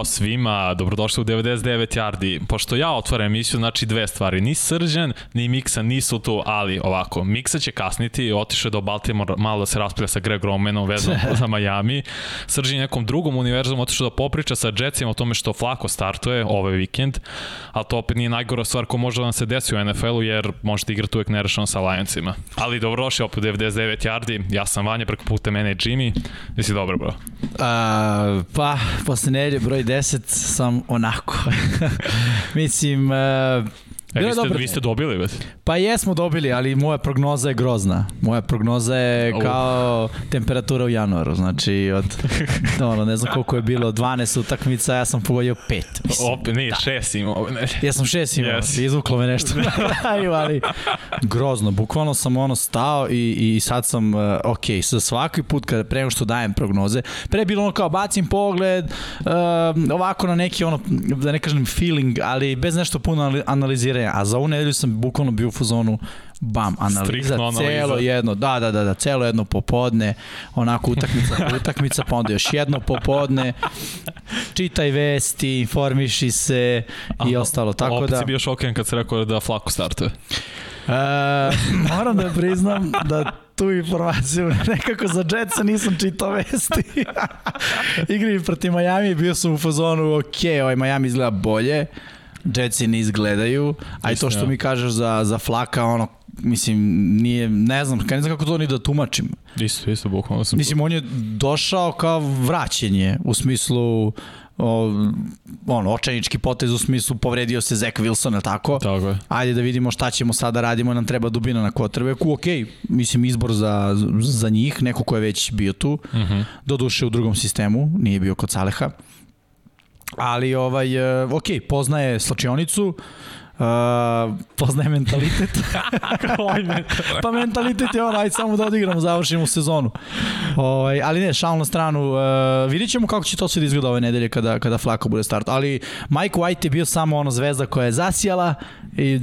Ćao svima, dobrodošli u 99 Yardi. Pošto ja otvaram emisiju, znači dve stvari. Ni Srđan, ni Miksa nisu tu, ali ovako, Miksa će kasniti, otišao je do Baltimore malo da se raspravlja sa Greg Romanom vezano za Miami. Srđan je nekom drugom univerzumu otišao da popriča sa Jetsima o tome što Flako startuje ovaj vikend, ali to opet nije najgora stvar ko može da nam se desi u NFL-u, jer možete igrati uvek nerešeno sa Lionsima. Ali dobrodošli opet u 99 Yardi, ja sam Vanja, preko puta mene je Jimmy. Jesi dobro, bro? A, pa, posle nedelje broj 10 sam onako. Mislim, uh, E, vi, ste, vi ste dobili, već? Pa jesmo dobili, ali moja prognoza je grozna. Moja prognoza je kao temperatura u januaru, znači od, ono, ne znam koliko je bilo, 12 utakmica, ja sam pogodio 5. Mislim. Opet, nije, da. šest imao. Ne. Ja sam šest imao, yes. izvuklo me nešto na kraju, ali grozno, bukvalno sam ono stao i, i sad sam, uh, ok, sa svaki put kada pre što dajem prognoze, pre bilo ono kao bacim pogled, uh, ovako na neki ono, da ne kažem feeling, ali bez nešto puno analiziranja treninga, a za ovu nedelju sam bukvalno bio u fazonu bam, analiza, celo jedno, da, da, da, da, celo jedno popodne, onako utakmica po utakmica, pa onda još jedno popodne, čitaj vesti, informiši se i Aha, ostalo, tako opet da... Opet si bio šoken kad se rekao da Flaku startuje. E, moram da priznam da tu informaciju nekako za Jetsa nisam čitao vesti. Igri proti Miami bio sam u fazonu, ok, ovaj Miami izgleda bolje, Jetsi ne izgledaju, a i to što mi kažeš za, za Flaka, ono, mislim, nije, ne znam, ne znam kako to ni da tumačim. Isto, isto, bukvalno sam... Mislim, on je došao kao vraćenje, u smislu, o, ono, očajnički potez u smislu povredio se Zach Wilson, tako? Tako je. Ajde da vidimo šta ćemo sada radimo, nam treba dubina na quarterbacku, ok, mislim izbor za, za njih, neko ko je već bio tu, uh mhm. -huh. doduše u drugom sistemu, nije bio kod Saleha. Ali, ovaj, e, ok, poznaje slačionicu, Uh, poznaje mentalitet. pa mentalitet je ono, ajde samo da odigramo, završimo sezonu. Ovaj, ali ne, šal na stranu. Uh, vidit ćemo kako će to sve da izgleda ove nedelje kada, kada Flako bude start. Ali Mike White je bio samo ono zvezda koja je zasijala i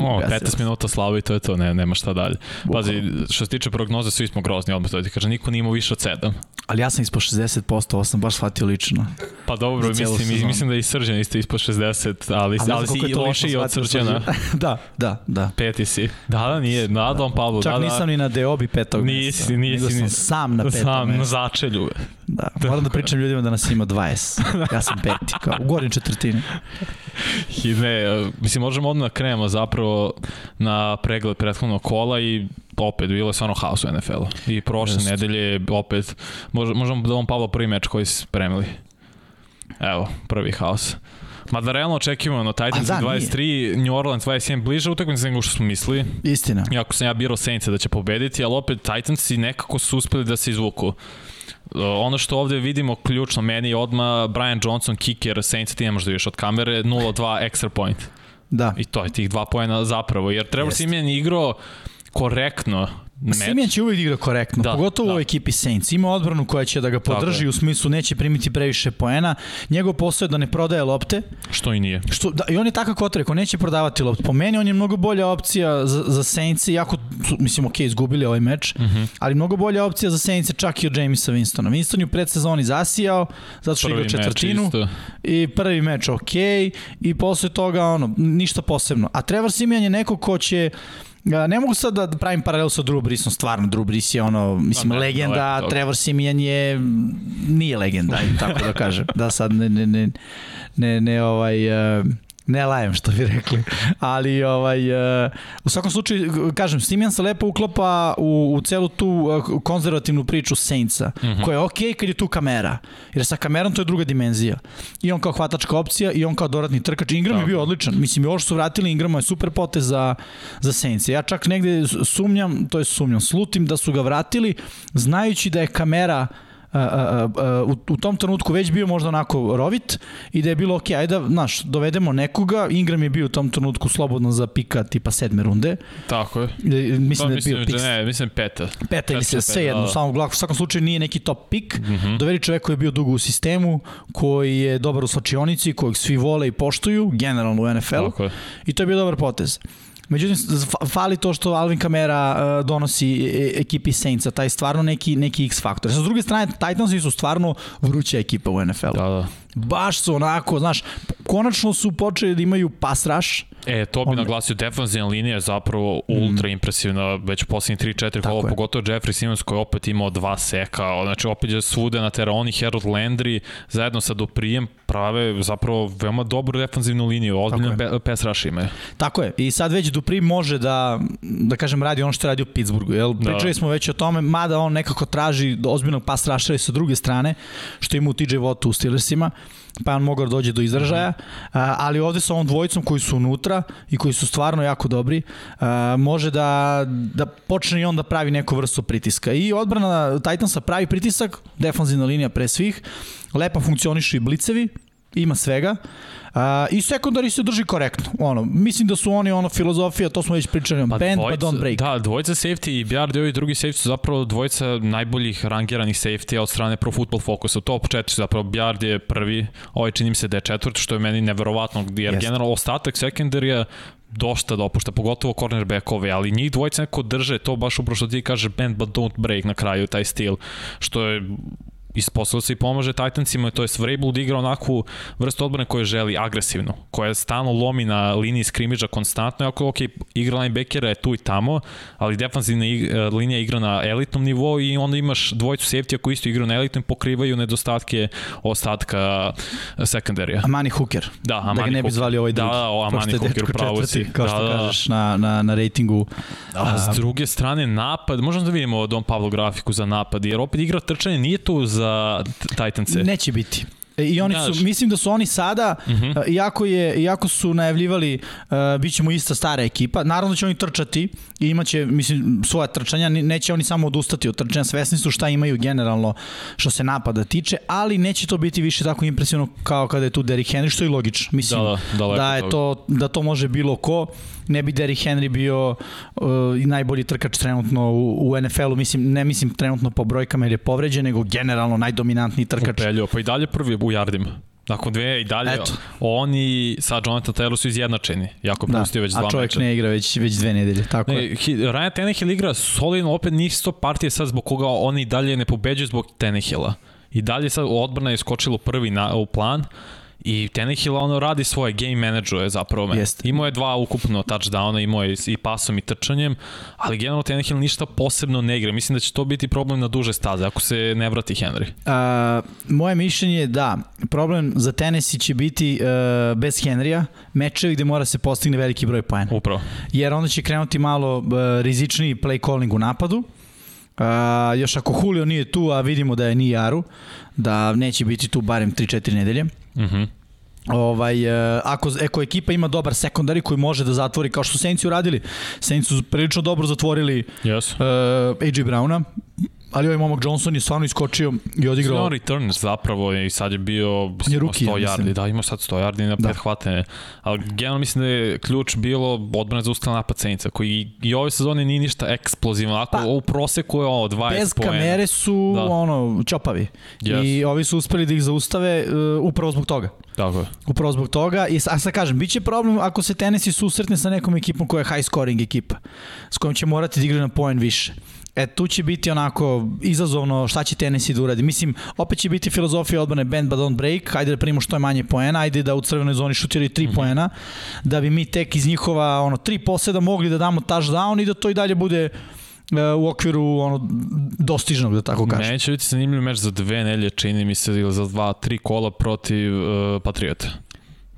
o, 15 minuta slava i to je to, ne, nema šta dalje. Pazi, što se tiče prognoze, svi smo grozni, odmah to ti kaže, niko nije imao više od 7. Ali ja sam ispod 60%, ovo sam baš shvatio lično. Pa dobro, mislim, mislim da i Srđan isto ispod 60, ali, ali, ali si i lošiji od Srđana. da, da, da. Peti si. Da, da, nije, na Don Pablo. Čak da, nisam da. ni na Deobi petog nisi. Nisi, nisi. sam sam na petom Sam, na začelju. Da, moram da pričam ljudima da nas ima 20. Ja sam peti, kao u gornjoj četvrtini. I ne, mislim, možemo odmah da krenemo zapravo na pregled prethodnog kola i opet bilo je stvarno haos u NFL-u. I prošle Just. nedelje opet, možemo da vam Pavlo prvi meč koji su spremili. Evo, prvi haos. Mada realno očekivano, Titans da, 23, nije. New Orleans 27 bliže utakmice nego što smo mislili. Istina. Iako sam ja birao Saints da će pobediti, ali opet Titans i nekako su uspeli da se izvuku. Ono što ovde vidimo ključno meni je odma Brian Johnson, kicker, Saints ti ne možeš da vidiš od kamere, 0-2 extra point. Da. I to je tih dva pojena zapravo, jer Trevor Simeon igrao korektno meč. Simeon će uvijek igra korektno, da, pogotovo da. u ekipi Saints. Ima odbranu koja će da ga podrži u smislu neće primiti previše poena. Njegov posao je da ne prodaje lopte. Što i nije. Što, da, I on je takav kotrek, on neće prodavati lopte. Po meni on je mnogo bolja opcija za, za Saints, jako, mislim, ok, izgubili ovaj meč, uh mhm. -huh. ali mnogo bolja opcija za Saints čak i od Jamesa Winstona. Winston je u predsezoni zasijao, zato što igra četvrtinu. I prvi meč ok, i posle toga ono, ništa posebno. A Trevor Simeon je neko ko će Ne mogu sad da pravim paralelu sa Drew Breesom, stvarno Drew Brees je ono, mislim, ne, legenda, no, Trevor Simeon je, nije legenda, tako da kažem, da sad ne, ne, ne, ne, ne ovaj, uh, ne lajem što bi rekli, ali ovaj, uh, u svakom slučaju, kažem, Simeon se lepo uklapa u, u celu tu uh, konzervativnu priču Saintsa, mm -hmm. koja je okej okay kad je tu kamera, jer sa kamerom to je druga dimenzija. I on kao hvatačka opcija i on kao doradni trkač. Ingram Dobre. je bio odličan, mislim, što su vratili Ingrama je super potez za, za Saints. Ja čak negde sumnjam, to je sumnjam, slutim da su ga vratili, znajući da je kamera a, a, a, u, u tom trenutku već bio možda onako rovit i da je bilo ok, ajde da, znaš, dovedemo nekoga, Ingram je bio u tom trenutku slobodno za pika tipa sedme runde. Tako je. Mislim pa, da je bio pik. Ne, mislim peta. Peta ili se, sve jedno, da. samo u svakom slučaju nije neki top pik. Mm -hmm. Dovedi čovek koji je bio dugo u sistemu, koji je dobar u slačionici, kojeg svi vole i poštuju, generalno u NFL-u. I to je bio dobar potez. Međutim, fali to što Alvin Kamara uh, donosi e, e, ekipi Saintsa, taj stvarno neki, neki X faktor. Sa druge strane, Titansi su stvarno vruća ekipa u NFL-u. Da, da. Baš su onako, znaš, konačno su počeli da imaju pass rush. E, to bi On- naglasio, defensivna linija je zapravo ultra impresivna, već u posljednjih 3-4 kola, pogotovo Jeffrey Simmons koji je opet imao dva seka, znači opet je svude na terenu, oni Harold Landry zajedno sa Duprijem prave zapravo veoma dobru defensivnu liniju, ozbiljno pass rush imaju. Tako je. I sad već Dupri može da, da kažem, radi ono što je radio u Pittsburghu. Jel? Da. Pričali smo već o tome, mada on nekako traži ozbiljnog pass rushera i sa druge strane, što ima u TJ Wattu u Steelersima, pa je on mogao da dođe do izražaja, a, ali ovde sa ovom dvojicom koji su unutra i koji su stvarno jako dobri, a, može da, da počne i on da pravi neku vrstu pritiska. I odbrana Titansa pravi pritisak, defanzivna linija pre svih, lepo funkcionišu i blicevi, ima svega. Uh, I sekundari se drži korektno. Ono, mislim da su oni ono filozofija, to smo već pričali, on bend but don't break. Da, dvojica safety i Bjard i ovi drugi safety su zapravo dvojica najboljih rangiranih safety od strane Pro Football Focusa. U top 4 zapravo Bjard je prvi, ovaj čini mi se da je četvrti, što je meni neverovatno, jer Jeste. generalno ostatak secondarija dosta dopušta, pogotovo cornerbackove, ali njih dvojica neko drže to baš upravo što ti kaže bend but don't break na kraju, taj stil, što je ispostavilo se i pomaže Titansima, to je Vrabel da igra onakvu vrstu odbrane koju želi, agresivno, koja stalno lomi na liniji skrimidža konstantno, iako ok, igra linebackera je tu i tamo, ali defanzivna e, linija igra na elitnom nivou i onda imaš dvojicu safety koji isto igraju na elitnom pokrivaju nedostatke ostatka sekundarija. Amani Hooker. Da, da Amani ga ne bi zvali ovaj Da, drugi. da, o, Pošto Amani je Hooker, dečko upravo si. Kao što Da, da. kažeš na, na, na ratingu. A s druge strane, napad, možemo da vidimo Don Pablo grafiku za napad, jer opet igra trčanje nije tu za T- Titance. Neće biti. E, I oni Znaš. su, mislim da su oni sada, uh Mhm. -huh. iako, je, iako su najavljivali uh, bit ćemo ista stara ekipa, naravno da će oni trčati i imaće, mislim, svoja trčanja, ne- neće oni samo odustati od trčanja, svesni su šta imaju generalno što se napada tiče, ali neće to biti više tako impresivno kao kada je tu Derrick Henry, što je logično. Mislim, Da, da, daleko da, je to, da to može bilo ko, ne bi Derrick Henry bio uh, najbolji trkač trenutno u, u NFL-u, mislim, ne mislim trenutno po brojkama jer je povređen, nego generalno najdominantniji trkač. Upelio, pa i dalje prvi u jardima. Nakon dve i dalje, Eto. oni sa Jonathan Taylor su izjednačeni. Jako je Da, pustio već dva a čovjek meča. ne igra već, već dve nedelje, tako je. Ne, hi- Ryan Tannehill igra solidno, opet nisu to partije sad zbog koga oni dalje ne pobeđuju zbog Tannehilla. I dalje sad odbrana je skočilo prvi na, u plan i Tannehill ono radi svoje game manageruje zapravo me. Jeste. Imao je dva ukupno touchdowna, imao je i pasom i trčanjem, ali generalno Tannehill ništa posebno ne igra. Mislim da će to biti problem na duže staze ako se ne vrati Henry. A, moje mišljenje je da problem za Tennessee će biti uh, bez Henrya, mečevi gde mora se postigne veliki broj poena. Upravo. Jer onda će krenuti malo uh, rizičniji play calling u napadu. Uh, još ako Julio nije tu, a vidimo da je nije Aru, da neće biti tu barem 3-4 nedelje. Mhm. Ovaj, e, ako, ako ekipa ima dobar sekundari koji može da zatvori, kao što Saints uradili, Saints su prilično dobro zatvorili Yes. uh, AJ Browna, ali ovaj momak Johnson je stvarno iskočio i odigrao. on return zapravo i sad je bio On je rookie, 100 ja mislim. yardi, da ima sad 100 yardi na Da. pet hvatene. Ali generalno mislim da je ključ bilo odbrana za ustala napad Saintsa, koji i ove sezone nije ništa eksplozivno, ako Pa, u proseku je ovo 20 Bez poena. kamere su da. ono čopavi. Yes. I ovi su uspeli da ih zaustave uh, upravo zbog toga. Tako je. Upravo zbog toga. I a sad kažem, bit će problem ako se Tennessee susretne sa nekom ekipom koja je high scoring ekipa, s kojom će morati da igra na poen više. E, tu će biti onako izazovno šta će Tennessee da uradi. Mislim, opet će biti filozofija odbrane bend but don't break, ajde da primimo što je manje poena, ajde da u crvenoj zoni šutiraju 3 mm -hmm. poena, da bi mi tek iz njihova ono, 3 poseda mogli da damo touchdown i da to i dalje bude e, u okviru ono, dostižnog, da tako kažem. Meni će biti zanimljiv meč za dve nelje, čini mi se, ili za dva, tri kola protiv uh, Patriota.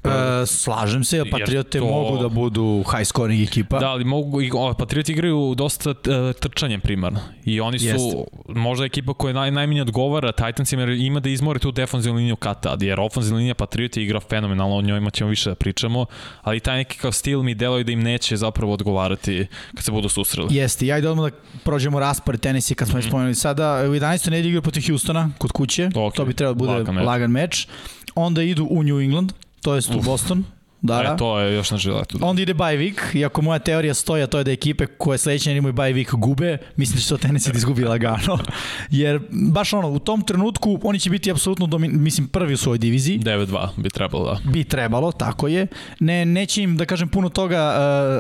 E, slažem se, Patriote to- mogu da budu high scoring ekipa. Da, ali mogu, i- o, Patrioti igraju dosta uh, trčanjem primarno. I oni su Jeste. možda ekipa koja naj, najmanje odgovara Titansima jer ima da izmore tu defanzivnu liniju kad tad. Jer ofenzivna linija Patrioti igra fenomenalno, o njojima ćemo više da pričamo. Ali taj neki kao stil mi deluje da im neće zapravo odgovarati kad se budu susreli. Jeste, ja ajde odmah da prođemo raspored Tennessee kad smo mm. spomenuli sada. U 11. nedelji igra protiv Houstona kod kuće, Ok, to bi trebalo da bude lagan meč. lagan meč. Onda idu u New England, to jest u Boston. Da, da. E, to je još na žiletu. Da. Onda ide bye week, iako moja teorija stoji, a to je da ekipe koje sledeće imaju bye week gube, mislim da će to Tennessee da izgubi lagano. Jer baš ono, u tom trenutku oni će biti apsolutno, domin, mislim, prvi u svojoj diviziji. 9-2 bi trebalo da. Bi trebalo, tako je. Ne, neće im, da kažem, puno toga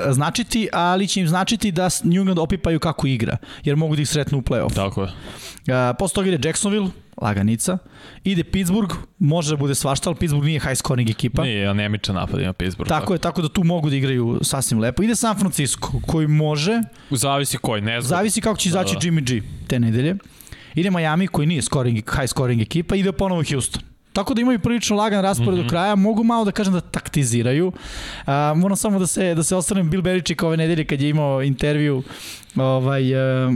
uh, značiti, ali će im značiti da New England opipaju kako igra, jer mogu da ih sretnu u play-off. Tako je. Uh, posle toga ide Jacksonville, laganica. Ide Pittsburgh, može da bude svašta, ali Pittsburgh nije high scoring ekipa. Nije anemičan napad ima Pittsburgh. Tako je, tako da tu mogu da igraju sasvim lepo. Ide San Francisco, koji može, Zavisi koji, ne znam. zavisi kako će izaći Da, da. Jimmy G te nedelje. Ide Miami, koji nije scoring, high scoring ekipa, ide ponovo Houston. Tako da imaju prilično lagan raspored mm -hmm. do kraja, mogu malo da kažem da taktiziraju. A, moram samo da se da se osvrnem Bill Belichick ove nedelje kad je imao intervju ovaj e,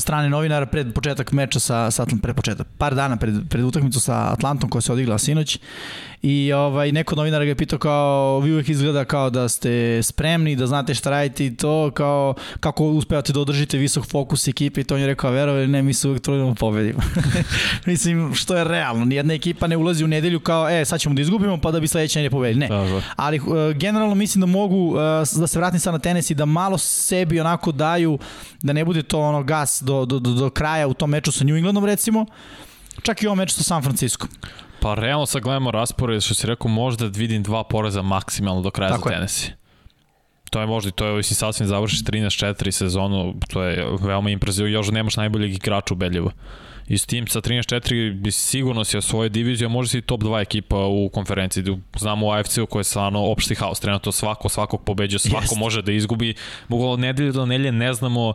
strane novinara pred početak meča sa, sa Atlant, pred početak, par dana pred, pred utakmicu sa Atlantom koja se odigla sinoć i ovaj, neko novinar ga je pitao kao vi uvek izgleda kao da ste spremni, da znate šta radite i to, kao kako uspevate da održite visok fokus ekipe i to on je rekao, verovali ne, mi se uvek trudimo da pobedimo. Mislim, što je realno, nijedna ekipa ne ulazi u nedelju kao, e, sad ćemo da izgubimo pa da bi sledeće ne pobedili. Ne. Ali uh, generalno mislim da mogu, uh, da se vratim sad na tenis i da malo sebi onako daju, da ne bude to ono gas do, do, do, do kraja u tom meču sa New Englandom recimo, čak i u ovom meču sa San Francisco. Pa realno sad gledamo raspored, što si rekao, možda vidim dva poreza maksimalno do kraja Tako za. Tennessee. To je možda, i to je, mislim, sasvim završi 13-4 sezonu, to je veoma impresivno, još nemaš najboljeg igrača ubedljivo. I s tim sa 13-4 bi sigurno si osvojio diviziju, a može si i top 2 ekipa u konferenciji. Znamo u AFC-u koji je stvarno opšti haos, trenutno svako svakog pobeđuje, svako Jeste. može da izgubi. Bukvalno od nedelje do nedelje ne znamo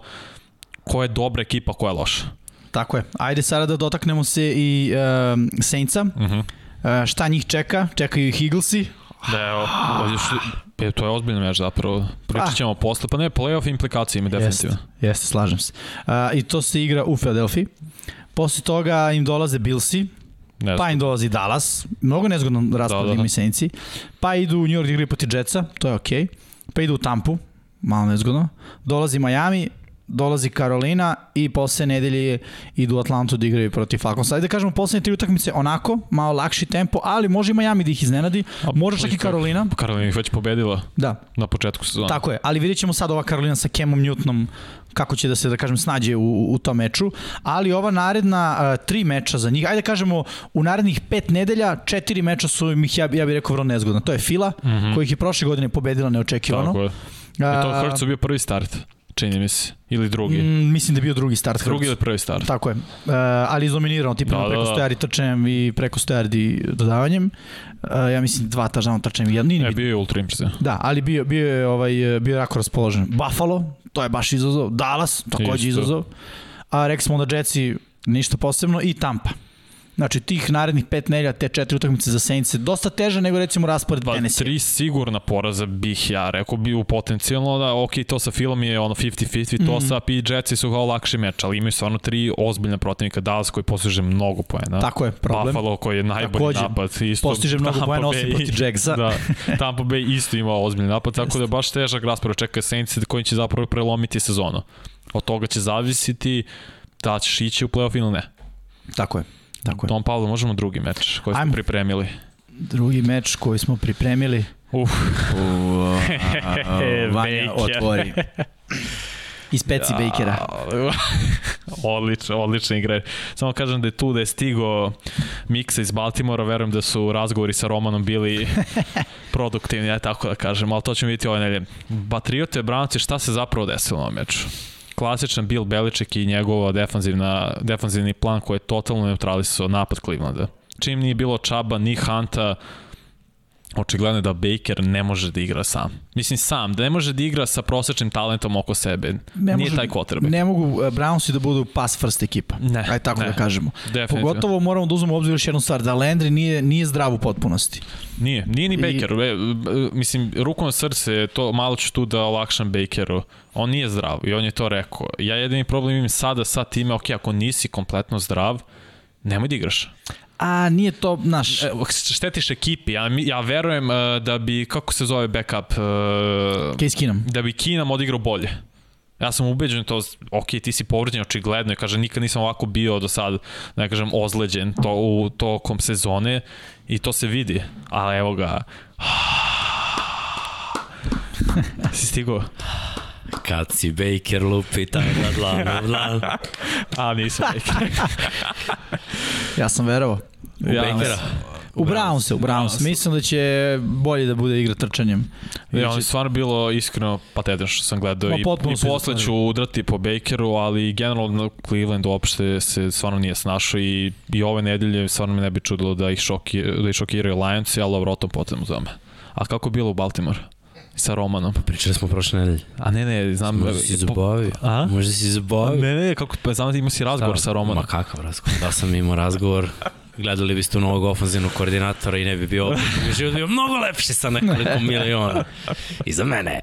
ko je dobra ekipa, ko je loša. Tako je. Ajde sada da dotaknemo se i uh, Saintsa. Uh Mhm. -huh. uh, šta njih čeka? Čekaju ih Eaglesi. Da, evo, što, je, to je ozbiljno meč zapravo. Pričat ćemo posle, pa ne, playoff implikacije ima definitivno. Jeste, jeste, slažem se. Uh, I to se igra u Philadelphia. Posle toga im dolaze Billsi, pa im dolazi Dallas, mnogo nezgodno raspored Da, da, da. Saintsi, pa idu u New York da igraju proti Jetsa, to je okej, okay. pa idu u Tampu, malo nezgodno, dolazi Miami, dolazi Karolina i posle nedelje idu u Atlantu da igraju protiv Falconsa. Ajde da kažemo poslednje tri utakmice onako, malo lakši tempo, ali može i Miami da ih iznenadi, A, može čak i? Karolina. Karolina ih već pobedila Da, na početku sezona. Tako je, ali vidjet ćemo sad ova Karolina sa Kemom Newtonom kako će da se, da kažem, snađe u, u tom meču, ali ova naredna uh, tri meča za njih, ajde da kažemo, u narednih pet nedelja, četiri meča su im ih, ja, ja bih rekao, vrlo nezgodna. To je Fila, mm -hmm. kojih je prošle godine pobedila neočekivano. Tako je. I to A, Hurtsu bio prvi start, čini mi se. Ili drugi. Mm, mislim da je bio drugi start. drugi ili prvi start. Tako je, uh, ali izdominirano, tipa Da, da, da, preko da. 100 yardi trčanjem i preko 100 yardi dodavanjem. Uh, ja mislim dva tažana trčanjem, jedan, nije ni E, bio je ultra impresivan. Da, ali bio, bio je ovaj, bio je jako raspoložen. Buffalo, to je baš izazov. Dallas, takođe Isto. izazov. A rekli smo da Jetsi ništa posebno i Tampa. Znači tih narednih pet nelja, te četiri utakmice za Saints je dosta teže nego recimo raspored Pa, Tennessee. tri sigurna poraza bih ja rekao bi u potencijalno da ok, to sa filom je ono 50-50, Mhm. to sa i Jetsi su kao lakši meč, ali imaju stvarno tri ozbiljna protivnika, Dallas koji postiže mnogo poena. Tako je, problem. Buffalo koji je najbolji Takođe, napad. Isto, postiže mnogo Tampa poena, osim protiv Jagsa. Da, Tampa Bay isto ima ozbiljni napad, tako da je baš težak raspored čeka Saints koji će zapravo prelomiti sezonu. Od toga će zavisiti da ćeš ići u playoff ili ne. Tako je. Tako je. Tom Pavlo, možemo drugi meč koji smo pripremili. Drugi meč koji smo pripremili. Uf, Vanja Baker. otvori. Iz peci Bakera. odlično, odlična igra. Samo kažem da je tu da je stigo Miksa iz Baltimora, verujem da su razgovori sa Romanom bili produktivni, ja tako da kažem, ali to ćemo vidjeti ove nedelje. Patriote, Brownci, šta se zapravo desilo na ovom meču? Klasičan Bill Belichick i njegova defanzivna, defanzivni plan koji je totalno neutralisao napad Clevelanda. Čim nije bilo Čaba ni Hanta, očigledno je da Baker ne može da igra sam. Mislim sam, da ne može da igra sa prosečnim talentom oko sebe. Ne Nije može- taj quarterback. Ne mogu uh, Brownsi da budu pass first ekipa. Ne, Ajde tako ne. da kažemo. Definitivno. Pogotovo moramo da uzmemo obzir još jednu stvar, da Landry nije, nije zdrav u potpunosti. Nije, nije ni Baker. I... Mislim, rukom srce, to malo ću tu da olakšam Bakeru. On nije zdrav i on je to rekao. Ja jedini problem imam sada sa time, ok, ako nisi kompletno zdrav, nemoj da igraš. A nije to, naš, E, štetiš ekipi. Ja, ja verujem uh, da bi, kako se zove backup, uh, Case Keenum. da bi Kinam odigrao bolje. Ja sam ubeđen to, ok, ti si povređen očigledno i kaže nikad nisam ovako bio do sad, da ne kažem, ozleđen to, u tokom sezone i to se vidi. Ali evo ga, si stigao? Kad si Baker lupi taj na dlanu, dlan. A, nisam Baker. Ja sam verovao. Ja, Bakera. U Brownse, u Brownse. Mislim da će bolje da bude igra trčanjem. Ja, on je stvarno bilo iskreno patetično što sam gledao Ma, i, i posle ću udrati po Bakeru, ali generalno Cleveland uopšte se stvarno nije snašao i, i ove nedelje stvarno me ne bi čudilo da ih, šoki, da ih šokiraju Lionsi, ali dobro, o tom potom me. A kako je bilo u Baltimore? Sa Romanom. Pričali smo prošle nedelje. A ne, ne, znam... Možda si zabavio. A? Možda si zabavio. Ne, ne, kako, pa znam da imao si razgovor sa Romanom. Ma kakav razgovor? Da sam imao razgovor. Gledali biste u novog ofenzivnog koordinatora i ne bi bio, bi život bio mnogo lepši sa nekoliko miliona. I za mene.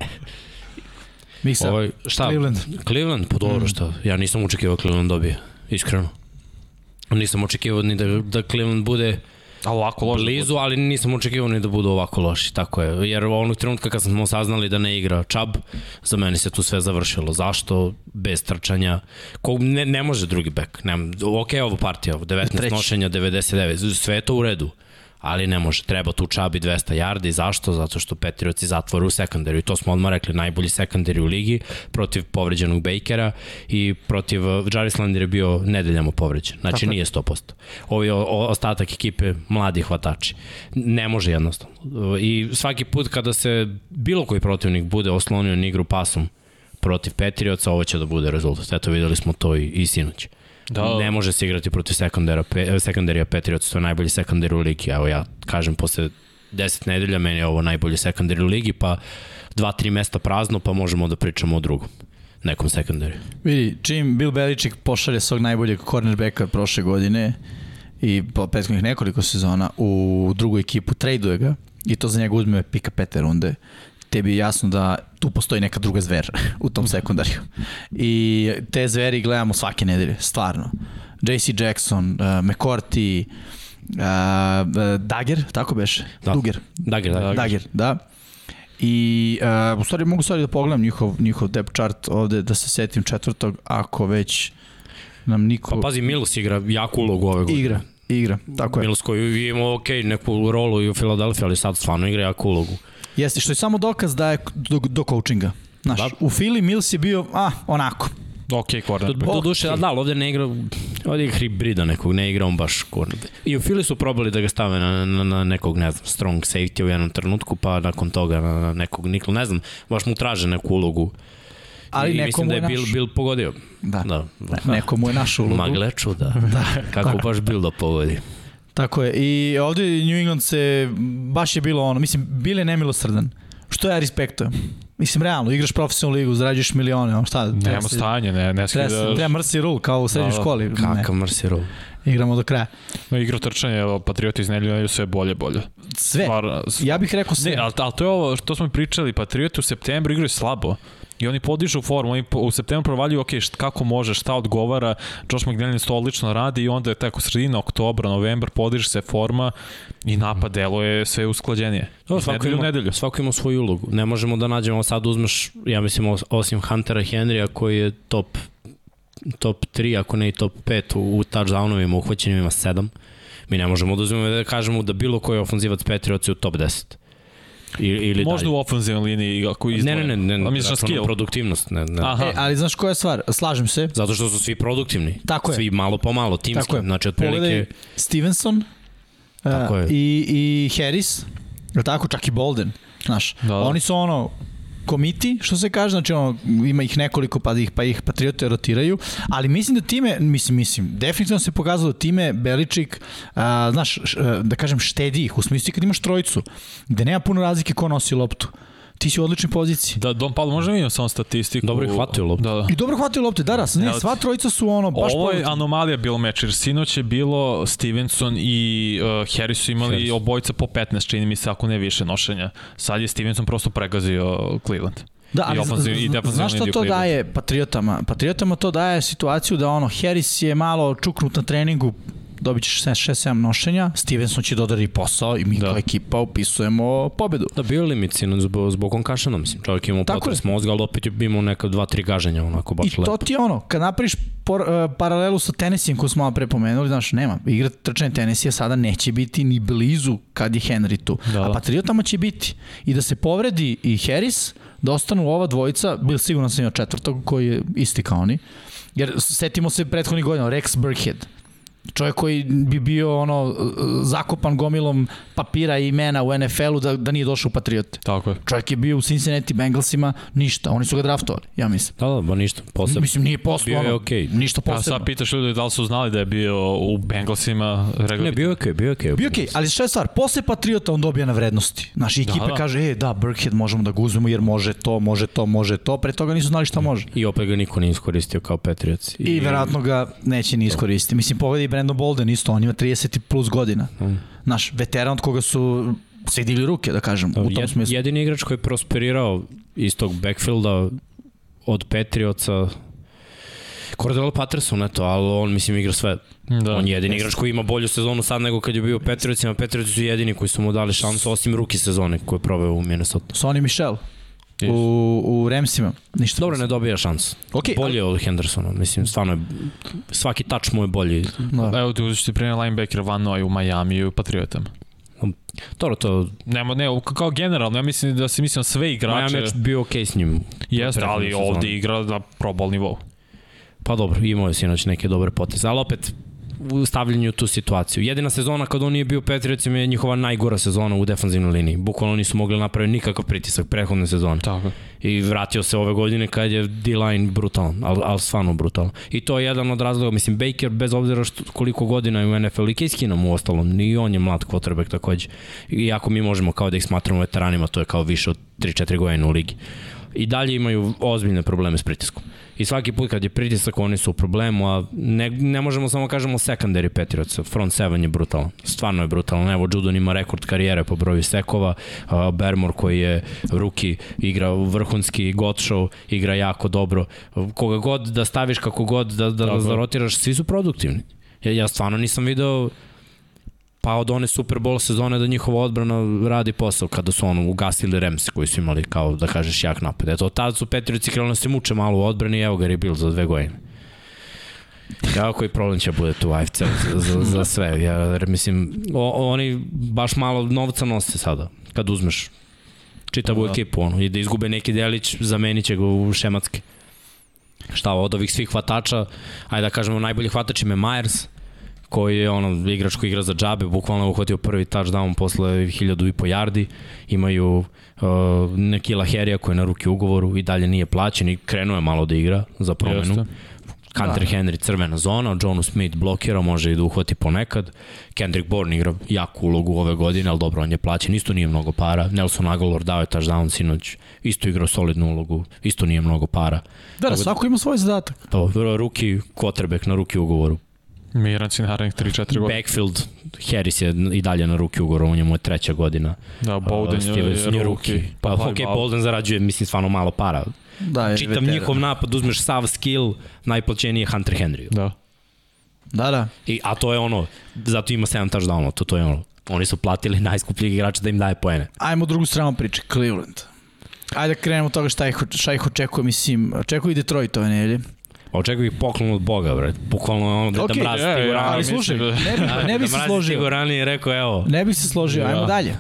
Miksa, Ovaj, šta? Cleveland. Cleveland, pa dobro, šta? Ja nisam očekivao da Cleveland dobije, iskreno. Nisam očekivao ni da, da Cleveland bude A ovako loše. blizu, ali nisam očekivao ni da budu ovako loši, tako je. Jer onog trenutka kad smo saznali da ne igra Čab, za mene se tu sve završilo. Zašto? Bez trčanja. Ko, ne, ne može drugi bek. Ne, ok, ovo partija, 19 Treći. nošenja, 99, sve je to u redu ali ne može. Treba tu čabi 200 yardi. Zašto? Zato što Petrioci zatvoru u sekundariju. I to smo odmah rekli, najbolji sekundari u ligi protiv povređenog Bakera i protiv uh, Jarvis Lander je bio nedeljamo povređen. Znači Tako je. nije 100%. Ovi o, o, ostatak ekipe mladi hvatači. Ne može jednostavno. I svaki put kada se bilo koji protivnik bude oslonio na igru pasom protiv Petrioca, ovo će da bude rezultat. Eto, videli smo to i, i sinoć. Da. Ne može se igrati protiv sekundara, pe, sekundarija Patriots, to je najbolji sekundar u ligi. Evo ja kažem, posle 10 nedelja meni je ovo najbolji sekundar u ligi, pa dva, tri mesta prazno, pa možemo da pričamo o drugom nekom sekundariju. Vidi, čim Bill Belichick pošalje svog najboljeg cornerbacka prošle godine i po prethodnih nekoliko sezona u drugu ekipu, traduje ga i to za njega uzme pika pete runde, tebi je jasno da tu postoji neka druga zver u tom sekundariju. I te zveri gledamo svake nedelje, stvarno. JC Jackson, uh, McCourty, uh, Dagger, tako beše? Da. Duger. Dagger, da. Dagger, da. I uh, u stvari mogu stvari da pogledam njihov, njihov depth chart ovde, da se setim četvrtog, ako već nam niko... Pa pazi, Mills igra jaku ulogu ove godine. igra, igra, tako je. Mills koji je imao ok, neku rolu i u Filadelfiji, ali sad stvarno igra jaku ulogu. Jeste, što je samo dokaz da je do, do coachinga. Znaš, Da. u Fili Mills je bio, a, onako. Ok, corner. Do, do duše, da, ali ovde ne igra, ovde je hibrida nekog, ne igra on baš cornerback. I u Fili su probali da ga stave na, na, na nekog, ne znam, strong safety u jednom trenutku, pa nakon toga na, na nekog nikla, ne znam, baš mu traže neku ulogu. Ali I neko mislim mu da je je Bill, naš. Bill pogodio. Da. Da. Ne, neko mu je naš ulogu. Magle čuda. Da, Kako baš Bill da pogodi. Tako je. I ovde New England se, baš je bilo ono, mislim, Bill je nemilosrdan. Što ja respektujem. Mislim, realno, igraš profesionalnu ligu, zarađuješ milione, ono šta? Nema se- stanje, ne, ne smije Treba, da... treba mrsi rule, kao u srednjoj Da, školi. Kakav Marcelo. Ne, igramo do kraja. No, igra trčanje, evo, Patrioti iz sve bolje, bolje. Sve. Stvar, Ja bih rekao sve. Ne, ali, ali to je ovo što smo pričali, Patrioti u septembru igraju slabo. I oni podižu formu, oni u septembru provaljuju, ok, št, kako može, šta odgovara, Josh McDaniels to odlično radi i onda je tako sredina oktobra, novembar, podiže se forma i napad delo je sve usklađenije. Iz svako nedelju ima, nedelju. svako ima svoju ulogu. Ne možemo da nađemo, sad uzmeš, ja mislim, os- osim Huntera Henrya koji je top top 3, ako ne i top 5 u, u touchdownovima, uhvaćenim ima 7. Mi ne možemo da uzmemo da kažemo da bilo koji ofanzivac Patriots je u top 10. Ili, ili Možda dalje. u ofenzivnoj liniji ako Ne, izdvoje. ne, ne, ne, A misliš na računam skill? produktivnost. Ne, ne. Aha. E, ali znaš koja je stvar? Slažem se. Zato što su svi produktivni. Tako je. Svi malo po malo, timski. Tako je. Znači, Pogledaj otprilike... Stevenson Tako uh, je. i, i Harris, je tako, čak i Bolden. Znaš, Da, da. oni su ono komiti, što se kaže, znači ono, ima ih nekoliko pa ih, pa ih patriote rotiraju, ali mislim da time, mislim, mislim, definitivno se pokazalo da time Beličik, a, znaš, š, da kažem, štedi ih, u smislu kad imaš trojicu, gde nema puno razlike ko nosi loptu. Ti si u odličnoj poziciji. Da, Don Paulo, možda vidimo samo statistiku. Dobro ih hvataju loptu. Da, da. I dobro hvataju lopte, da, da, ne, Evo sva trojica su ono, baš Ovo je pozitivni. anomalija bilo meč, jer sinoć je bilo Stevenson i uh, Harris su imali Harris. obojica po 15, čini mi se, ako ne više nošenja. Sad je Stevenson prosto pregazio Cleveland. Da, I ali ofanzivni i znaš šta to daje Patriotama? Patriotama to daje situaciju da ono, Harris je malo čuknut na treningu, dobit ćeš 6-7 nošenja, Stevenson će dodari posao i mi Da. kao ekipa upisujemo pobedu. Da, bio limit sinoć zbog, zbog konkašana, mislim. Čovjek imao Tako potres mozga, ali opet je imao neka dva, tri gaženja, onako baš I to lepo. ti je ono, kad napraviš por, uh, paralelu sa tenisijem koju smo malo pre pomenuli, znaš, nema. Igra trčanje tenisija sada neće biti ni blizu kad je Henry tu. Da, A da. Patriotama će biti. I da se povredi i Harris, da ostanu ova dvojica, bil sigurno sam imao četvrtog koji je isti kao oni. Jer setimo se prethodnih godina, Rex Burkhead. Čovjek koji bi bio ono zakopan gomilom papira i imena u NFL-u da, da nije došao u Patriote. Tako je. Čovjek je bio u Cincinnati Bengalsima, ništa. Oni su ga draftovali, ja mislim. Da, da, ba ništa, posebno. Mislim, nije posebno. Bio je okej. Ništa Pa posebno. sad pitaš ljudi da li su znali da je bio u Bengalsima Ne, regularni. bio je okej, bio je okej. Bio okej, ali šta je stvar? Posle Patriota on dobija na vrednosti. Naši ekipe da. kaže, e, da, Burkhead možemo da ga uzmemo jer može to, može to, može to. Pre toga nisu znali šta može. I opet ga niko nije iskoristio kao Patriots. I verovatno ga neće ni iskoristiti. Mislim, pogledaj i Brandon Bolden isto, on ima 30 plus godina. Naš veteran od koga su se digli ruke, da kažem, u tom Jed, smislu. jedini igrač koji je prosperirao iz tog backfielda od Patriotsa Cordell Patterson, eto, ali on, mislim, igra sve. Da. on je jedini igrač koji ima bolju sezonu sad nego kad je bio u Patriotsima. Patriotsi su jedini koji su mu dali šansu, osim ruki sezone koje je proveo u Minnesota. Sonny Michel U, u Ramsima. Ništa. Dobro, ne dobija šansu. Okej, Bolje je od Hendersona, mislim, stvarno je, svaki touch mu je bolji. Da. Evo ti uzeti primjer linebacker Van Noy u Miami i u Patriotima. Dobro, to Nemo, ne, kao generalno, ja mislim da se mislim sve igrače, Miami je bio okej s njim. jeste, ali ovde igra na pro bowl nivou. Pa dobro, imao je sinoć neke dobre poteze, ali opet u stavljanju u tu situaciju. Jedina sezona kada on nije bio Patriotsima je njihova najgora sezona u defanzivnoj liniji. Bukvalno nisu mogli napraviti nikakav pritisak prethodne sezone. Tako. I vratio se ove godine kad je D-line brutalan, ali, ali stvarno brutalan. I to je jedan od razloga, mislim, Baker, bez obzira što, koliko godina je u NFL i Keenum u ostalom, i on je mlad quarterback takođe. Iako mi možemo kao da ih smatramo veteranima, to je kao više od 3-4 godina u ligi. I dalje imaju ozbiljne probleme s pritiskom. I svaki put kad je pritisak, oni su u problemu, a ne, ne možemo samo kažemo secondary Patriots, front seven je brutalan. Stvarno je brutalan. Evo, Judon ima rekord karijere po broju sekova, a, Bermor koji je ruki, igra vrhunski, Gottschall igra jako dobro. Koga god da staviš, kako god da, da, da zarotiraš, svi su produktivni. Ja, ja stvarno nisam video pa od one Super Bowl sezone da njihova odbrana radi posao kada su ono ugasili Rams koji su imali kao da kažeš jak napad. Eto, od tada su Patriotsi krenuli se muče malo u odbrani i evo ga je bil za dve godine. Kako koji problem će bude tu AFC za, za, za sve. Ja, mislim, o, oni baš malo novca nose sada, kad uzmeš čitavu Da. ekipu ono, i da izgube neki delić, zamenit će ga u šematski. Šta od ovih svih hvatača, ajde da kažemo najbolji hvatač im je Myers, koji je ono igrač koji igra za džabe, bukvalno uhvatio prvi touchdown posle hiljadu i po yardi, imaju uh, Nekila Herija koji je na ruki ugovoru i dalje nije plaćen i krenuo je malo da igra za promenu. Jeste. Hunter da. Henry crvena zona, Jonu Smith blokira, može i da uhvati ponekad. Kendrick Bourne igra jaku ulogu ove godine, ali dobro, on je plaćen, isto nije mnogo para. Nelson Aguilar dao je touchdown sinoć, isto igrao solidnu ulogu, isto nije mnogo para. Da, da, svako ima svoj zadatak. To, ruki quarterback na ruki ugovoru. Miran si narednih 3-4 godine. Backfield, Harris je i dalje na ruki ugovoru, on je mu je treća godina. Da, Bowden Uh, Stevens je ruki. ruki. Pa, Pa, ok, Bolden zarađuje, mislim, stvarno malo para. Da, je Čitam veteran. njihov napad, uzmeš sav skill, najplaćeniji je Hunter Henry. Da. Da, da. I, a to je ono, zato ima 7 touchdownova, to, to je ono. Oni su platili najskupljeg igrača da im daje poene. Ajmo drugu stranu priče, Cleveland. Ajde da krenemo od toga šta ih, šta ih očekuje, mislim, očekuje i Detroit ove nedelje. Očekuju ih poklon od Boga, bre. Bukvalno ono da, Okej, da mraz je, stigu je, ranije. Ali slušaj, da- ne bi, ne bi da se složio. stigu ranije i rekao, evo, Ne bi se složio, ajmo Ja. dalje.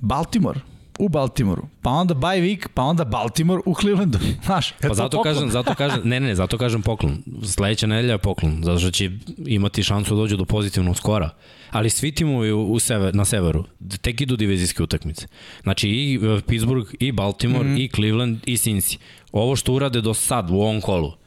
Baltimore, u Baltimoru, pa onda bye week, pa onda Baltimore u Clevelandu. Znaš, Pa zato kažem, zato kažem, ne, ne, ne, zato kažem poklon. Sledeća nedelja je poklon, zato što će imati šansu da dođu do pozitivnog skora. Ali svi timovi u, u sever, na severu tek idu divizijske utakmice. Znači i e, Pittsburgh, i Baltimore, mm -hmm. i Cleveland, i Cincy. Ovo što urade do sad u ovom kolu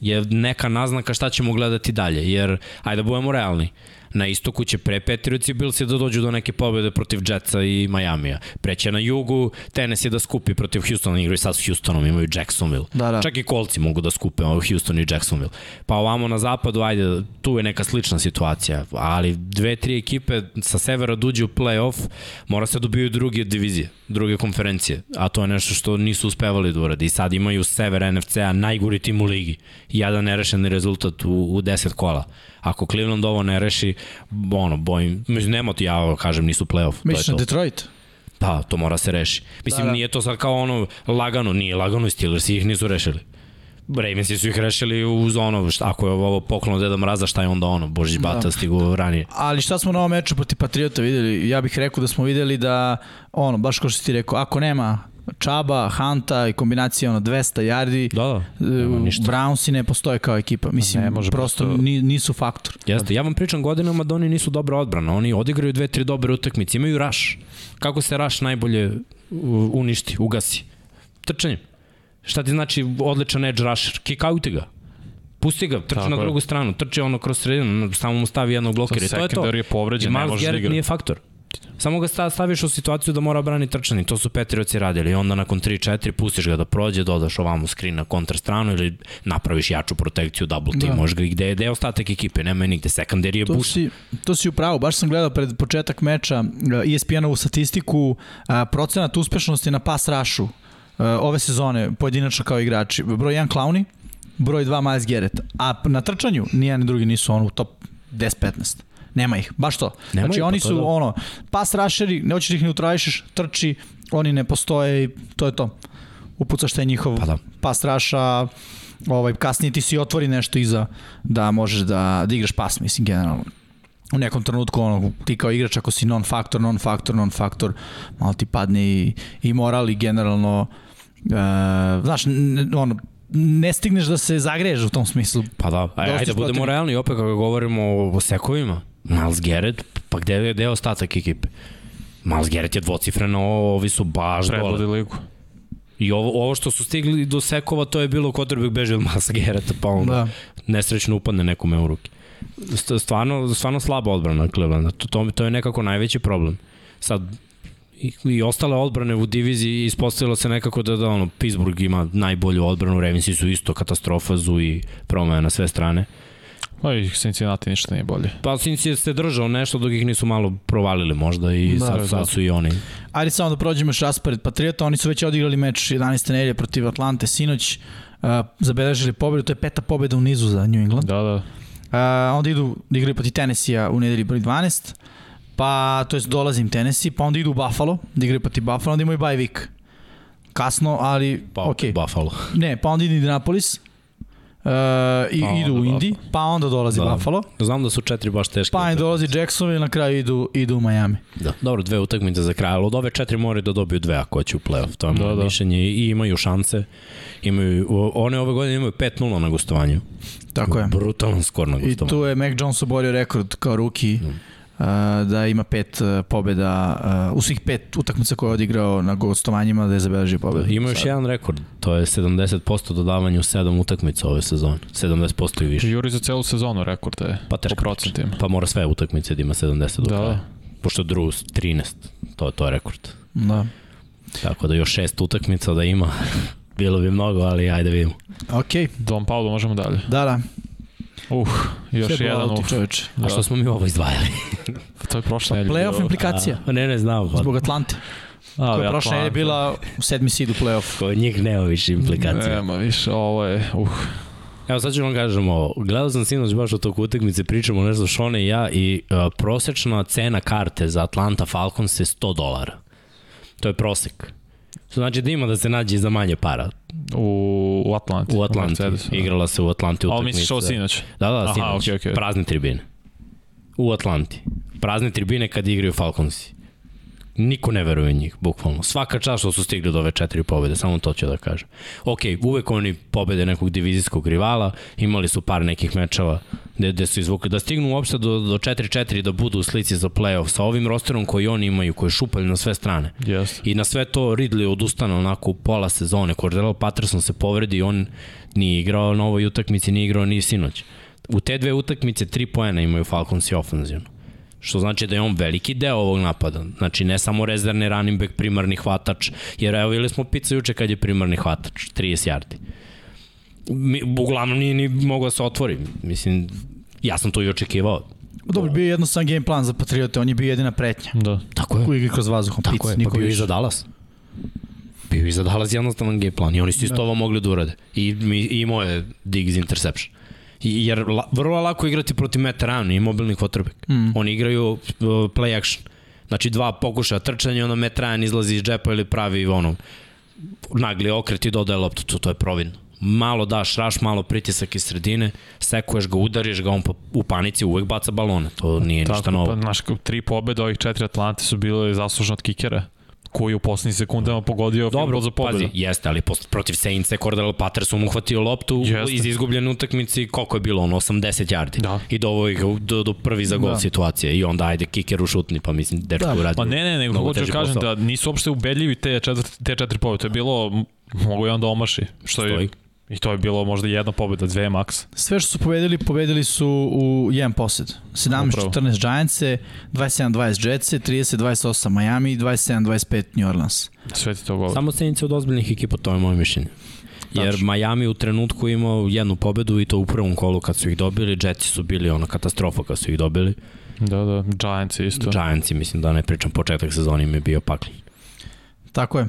je neka naznaka šta ćemo gledati dalje. Jer, ajde da budemo realni, na istoku će pre Patriots i Bills da dođu do neke pobede protiv Jetsa i Majamija. Preće na jugu Tennessee da skupi protiv Houstona, igraju sad s Houstonom, imaju Jacksonville. Da, da. Čak i kolci mogu da skupe ovo Houston i Jacksonville. Pa ovamo na zapadu, ajde, tu je neka slična situacija, ali dve, tri ekipe sa severa duđe u play-off, mora se dobiju druge divizije, druge konferencije, a to je nešto što nisu uspevali da urade. I sad imaju sever NFC-a najgori tim u ligi. Jedan nerešeni rezultat u, u 10 kola. Ako Cleveland ovo ne reši, ono, bojim, mislim, nema ti ja kažem, nisu play-off. to je to. Detroit? Pa, to mora se reši. Mislim, Da, da, da. da. nije to sad kao ono lagano, nije lagano i Steelersi ih nisu rešili. Ravensi su ih rešili uz ono, šta, ako je ovo poklon Deda Mraza, šta je onda ono, Božić Bata da. stigu ranije. Ali šta smo na ovom meču protiv Patriota videli? Ja bih rekao da smo videli da, ono, baš kao što si ti rekao, ako nema Čaba, Hanta i kombinacija ono 200 yardi, Da, da. ništa. Brownsi ne postoje kao ekipa. Mislim, Ne može prosto prosto- ni, nisu faktor. Jeste, ja vam pričam godinama da oni nisu dobra odbrana. Oni odigraju dve, tri dobre utakmice, imaju raš. Kako se raš najbolje uništi, ugasi? Trčanjem. Šta ti znači odličan edge rusher? Kick outi ga. Pusti ga, trči Tako na je. drugu stranu, trči ono kroz sredinu, samo mu stavi jednog blokera i to je to. Je povređen, I ne Miles da Garrett igra. nije faktor. Samo ga sta- staviš u situaciju da mora brani trčanje. To su Petrioci radili. I onda nakon 3-4 pustiš ga da prođe, dodaš ovamo screen na kontra stranu ili napraviš jaču protekciju, double team. Da. Možeš ga i gde, gde je ostatak ekipe? Nema je nigde. Secondary je To boost. si, to si upravo, baš sam gledao pred početak meča ESPN-ovu statistiku, a, procenat uspešnosti na pas rašu uh, ove sezone, pojedinačno kao igrači. Broj 1 Clowny, broj 2 Miles Garrett, a na trčanju nijedan ni drugi nisu ono u top 10-15. Nema ih, baš to. Nema znači ih, pa oni to su da. ono, pas rašeri, ne hoćeš da ih neutrališeš, trči, oni ne postoje i to je to. Upucaš taj njihov Pa da. pas raša, ovaj, kasnije ti si otvori nešto iza da možeš da, da igraš pas, mislim, generalno u nekom trenutku ono, ti kao igrač ako si non-faktor, non-faktor, non-faktor, malo ti padne i, i moral i generalno e, znaš, ono, ne stigneš da se zagreješ u tom smislu. Pa da, aj, ajde da budemo realni, opet kako govorimo o, o sekovima. Miles Garrett, pa gde, je- gde je ostatak ekipe? Miles Garrett je dvocifreno, ovi su baš Predvodi dole. ligu. I ovo, ovo što su stigli do sekova, to je bilo quarterback beže od Miles Garretta, pa onda Da. nesrećno upadne nekome u ruke. St- Stvarno, stvarno slaba odbrana Clevelanda, to, to, to je nekako najveći problem. Sad, i, i ostale odbrane u diviziji ispostavilo se nekako da, da ono, Pittsburgh ima najbolju odbranu, Ravensi su isto katastrofa, zu i promaja na sve strane. Pa i Cincinnati ništa nije bolje. Pa Cincy ste držao nešto dok ih nisu malo provalili možda i Da, da, sad, da. sad su i oni. Ajde samo da prođemo još raspored Patriota, oni su već odigrali meč 11. nedelje protiv Atlante sinoć, uh, zabeležili pobedu, to je peta pobeda u nizu za New England. Da, da. Uh, onda idu da igraju protiv Tennessee-a u nedelji broj 12, pa to jest dolazim Tennessee, pa onda idu u Buffalo, da igraju protiv Buffalo, onda imaju bye week. Kasno, ali Pa ok. okay. Buffalo. Ne, pa onda idu Indianapolis, uh, i Pa idu u onda Indy, pa onda dolazi Da. Buffalo, Znam da su četiri baš teške. pa i utakmice. dolazi Jacksonville i na kraju idu, idu u Miami. Da. Dobro, dve utakmice za kraj, ali od ove četiri moraju da dobiju dve ako hoće u play-off. To je Da, moje da. mišljenje i imaju šanse. Imaju, one ove godine imaju 5-0 na gostovanju. Tako je. Brutalan skor na I gostovanju. tu je Mac Jones oborio rekord kao ruki uh, da ima pet uh, pobeda uh, u svih pet utakmica koje je odigrao na gostovanjima da je zabeležio pobedu. Ima još Sad. jedan rekord, to je 70% dodavanja u 7 utakmica ove sezone. 70% i više. Juri za celu sezonu rekord je Pa po teško procentima. Pa mora sve utakmice da ima 70 do Da, kraja. da. Pošto Drew 13, to, to je rekord. Da. Tako da još šest utakmica da ima, bilo bi mnogo, ali ajde vidimo. Ok, Don Paulo, možemo dalje. da, da. Uh, još Sve jedan bolauti, uh. čoveče. A što smo mi ovo izdvajali? To je prošle nedelje. Playoff bilo. implikacija. A, ne, ne znam. Pa, Zbog Atlante. Ali koja je Atlanta. je bila u sedmi seed u playoff. kod njih nema više implikacije. Nema više, ovo je, uh, Evo sad ću vam kažem ovo. Gledao sam sinoć baš o tog utakmice, pričamo nešto Šone i ja i uh, prosečna cena karte za Atlanta Falcons je 100 dolara. To je prosek. To znači da ima da se nađe za manje para. u, u Atlanti. U Atlanti. Mercedesu, da. Igrala se u Atlanti Ali utakmica. misliš ovo sinoć? Da, da, Aha, sinoć. okej, okej. Prazne tribine. U Atlanti. Prazne tribine kad igraju Falconsi. Niko ne veruje njih, bukvalno. Svaka čast što su stigli do ove četiri pobede, samo to ću da kažem. Ok, uvek oni pobede nekog divizijskog rivala, imali su par nekih mečeva gde, gde su izvukli. Da stignu uopšte do, do 4-4 da budu u slici za playoff sa ovim rosterom koji oni imaju, koji šupalju na sve strane. Yes. I na sve to Ridley odustane onako u pola sezone. Cordell Patterson se povredi i on nije igrao na ovoj utakmici, nije igrao ni sinoć. U te dve utakmice tri poena imaju Falcons i ofenzivno. Što znači da je on veliki deo ovog napada. Znači ne samo rezervni running back, primarni hvatač, jer evo ili smo pica juče kad je primarni hvatač, 30 yardi. Mi, uglavnom nije ni mogao da se otvori. Mislim, ja sam to i očekivao. Dobro, bio je jednostavan game plan za Patriote, on je bio jedina pretnja. Da. Tako je. U igri kroz vazduh, Tako pic, je, pa niko bio i za Dallas. Bio i za Dallas jednostavan game plan i oni su isto ovo mogli da urade. I, mi, i imao je Diggs interception. Jer la, vrlo lako igrati protiv Matt Ryan i mobilni quarterback. Mm. Oni igraju uh, play action. Znači dva pokušaja trčanja, onda Matt Ryan izlazi iz džepa ili pravi ono nagli okret i dodaje loptu, to, to je providno. Malo daš raš, malo pritisak iz sredine, sekuješ ga, udariš ga, on pa, u panici uvek baca balone, to nije ništa Tako, novo. pa, znaš, tri pobede ovih četiri Atlante su bile zaslužne od kikera koji je u poslednjim sekundama pogodio Dobro, za pobedu. pazi, jeste, ali post, protiv Saints je Cordell Patterson uhvatio loptu Jeste. iz izgubljene utakmice, koliko je bilo, ono, 80 yardi. Da. I do, ih do, do prvi za gol Da. situacije. I onda ajde kiker u šutni, pa mislim, dečko Da. uradio. Pa ne, ne, nego mnogo hoću da kažem posao. da nisu uopšte ubedljivi te, četvrt, te četiri pobjede. To je bilo, mogu je onda omaši. Što je, Stoji. I to je bilo možda jedna pobjeda, dve maks. Sve što su pobedili, pobedili su u jedan posed. 17-14 Giantse, 27-20 Jetse, 30-28 Miami, 27-25 New Orleans. Sve ti to govori. Samo Saints od ozbiljnih ekipa, to je moje mišljenje. Jer Tačno. Miami u trenutku imao jednu pobedu i to u prvom kolu kad su ih dobili, Jetsi su bili ona katastrofa kad su ih dobili. Da, da, Giants isto. Giantsi, mislim da ne pričam, početak sezoni im je bio pakli. Tako je.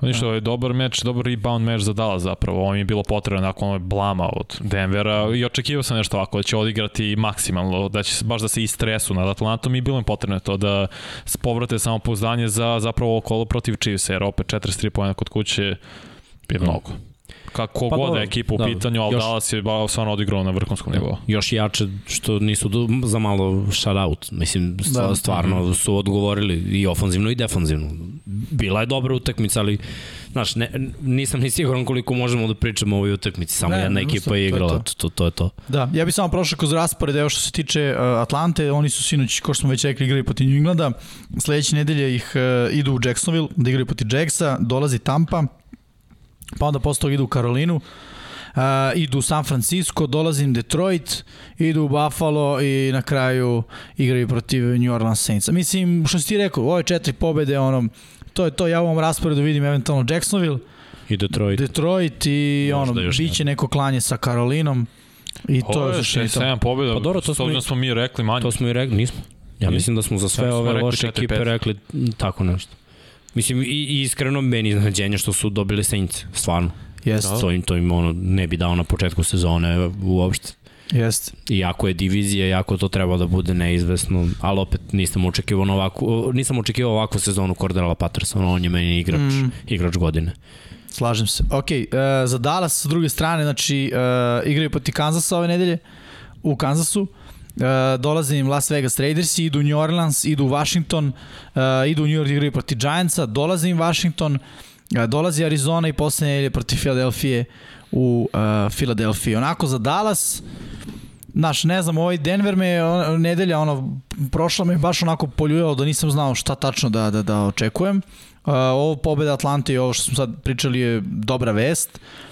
Oni što je dobar meč, dobar rebound meč za Dallas zapravo. Ovo mi je bilo potrebno nakon ove blama od Denvera i očekivao sam nešto ovako, da će odigrati maksimalno, da će baš da se istresu nad Atlantom i bilo im potrebno to da povrate samopouzdanje za zapravo ovo kolo protiv Chiefs, jer opet 43 pojena kod kuće je mnogo. Kako Pa god da je ekipa u da. pitanju, ali Još- Dallas je stvarno odigrao na vrhunskom nivou. Još jače što nisu do, za malo shoutout. Mislim, Da. da. stvarno su odgovorili i ofanzivno i defanzivno. Bila je dobra utakmica, ali znaš, ne, nisam ni siguran koliko možemo da pričamo o ovoj utakmici. Samo Ne, jedna ne, ekipa je je igrala, to. to, to, to je to. Da, ja bih samo prošao kroz raspored, evo što se tiče uh, Atlante, oni su sinoć, kao što smo već rekli, igrali protiv New Englanda, sledeće nedelje ih uh, idu u Jacksonville, da igraju protiv Jacksa, dolazi Tampa, pa onda posle toga idu u Karolinu, uh, idu u San Francisco, dolazim Detroit, idu u Buffalo i na kraju igraju protiv New Orleans Saintsa. Mislim, što si ti rekao, ove četiri pobede, ono, to je to, ja u ovom rasporedu vidim eventualno Jacksonville, I Detroit. Detroit i Možda ono, biće neko klanje sa Karolinom i to Ovo je je suštini to. 6-7 pobjeda, Pa dobro, to smo i- smo mi rekli manje. To smo i rekli, nismo. Ja mislim da smo za sve ove rekli loše 4-5. ekipe rekli tako nešto. Mislim, i, i iskreno meni iznenađenje što su dobili Saints, stvarno. Jest, To im, to im ono, ne bi dao na početku sezone uopšte. jest. Iako je divizija, jako to treba da bude neizvesno, ali opet nisam očekivao ovakvu, nisam očekivao ovakvu sezonu Cordella Pattersona, on je meni igrač, Mm. igrač godine. Slažem se. Ok, uh, za Dallas sa druge strane, znači uh, igraju poti Kansasa ove nedelje u Kansasu. Uh, dolaze im Las Vegas Raiders, idu u New Orleans, idu u Washington, uh, idu u New York igraju proti Giantsa, dolaze im Washington, uh, dolazi Arizona i poslednje nedelje protiv Filadelfije u uh. Onako za Dallas, Znaš, ne znam, ovaj Denver me on, nedelja, ono, prošla me baš onako poljujalo da nisam znao šta tačno da, da, da očekujem. Uh, ovo pobeda Atlante i ovo što smo sad pričali je dobra vest. Uh,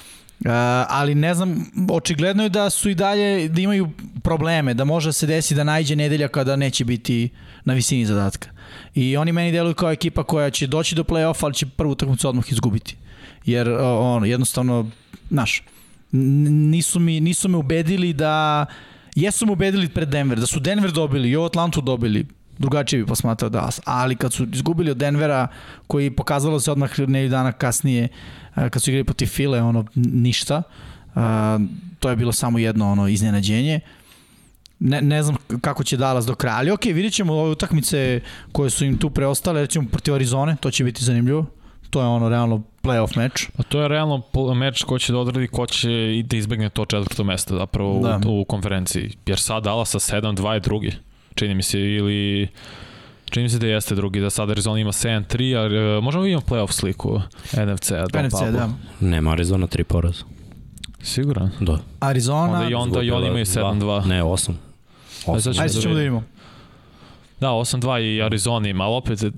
ali ne znam, očigledno je da su i dalje, da imaju probleme, da može da se desi da najđe nedelja kada neće biti na visini zadatka. I oni meni deluju kao ekipa koja će doći do play-offa, ali će prvu utakmicu odmah izgubiti. Jer uh, ono, jednostavno, znaš, nisu, mi, nisu me ubedili da jesu me ubedili pred Denver, da su Denver dobili i ovo Atlantu dobili, drugačije bi posmatrao Dallas, ali kad su izgubili od Denvera, koji pokazalo se odmah nedelju dana kasnije, a, kad su igrali protiv File, ono, ništa, to je bilo samo jedno ono iznenađenje. Ne, ne znam kako će Dallas do kraja, ali okej, vidjet ćemo ove utakmice koje su im tu preostale, recimo protiv Arizone, to će biti zanimljivo. To je ono realno playoff meč. A to je realno meč ko će da odradi, ko će i da izbegne to četvrto mesto zapravo Da. u, u konferenciji. Jer sad Dallas sa 7-2 je drugi. Čini mi se ili Čini mi se da jeste drugi, da sad Arizona ima 7-3, a e, možemo vidimo playoff sliku NFC-a. Don NFC, da. Nema Arizona tri poraza. Siguran? Da. Arizona, Onda i onda i oni imaju 7-2. Ne, 8. Ajde, sad ćemo ajde sad ćemo da vidimo. Da, 8-2 i Arizona ima, ali opet uh,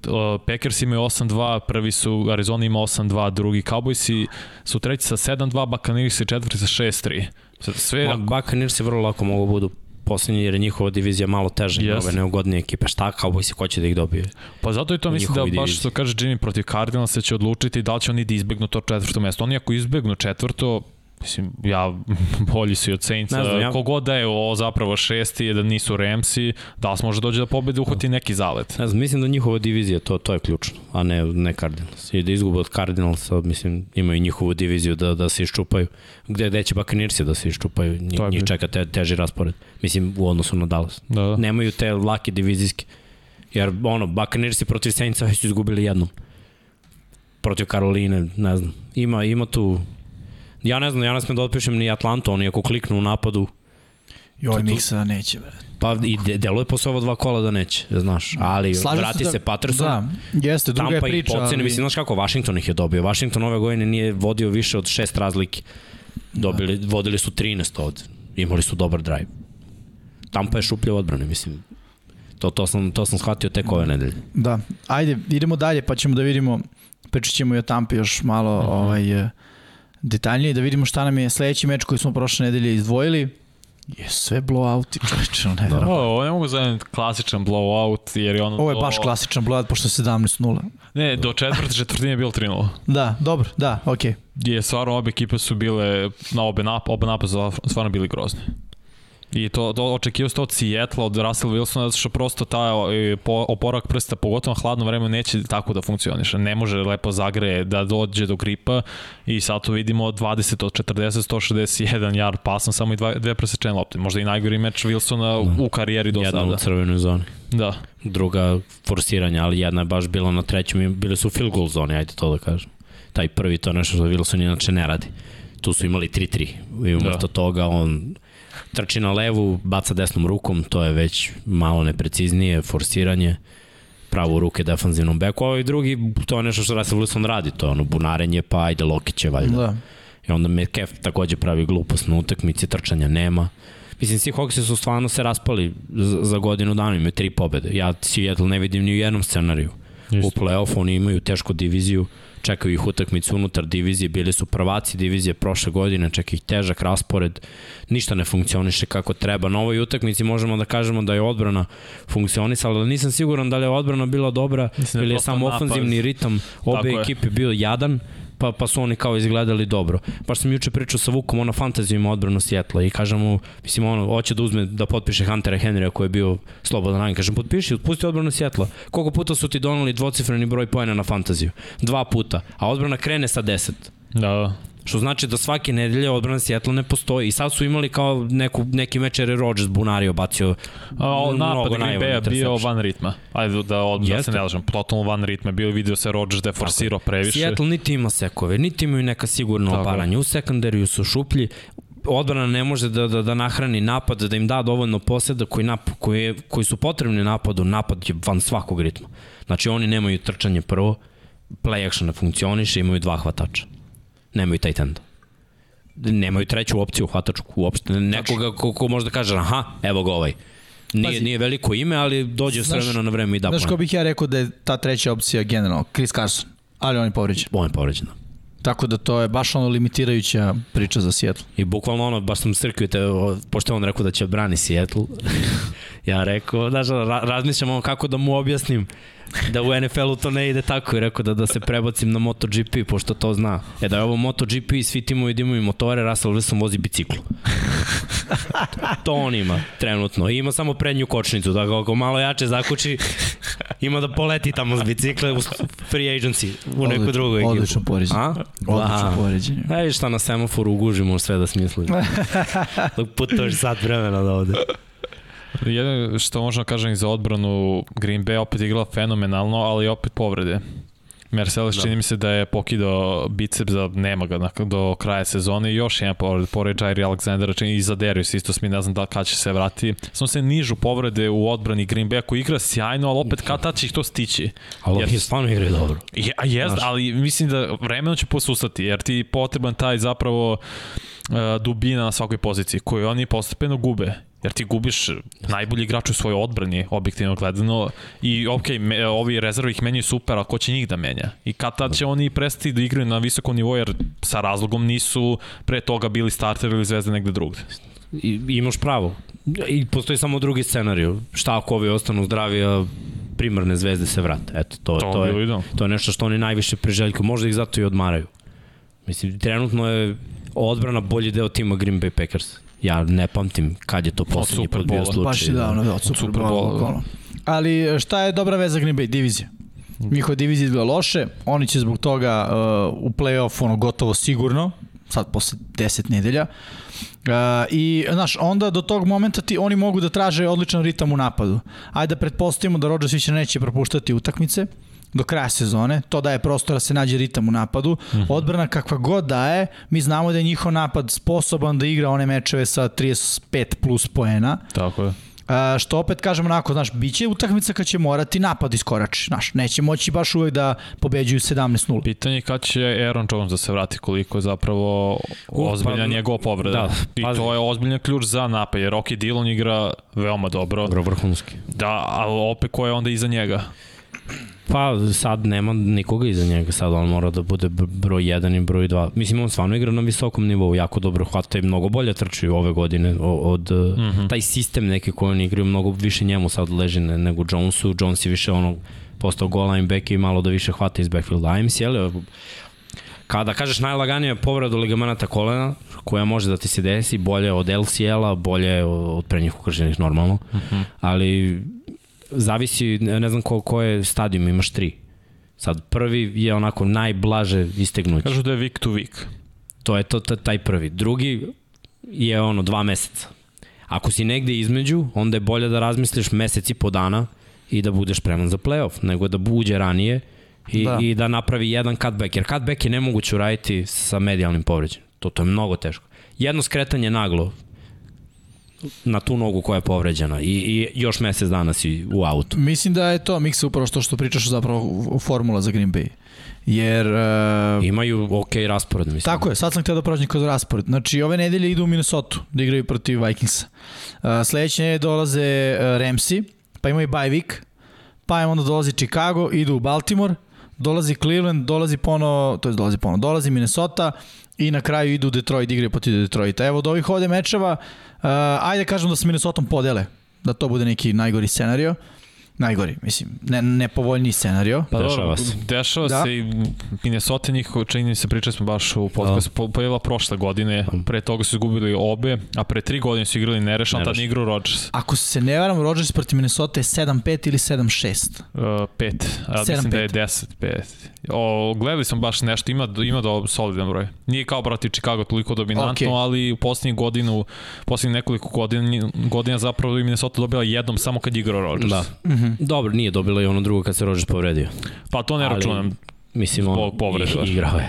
Packers imaju 8-2, prvi su, Arizona ima 8-2, drugi Cowboysi su treći sa 7-2, Buccaneers četvrti sa 6-3. Sad Sve, Ma, Buccaneers je vrlo lako mogu budu poslednji jer je njihova divizija malo teža, yes. ove neugodnije ekipe. Šta Cowboysi ko će da ih dobije? Pa zato i to mislim da baš što kaže Jimmy protiv Cardinalsa će odlučiti da li će oni da izbegnu to četvrto mesto. Oni ako izbegnu četvrto, mislim, ja bolji su i od Saintsa. Ne znam, ja- Kogod da je ovo zapravo šesti, je da nisu Ramsi, da li može dođe da pobedi, uhvati neki zalet. Ne znam, mislim da njihova divizija, to, to je ključno, a ne, ne Cardinals. I da izgube od Cardinalsa, mislim, imaju njihovu diviziju da, da se iščupaju. Gde, gde će Buccaneersi da se iščupaju, njih, njih čeka te, teži raspored. Mislim, u odnosu na Dallas. Da, da. Nemaju te lake divizijske. Jer, ono, Buccaneersi protiv Saintsa već su izgubili jednom. Protiv Karoline, ne znam. Ima, ima tu... Ja ne znam, ja ne smem da otpišem ni Atlantu, oni ako kliknu u napadu, ovaj to- miksa neće, bre. Pa i de, deluje posle ova dva kola da neće, znaš. Ali Slažem vrati da- se Patterson. Da, jeste, druga je Tampa ih priča. pocene, ali... mislim, znaš kako, Washington ih je dobio. Washington ove godine nije vodio više od šest razlike. Dobili, vodili su 13 ovde. Imali su dobar drive. Tampa je šuplja odbrane, mislim. To, to, sam, to sam shvatio tek ove nedelje. Da, ajde, idemo dalje pa ćemo da vidimo, pričat ćemo i o Tampi još malo Mhm. ovaj, e, detaljnije, da vidimo šta nam je sledeći meč koji smo prošle nedelje izdvojili. Je sve blowouti, čovječe, ne Da. Ovo ne mogu zovem klasičan blowout, jer je ono... Ovo je do- baš klasičan blowout, pošto je 17-0. Ne, do četvrte četvrtine je bilo 3-0. Da, dobro, da, okej. Je stvarno obe ekipe su bile, na obe nap, oba napada stvarno bili grozni. I to, to očekivao se to od Seattle, od Russell Wilsona, zato što prosto ta po, oporak prsta, pogotovo na hladno vreme, neće tako da funkcioniše. Ne može lepo zagreje da dođe do gripa i sad tu vidimo 20 od 40, 161 yard pasom, samo i dva, dve presečene lopte. Možda i najgori meč Wilsona Da. u karijeri do Jedna sada. u crvenoj zoni. Da. Druga forsiranja, ali jedna je baš bila na trećem i bile su field goal zone, ajde to da kažem. Taj prvi to je nešto što Wilson inače ne radi. Tu su imali 3-3 i umesto da. toga on trči na levu, baca desnom rukom, to je već malo nepreciznije, forsiranje, pravo u ruke defanzivnom beku, a ovaj drugi, to je nešto što Russell Wilson radi, to je ono bunarenje, pa ajde Lokiće valjda. Da. I onda Metcalf takođe pravi glupost na utakmici, trčanja nema. Mislim, svi Hawksi su stvarno se raspali za, za godinu dana, imaju tri pobede. Ja Seattle ne vidim ni u jednom scenariju. Isto. U play-offu oni imaju tešku diviziju, čekaju ih utakmicu unutar divizije, bili su prvaci divizije prošle godine, čeka ih težak raspored, ništa ne funkcioniše kako treba. Na ovoj utakmici možemo da kažemo da je odbrana funkcionisala, ali nisam siguran da li je odbrana bila dobra Mislim da ili je samo napad. ofanzivni ritam obe Tako je. ekipe bio jadan, pa, pa su oni kao izgledali dobro. Baš sam juče pričao sa Vukom, ona fantaziju ima odbranu Sjetla i kažem mu, mislim ono, hoće da uzme, da potpiše Huntera Henrya koji je bio slobodan ranj. Kažem, potpiši, otpusti odbranu Sjetla. Koliko puta su ti donali dvocifreni broj pojena na fantaziju? Dva puta. A odbrana krene sa 10. Da, da. Što znači da svake nedelje odbrana Sjetla ne postoji. I sad su imali kao neku, neki meč jer je Rodgers bunario, bacio A, napad Green Bay bio van ritma. Ajde da, od, da se ne lažem, totalno van ritma. Bio video se Rodgers da je forsirao previše. Seattle niti ima sekove, niti imaju neka sigurna oparanja. U sekundariju su šuplji, odbrana ne može da, da, da nahrani napad, da im da dovoljno poseda koji, nap, koji, je, koji su potrebni napadu, napad je van svakog ritma. Znači oni nemaju trčanje prvo, play action ne funkcioniše, imaju dva hvatača. Nemaju tight enda. Nemaju treću opciju hvatačku uopšte. Nekoga ko, ko može da kaže, aha, evo ga ovaj. Nije, Pazi. nije veliko ime, ali dođe s vremena na vreme i da Znaš ko bih ja rekao da je ta treća opcija generalno? Chris Carson. Ali on je povređen. On je povređen. Tako da to je baš ono limitirajuća priča za Seattle. I bukvalno ono, baš sam srkio te, pošto on rekao da će brani Seattle, ja rekao, znaš, ra, razmišljam ono kako da mu objasnim da u NFL-u to ne ide tako i rekao da, da se prebacim na MotoGP, pošto to zna. E da je ovo MotoGP, svi timovi da imaju motore, Russell Wilson vozi biciklu. to on ima trenutno. I ima samo prednju kočnicu, da ako malo jače zakuči, ima da poleti tamo s bicikle u free agency, u neku Odlično- drugu ekipu. Odlično poređenje. A? Odlično Da. poređenje. Ne vidiš šta na semaforu ugužimo sve da smislim. Dok putuješ sat vremena da ovde. Jedno što možemo da kažem i za odbranu, Green Bay opet igrala fenomenalno, ali opet povrede. Mercedes da. čini mi se da je pokidao bicep za nema ga do kraja sezone i još jedan povred, pored Jairi Alexandera, čini i za Darius isto Smith, ne znam da kad će se vratiti. Samo se nižu povrede u odbrani Green Bay koji igra sjajno, ali opet kad tad će ih to stići. Ali Jer- je stvarno igraju dobro. Je, a jest, Znaš. ali mislim da vremenom će posustati, jer ti je potreban taj zapravo uh, dubina na svakoj poziciji, koju oni postepeno gube. Jer ti gubiš najbolji igrač u svojoj odbrani, objektivno gledano, i ok, me, ovi rezervi ih menjaju super, a ko će njih da menja? I kad tad će oni prestati da igraju na visokom nivou, jer sa razlogom nisu pre toga bili starter ili zvezde negde drugde. I, imaš pravo. I postoji samo drugi scenarij. Šta ako ovi ostanu zdravi, a primarne zvezde se vrate. Eto, to, To to, je, idealno. to je nešto što oni najviše priželjkuju. Možda ih zato i odmaraju. Mislim, trenutno je odbrana bolji deo tima Green Bay Packers. Ja ne pamtim kad je to poslednji put bio slučaj. Baš je davno, da, od Superbola, da. Ali šta je dobra veza Green Bay? Divizija. Njihova divizija izgleda loše, oni će zbog toga uh, u play-off ono gotovo sigurno, sad posle 10 nedelja. Uh, I, znaš, onda do tog momenta ti oni mogu da traže odličan ritam u napadu. Ajde da pretpostavimo da Rodgers više neće propuštati utakmice do kraja sezone, to daje prostora da se nađe ritam u napadu. Mm -hmm. Odbrana kakva god daje, mi znamo da je njihov napad sposoban da igra one mečeve sa 35 plus poena. Tako je. Uh, što opet kažem onako, znaš, bit će utakmica kad će morati napad iskorači, znaš, neće moći baš uvek da pobeđuju 17-0. Pitanje je kad će Aaron Jones da se vrati, koliko je zapravo uh, ozbiljna pa, njegova povreda. Da, I pazi. to je ozbiljan ključ za napad, jer Rocky Dillon igra veoma dobro. Dobro, vrhunski. Da, ali opet ko je onda iza njega? Pa sad nema nikoga iza njega, sad on mora da bude broj 1 i broj 2. Mislim, on stvarno igra na visokom nivou, jako dobro hvata i mnogo bolje trči ove godine od, mm -hmm. taj sistem neki koji on igraju, mnogo više njemu sad leži nego Jonesu. Jones je više ono postao goal linebacker i malo da više hvata iz backfielda. AMC, jel? Kada kažeš najlaganije povreda ligamenata kolena, koja može da ti se desi, bolje od LCL-a, bolje od prednjih ukrženih normalno, mm -hmm. ali zavisi, ne znam ko, ko je stadijum, imaš tri. Sad, prvi je onako najblaže istegnuće. Kažu da je week to week. To je to, taj prvi. Drugi je ono dva meseca. Ako si negde između, onda je bolje da razmisliš mesec i po dana i da budeš spreman za playoff, nego da buđe ranije i da, i da napravi jedan cutback. Jer cutback je nemoguće uraditi sa medijalnim povređenjem. To, to je mnogo teško. Jedno skretanje naglo, na tu nogu koja je povređena i, i još mesec dana si u autu. Mislim da je to miksa upravo što što pričaš zapravo formula za Green Bay. Jer... Uh, Imaju ok raspored, mislim. Tako je, sad sam htio da prođem kroz raspored. Znači, ove nedelje idu u Minnesota da igraju protiv Vikingsa. Uh, sledeće nedelje dolaze uh, Ramsey, pa imaju bye week, pa onda dolazi Chicago, idu u Baltimore, dolazi Cleveland, dolazi pono, to je dolazi pono, dolazi Minnesota i na kraju idu Detroit, igraju protiv Detroita. Evo od ovih ovde mečeva, uh, ajde kažem da se Minnesota podele, da to bude neki najgori scenario. Uh, najgori, mislim, ne, nepovoljniji scenario. Pa dešava se. Dešava da. se i Minnesota njih, čini se, pričali smo baš u podcastu, da. pojela prošle godine, pre toga su izgubili obe, a pre tri godine su igrali nerešan, tad igru Rodgers. Ako se ne varam, Rodgers protiv Minnesota je 7-5 ili 7-6? Uh, 5, a mislim da je 10-5. O, gledali smo baš nešto, ima, ima da solidan broj. Nije kao protiv Chicago toliko dominantno, okay. ali u poslednjih godinu, poslednjih nekoliko godina, godina zapravo Minnesota dobila jednom samo kad igrao Rodgers. Da. Mm -hmm. Dobro, nije dobila i ono drugo kad se Rodgers povredio. Pa to ne ali, računam. Mislim, on povreda, igrao je.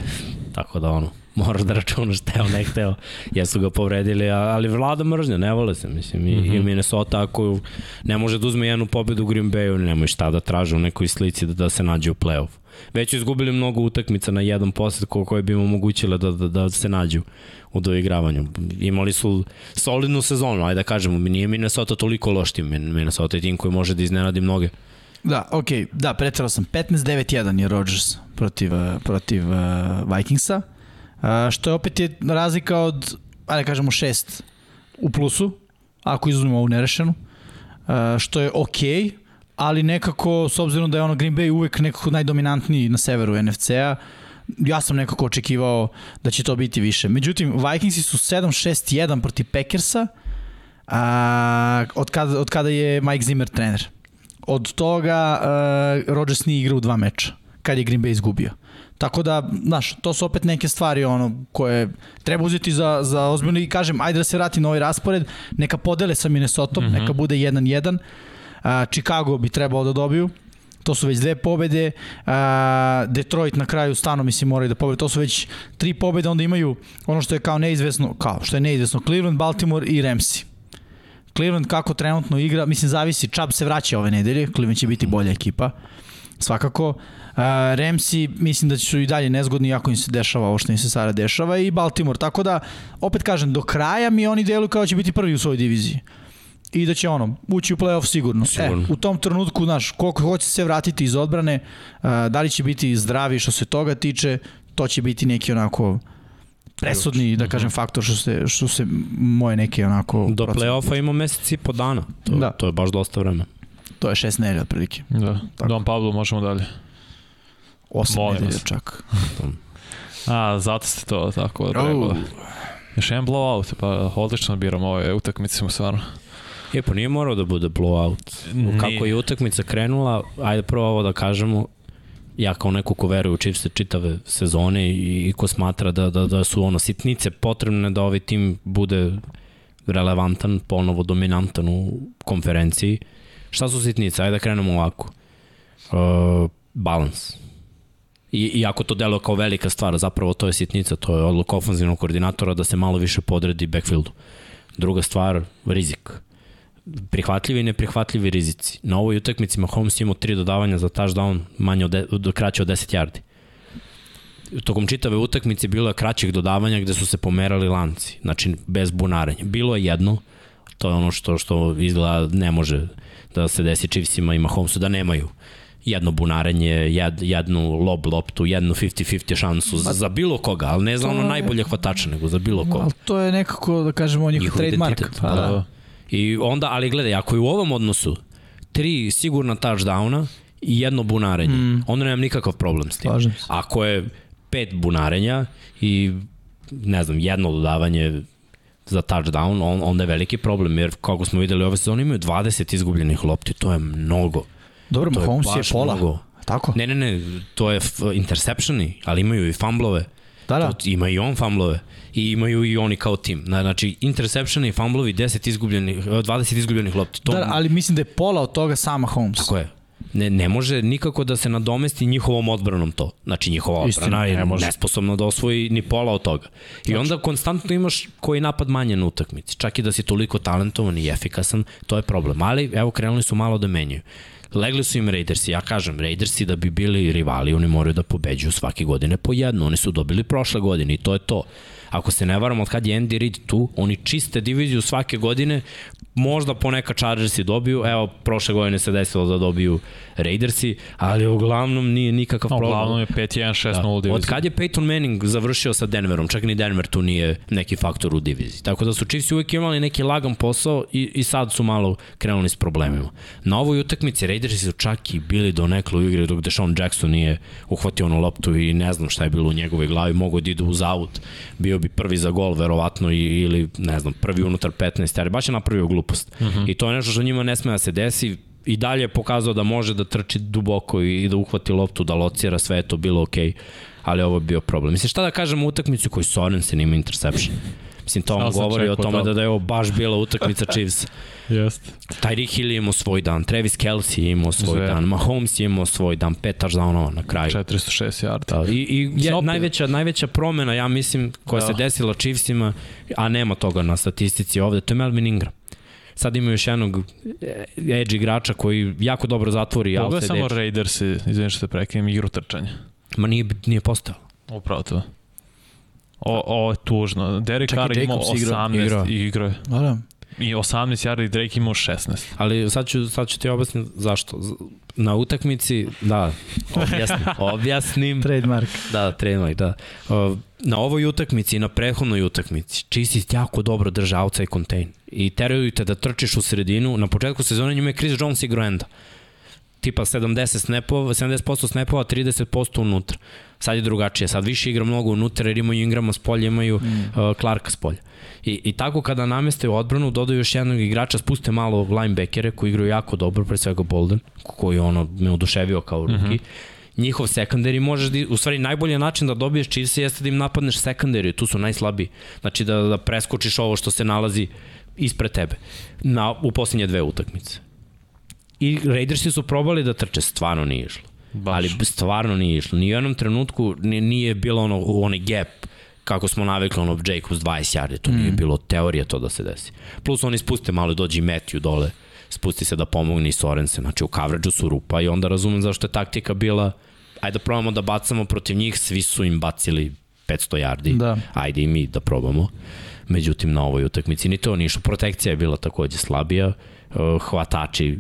Tako da ono, moraš da računaš teo, ne hteo, jesu ga povredili, ali vlada mržnja, ne vole se, mislim, i, mm -hmm. i Minnesota ako ne može da uzme jednu pobedu u Green Bayu, nemoj šta da traže u nekoj slici da, da se nađe u play-off. Već su izgubili mnogo utakmica na jedan posed koje bi im omogućile da, da, da se nađu u doigravanju. Imali su solidnu sezonu, ajde da kažemo, nije Minnesota toliko loš tim, Minnesota je tim koji može da iznenadi mnoge. Da, okej, okay. da, pretrao sam. 15-9-1 je Rodgers protiv, eh, protiv uh, Vikingsa, uh, što je opet je razlika od, ajde da kažemo, 6 u plusu, ako izuzmemo ovu nerešenu, uh, što je okej, okay, ali nekako, s obzirom da je ono Green Bay uvek nekako najdominantniji na severu NFC-a, ja sam nekako očekivao da će to biti više. Međutim, Vikingsi su 7-6-1 protiv Packersa a, od, kada, od kada je Mike Zimmer trener. Od toga uh, Rodgers nije igrao u dva meča, kad je Green Bay izgubio. Tako da, znaš, to su opet neke stvari ono koje treba uzeti za, za ozbiljno i kažem, ajde da se vrati na ovaj raspored, neka podele sa Minnesota, mm -hmm. neka bude 1-1. Uh, Chicago bi trebalo da dobiju, to su već dve pobede, a, Detroit na kraju stano mislim moraju da pobede, to su već tri pobede, onda imaju ono što je kao neizvesno, kao što je neizvesno, Cleveland, Baltimore i Ramsey. Cleveland kako trenutno igra, mislim zavisi, Chubb se vraća ove nedelje, Cleveland će biti bolja ekipa, svakako. Uh, mislim da su i dalje nezgodni ako im se dešava ovo što im se sada dešava i Baltimore, tako da opet kažem, do kraja mi oni deluju kao da će biti prvi u svojoj diviziji i da će ono ući u play-off sigurno. sigurno. E, u tom trenutku, znaš, koliko hoće se vratiti iz odbrane, da li će biti zdravi što se toga tiče, to će biti neki onako presudni, da kažem, faktor što se, što se moje neke onako... Do play-offa ima mesec i po dana. To, da. to je baš dosta vremena. To je šest nedelja otprilike. Da. Tako. Don Pablo, možemo dalje. Osam nedelja čak. A, zato ste to tako trebalo. Još jedan blowout, pa odlično biram ove utakmice smo stvarno. Je, pa nije morao da bude blowout. Kako je utakmica krenula, ajde prvo ovo da kažemo, ja kao neko ko veruje u Chiefs čitave sezone i, i ko smatra da, da, da su ono sitnice potrebne da ovaj tim bude relevantan, ponovo dominantan u konferenciji. Šta su sitnice? Ajde da krenemo ovako. Uh, balans. I, iako to deluje kao velika stvar, zapravo to je sitnica, to je odluka ofenzivnog koordinatora da se malo više podredi backfieldu. Druga stvar, rizik. Prihvatljivi i neprihvatljivi rizici. Na ovoj utakmici Mahomes imao tri dodavanja za touchdown manje od, de, kraće od 10 yardi. Tokom čitave utakmice bilo je kraćih dodavanja gde su se pomerali lanci, znači bez bunarenja. Bilo je jedno, to je ono što što izgleda ne može da se desi Chiefsima i Mahomesu da nemaju jedno bunarenje, jed, jednu lob loptu, jednu 50-50 šansu za, za bilo koga, ali ne za ono najbolje hvatača, nego za bilo koga. Ali to je nekako, da kažemo, njihov, njihov trademark. Pa, da. da. I onda, ali gledaj, ako je u ovom odnosu tri sigurna touchdowna i jedno bunarenje, mm. onda nemam nikakav problem s tim. Slažem se. Ako je pet bunarenja i ne znam, jedno dodavanje za touchdown, on, onda je veliki problem, jer kako smo videli ove sezone imaju 20 izgubljenih lopti, to je mnogo. Dobro, Mahomes je, je pola. Mnogo. Tako? Ne, ne, ne, to je interceptioni, ali imaju i fumblove. Da, da. To, ima i on fumblove i imaju i oni kao tim. Znači, interception i fumblovi, 10 izgubljenih, 20 izgubljenih lopti. To... Da, ali mislim da je pola od toga sama Holmes. Tako je. Ne, ne može nikako da se nadomesti njihovom odbranom to. Znači, njihova odbrana je ne nesposobna da osvoji ni pola od toga. I znači. onda konstantno imaš koji napad manje na utakmici. Čak i da si toliko talentovan i efikasan, to je problem. Ali, evo, krenuli su malo da menjaju. Legli su im Raidersi, ja kažem, Raidersi da bi bili rivali, oni moraju da pobeđuju svake godine po jednu, oni su dobili prošle godine i to je to. Ako se ne varam, od kad je Andy Reid tu, oni čiste diviziju svake godine, možda poneka Chargersi dobiju, evo, prošle godine se desilo da dobiju Raidersi, ali uglavnom nije nikakav problem. Uglavnom je 5-1-6-0 da. diviziju. Od kad je Peyton Manning završio sa Denverom, čak ni Denver tu nije neki faktor u diviziji. Tako da su Chiefs uvek imali neki lagan posao i, i sad su malo krenuli s problemima. Na ovoj utakmici Raidersi su čak i bili do nekle u igre dok Deshaun Jackson nije uhvatio onu loptu i ne znam šta je bilo u njegovoj glavi, mogo da ide uz out, bio bi prvi za gol verovatno ili ne znam, prvi unutar 15, ali baš je napravio glupost. Uh mhm. -huh. I to je nešto što njima ne sme da se desi, i dalje je pokazao da može da trči duboko i da uhvati loptu, da locira, sve je to bilo okej, okay, ali ovo je bio problem. Mislim, šta da kažem u utakmicu koji Sorensen ima interception? Mislim, to vam govori o tome da, da je ovo baš bila utakmica Chiefs. Jest. Tyreek Hill je imao svoj dan, Travis Kelsey je imao svoj Zve. dan, Mahomes je imao svoj dan, pet touchdownova na kraju. 406 yarda. Da, I, i je, najveća, najveća promena, ja mislim, koja da. se desila Chiefsima, a nema toga na statistici ovde, to je Melvin Ingram. Sad imaju još jednog edge igrača koji jako dobro zatvori. Koga samo edge. Raiders, izvinim što te prekinem, igru trčanja? Ma nije, nije postao. Upravo to. O, o, tužno. Derek Carr imao 18 igra. i igra. Da, da. I 18 yardi Drake imao 16. Ali sad ću, sad ću ti objasniti zašto. Na utakmici, da, objasnim. objasnim. trademark. Da, trademark, da. Na ovoj utakmici i na prethodnoj utakmici Chiefs jako dobro drže outside contain i teraju te da trčiš u sredinu. Na početku sezone njima je Chris Jones igrao enda tipa 70 snapova, 70% snapova, 30% unutra. Sad je drugačije, sad više igra mnogo unutra jer imaju Ingrama s polja, imaju mm. uh, Clarka s polja. I, I tako kada nameste u odbranu, dodaju još jednog igrača, spuste malo linebackere koji igraju jako dobro, pre svega Bolden, koji ono me oduševio kao ruki. Mm -hmm njihov sekundari možeš da, u stvari najbolji način da dobiješ Chiefs jeste da im napadneš sekundari, tu su najslabiji. Znači da, da preskočiš ovo što se nalazi ispred tebe na, u poslednje dve utakmice. I Raidersi su probali da trče, stvarno nije išlo. Baš. Ali stvarno nije išlo. Ni u jednom trenutku nije bilo ono, onaj gap kako smo navikli ono Jacobs 20 yardi, to mm. nije bilo teorija to da se desi. Plus oni spuste malo, dođe i Matthew dole, spusti se da pomogne i Sorensen, znači u coverage su rupa i onda razumem zašto je taktika bila ajde da probamo da bacamo protiv njih, svi su im bacili 500 yardi, da. ajde i mi da probamo. Međutim, na ovoj utakmici ni to ništa. Protekcija je bila takođe slabija, hvatači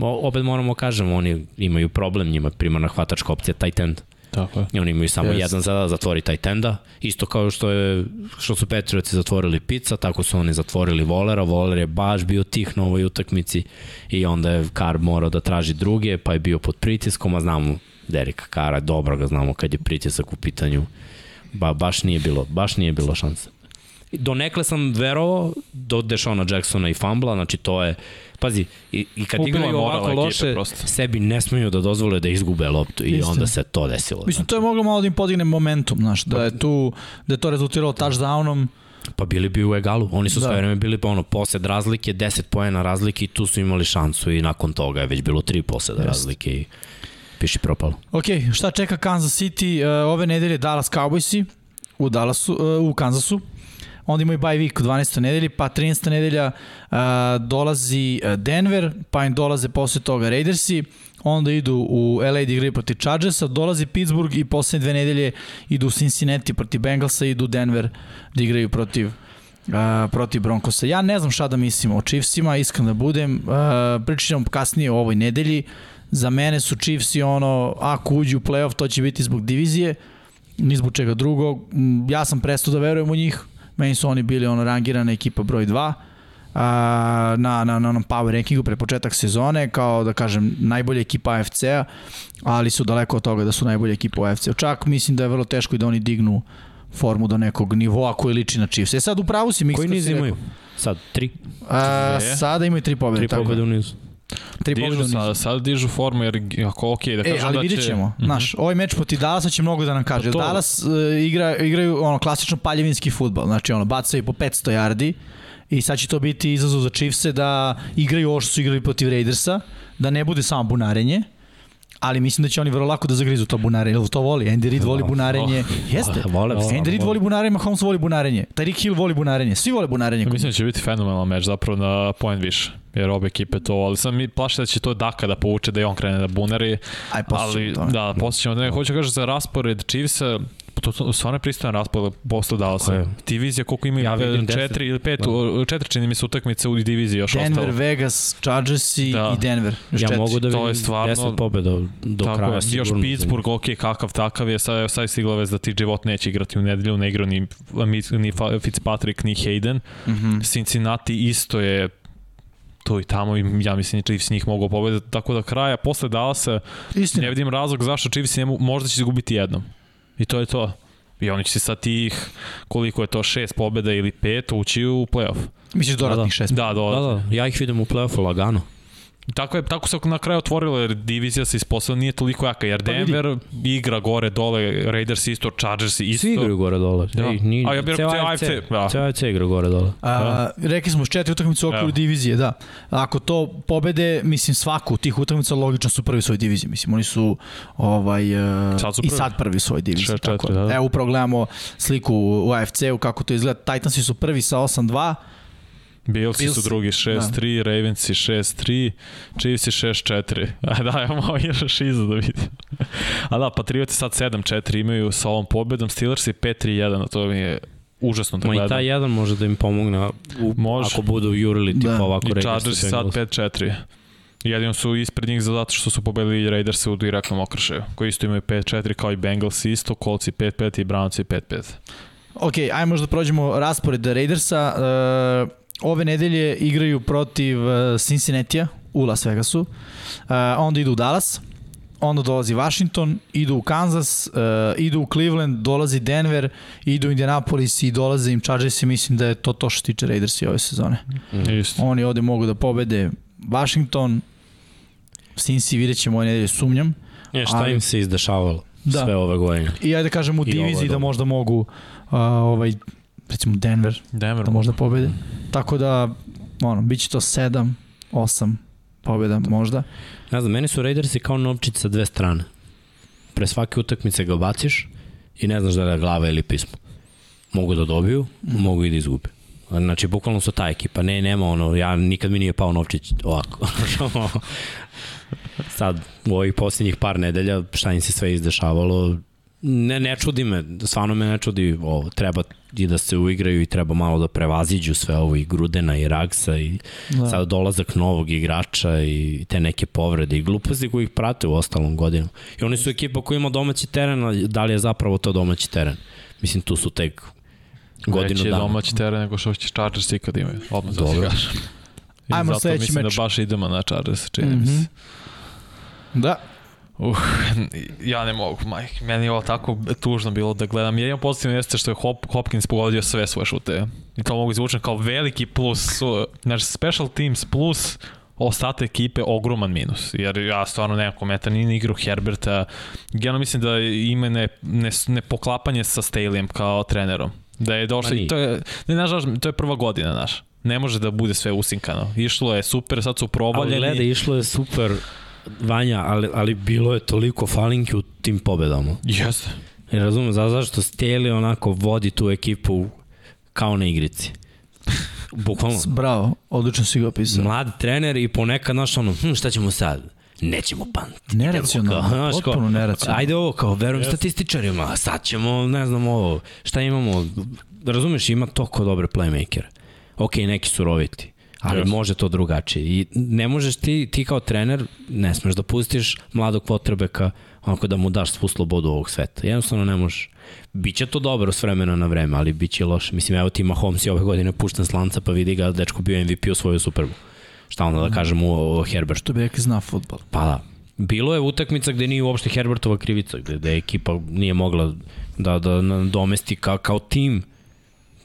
opet moramo kažem, oni imaju problem, njima primarna hvatačka opcija tight end. Tako je. I oni imaju samo yes. jedan zadatak, zatvori tight enda. Isto kao što, je, što su Petrioci zatvorili Pizza, tako su oni zatvorili Volera. Voler je baš bio tih na ovoj utakmici i onda je Carr morao da traži druge, pa je bio pod pritiskom, a znamo Derika Kara, dobro ga znamo kad je pritisak u pitanju. Ba, baš nije bilo, baš nije bilo šanse. Donekle sam verovao do Dešona Jacksona i Fumbla, znači to je pazi, i, i kad Ubili igraju ovako loše, prosto. sebi ne smeju da dozvole da izgube loptu i Istim. onda se to desilo. Mislim, to je moglo malo da im podigne momentum, znaš, da je tu, da je to rezultiralo touchdownom, Pa bili bi u egalu. Oni su da. sve vreme bili pa ono, posed razlike, 10 poena razlike i tu su imali šansu i nakon toga je već bilo 3 poseda Just. razlike i piši propalo. Ok, šta čeka Kansas City? Uh, ove nedelje Dallas Cowboysi u, Dallasu, uh, u Kansasu. Onda imaju bye week u 12. nedelji, pa 13. nedelja uh, dolazi Denver, pa im dolaze posle toga Raidersi, onda idu u LA da igraju Chargersa, dolazi Pittsburgh i posle dve nedelje idu u Cincinnati protiv Bengalsa, idu Denver da igraju protiv uh, protiv Broncosa. Ja ne znam šta da mislim o Chiefsima, iskreno da budem. Uh, pričat ćemo kasnije o ovoj nedelji. Za mene su Chiefsi ono, ako uđu u playoff, to će biti zbog divizije, ni zbog čega drugog. Ja sam prestao da verujem u njih, meni su oni bili ono rangirana ekipa broj 2 a, na, na, na onom power rankingu pre početak sezone, kao da kažem najbolja ekipa AFC-a, ali su daleko od toga da su najbolja ekipa u AFC-u. Čak mislim da je vrlo teško i da oni dignu formu do nekog nivoa koji liči na Chiefs. E sad u pravu si, Koji niz imaju? Sad, tri? A, sada imaju tri pobjede. Tri pobjede u nizu. Tri dižu sada, sada dižu formu jer ako ok, da E, kažem ali da će... vidjet ćemo. Mhm. Znaš, ovaj meč protiv Dallasa će mnogo da nam kaže. Pa to- Dallas uh, igra, igraju ono klasično paljevinski futbol. Znači, ono, bacaju po 500 yardi i sad će to biti izazov za Chiefse da igraju ovo što su igrali protiv Raidersa, da ne bude samo bunarenje, ali mislim da će oni vrlo lako da zagrizu to bunarenje. Jel to voli? Andy Reid voli bunarenje. Jeste. Vole, Andy Reid voli bunarenje, Mahomes voli bunarenje. Tyreek Hill voli bunarenje. Svi vole bunarenje. Mislim da će biti fenomenalan meč zapravo na point više. Jer obe ekipe to, ali sam mi plaši da će to Daka da povuče da i on krene da bunari. Aj, ali da, posle ćemo da ne, hoću kažem za raspored Chiefsa, to, stvarno je pristojan raspored posle Dallasa. je. Divizija koliko ima Ja vidim četiri deset. ili pet, Da. četiri čini mi se utakmice u diviziji još Denver, ostalo. Vegas, Chargersi Da. i Denver. Još Ja četiri. mogu da To je vidim stvarno- 10 pobjeda do Tako kraja. još. Pittsburgh, ok, kakav takav je, sad, sad je stigla vez da ti život neće igrati u nedelju, ne igra ni, ni Fitzpatrick, ni Hayden. Mhm. Cincinnati isto je to i tamo i ja mislim da Chiefs njih mogu pobediti. Tako da kraja, posle Dallasa, Istina. ne vidim razlog zašto Chiefs ne, mo- možda će izgubiti jednom. I to je to. I oni će se sa tih, koliko je to, šest pobjeda ili pet, ući u playoff. Misliš dodatnih Da, da. šest? Da, do, Da, da, ja ih vidim u play-offu lagano. Tako, je, tako se na kraju otvorilo jer divizija se ispostavila nije toliko jaka jer Pa vidi. Denver igra gore dole, Raiders isto, Chargers isto. Svi igraju gore dole. Da. Ej, ni, A ja bih rekao AFC, AFC, da. Ceo AFC igra gore dole. A, rekli smo četiri utakmice u okviru Evo. divizije, da. Ako to pobede, mislim svaku tih utakmica logično su prvi u svojoj diviziji. Mislim oni su ovaj uh, Sad su i sad prvi u svojoj diviziji. Tako četiri, da, da. Evo upravo gledamo sliku u AFC-u kako to izgleda. Titansi su prvi sa 8-2. Billsi su Bills. drugi 6-3, da. Ravensi 6-3, Chiefsi 6-4. A da, evo malo još šizu da vidim. A da, Patrioti sad 7-4 imaju sa ovom pobedom, Steelersi 5-3-1, a to mi je užasno da Ma i gledam. taj jedan može da im pomogne u, Može. ako budu jurili tipa Da. ovako I Raiders Chargersi i sad Bengals. 5-4. Jedino su ispred njih zato što su pobedili Raiders u direktnom okršaju, koji isto imaju 5-4 kao i Bengals isto, Colts 5-5 i Brownsi 5-5. Ok, ajmo možda prođemo raspored Raidersa. Uh, ove nedelje igraju protiv uh, Cincinnati-a u Las Vegasu. Uh, onda idu u Dallas. Onda dolazi Washington, idu u Kansas, uh, idu u Cleveland, dolazi Denver, idu u Indianapolis i dolaze im Chargers i mislim da je to to što tiče Raidersa i ove sezone. Isto. Oni ovde mogu da pobede Washington, Cincy vidjet ćemo ove nedelje, sumnjam. E, šta Ali- im se izdešavalo Da. sve ove godine? I ajde da kažem u je diviziji da možda mogu uh, ovaj, recimo Denver Denver da možda pobede. Tako da, ono, bit će to 7, 8 pobjeda možda. Ne znam, meni su Raidersi kao novčić sa dve strane. Pre svake utakmice ga baciš i ne znaš da je glava ili pismo. Mogu da dobiju, mogu i da izgube. Znači, bukvalno su ta ekipa. Ne, nema ono, ja nikad mi nije pao novčić ovako. Sad, u ovih posljednjih par nedelja, šta im se sve izdešavalo, ne, ne čudi me, stvarno me ne čudi ovo, treba i da se uigraju i treba malo da prevaziđu sve ovo i Grudena i Ragsa i Da. da. sad dolazak novog igrača i te neke povrede i gluposti koji ih prate u ostalom godinu. I oni su ekipa koja ima domaći teren, ali da li je zapravo to domaći teren? Mislim, tu su tek godinu Veći je dana. domaći teren nego što će Chargers ikad imaju. Odmah da ti Dobro. kažem. I Ajmo zato sledeći mislim meč. da baš idemo na Chargers, čini mi Mhm. se. Da. Uh, ja ne mogu, majke. Meni je ovo tako tužno bilo da gledam. Jedino pozitivno jeste što je Hop, Hopkins pogodio sve svoje šute. I to mogu izvučen kao veliki plus. Znači, special teams plus ostatak ekipe ogroman minus. Jer ja stvarno nemam komentar, ni igru Herberta. Ja mislim da ima ne, ne, ne poklapanje sa Staleyem kao trenerom. Da je došlo, i to je, ne, nažalost, to je prva godina, naš. Ne može da bude sve usinkano. Išlo je super, sad su Ali provaljeni. gledaj, išlo je super Vanja, ali, ali bilo je toliko falinki u tim pobedama. Jeste. I razumem, za zašto Steli onako vodi tu ekipu kao na igrici. Bukvalno. Bravo, odlično si ga opisao. Mlad trener i ponekad, znaš, ono, hm, šta ćemo sad? Nećemo pant. Neracionalno, Znaš, potpuno neracionalno. Ajde ovo, kao, verujem statističarima, sad ćemo, ne znam ovo, šta imamo, razumeš, ima toko dobre playmakere. Ok, neki su roviti, ali Jeste. može to drugačije. I ne možeš ti, ti kao trener, ne smeš da pustiš mladog kvotrbeka onako da mu daš svu slobodu ovog sveta. Jednostavno ne možeš. Biće to dobro s vremena na vreme, ali biće loše. Mislim, evo ti Mahomes je ove godine pušten s lanca, pa vidi ga, dečko bio MVP u svoju Super Bowl. Šta onda da kažem o, o Herbertu? Što bi rekli, zna futbol. Pa da. Bilo je utakmica gde nije uopšte Herbertova krivica, gde, gde ekipa nije mogla da, da domesti ka, kao tim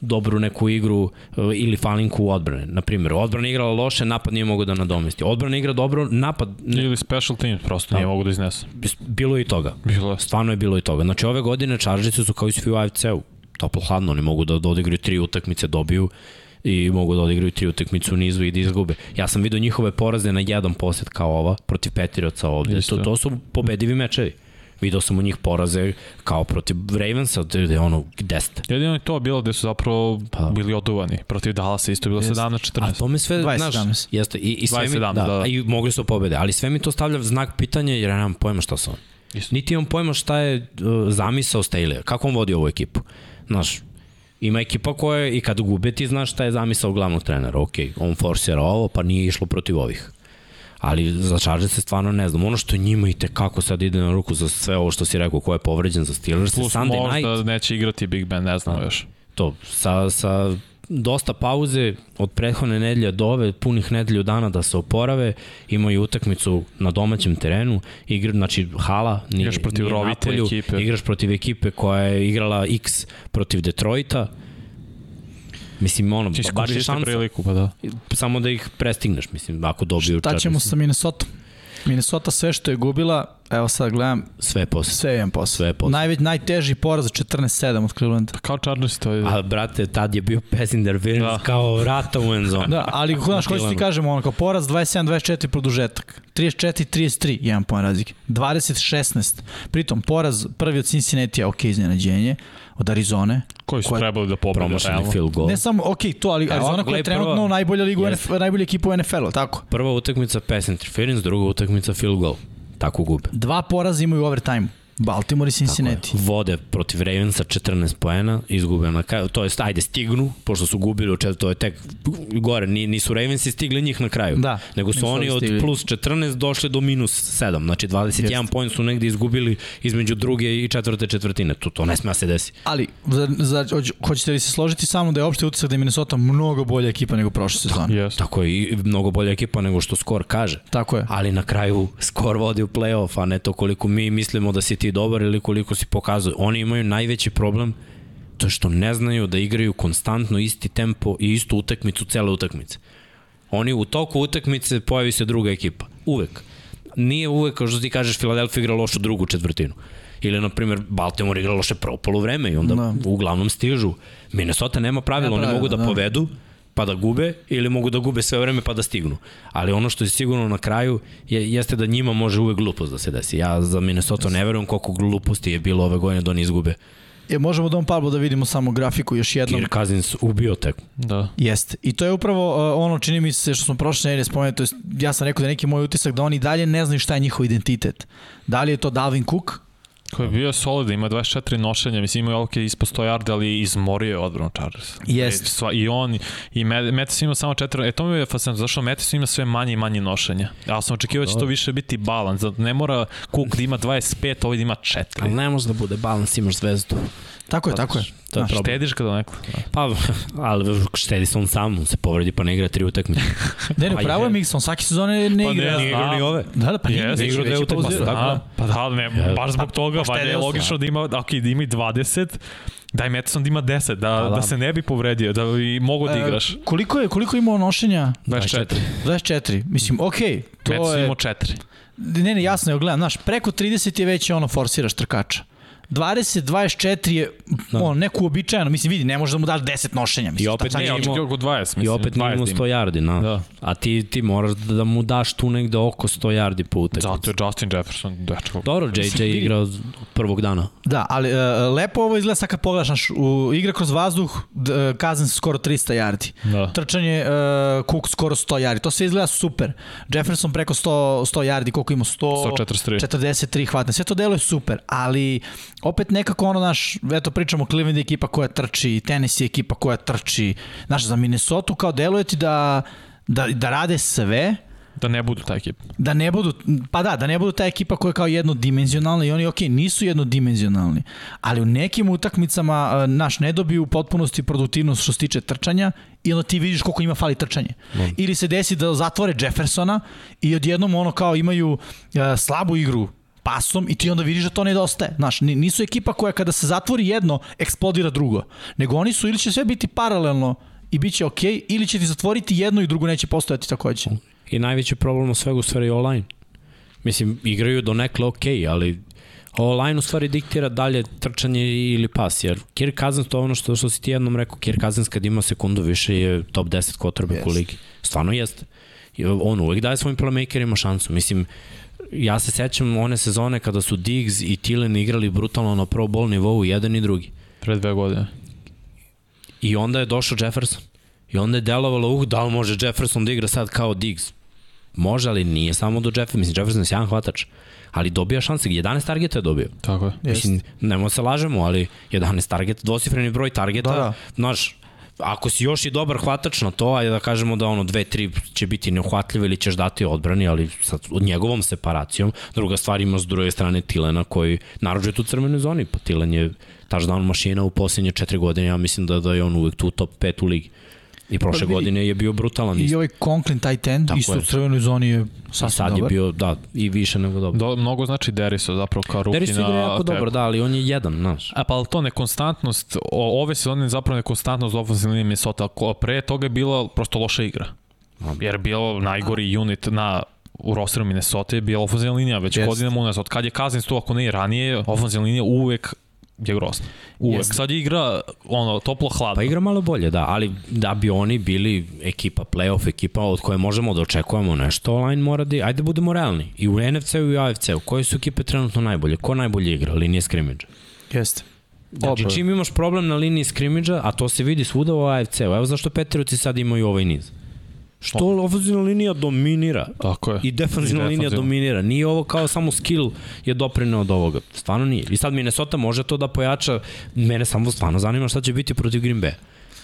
dobru neku igru e, ili falinku u odbrane. Naprimjer, odbrana igrala loše, napad nije mogao da nadomesti. Odbrana igra dobro, napad ne, Ili special teams, prosto nije mogu da iznese. bilo je i toga. Bilo je. Stvarno je bilo i toga. Znači ove godine Chargersi su kao i svi u AFC-u. Toplo hladno, oni mogu da, da odigraju tri utakmice, dobiju i mogu da odigraju tri utakmice u nizu i da izgube. Ja sam vidio njihove poraze na jedan posed kao ova, protiv Petirioca ovde. Isto. To, to su pobedivi mečevi. Video sam u njih poraze kao protiv Ravensa, gde je ono, gde ste? Jedino je to bilo gde su zapravo Pa. bili oduvani. Protiv Dallasa isto bilo Jeste. 17-14. A to me sve, 20, znaš, 17. jeste, i, i sve mi, 20, da, da, da. a i mogli su pobede, ali sve mi to stavlja znak pitanja jer ja nemam pojma šta su oni. Isto. Niti imam pojma šta je uh, zamisao Staley, kako on vodi ovu ekipu. Znaš, ima ekipa koja je, i kad gube ti znaš šta je zamisao glavnog trenera. Ok, on forsira ovo, pa nije išlo protiv ovih. Ali za Chargers se stvarno ne znam. Ono što njima i tekako sad ide na ruku za sve ovo što si rekao, ko je povređen za Steelers, Plus Sunday možda night, neće igrati Big Ben, ne znamo još. to, sa, sa dosta pauze od prethodne nedelje do ove, punih nedelju dana da se oporave, imaju utakmicu na domaćem terenu, igra, znači hala, nije, Igraš protiv nije rovite Napolju, ekipe. igraš protiv ekipe koja je igrala X protiv Detroita, Mislim, ono, Ti baš je šansa, priliku, pa da. samo da ih prestigneš, mislim, ako dobiju Šta ćemo sa Minnesota? Minnesota sve što je gubila, evo sad gledam, Sve posle. sve je jedan posao. Sve je posle. Najveć, najteži poraz 14-7 od Clevelanda. Kao Chargers to je... A, brate, tad je bio pass interference Da. kao rata u end zone. Da, ali znaš, hoću ti kažem, ono, kao poraz 27-24 produžetak, 34-33, jedan poen razlike, 20-16, pritom poraz prvi od Cincinnati, ok, iznenađenje, od Arizone, koji su koja- trebali da pobede, Promašeni field goal. ne samo, ok, to, ali Evo, Arizona koja je trenutno prva- najbolja, liga u Jeste. NFL, najbolja ekipa u NFL-u, tako? Prva utakmica pass interference, druga utakmica field goal. Tako gube. Dva poraza imaju u overtime. Baltimore i Cincinnati. Tako je. Vode protiv Ravensa 14 poena, izgube na kraju, to jest ajde stignu, pošto su gubili u četvrtu, to je tek gore, ni- nisu Ravensi stigli njih na kraju. Da, nego su oni od stigli. plus 14 došli do minus 7, znači 21 Jeste. poen su negde izgubili između druge i četvrte četvrtine, to, to ne sme da se desi. Ali, za, za, hoć- hoćete li se složiti sa mnom da je opšte utisak da je Minnesota mnogo bolja ekipa nego prošle sezone? Yes. Tako je, i mnogo bolja ekipa nego što skor kaže. Tako je. ali na kraju skor vodi u play-off, a ne to koliko mi mislimo da si ti dobar ili koliko si pokazuje. Oni imaju najveći problem to što ne znaju da igraju konstantno isti tempo i istu utakmicu cele utakmice. Oni u toku utakmice pojavi se druga ekipa. Uvek. Nije uvek, kao što ti kažeš, Philadelphia igra lošu drugu četvrtinu. Ili, na primjer, Baltimore igra loše prvo polovreme i onda Da. uglavnom stižu. Minnesota nema pravila, oni pravila, mogu da, da. povedu, pa da gube ili mogu da gube sve vreme pa da stignu. Ali ono što je sigurno na kraju je, jeste da njima može uvek glupost da se desi. Ja za Minnesota ne verujem koliko gluposti je bilo ove godine da oni izgube. E, možemo Don Pablo da vidimo samo grafiku još jednom. Kirk Cousins ubio tek. Da. Jeste. I to je upravo uh, ono, čini mi se što smo prošle nedelje spomenuli, to jest ja sam rekao da je neki moj utisak da oni dalje ne znaju šta je njihov identitet. Da li je to Dalvin Cook? Koji je bio solid, ima 24 nošenja, mislim imao je ok ispod 100 yarda, ali izmorio je odbranu Chargers. Jest. E, sva, I on, i Met- Metis ima samo 4, e to mi je fascinantno, zašto Metis ima sve manje i manje nošenja. Ja sam očekivao da će to više biti balans, da ne mora Cook da ima 25, ovaj da ima 4. Ali ne može da bude balans, imaš zvezdu. Tako je, tako je. To je Znaš, problem. Štediš kada neko. Da. Pa, ali štedi se on sam, on se povredi pa ne igra tri utakmice. Ne, ne, Pa pravo je. Mixon, svake sezone ne Pa igra. ne, Nije igrao ni ove. Da, da, pa nije već- igrao već dve utakmice, tako. Da, pa da, ne, Ja. baš zbog toga, pa valjda je logično da ima, ok, da ima i 20, daj Metison da ima 10, da, da. da se ne bi povredio, da i mogu da igraš. E, koliko je, koliko imao nošenja? 24. 24. Mislim, okej, to Metison je... imao 4. Ne, ne, jasno je, gledam, znaš, preko 30 je već ono forsiraš trkača. 20-24 je Da. on, neku uobičajeno, mislim vidi, ne može da mu daš 10 nošenja. Mislim, I opet Ne, imao- očekio oko 20, mislim. I opet nije 20 imao ima. 100 yardi, na. Da. A ti, ti moraš da, da mu daš tu negde oko 100 yardi po utakmici. Zato je Justin Jefferson dečko. Dobro, JJ Mislim, vidi- igrao od prvog dana. Da, ali uh, lepo ovo izgleda sad kad pogledaš, naš, u, igra kroz vazduh, d, uh, Kazan skoro 300 yardi. Da. Trčanje uh, Cook skoro 100 yardi. To sve izgleda super. Jefferson preko 100, 100 yardi, koliko ima? 100, 143. 43 hvatne. Sve to deluje super, ali opet nekako ono naš, eto pričamo Cleveland je ekipa koja trči, Tennessee je ekipa koja trči. Znaš, za Minnesota kao deluje ti da, da, da rade sve, Da ne budu ta ekipa. da ne budu, pa da, da ne budu ta ekipa koja je kao jednodimenzionalna i oni, ok, nisu jednodimenzionalni, ali u nekim utakmicama a, naš ne dobiju u potpunosti produktivnost što se tiče trčanja i onda ti vidiš koliko ima fali trčanje. Ili se desi da zatvore Jeffersona i odjednom ono kao imaju a, slabu igru pasom i ti onda vidiš da to nedostaje. Znaš, ni- nisu ekipa koja kada se zatvori jedno, eksplodira drugo. Nego oni su ili će sve biti paralelno i bit će ok, ili će ti zatvoriti jedno i drugo neće postojati takođe. I najveći problem u svega u stvari je online. Mislim, igraju do nekle ok, ali online u stvari diktira dalje trčanje ili pas, jer Kirk Cousins to ono što, što si ti jednom rekao, Kirk Cousins kad ima sekundu više je top 10 quarterback u Jest. ligi. Stvarno jeste. I on uvek daje svojim playmakerima šansu. Mislim, ja se sećam one sezone kada su Diggs i Thielen igrali brutalno na pro bowl nivou jedan i drugi. Pre dve godine. I onda je došao Jefferson. I onda je delovalo, uh, da li može Jefferson da igra sad kao Diggs? Može, ali nije samo do Jefferson. Mislim, Jefferson je sjajan hvatač. Ali dobija šanse. 11 targeta je dobio. Tako je. Mislim, nemo se lažemo, ali 11 targeta, dvosifreni broj targeta. Da, da. Znaš, ako si još i dobar hvatač na to, ajde da kažemo da ono 2-3 će biti neuhvatljive ili ćeš dati odbrani, ali sad od njegovom separacijom. Druga stvar ima s druge strane Tilena koji narođe tu crvenoj zoni, pa Tilen je touchdown mašina u posljednje četiri godine, ja mislim da, da je on uvek tu top 5 u ligi. I prošle Pa godine je bio brutalan. I isto. ovaj Conklin tight end, Tako isto je. u crvenoj zoni je A sasvim sad je dobar. bio, da, i više nego dobro. Do, mnogo znači Deriso zapravo kao ruki Deris na... igra jako dobro, da, ali on je jedan, znaš. E pa ali to nekonstantnost, o, ove sezone je zapravo nekonstantnost ofenzivne linije Minnesota, pre toga je bila prosto loša igra. Jer je bilo najgori unit na u rosteru Minnesota je bila ofenzivna linija već godinama unazad. Od kad je Cousins tu, ako ne i ranije, ofenzivna linija uvek je grozna. Uvek. Jest. Sad igra ono, toplo hladno. Pa igra malo bolje, da, ali da bi oni bili ekipa, playoff ekipa od koje možemo da očekujemo nešto, online mora da, ajde budemo realni. I u NFC-u i u AFC-u, koje su ekipe trenutno najbolje? Ko najbolje igra? Linije skrimidža. Jeste. Znači, čim imaš problem na liniji skrimidža, a to se vidi svuda u AFC-u, evo zašto Petriuci sad imaju ovaj niz. Što ofenzivna linija dominira Tako je. i defanzivna linija dominira. Nije ovo kao samo skill je doprineo od ovoga. Stvarno nije. I sad Minnesota može to da pojača. Mene samo stvarno zanima šta će biti protiv Green Bay.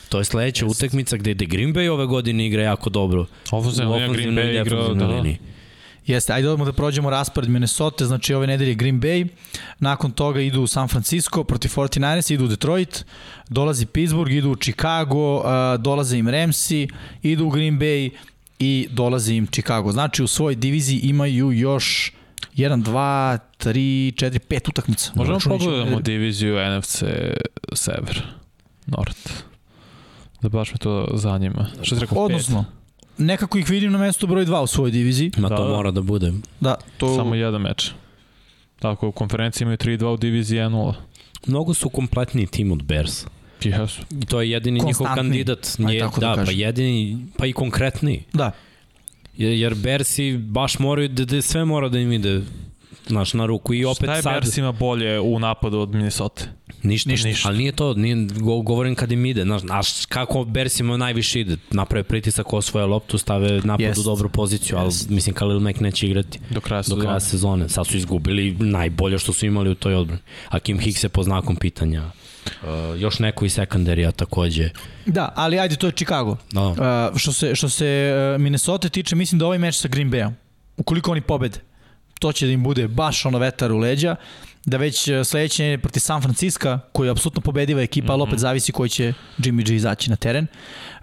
To je sledeća utakmica gde, gde Green Bay ove godine igra jako dobro. Ofenzivna linija Green Bay igra, da, liniji. Jeste, ajde odmah da prođemo raspored Minnesota, znači ove nedelje Green Bay, nakon toga idu u San Francisco protiv 49ers, idu u Detroit, dolazi Pittsburgh, idu u Chicago, uh, dolaze im Ramsi, idu u Green Bay i dolazi im Chicago. Znači u svojoj diviziji imaju još 1, 2, 3, 4, 5 utakmica. Možemo pogledamo diviziju NFC Sever, North. Da baš me to zanima. Što si rekao? Odnosno, nekako ih vidim na mestu broj 2 u svojoj diviziji. Ma Da, to da. mora da bude. Da, to... Samo jedan meč. Tako, u konferenciji imaju 3-2 u diviziji 1-0. Mnogo su kompletniji tim od Bears. Jesu. I to je jedini njihov Konstantniji. kandidat. Aj, Nije, da da, pa jedini, pa i konkretniji. Da, Jer jer Bersi baš moraju da, da sve mora da im ide znaš, na ruku i opet Šta je sad Bersima bolje u napadu od Minnesota? ništa, Ništa. ništa, ali nije to, nije, go, govorim kad im ide, znaš, znaš kako Bersima najviše ide, naprave pritisak, osvoje loptu, stave napad Jest. u dobru poziciju, ali Jest. mislim Khalil Mack neće igrati Do kraja do sezone. kraja sezone, sad su izgubili najbolje što su imali u toj odbrani, a Kim Hicks je po znakom pitanja, uh, još neko iz sekundarija takođe, da, ali ajde, to je Chicago. da, Uh, što se, što se uh, Minnesota tiče, mislim da ovaj meč sa Green Bayom, ukoliko oni pobede, to će da im bude baš ono vetar u leđa, da već uh, sledeće je protiv San Francisco, koji je apsolutno pobediva ekipa, mm -hmm. ali opet zavisi koji će Jimmy G izaći na teren.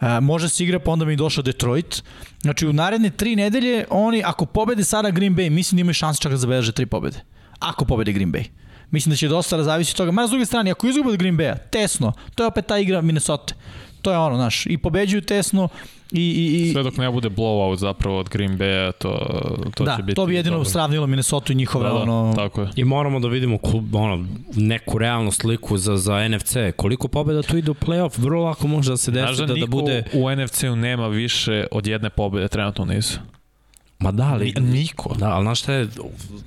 Uh, može se igra, pa onda mi došao Detroit. Znači, u naredne tri nedelje, oni, ako pobede sada Green Bay, mislim da imaju šanse čak da zabeleže tri pobede. Ako pobede Green Bay. Mislim da će dosta da zavisi od toga. Mada s druge strane, ako izgube od Green Bay-a, tesno, to je opet ta igra Minnesota. To je ono, znaš, i pobeđuju tesno i, i, i Sve dok ne bude blowout zapravo od Green Bay, to, to da, će biti... to bi jedino dobro. sravnilo Minnesota i njihove, Da, da, ono, tako je. I moramo da vidimo klub, ono, neku realnu sliku za, za NFC. Koliko pobjeda tu ide u playoff, vrlo lako može da se desi Znaš da, da, da bude... u NFC-u nema više od jedne pobede trenutno u nizu. Ma da, ali... Ni- Niko. Da, ali znaš šta je,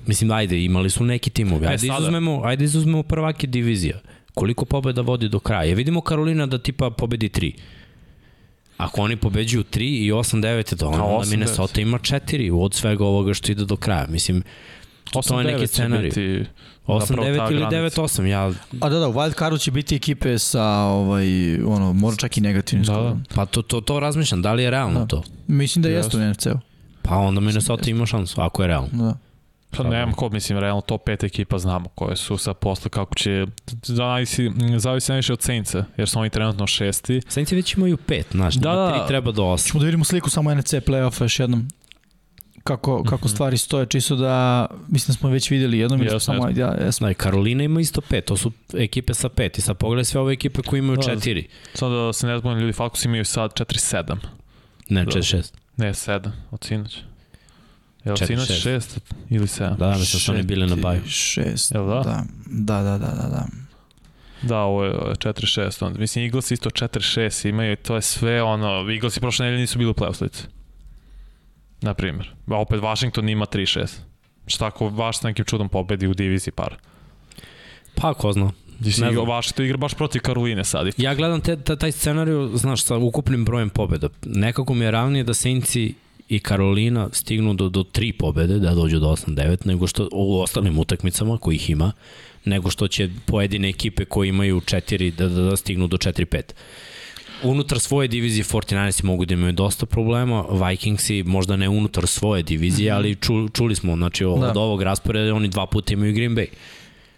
mislim, ajde, imali su neki timovi. E, Ajde, sada. izuzmemo, ajde izuzmemo prvake divizija. Koliko pobjeda vodi do kraja? Ja vidimo Karolina da tipa pobedi 3. Ako oni pobeđuju 3 i 8-9, to A, onda 8-9. Minnesota ima 4 od svega ovoga što ide do kraja. Mislim, to je neki 8-9 će scenarij. biti 8-9 ta ili granica. 9-8, ja, A da, da, u wild cardu će biti ekipe sa, ovaj, ono, možda čak i negativnim Da, skorom. da. pa to, to, to razmišljam, da li je realno Da. to? Mislim da Jeste. jeste u NFC-u. Pa onda Minnesota ima šansu, ako je realno. Da. Pa nemam ko, mislim, realno top 5 ekipa znamo koje su sad posle kako će, zavisi, zavisi najviše od Saintsa, jer su oni trenutno šesti. Saints već imaju 5, znaš, Da, da, da. 3 treba do 8. Ćemo da vidimo sliku samo NFC play-offa još jednom. Kako, kako Mhm. stvari stoje, čisto da, mislim da smo već videli jednom ili samo, ja, jesmo. Da, i Karolina ima isto 5, to su ekipe sa 5 i sad pogledaj sve ove ekipe koje imaju Da. 4. Sad da se ne zbogim, ljudi Falcons imaju sad 4-7. Ne, Da. 4-6. Ne, 7 od sinoć. Je li Četiri, sinoć šest. 6 ili 7? Da, da, mislim da su oni bili na baju. Šest, Jel da? da? Da, da, da, da, da. Da, ovo je 4-6. Onda. Mislim, Eagles isto 4-6 imaju i to je sve ono, Eaglesi prošle nedelje nisu bili u play-off slici. Na primjer. A opet Washington ima 3-6. Šta ako Washington nekim čudom pobedi u diviziji par? Pa, ko zna. Ne igra, znam. Washington igra baš protiv Karoline sad. i- Ja gledam te, ta, taj scenariju, znaš, sa ukupnim brojem pobjeda. Nekako mi je ravnije da Saintsi i Karolina stignu do, do tri pobjede, da dođu do 8-9, nego što u ostalim utakmicama kojih ima, nego što će pojedine ekipe koje imaju 4 da, da, da stignu do 4-5. Unutar svoje divizije 49 mogu da imaju dosta problema, Vikingsi možda ne unutar svoje divizije, ali ču, čuli smo, znači od Da. ovog rasporeda oni dva puta imaju Green Bay.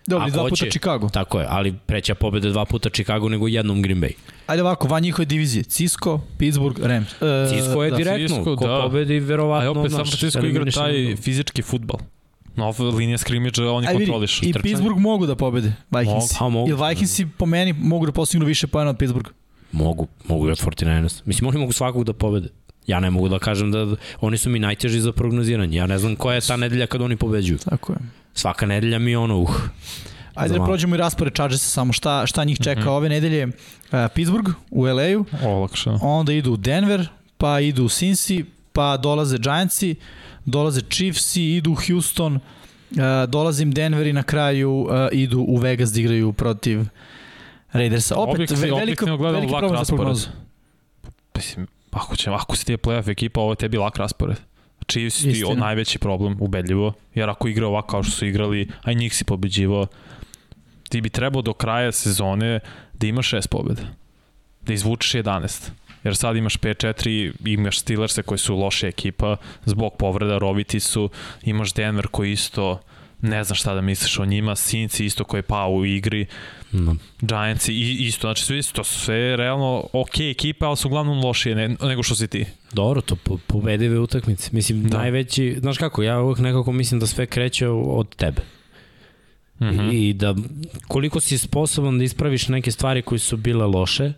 Dobro, dva puta Chicago. Tako je, ali preća pobjeda dva puta Chicago nego jednom Green Bay. Ajde ovako, van njihove divizije. Cisco, Pittsburgh, Rams. E, Cisco je da. direktno, Cisco, ko da. pobedi A verovatno... opet San Francisco igra taj fizički futbal. Nova linija skrimidža oni Ajde vidi, kontrolišu. i trčanje. Pittsburgh mogu da pobede, Vikings. Mogu. A, mogu. Ili Vikingsi po meni mogu da postignu više pojena od Pittsburgha. Mogu, mogu i od 49ers. Mislim, oni mogu svakog da pobede. Ja ne mogu da kažem da oni su mi najteži za prognoziranje. Ja ne znam koja je ta nedelja kad oni pobeđuju. Tako je. Svaka nedelja mi je ono, uh. Ajde da prođemo i raspored Chargersa samo šta, šta njih čeka Mhm. ove nedelje. Uh, Pittsburgh u LA-u, Olakšano. onda idu u Denver, pa idu u Cincy, pa dolaze Giantsi, dolaze Chiefsi, idu u Houston, uh, dolazim Denver i na kraju uh, idu u Vegas da igraju protiv Raidersa. Opet, Objektivno- ve, velika, objektivno gledam veliki lak problem za raspored. prognozu. Mislim, ako, će, ako si ti je playoff ekipa, ovo je tebi lak raspored. Chiefs ti Istina. od najveći problem, ubedljivo. Jer ako igra ovako kao što su igrali, a njih si pobeđivao, ti bi trebao do kraja sezone da imaš šest pobjeda. Da izvučeš 11. Jer sad imaš 5-4, imaš Steelers koji su loša ekipa, zbog povreda roviti su, imaš Denver koji isto ne znam šta da misliš o njima, Sinci isto koji je pao u igri, No. Giantsi i isto, znači sve isto, sve realno ok ekipe, ali su uglavnom lošije ne, nego što si ti. Dobro, to po, pobedive utakmice. Mislim, Da. najveći, znaš kako, ja uvek nekako mislim da sve kreće od tebe. Mm Mm -hmm. -hmm. I da koliko si sposoban da ispraviš neke stvari koje su bile loše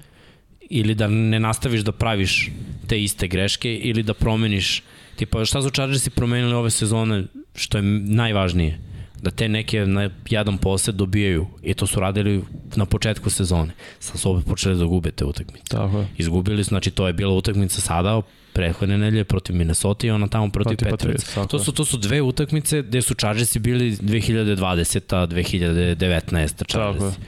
ili da ne nastaviš da praviš te iste greške ili da promeniš tipa šta su Chargersi promenili ove sezone što je najvažnije da te neke na jedan posed dobijaju i to su radili na početku sezone. Sad su opet počeli da gube te utakmice. Tako je. Izgubili su, znači to je bila utakmica sada prethodne nedelje protiv Minnesota i ona tamo protiv, Protiv Patriots. To su, to su dve utakmice gde su Chargersi bili 2020. 2019. Tako je. Chargersi.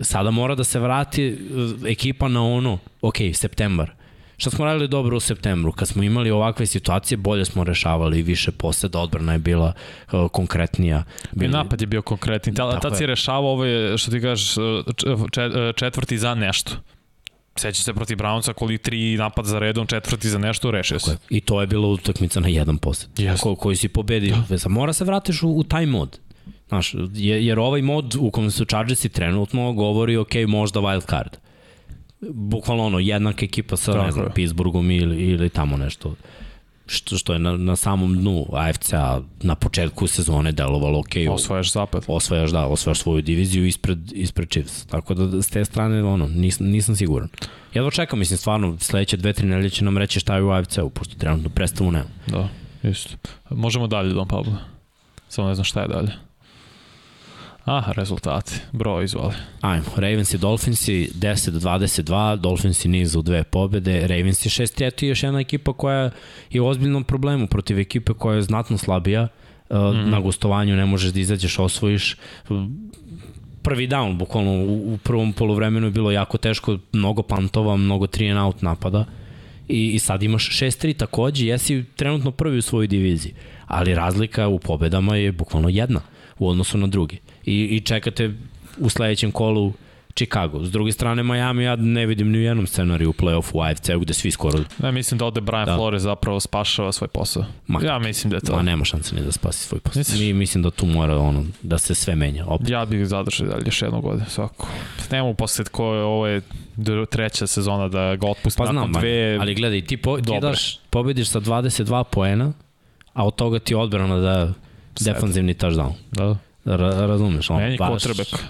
Sada mora da se vrati e, ekipa na ono, ok, septembar. Šta smo radili dobro u septembru? Kad smo imali ovakve situacije, bolje smo rešavali i više poseda, odbrana je bila uh, konkretnija. I Bili, napad je bio konkretni. Tako tad si rešavao ovo je, što ti kažeš, čet- četvrti za nešto. Seća se protiv Brownsa koli tri napad za redom, četvrti za nešto, rešio se. I to je bila utakmica na jedan posed. Jeste. Ko, koji si pobedio. Da. Mora se vratiš u, u taj mod. Znaš, je- jer ovaj mod u kom su Chargersi trenutno govori, ok, možda wild card. Bukvalno ono, jednaka ekipa sa, Tako ne znam. Pittsburghom ili, ili tamo nešto. što, što je na, na samom dnu AFC-a na početku sezone delovalo ok. Osvajaš zapad. Osvajaš, da, osvajaš svoju diviziju ispred, ispred Chiefs. Tako da s te strane, ono, nis, nisam siguran. Jedva čekam, mislim, stvarno, sledeće dve, tri nedelje će nam reći šta je u AFC-u, pošto trenutno predstavu nema. Da, isto. Možemo dalje, Don Pablo. Samo ne znam šta je dalje. Aha, rezultati. Bro, izvoli. Ajmo, Ravens i Dolphinsi 10-22, Dolphinsi nizu u dve pobede, Ravens je 6-3, eto još jedna ekipa koja je u ozbiljnom problemu protiv ekipe koja je znatno slabija, mm. na gostovanju ne možeš da izađeš, osvojiš, prvi down, bukvalno u, u prvom polovremenu je bilo jako teško, mnogo pantova, mnogo 3 and out napada i, i sad imaš 6-3 takođe, jesi trenutno prvi u svojoj diviziji, ali razlika u pobedama je bukvalno jedna u odnosu na drugi i, i čekate u sledećem kolu Chicago. S druge strane, Miami ja ne vidim ni u jednom scenariju u play-offu u AFC-u gde svi skoro... Ne, mislim da ovde Brian da. Flores zapravo spašava svoj posao. Ma, ja mislim da je to. Ma nema šanse ni da spasi svoj posao. Misliš? Mi mislim da tu mora ono, da se sve menja. Opet. Ja bih zadržao dalje još jednu godinu svako. Nemo posle ko je ovo je treća sezona da ga otpusti pa znam, dve... Ali gledaj, ti, po, ti daš, pobediš sa 22 poena, a od toga ti odbrana da defanzivni touchdown. Da. Ra razumeš, on Meni baš...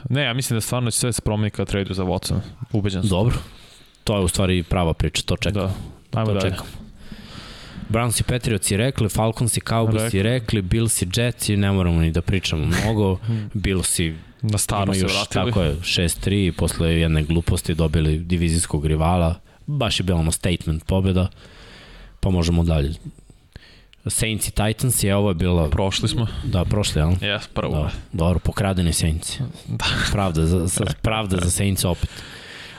Ne, ja mislim da stvarno će sve se promeni kad tradu za Watson. Ubeđen sam. Dobro. To je u stvari prava priča, to čekam. Da. Ajmo to dalje. Čekam. Browns i Patriots i rekli, Falcons i Cowboys i rekli, Bills i Jets i ne moramo ni da pričamo mnogo. Bills i na staro se vratili. Tako je, 6-3 posle jedne gluposti dobili divizijskog rivala. Baš je bilo ono statement pobjeda. Pa možemo dalje. Saints i Titans je ovo je bilo... Prošli smo. Da, prošli, jel? Jes, prvo. Da, dobro, pokradeni Saints. Da. Pravda za, za, pravda za Saints opet.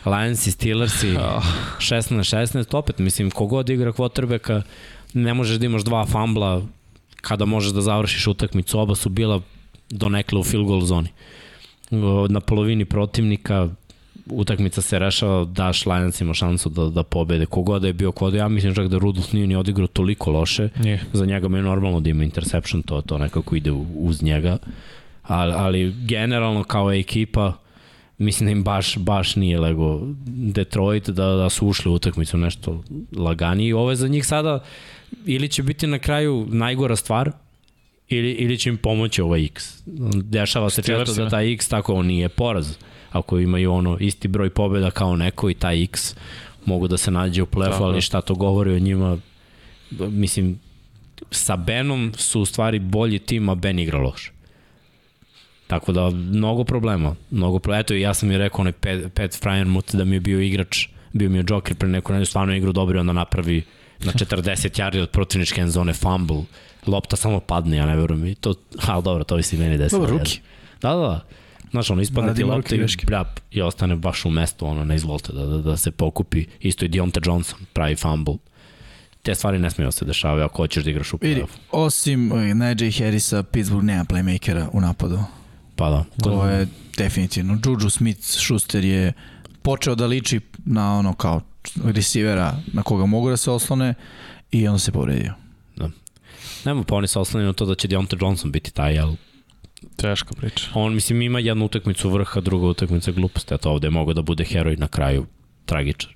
Lions i Steelers i 16-16, opet, mislim, kogod igra quarterbacka, ne možeš da imaš dva fambla kada možeš da završiš utakmicu. Oba su bila donekle u field goal zoni. Na polovini protivnika utakmica se rešava, daš Lionsima šansu da, da pobede. Kogoda da je bio kod, ja mislim čak da Rudolf nije ni odigrao toliko loše. Nije. Za njega mi je normalno da ima interception, to, to nekako ide uz njega. Ali, ali generalno kao ekipa, mislim da im baš, baš nije lego Detroit da, da su ušli u utakmicu nešto laganije. I ovo je za njih sada ili će biti na kraju najgora stvar, ili, ili će im pomoći ovaj X. Dešava se često da taj X tako on nije poraz ako imaju ono isti broj pobjeda kao neko i taj X mogu da se nađe u plefu, ali šta to govori o njima mislim sa Benom su u stvari bolji tim, a Ben igra loš. Tako da, mnogo problema. Mnogo problema. Eto, ja sam mi rekao onaj Pat, Pat Fryermuth da mi je bio igrač, bio mi je Joker pre neku nedelju, stvarno igru dobro i onda napravi na 40 yardi od protivničke end zone fumble. Lopta samo padne, ja ne verujem. I to, ali dobro, to bi se meni desilo. Dobro, ruki. Da, da, da. Znaš, ono, ispadne ti lopta i, bljap, i ostane baš u mestu, ono, ne izvolite da, da, da se pokupi. Isto i Dionte Johnson pravi fumble. Te stvari ne smiju da se dešavaju ako hoćeš da igraš u play-off. Osim Najee Harrisa, Pittsburgh nema playmakera u napadu. Pa da. To je definitivno. Juju Smith-Schuster je počeo da liči na ono kao receivera na koga mogu da se oslone i onda se povredio. Da. Nemo pa oni se oslonili na to da će Deontay Johnson biti taj, jel Teška priča. On, mislim, ima jednu utakmicu vrha, druga utakmica gluposti, a to ovde je mogao da bude heroj na kraju, tragičar.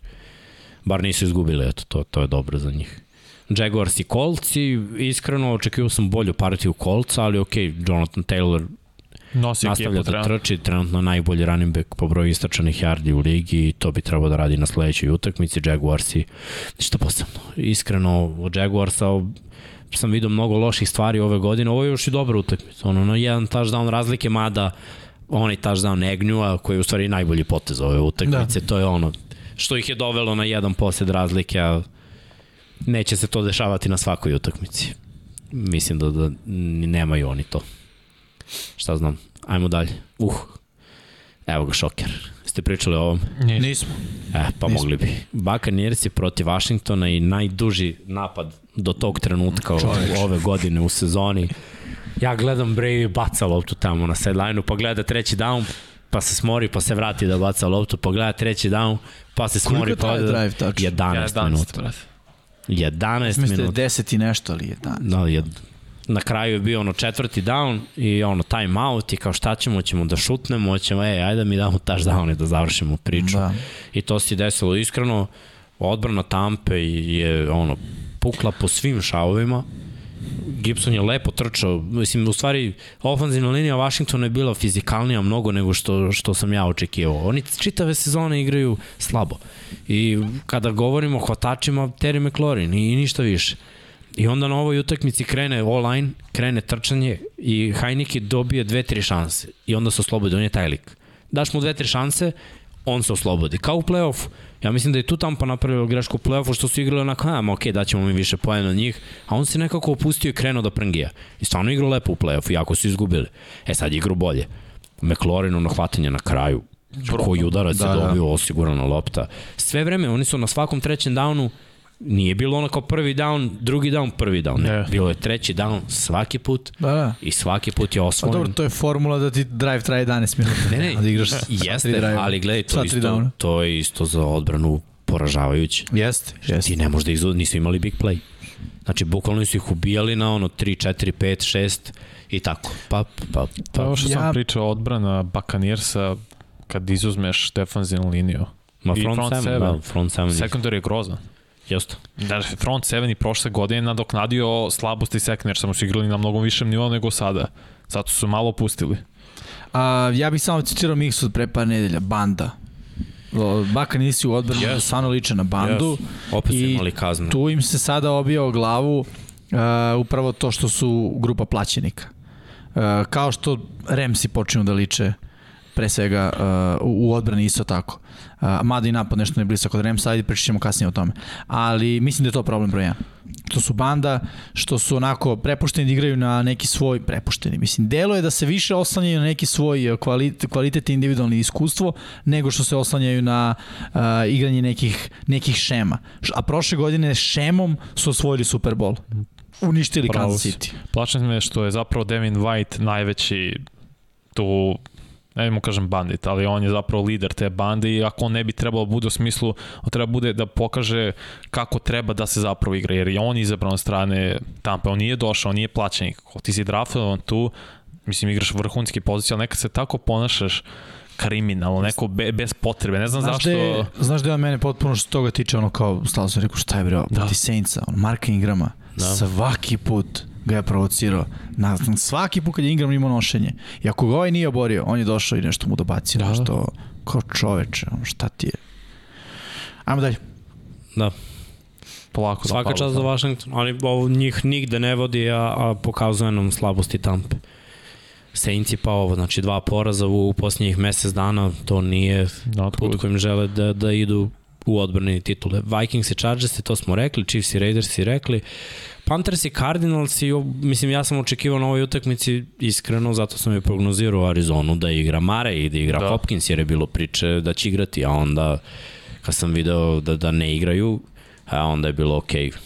Bar nisu izgubili, eto, to, to je dobro za njih. Jaguars i Colts i iskreno očekivao sam bolju partiju Colts, ali ok, Jonathan Taylor Nosi nastavlja da trči, trenutno najbolji running back po broju istračanih yardi u ligi i to bi trebao da radi na sledećoj utakmici. Jaguarsi, ništa posebno. Iskreno, od Jaguarsa sam vidio mnogo loših stvari ove godine, ovo je još i dobra utakmica. Ono, no, jedan touchdown razlike, mada onaj touchdown Egnjua, koji je u stvari najbolji potez ove utakmice, da. to je ono što ih je dovelo na jedan posljed razlike, a neće se to dešavati na svakoj utakmici. Mislim da, da nemaju oni to. Šta znam, ajmo dalje. Uh, evo ga šoker. Ste pričali o ovom? Nismo. E, pa Nismo. mogli bi. Buccaneersi protiv Washingtona i najduži napad do tog trenutka Čovječ. ove godine u sezoni. Ja gledam Brady baca loptu tamo na sideline-u, pa gleda treći down, pa se smori, pa se vrati da baca loptu, pa gleda treći down, pa se smori, Koliko pa... drive touch? 11, 11 minuta. 11 minuta. Mislite 10 i nešto ali 11? Da, je, na kraju je bio ono četvrti down i ono time out i kao šta ćemo, ćemo da šutnemo, ćemo, ej, ajde da mi damo touchdown i da završimo priču. Da. I to se desilo iskreno, odbrana Tampe je ono pukla po svim šavovima. Gibson je lepo trčao, mislim, u stvari, ofanzivna linija Washingtona je bila fizikalnija mnogo nego što, što sam ja očekivao. Oni čitave sezone igraju slabo. I kada govorimo o hvatačima, Terry McLaurin i, i ništa više. I onda na ovoj utakmici krene online, krene trčanje i Heineke dobije dve, tri šanse. I onda se oslobodi, on je taj lik. Daš mu dve, tri šanse, on se oslobodi. Kao u play-offu. Ja mislim da je tu Tampa napravila grešku u play-offu što su igrali onako, a, okej, okay, daćemo mi više pojena od njih, a on se nekako opustio i krenuo da prangija. I stvarno igrao lepo u play-offu, jako su izgubili. E sad igrao bolje. McLaurinu na hvatanje na kraju, koji udarac da, je dobio, da. osigurana lopta. Sve vreme, oni su na svakom trećem downu Nije bilo ono kao prvi down, drugi down, prvi down. Ne. Yeah. Bilo je treći down svaki put da, da. i svaki put je osvojen. Pa dobro, to je formula da ti drive traje 11 minuta. Ne, ne, da igraš jeste, ali gledaj, to, isto, to je isto za odbranu poražavajuće. Jeste, jeste. Ti ne možda ih nisu imali big play. Znači, bukvalno su ih ubijali na ono 3, 4, 5, 6 i tako. Pa, pa, pa. pa ovo što ja... sam pričao odbrana Bakanirsa kad izuzmeš defanzivnu liniju. Ma front, front 7, da, front 7. Secondary je grozan. Jeste. Da, front 7 i prošle godine nadoknadio slabosti second, jer samo su igrali na mnogo višem nivou nego sada. Zato su malo opustili. A, ja bih samo citirao Mix od pre par nedelja, banda. Baka nisi u odbranu, yes. stvarno liče na bandu. Yes. Opet su imali kaznu. tu im se sada obijao glavu uh, upravo to što su grupa plaćenika. Uh, kao što Remsi počinu da liče pre svega uh, u odbrani isto tako. Uh, mada i napad nešto ne blisak kod Remsa, ajde pričat ćemo kasnije o tome. Ali mislim da je to problem broj 1. Što su banda, što su onako prepušteni da igraju na neki svoj, prepušteni, mislim, delo je da se više oslanjaju na neki svoj uh, kvalitet, kvalitet i individualni iskustvo, nego što se oslanjaju na uh, igranje nekih, nekih šema. A prošle godine šemom su osvojili Super Bowl uništili Kansas City. Plačem me što je zapravo Devin White najveći tu ne mu kažem bandit, ali on je zapravo lider te bande i ako on ne bi trebalo da bude u smislu, on treba bude da pokaže kako treba da se zapravo igra, jer je on izabran od strane Tampa, on nije došao, on nije plaćenik, ako ti si draftovan tu, mislim igraš vrhunski pozicija, ali nekad se tako ponašaš kriminalno, neko be, bez potrebe, ne znam znaš zašto... De, znaš da je mene potpuno što toga tiče, ono kao, stalo sam rekao, šta je bre, da. Saintsa, on Marka Ingrama, da. svaki put ga je provocirao. Na, svaki put kad je Ingram imao nošenje. I ako ga ovaj nije oborio, on je došao i nešto mu dobacio. Da. Nešto, kao čoveče, šta ti je? Ajmo dalje. Da. Polako Svaka čast za Washington, ali ovo njih nigde ne vodi, a, a pokazuje nam slabosti Tampe. Saintsi pa ovo, znači dva poraza u, u posljednjih mesec dana, to nije Not put kojim žele da, da idu u odbrani titule. Vikings i Chargers, to smo rekli, Chiefs i Raiders i rekli. Panthers i Cardinals i, mislim, ja sam očekivao na ovoj utakmici iskreno, zato sam je prognozirao Arizonu da igra Mare i da igra da. Hopkins, jer je bilo priče da će igrati, a onda kad sam video da, da ne igraju, a onda je bilo okej. Okay.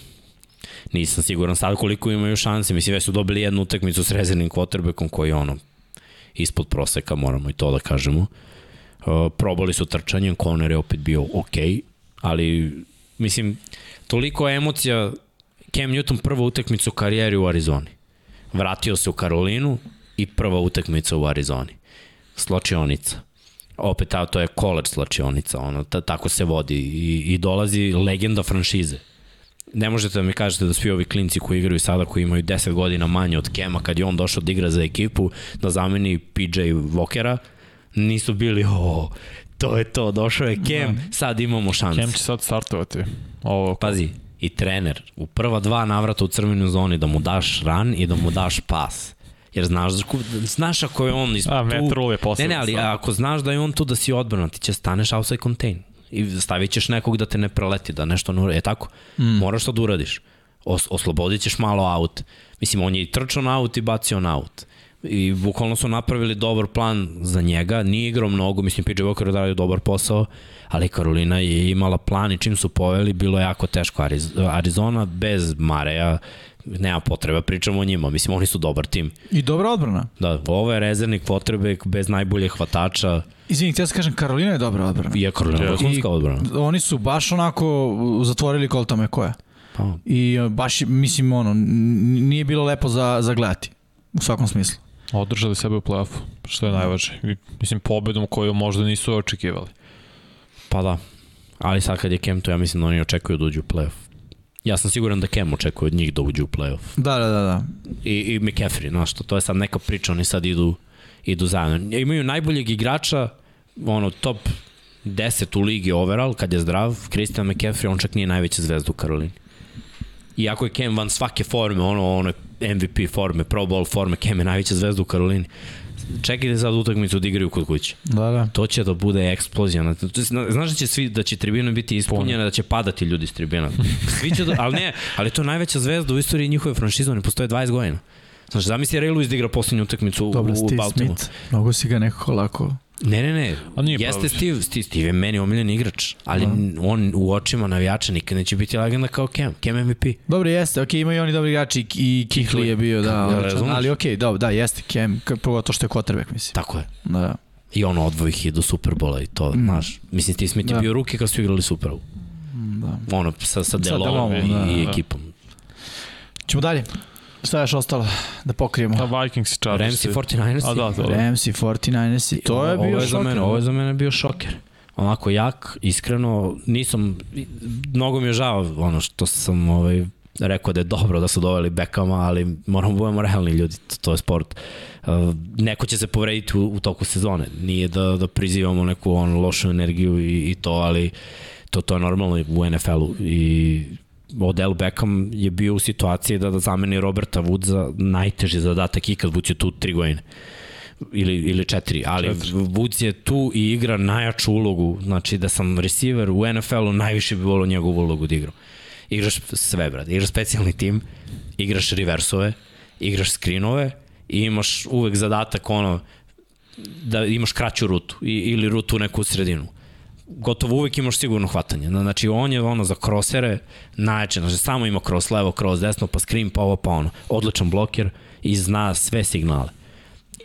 Nisam siguran sad koliko imaju šanse, mislim, već su dobili jednu utakmicu s rezervnim quarterbackom koji je ono, ispod proseka, moramo i to da kažemo. Uh, probali su trčanjem, Conner je opet bio okay, ali mislim, toliko emocija Cam Newton prva utakmica u karijeri u Arizoni. Vratio se u Karolinu i prva utakmica u Arizoni. Sločionica. Opet, to je college sločionica, ono, ta, tako se vodi i, i dolazi legenda franšize. Ne možete da mi kažete da svi ovi klinci koji igraju sada, koji imaju 10 godina manje od Kema, kad je on došao da igra za ekipu, da zameni PJ Vokera, nisu bili, o, to je to, došao je Kem, da. sad imamo šanse. Kem će sad startovati. Ovo, Pazi, i trener u prva dva navrata u crvenoj zoni da mu daš ran i da mu daš pas. Jer znaš, znaš ako je on iz A, tu... je posle. Ne, ne, ali ako znaš da je on tu da si odbrana, ti će staneš outside contain. I stavit ćeš nekog da te ne preleti, da nešto ne je tako? Mm. Moraš to da uradiš. Os, oslobodit ćeš malo aut. Mislim, on je i trčao na aut i bacio na aut i bukvalno su napravili dobar plan za njega, nije igrao mnogo, mislim PJ Walker je dobar posao, ali Karolina je imala plan i čim su poveli, bilo je jako teško. Arizona bez Mareja, nema potreba, pričamo o njima, mislim oni su dobar tim. I dobra odbrana. Da, ovo je rezervnik potrebe bez najbolje hvatača. Izvini, ja se kažem, Karolina je dobra odbrana. Je Karolina je vrhunska odbrana. Oni su baš onako zatvorili Kolta McCoya. Pa. I baš, mislim, ono, nije bilo lepo za, za gledati. U svakom smislu. Održali sebe u play-offu, što je najvažnije. Mislim, pobedom koju možda nisu očekivali. Pa da. Ali sad kad je Cam tu, ja mislim da oni očekuju da uđu u play-off. Ja sam siguran da Cam očekuje od njih da uđu u playoff. Da, da, da, da. I, i McCaffrey, znaš što, to je sad neka priča, oni sad idu, idu zajedno. Imaju najboljeg igrača, ono, top 10 u ligi overall, kad je zdrav, Christian McCaffrey, on čak nije najveća zvezda u Karolini. Iako je Cam van svake forme, ono, ono MVP forme, Pro Bowl forme, Cam je najveća zvezda u Karolini. Čekajte sad utakmicu da igraju kod kuće. Da, da. To će da bude eksplozija. Znaš da će svi da će tribina biti ispunjena, da će padati ljudi s tribina. Svi će da, ali ne, ali to je najveća zvezda u istoriji njihove franšize, ne postoje 20 godina. Znaš, zamisli Ray Lewis da igra poslednju utakmicu Dobro, u, u Steve Baltimore. Smith, mnogo si ga nekako lako... Ne, ne, ne. A nije Jeste. Steve, Steve, Steve je meni omiljen igrač, ali on u očima navijača nikad neće biti legenda kao Cam, Cam MVP. Dobro, jeste, okej, imaju oni dobri igrači i Kihli je bio, da, odličan, ali okej, dobro, da, jeste Cam, to što je quarterback, mislim. Tako je. Da. I on odvoji ih i do Superbola i to, mm. znaš. Mislim, Steve Smith je Da. bio ruke kad su igrali Super Bowl. Da. Ono, sa, sa Delom Delom, i, da, i da. ekipom. Ćemo dalje. Šta je još ostalo da pokrijemo? Da, Vikings i Chargers. Ramsey 49ers. A da, da. Rams i 49ers i to je ovo bio je za šoker. mene, ovo je za mene bio šoker. Onako jak, iskreno, nisam, mnogo mi je žao ono što sam ovaj, rekao da je dobro da su doveli Beckama, ali moramo da budemo realni ljudi, to, to je sport. Uh, neko će se povrediti u, u toku sezone. Nije da, da prizivamo neku on, lošu energiju i, i to, ali to, to je normalno u NFL-u i Odell Beckham je bio u situaciji da, da zameni Roberta Woodsa najteži zadatak ikad, Woods je tu tri godine ili, ili četiri, ali Četiri. Woods je tu i igra najjaču ulogu, znači da sam receiver u NFL-u najviše bi volio njegovu ulogu da igram. Igraš sve, brad, igraš specijalni tim, igraš reversove, igraš screenove i imaš uvek zadatak ono da imaš kraću rutu ili rutu u neku sredinu gotovo uvek imaš sigurno hvatanje. Znači on je ono za krosere najjače, znači samo ima cross levo, cross desno, pa screen, pa ovo, pa ono. Odličan bloker i zna sve signale.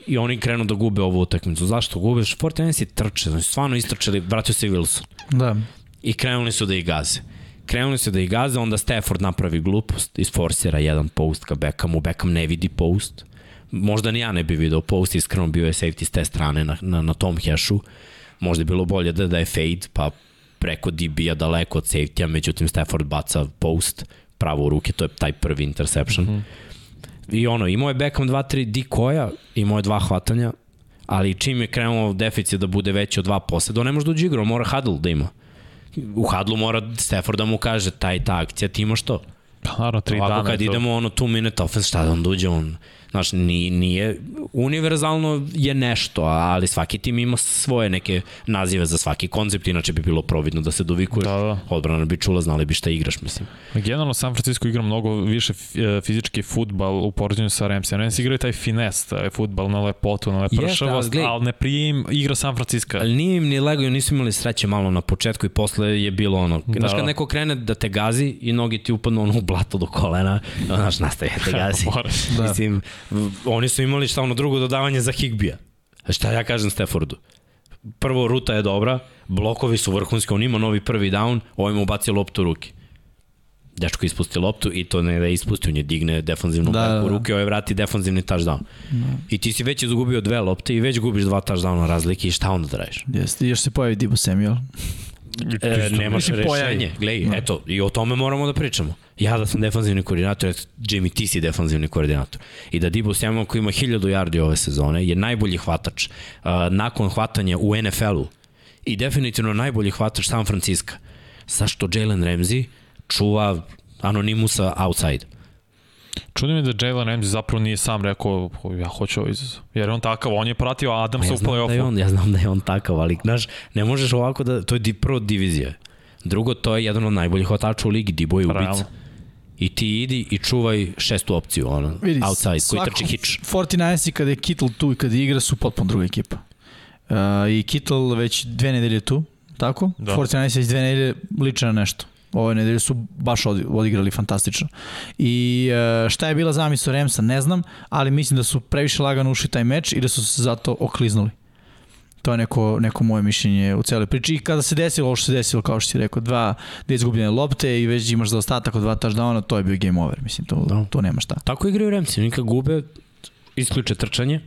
I oni krenu da gube ovu utakmicu. Zašto gubeš? Fortinens je trče, znači stvarno istrčali, vratio se Wilson. Da. I krenuli su da ih gaze. Krenuli su da ih gaze, onda Stafford napravi glupost, isforsira jedan post ka Beckhamu, Beckham ne vidi post. Možda ni ja ne bi video post, iskreno bio je safety s te strane na, na, na tom hešu. Možda je bilo bolje da, da je fade, pa preko DB-a daleko od safety-a, međutim Stafford baca post pravo u ruke, to je taj prvi interception. Mm -hmm. I ono, imao je Beckham 2-3 dikoja, imao je dva hvatanja, ali čim je krenuo deficit da bude veći od dva poseda, on ne može da uđe igrao, mora huddle da ima. U huddle mora Stafford da mu kaže taj ta akcija, ti imaš to. Naravno, tri Ovako dana. kad je to. idemo ono two minute offense, šta da on dođe, on, znaš, nije, nije, univerzalno je nešto, ali svaki tim ima svoje neke nazive za svaki koncept, inače bi bilo providno da se dovikuješ, Da, da. odbrana bi čula, znali bi šta igraš, mislim. Generalno San Francisco igra mnogo više e, fizički futbal u poređenju sa Ramsey. Rams igraju taj fines, taj futbal na lepotu, na Jeste, lepršavost, ali gledaj- ali ne prije im igra San Francisco. Ali nije im ni lego, nisu imali sreće malo na početku i posle je bilo ono, da. znaš Da. kad neko krene da te gazi i nogi ti upadnu ono u blato do kolena, znaš, nastaje te gazi. Moraš. Da. Mislim, oni su imali šta ono drugo dodavanje za Higbija. Šta ja kažem Staffordu? Prvo, ruta je dobra, blokovi su vrhunski, on ima novi prvi down, ovaj mu baci loptu u ruke. Dečko ispusti loptu i to ne da ispusti, on je digne defanzivnu Da, da, da, u ruke, ovaj vrati defanzivni touchdown. Da. I ti si već izgubio dve lopte i već gubiš dva touchdowna razlike i šta onda da radiš? Jeste, još se pojavi Dibo Samuel. E, nemaš pojavi. rešenje. Glej, Da. eto, i o tome moramo da pričamo. Ja da sam defanzivni koordinator, eto, Jimmy, ti si defanzivni koordinator. I da Dibu Samuel koji ima 1000 yardi ove sezone je najbolji hvatač uh, nakon hvatanja u NFL-u i definitivno najbolji hvatač San Francisco. Zašto Jalen Ramsey čuva Anonimusa outside? Čudi mi da Jalen Ramsey zapravo nije sam rekao "O, ja hoću ovaj izazov. Jer je on takav, on je pratio Adamsa ja u da je play-offu. on, ja znam da je on takav, ali znaš, ne možeš ovako da, to je di, prvo divizija. Drugo, to je jedan od najboljih hvatača u ligi, Dibo je ubica. Realno. I ti idi i čuvaj šestu opciju, ono, Vidi, outside, koji trči hitch. 49ersi kada je Kittle tu i kada igra su potpuno druga ekipa. Uh, I Kittle već dve nedelje tu, tako? Da. Da. 49ersi već dve nedelje liče na nešto. Ove nedelje su baš odi- odigrali fantastično. I uh, šta je bila zamisla Ramsa, ne znam, ali mislim da su previše lagano ušli taj meč i da su se zato okliznuli. To je neko, neko moje mišljenje u celoj priči. I kada se desilo ovo što se desilo, kao što si rekao, dva, dve izgubljene lopte i već imaš za ostatak od dva touchdowna, to je bio game over. Mislim, to, Da. to nema šta. Tako igraju Remci, oni kad gube, isključe trčanje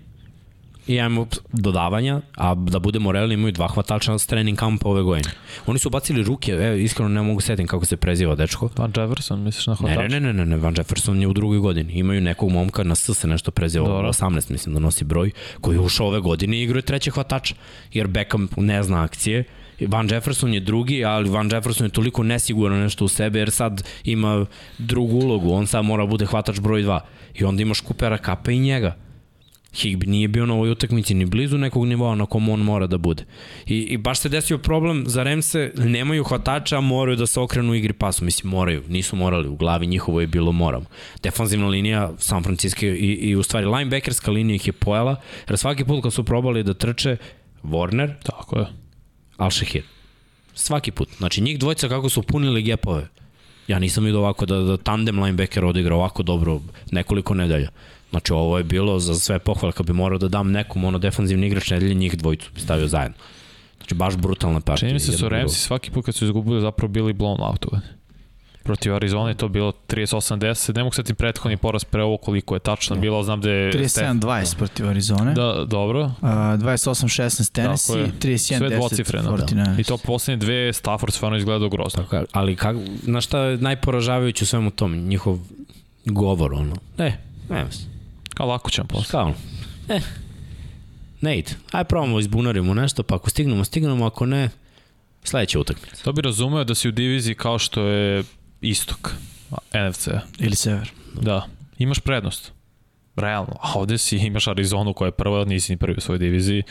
i ajmo dodavanja, a da budemo realni imaju dva hvatača s trening kampa ove godine. Oni su bacili ruke, evo, iskreno ne mogu setim kako se preziva dečko. Van Jefferson, misliš na Ne, hvatač? ne, ne, ne, ne, Van Jefferson je u drugoj godini. Imaju nekog momka na S se nešto preziva, Dobro. 18 mislim da nosi broj, koji je ušao ove godine i igruje treće hvatača, jer Beckham ne zna akcije. Van Jefferson je drugi, ali Van Jefferson je toliko nesiguran nešto u sebe, jer sad ima drugu ulogu, on sad mora bude hvatač broj 2. I onda imaš Coopera Kapa i njega. Higby nije bio na ovoj utakmici ni blizu nekog nivoa na kom on mora da bude. I, i baš se desio problem za Remse, nemaju hvatača, a moraju da se okrenu u igri pasu. Mislim, moraju, nisu morali, u glavi njihovo je bilo moramo. Defanzivna linija San Francisco i, i u stvari linebackerska linija ih je pojela, jer svaki put kad su probali da trče, Warner, Tako je. Al-Shahir. Svaki put. Znači, njih dvojica kako su punili gepove. Ja nisam vidio ovako da, da tandem linebacker odigra ovako dobro nekoliko nedelja. Znači, ovo je bilo za sve pohvale. Kad bi morao da dam nekom ono defanzivni igrač nedelje, njih dvojicu bi stavio zajedno. Znači, baš brutalna partija. Čini mi se Jedna su. Ramsi svaki put kad su izgubili zapravo bili blown outovani. Protiv Arizona je to bilo 38-10, ne mogu sad ti prethodni poraz pre ovo koliko je tačno bilo, ali znam da je... 37-20 protiv Arizone. Da, dobro. Uh, 28-16 Tennessee, je. 31-10 Sve dvocifreno. 49ers. I to poslednje dve, Stafford stvarno izgledao grozno. Tako, ali kak, znaš šta je najporažavajuće u svemu tom? Njihov govor, ono. E, ne, Kao lako ćemo posle. Kao, e, ne ide. Aj probamo izbunarimo nešto, pa ako stignemo, stignemo, ako ne, sledeća utakmica. To bi razumeo da si u diviziji kao što je istok NFC. Ili sever. Da. Imaš prednost. Realno. A ovde si imaš Arizonu koja je prva, nisi ni prvi u svojoj diviziji.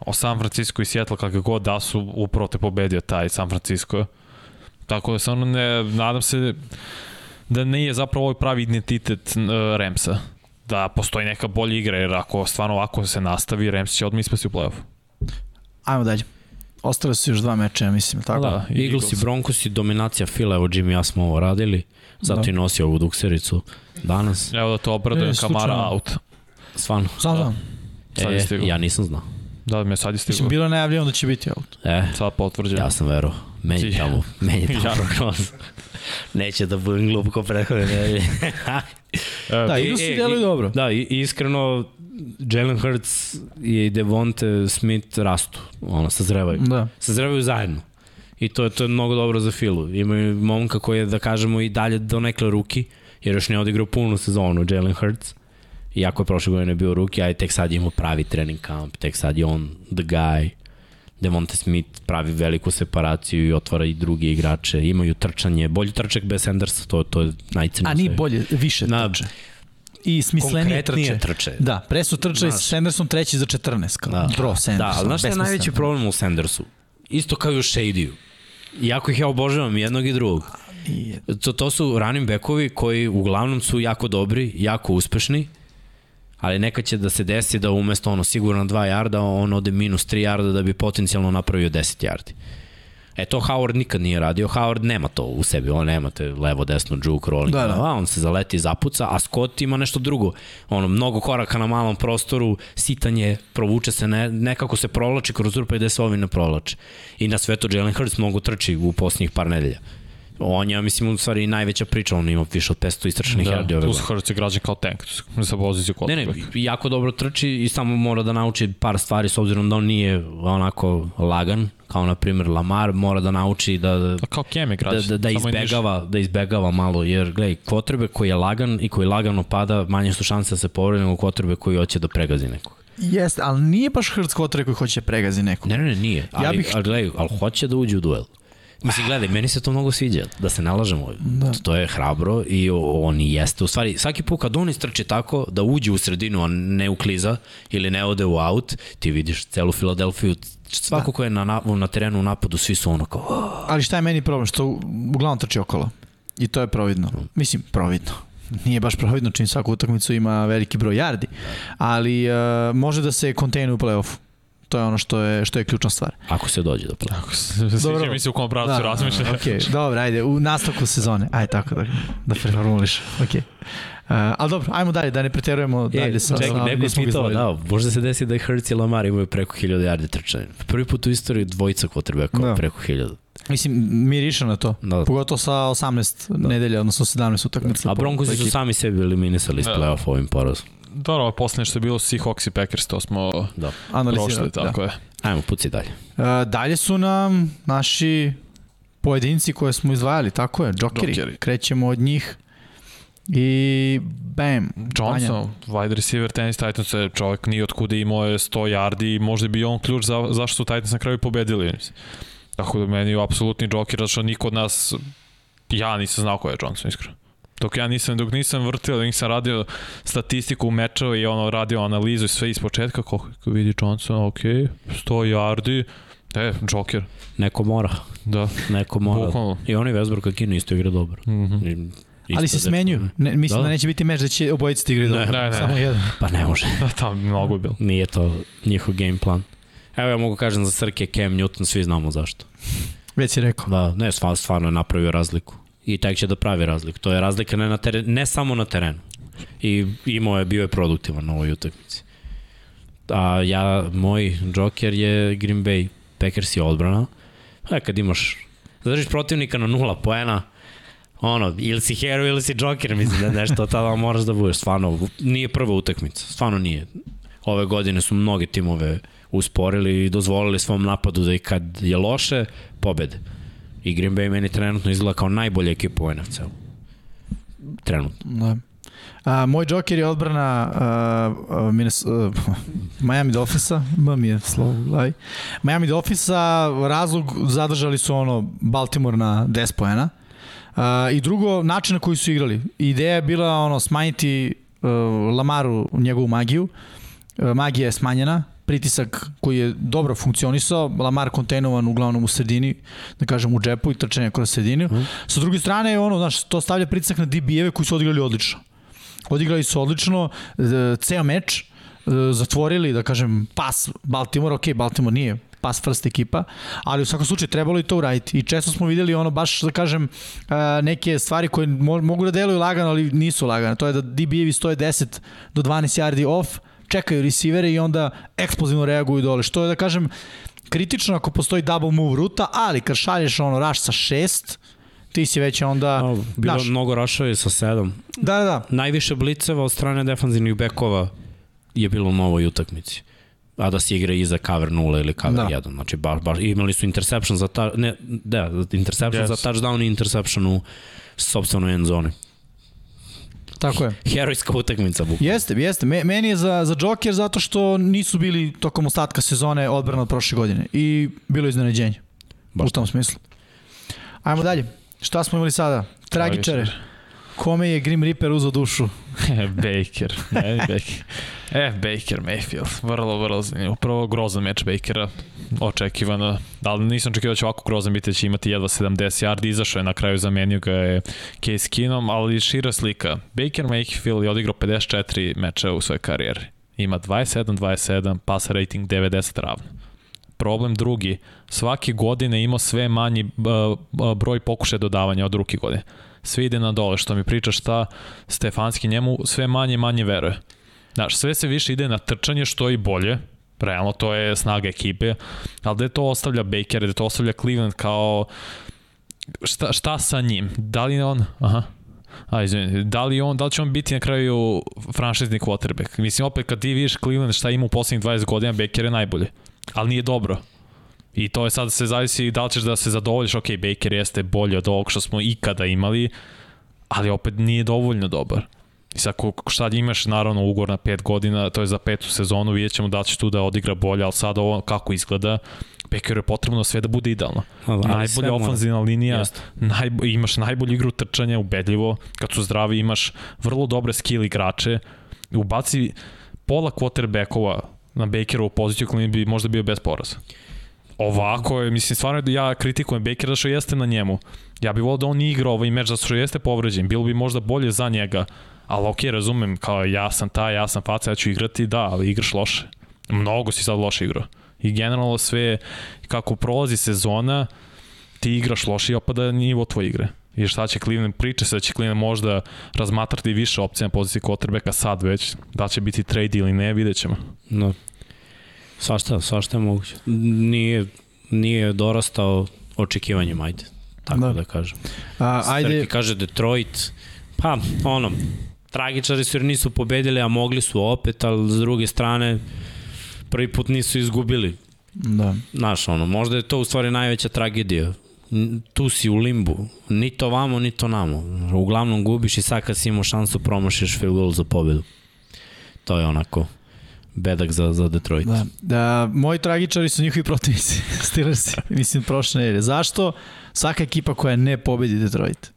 O San Francisco i Seattle kakve god da su upravo te pobedio taj San Francisco. Tako da stvarno ne, nadam se da nije zapravo ovaj pravi identitet uh, Ramsa. Da postoji neka bolja igra, jer ako stvarno ovako se nastavi, Rams će odmah ispasti u play-off. Ajmo dalje. Ostale su još dva meča, ja mislim, tako? Da, i Eagles i Broncos i dominacija Fila, evo Jimmy ja smo ovo radili, zato Da. i nosi ovu duksericu danas. Evo da to obradujem, E, Kamara out. Stvarno. Znam, znam. Sad je E, ja nisam znao. Da, me sad je. Mislim, bilo je najavljeno da će biti out. E, Sad potvrđeno. ja sam verovao. Meni tamo, meni tamo prognoz. Neće da budem glup ko prethodne nedelje. E, Da, I- Eaglesi e, deluju i- dobro. Da, i, iskreno, Jalen Hurts i Devonte Smith rastu, ono, sazrevaju. Da. Sazrevaju zajedno. I to je, to je mnogo dobro za Filu. Imaju momka koji je, da kažemo, i dalje do nekle ruki, jer još ne odigrao punu sezonu, Jalen Hurts. Iako je prošle godine bio ruki, a tek sad je imao pravi trening kamp, tek sad je on the guy. Devonte Smith pravi veliku separaciju i otvara i drugi igrače. Imaju trčanje, bolji trčak bez Sandersa, to, to je najcenije. A nije bolje, više Na- trče. I smislenije Konkretnije trče. trče. Da, pre su trčali Znaš. sa Sandersom treći za 14, kao Da. bro Sanderson. Da, ali znaš šta je najveći problem u Sandersu? Isto kao i u Shadyu. Iako ih ja obožavam jednog i drugog. To, to su running backovi koji uglavnom su jako dobri, jako uspešni, ali nekad će da se desi da umesto ono sigurno 2 jarda, on ode minus 3 jarda da bi potencijalno napravio 10 jardi. E to Howard nikad nije radio. Howard nema to u sebi, on nema te levo, desno, juke, rolling. Da, da. On se zaleti i zapuca, a Scott ima nešto drugo. Ono, mnogo koraka na malom prostoru, sitanje, provuče se, ne, nekako se provlači kroz rupe gde se ovi ne provlače. I na svetu Jalen Hurts mnogo trči u posljednjih par nedelja. On je, ja mislim, u stvari najveća priča, on ima više od 500 istračenih Da, yardi ove plus godine. Hurts je građan kao tank za poziciju Ne, ne, quarterback. jako dobro trči i samo mora da nauči par stvari s obzirom da on nije onako lagan, kao na primjer Lamar, mora da nauči da, da, kao Kem je da, da, da izbegava, da izbegava malo, jer gledaj, kvotrbe koji je lagan i koji lagano pada, manje su šanse da se povrede nego kvotrbe koji hoće da pregazi nekog. Jeste, ali nije baš Hurts kvotre koji hoće da pregazi nekog. Ne, ne, ne, nije. Ali, ja bih- bih... ali, gledaj, ali hoće da uđe u duel. Mislim, gledaj, meni se to mnogo sviđa, da se nalažemo. Da. To je hrabro i on i jeste. U stvari, svaki put kad on istrči tako da uđe u sredinu, a ne ukliza ili ne ode u out, ti vidiš celu Filadelfiju, svako da. ko je na, na, na terenu u napadu, svi su ono kao. Ali šta je meni problem? Što uglavnom trči okolo. I to je providno. Mislim, providno. Nije baš providno čim svaku utakmicu ima veliki broj yardi, ali uh, može da se kontejnu u play-offu. To je ono što je, što je ključna stvar. ako se dođe do play. Sviđa mi se u kom pravcu da, razmišlja. ok, dobro, ajde, u nastavku sezone. Ajde tako da, da preformuliš. Ok. Uh, ali dobro, ajmo dalje, da ne preterujemo dalje sa, čekaj, sa neko je pitao, da, možda se desi da i Hurts i Lamar imaju preko 1000 yardi trčanja. Prvi put u istoriji dvojica quarterbacka Da. da. preko 1000. Mislim, miriše na to. Da. Pogotovo sa 18 da. nedelja, odnosno 17 utakmica. A po- Broncosi po su sami sebi eliminisali iz Da. play-off ovim porazom. Dobro, ovo posljednje što je bilo Seahawks i Packers, to smo Da. Analizirali, prošli, tako je. Ajmo, puci dalje. Uh, dalje su nam naši pojedinci koje smo izdvajali, tako je, džokeri. Džokeri. Krećemo od njih i bam. Johnson, wide receiver tenis Titans, je čovjek nije od kuda imao je 100 yardi i možda bi on ključ za, zašto su Titans na kraju pobedili. Tako da meni je apsolutni džoker, zato što niko od nas, ja nisam znao ko je Johnson, iskreno. Dok ja nisam, dok nisam vrtio, dok nisam radio statistiku mečeva i ono radio analizu i sve iz početka, kako vidi Johnson, ok, 100 yardi, e, džoker, Neko mora. da, Neko mora. bukvalno. I oni Westbrook Akino isto igra dobro. I- Ali isto se da- smenjuju. Ne, mislim da, Da, da. neće biti meč da će obojice ti igrati Ne, dobro. ne, ne. Samo jedan. Pa ne može. Da, tamo mnogo je bilo. Nije to njihov game plan. Evo ja mogu kažem za Srke Cam Newton, svi znamo zašto. Već si rekao. Da, ne, stvarno, stvarno je napravio razliku. I tek će da pravi razliku. To je razlika ne, na teren, ne samo na terenu. I imao je, bio je produktivan na ovoj utakmici. A ja, moj Joker je Green Bay Packers i odbrana. A kad imaš, zadržiš protivnika na nula poena, ono, ili si hero ili si Joker, mislim da je nešto tada moraš da budeš. Stvarno, nije prva utakmica, stvarno nije. Ove godine su mnoge timove usporili i dozvolili svom napadu da i kad je loše, pobede. I Green Bay meni trenutno izgleda kao najbolja ekipa u NFC-u. Trenutno. Da. A, moj džoker je odbrana uh, Miami Dolphinsa, M mi je slovo glavi. Miami Dolphinsa, razlog zadržali su ono Baltimore na 10 poena. Uh, I drugo, način na koji su igrali. Ideja je bila ono smanjiti Lamaru njegovu magiju. Magija je smanjena, pritisak koji je dobro funkcionisao, Lamar kontejnovan uglavnom u sredini, da kažem u džepu i trčanje kroz sredinu. Mhm. Sa druge strane, ono, znaš, to stavlja pritisak na DB-eve koji su odigrali odlično. Odigrali su odlično, e, ceo meč, e, zatvorili, da kažem, pas Baltimore, ok, Baltimore nije pass first ekipa, ali u svakom slučaju trebalo i to uraditi. I često smo videli ono baš, da kažem, e, neke stvari koje mo mogu da deluju lagano, ali nisu lagane. To je da DB-evi stoje 10 do 12 yardi off, čekaju receivere i onda eksplozivno reaguju dole. Što je, da kažem, kritično ako postoji double move ruta, ali kad šalješ ono rush sa 6, ti si već onda... A, bilo je mnogo rašovi sa sedam. da, da, da. Najviše bliceva od strane defanzivnih bekova je bilo u novoj utakmici. A da se igra iza cover 0 ili cover Da. 1. Znači, baš, baš, imali su interception za ta, ne, da, interception Yes. za touchdown i interception u sobstvenoj end zoni. Tako je. Herojska utakmica, bukvalno. Jeste, jeste. Me, meni je za, za Joker zato što nisu bili tokom ostatka sezone odbrana od prošle godine. I bilo je iznenađenje. Baš u tom smislu. Ajmo dalje. Šta smo imali sada? Tragičare. Kome je Grim Reaper uzao dušu? Baker, ne, Baker. E, Baker Mayfield, vrlo, vrlo zanimljivo. Prvo grozan meč Bakera, očekivano, ali nisam očekivao da će ovako grozan biti, da će imati jedva 70 yardi, izašao je na kraju, zamenio ga je Case Keenum, ali šira slika. Baker Mayfield je odigrao 54 meča u svojoj karijeri. Ima 27-27, pass rating 90 ravno. Problem drugi, svake godine ima sve manji broj pokušaja dodavanja od drugi godine sve ide na dole, što mi priča šta Stefanski njemu sve manje manje veruje. Znaš, sve se više ide na trčanje, što i bolje, realno to je snaga ekipe, ali je to ostavlja Baker, je to ostavlja Cleveland kao šta, šta sa njim? Da li on, aha, A, izvini, da li, on, da li će on biti na kraju franšizni quarterback? Mislim, opet kad ti vidiš Cleveland šta ima u poslednjih 20 godina, Baker je najbolje. Ali nije dobro. I to je sad se zavisi da li ćeš da se zadovoljiš, ok, Baker jeste bolje od ovog što smo ikada imali, ali opet nije dovoljno dobar. I sad šta imaš naravno ugovor na 5 godina, to je za petu sezonu, vidjet ćemo da li će tu da odigra bolje, ali sad ovo kako izgleda, Bakeru je potrebno sve da bude idealno. Ali Najbolja ofanzivna linija, Jeste. najbo, imaš najbolju igru trčanja, ubedljivo, kad su zdravi imaš vrlo dobre skill igrače, ubaci pola quarterbackova na Bakerovu poziciju koji bi možda bio bez poraza. Ovako je, mislim, stvarno da ja kritikujem Bakera da što jeste na njemu. Ja bih volio da on nije igrao ovaj meč zato što jeste povređen. Bilo bi možda bolje za njega. Ali okej, razumem, kao ja sam ta, ja sam faca, ja ću igrati, da, ali igraš loše. Mnogo si sad loše igrao. I generalno sve, kako prolazi sezona, ti igraš loše i opada nivo tvoje igre. I šta će Cleveland, priča se da će Cleveland možda razmatrati više opcija na poziciji quarterbacka sad već, da će biti trade ili ne, vidjet ćemo. No. Svašta, svašta je moguće. Nije, nije dorastao očekivanjem, ajde. Tako Da. da, kažem. A, Ajde. Srki kaže Detroit, pa ono, tragičari su jer nisu pobedili, a mogli su opet, ali s druge strane prvi put nisu izgubili. Da. Znaš, ono, možda je to u stvari najveća tragedija. Tu si u limbu, ni to vamo, ni to namo. Uglavnom gubiš i sad kad si imao šansu promašiš field goal za pobedu. To je onako bedak za, za Detroit. Da. da. Moji tragičari su njihovi protivnici, Steelersi, mislim, prošle nedelje. Zašto? Svaka ekipa koja ne pobedi Detroit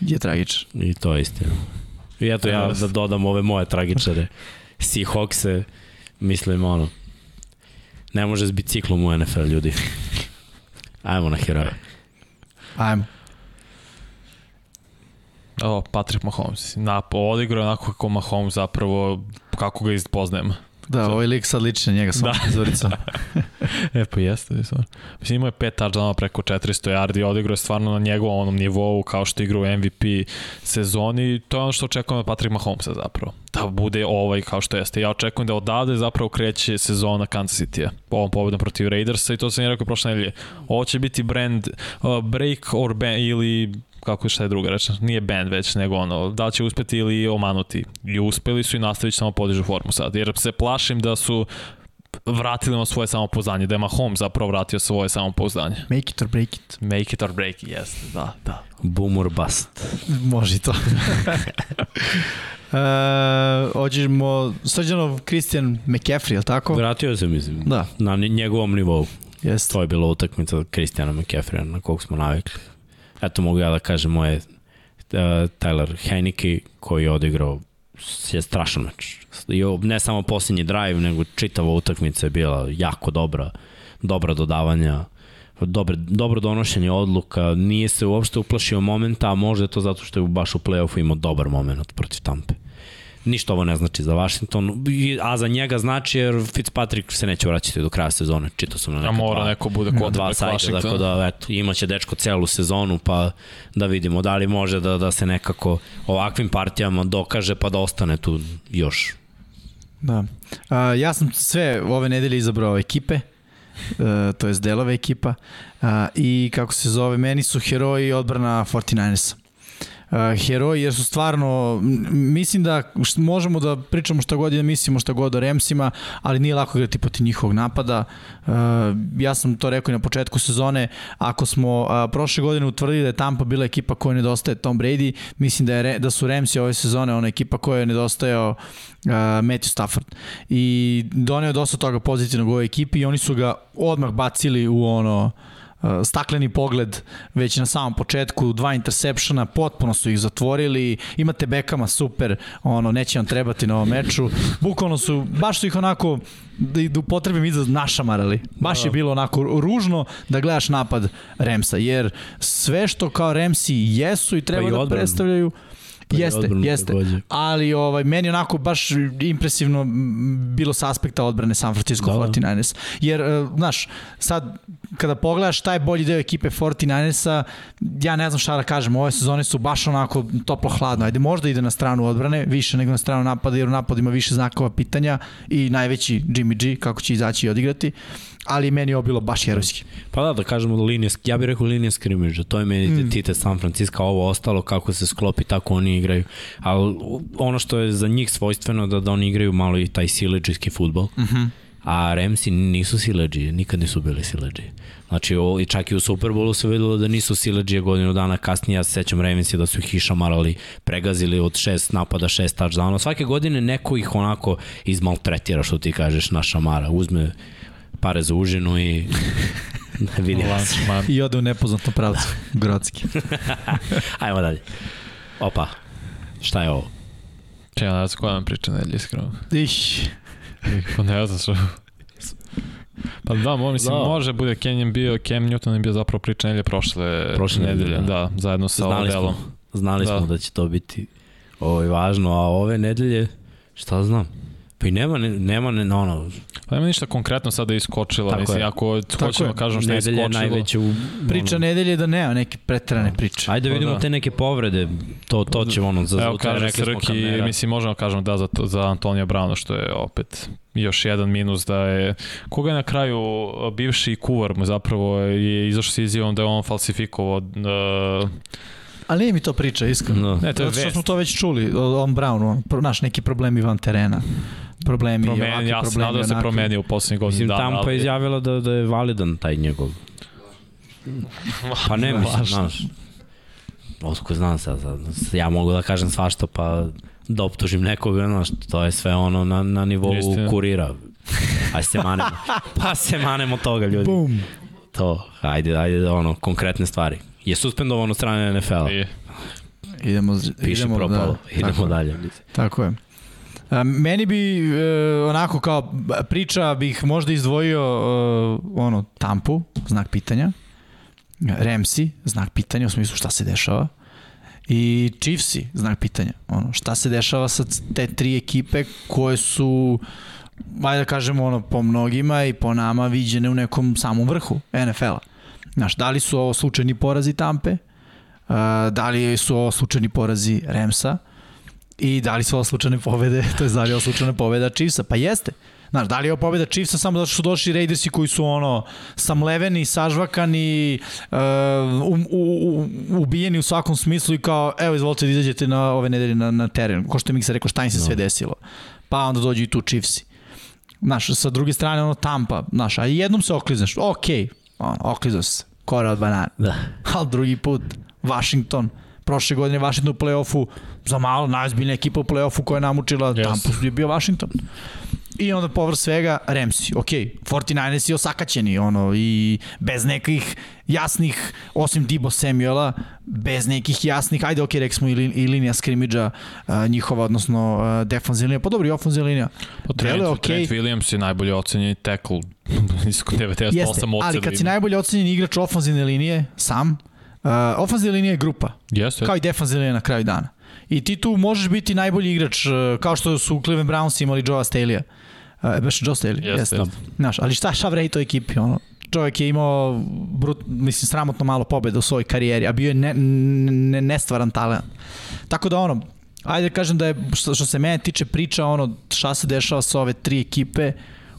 je tragičar. I to je istina. I eto ja da dodam ove moje tragičare. Seahawkse, mislim ono, ne može s biciklom u NFL ljudi. Ajmo na heroje. Ajmo. O, Patrick Mahomes. Na, odigrao onako kako Mahomes zapravo, kako ga poznajem. Da, ovaj lik sad liči na njega sa Da. da. izvoricom. E, pa jeste. Mislim, mislim imao je pet touchdownova preko 400 yardi, odigrao je stvarno na njegovom onom nivou kao što igra u MVP sezoni. To je ono što očekujem od Patrick Mahomesa zapravo. Da bude ovaj kao što jeste. Ja očekujem da odavde zapravo kreće sezona Kansas City-a. Ovom pobedom protiv Raidersa i to sam i rekao prošle nedelje. Ovo će biti brand uh, break or ban ili kako je šta je druga reč, nije band već, nego ono, da će uspeti ili omanuti. I uspeli su i nastavit će samo podižu formu sad, jer se plašim da su vratili ono svoje samopouzdanje, da je Mahomes zapravo vratio svoje samopouzdanje. Make it or break it. Make it or break it, jeste, da, da. Boom or bust. Može i to. uh, ođemo Srđanov Christian McCaffrey, je li tako? Vratio se, mislim, Da, na njegovom nivou. jeste. To je bila utakmica Kristijana McCaffrey na kog smo navikli. Eto mogu ja da kažem moje uh, Tyler Heineke koji je odigrao je strašan meč. I ne samo posljednji drive, nego čitava utakmica je bila jako dobra, dobra dodavanja, dobre, dobro donošenje odluka, nije se uopšte uplašio momenta, a možda je to zato što je baš u play-offu imao dobar moment protiv Tampe. Ništa ovo ne znači za Washington, a za njega znači jer Fitzpatrick se neće vraćati do kraja sezone, čitao sam na A neka mora dva, neko bude dva quarterback sajta, Washington. tako da eto, imaće dečko celu sezonu pa da vidimo da li može da, da se nekako ovakvim partijama dokaže pa da ostane tu još. Da. Uh, ja sam sve ove nedelje izabrao ekipe, uh, to jest delove ekipa uh, i kako se zove, meni su heroji odbrana 49ersa. Uh, heroji jer su stvarno mislim da možemo da pričamo šta god i da mislimo šta god o Remsima, ali nije lako igrati protiv njihovog napada. Uh, ja sam to rekao i na početku sezone, ako smo uh, prošle godine utvrdili da je Tampa bila ekipa koja nedostaje Tom Brady, mislim da je da su Remsi ove sezone ona ekipa koja je nedostajao Matthew Stafford. I doneo dosta toga pozitivnog u ovoj ekipi i oni su ga odmah bacili u ono stakleni pogled već na samom početku, dva intersepšena, potpuno su ih zatvorili, imate Bekama super, ono, neće vam trebati na ovom meču, bukvalno su, baš su ih onako, da, da upotrebim izraz, našamarali. Baš je bilo onako ružno da gledaš napad Remsa, jer sve što kao Remsi jesu i treba Pa i da odbranu. predstavljaju, jeste, odbranu jeste. takođe. Ali ovaj meni onako baš impresivno bilo sa aspekta odbrane San Francisco Da, da. 49ers. Jer, e, znaš, sad kada pogledaš taj bolji deo ekipe 49ersa, ja ne znam šta da kažem, ove sezone su baš onako toplo-hladno. Ajde, možda ide na stranu odbrane, više nego na stranu napada, jer u napadu ima više znakova pitanja i najveći Jimmy G, kako će izaći i odigrati. Ali meni je ovo bilo baš herojski. Pa da, da kažemo da linija, ja bih rekao linija skrimidža, to je meni Mm. identitet San Francisco, ovo ostalo kako se sklopi, tako oni igraju. Ali ono što je za njih svojstveno da, da oni igraju malo i taj sileđijski futbol. Mhm. -huh. A Remsi nisu sileđije, nikad nisu bili sileđije. Znači, o, i čak i u Superbowlu se videlo da nisu sileđije godinu dana kasnije, ja se sećam Ravensi da su ih išamarali, pregazili od šest napada, šest touchdowna. Svake godine neko ih onako izmaltretira, što ti kažeš, na šamara. Uzme pare za užinu i vidi vas. Lunch, man. I ode u nepoznatom pravcu, Grodski. Ajmo dalje. Opa, šta je ovo? Če, ja ne znam koja nam priča nedelje, iskreno. Ih, Pa ne znam što. Pa da, mo, mislim, Da. da. može bude Kenyon bio, Cam Newton je bio zapravo priča nedelje prošle, Prošle nedelje, da. da. zajedno sa Znali Odelom. smo, znali Da. smo da će to biti ovo je važno, a ove nedelje, šta znam? Pa i nema, ne, nema ne, ono, Pa nema ništa konkretno sada iskočilo, Tako mislim, je. ako hoćemo je. da kažem šta je iskočilo. najveće u... priča ono, nedelje da nema neke pretrane priče. Ajde da Pa vidimo da. te neke povrede, to, to ćemo ono, za, Evo kaže Srki, kamera. mislim možemo da kažemo da za, to- za Antonija Brauna što je opet još jedan minus da je koga je na kraju bivši kuvar mu zapravo je izašao sa izjavom da je on falsifikovao uh, Ali nije mi to priča, iskreno. No. Ne, to je Zato što vest. smo to već čuli, on Brown, on, naš neki problemi van terena. Problemi, Promeni, ovakvi ja se problemi, nadam da se promenio u poslednjih godina Mislim, dana. Tampa je ali- izjavila da, da je validan taj njegov. Pa ne, mislim, znaš. Otko znam sad, sad, ja mogu da kažem svašta, pa da optužim nekoga, znaš, to je sve ono na, na nivou Istina. kurira. Aj se manemo. Pa se manemo toga, ljudi. Bum. To, ajde, ajde, ono, konkretne stvari. Je suspendovan od strane NFL-a. Idemo, Piše idemo, propalo. Da, Idemo tako, je, dalje. Tako je. Meni bi e, onako kao priča bih možda izdvojio e, ono Tampu, znak pitanja. Remsi, znak pitanja u smislu šta se dešava. I Chiefsi, znak pitanja. Ono, šta se dešava sa te tri ekipe koje su ajde da kažemo ono, po mnogima i po nama viđene u nekom samom vrhu NFL-a. Znaš, da li su ovo slučajni porazi Tampe, Uh, da li su ovo slučajni porazi Remsa i da li su ovo slučajne pobede, to je da li je ovo slučajna pobeda Chiefsa, pa jeste. Znaš, da li je ovo pobeda Chiefsa samo zato što su došli Raidersi koji su ono samleveni, sažvakani, uh, u, u, u, ubijeni u svakom smislu i kao, evo izvolite da izađete na ove nedelje na, na teren. Ko što je Miksa rekao, šta im se sve desilo. Pa onda dođu i tu Chiefsi. Znaš, sa druge strane ono Tampa, znaš, a jednom se okliznaš, okej, okay, ono, oklizao se, kora od banana. Da. Ali drugi put, Washington, prošle godine Washington u play-offu, za malo najzbiljnija ekipa u play-offu koja je namučila, Yes. Tampa je bio Washington. I onda povrh svega Ramsey, ok, 49ers je osakaćeni, ono, i bez nekih jasnih, osim Dibo Samuela, bez nekih jasnih, ajde ok, rekli smo i, li, i linija skrimidža uh, njihova, odnosno uh, defanzivna linija, pa dobro i ofanzivna linija. Pa Trent, okay. Trent. Williams je najbolje ocenjeni tackle. Nisko 98 Jeste, ali kad si najbolje ocenjeni igrač ofanzivne linije, sam, uh, ofanzivna linija je grupa, Jeste. kao i defanzivna linija na kraju dana. I ti tu možeš biti najbolji igrač, uh, kao što su Cleveland Browns imali Joe Staley-a. Uh, baš Joe Staley, Jeste, jeste. Znaš, ali šta šta vredi toj ekipi, ono? Čovjek je imao brut, mislim sramotno malo pobeda u svojoj karijeri, a bio je ne, ne, nestvaran talent. Tako da ono, ajde da kažem da je što, što se mene tiče priča ono šta se dešava sa ove tri ekipe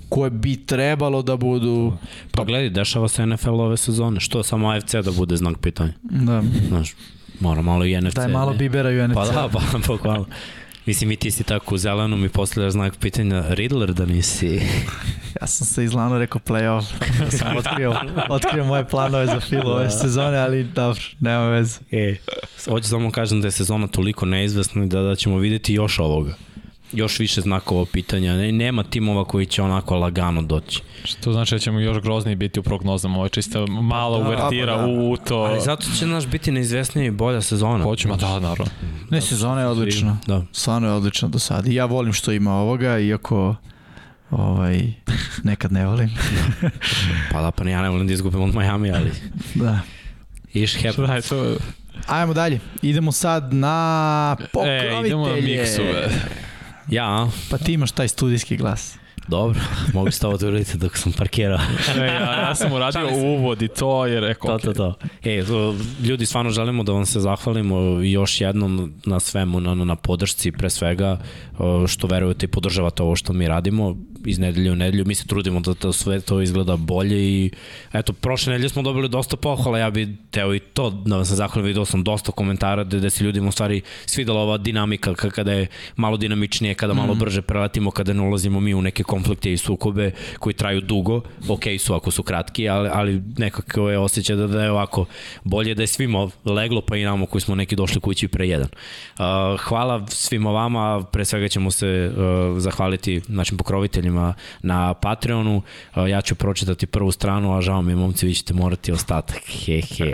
koje bi trebalo da budu Pa gledaj, dešava se NFL ove sezone. Što samo AFC da bude znak pitanja? da, Znaš, mora malo i NFC. da je malo bibera u NFC. Pa da, pa, pa hvala. Mislim, i ti si tako u zelenom i postavljaš znak pitanja Riddler da nisi... Ja sam se izlano rekao playoff. Ja sam otkrio, otkrio moje planove za film ove sezone, ali dobro, nema veze. E, hoću samo kažem da je sezona toliko neizvesna i da, da ćemo videti još ovoga. Još više znakova pitanja. Ne, nema timova koji će onako lagano doći. Što znači da ćemo još grozniji biti u prognozama. Ovo je čista mala Da, uvertira pa da. u, u to. Ali zato će naš biti neizvesnija i bolja sezona. Hoćemo, da, naravno. Ne, sezona je odlična. Da. Stvarno je odlična do sada. I ja volim što ima ovoga, iako ovaj, nekad ne volim. Pa da, pa ja ne volim da izgubim od Miami, ali Da. iš hep. Šta je to? Ajmo dalje. Idemo sad na pokrovitelje. E, idemo na miksu. be. Ja? Pa ti imaš taj studijski glas. Dobro, mogu ovo da uradite dok sam parkirao. Ne, ja, ja sam uradio uvod i to je rekao, To, to, to. E, to, ljudi, stvarno želimo da vam se zahvalimo još jednom na svemu, na, na podršci pre svega, o, što verujete i podržavate ovo što mi radimo iz nedelje u nedelju. Mi se trudimo da to sve to izgleda bolje i eto, prošle nedelje smo dobili dosta pohvala, ja bi teo i to da vam se zahvalim, vidio sam dosta komentara da, da se ljudima u stvari svidela ova dinamika ka- kada je malo dinamičnije, kada malo brže preletimo, kada ne ulazimo mi u neke konflikte i sukobe koji traju dugo, ok su ako su kratki, ali, ali nekako je osjećaj da, da je ovako bolje da je svima leglo pa i namo koji smo neki došli kući pre jedan. Uh, hvala svima vama, pre svega ćemo se uh, zahvaliti našim pokroviteljima na Patreonu, uh, ja ću pročitati prvu stranu, a žao mi momci, vi ćete morati ostatak, he he.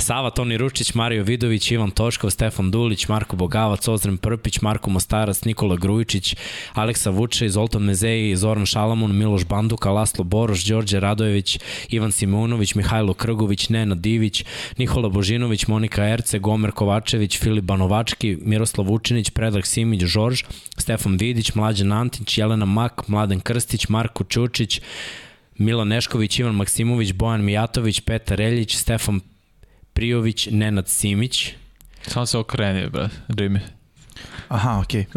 Sava, Toni Ručić, Mario Vidović, Ivan Toškov, Stefan Dulić, Marko Bogavac, Ozren Prpić, Marko Mostarac, Nikola Grujičić, Aleksa Vuče, Zoltan Mezeji, Zoran Šalamun, Miloš Banduka, Laslo Boroš, Đorđe Radojević, Ivan Simunović, Mihajlo Krgović, Nena Divić, Nikola Božinović, Monika Erce, Gomer Kovačević, Filip Banovački, Miroslav Vučinić, Predrag Simić, Žorž, Stefan Vidić, Mlađan Antić, Jelena Mak, Mladen Krstić, Marko Čučić, Milan Nešković, Ivan Maksimović, Bojan Mijatović, Petar Reljić, Stefan Prijović, Nenad Simić. Samo se okreni, bre, Jimmy. Aha, okej.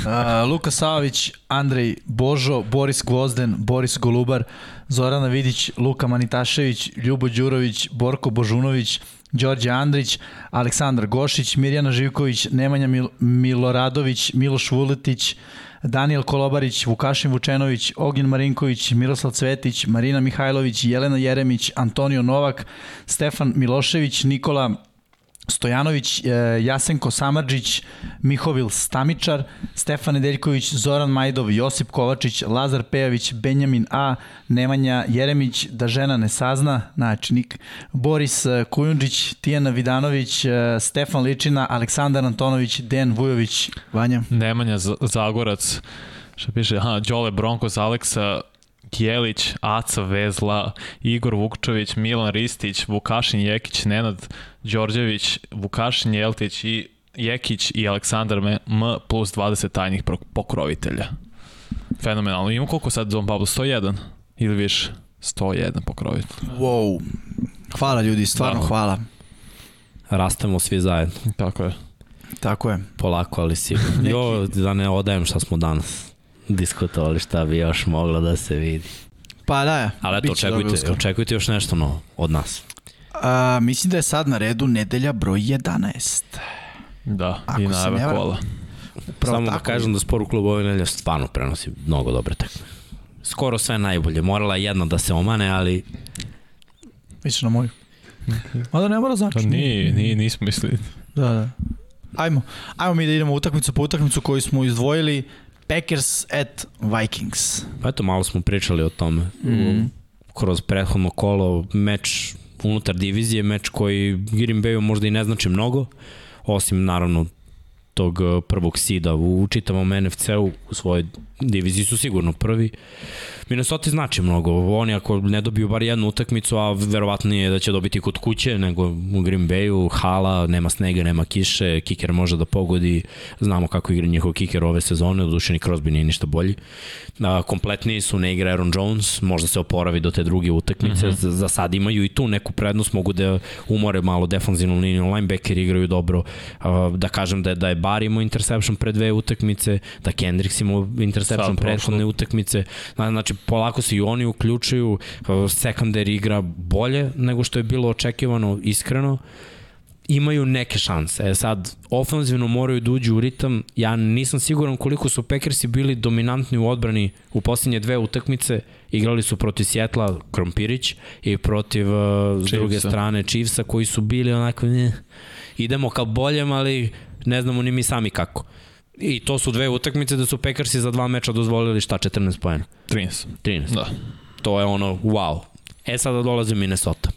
Okay. Uh, Luka Savić, Andrej Božo, Boris Gvozden, Boris Golubar, Zorana Vidić, Luka Manitašević, Ljubo Đurović, Borko Božunović, Đorđe Andrić, Aleksandar Gošić, Mirjana Živković, Nemanja Mil Miloradović, Miloš Vuletić, Daniel Kolobarić, Vukašin Vučenović, Ognjen Marinković, Miroslav Cvetić, Marina Mihajlović, Jelena Jeremić, Antonio Novak, Stefan Milošević, Nikola Stojanović, e, Jasenko Samarđić, Mihovil Stamičar, Stefan Nedeljković, Zoran Majdov, Josip Kovačić, Lazar Pejavić, Benjamin A, Nemanja Jeremić, da žena ne sazna, znači Nik, Boris e, Kujundžić, Tijana Vidanović, e, Stefan Ličina, Aleksandar Antonović, Dejan Vujović, Vanja. Nemanja Zagorac, što piše, aha, Đole Bronkos, Aleksa Kjelić, Aca Vezla, Igor Vukčević, Milan Ristić, Vukašin Jekić, Nenad Đorđević, Vukašin Jeltić i Jekić i Aleksandar M plus 20 tajnih pokrovitelja. Fenomenalno. Ima koliko sad Don Pablo? 101 ili više? 101 pokrovitelj. Wow. Hvala ljudi, stvarno da. hvala. Rastemo svi zajedno. Tako je. Tako je. Polako, ali sigurno. Jo, da ne odajem šta smo danas diskutovali šta bi još moglo da se vidi. Pa da je. Ali eto, očekujte, očekujte još nešto novo od nas. A, mislim da je sad na redu nedelja broj 11. Da, Ako i najave kola. Upravo Samo da tako. da kažem da spor u klubu ove nedelje stvarno prenosi mnogo dobre tekme. Skoro sve najbolje. Morala je jedna da se omane, ali... Misliš na moju? Mada ne mora znači. Nije, nije, nismo mislili. Da, da. Ajmo, ajmo mi da idemo utakmicu po utakmicu koju smo izdvojili. Packers at Vikings. Pa eto, malo smo pričali o tome. Mm. Kroz prethodno kolo, meč unutar divizije, meč koji Green Bayu možda i ne znači mnogo, osim naravno tog prvog sida u čitavom NFC-u u svojoj diviziji su sigurno prvi. Minnesota znači mnogo. Oni ako ne dobiju bar jednu utakmicu, a verovatno je da će dobiti kod kuće, nego u Green Bayu, hala, nema snega, nema kiše, kiker može da pogodi. Znamo kako igra njihov kiker ove sezone, odušeni Crosby nije ništa bolji. A, kompletni su, ne igra Aaron Jones, možda se oporavi do te druge utakmice. Mm -hmm. za, za sad imaju i tu neku prednost, mogu da umore malo defanzivnu liniju, linebacker igraju dobro. A, da kažem da je, da je Bar imao interception pre dve utakmice, da Kendricks imao interception prethodne utakmice. Znači, polako se i oni uključuju, secondary igra bolje nego što je bilo očekivano iskreno, imaju neke šanse. E sad, ofenzivno moraju da uđu u ritam. Ja nisam siguran koliko su Packersi bili dominantni u odbrani u posljednje dve utakmice. Igrali su protiv Sjetla Krompirić i protiv uh, s druge strane Chiefsa koji su bili onako ne, idemo ka boljem, ali ne znamo ni mi sami kako. I to su dve utakmice da su Packersi za dva meča dozvolili šta, 14 pojena? 13. 13. Da. To je ono, wow. E sada dolazi Minnesota.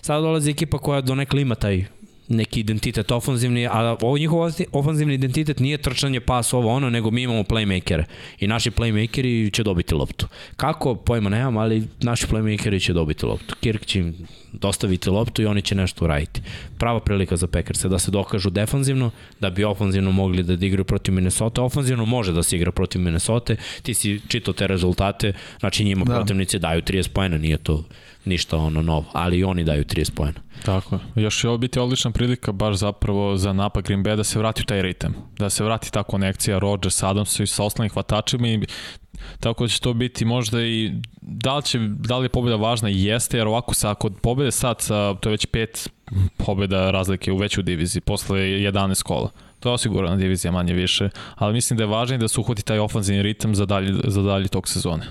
Sada dolazi ekipa koja donekle ima taj neki identitet ofanzivni, a ovo njihov ofanzivni identitet nije trčanje pas ovo ono, nego mi imamo playmakere i naši playmakeri će dobiti loptu. Kako, pojma nemam, ali naši playmakeri će dobiti loptu. Kirk će im dostaviti loptu i oni će nešto uraditi. Prava prilika za Packers da se dokažu defanzivno, da bi ofanzivno mogli da igraju protiv Minnesota. Ofanzivno može da se igra protiv Minnesota. Ti si čitao te rezultate, znači njima da. protivnici daju 30 pojena, nije to ništa ono novo, ali i oni daju 30 pojena. Tako je. Još će ovo biti odlična prilika baš zapravo za napad Green Bay da se vrati u taj ritem, da se vrati ta konekcija Rodgers, Adams i sa ostalim hvatačima i tako da će to biti možda i da li, će, da li je pobjeda važna? Jeste, jer ovako sa, kod pobjede sad, sa, to je već pet pobjeda razlike u veću diviziji posle 11 kola. To je osigurana divizija manje više, ali mislim da je važno da se uhvati taj ofanzivni ritam za dalje, za dalje tog sezone.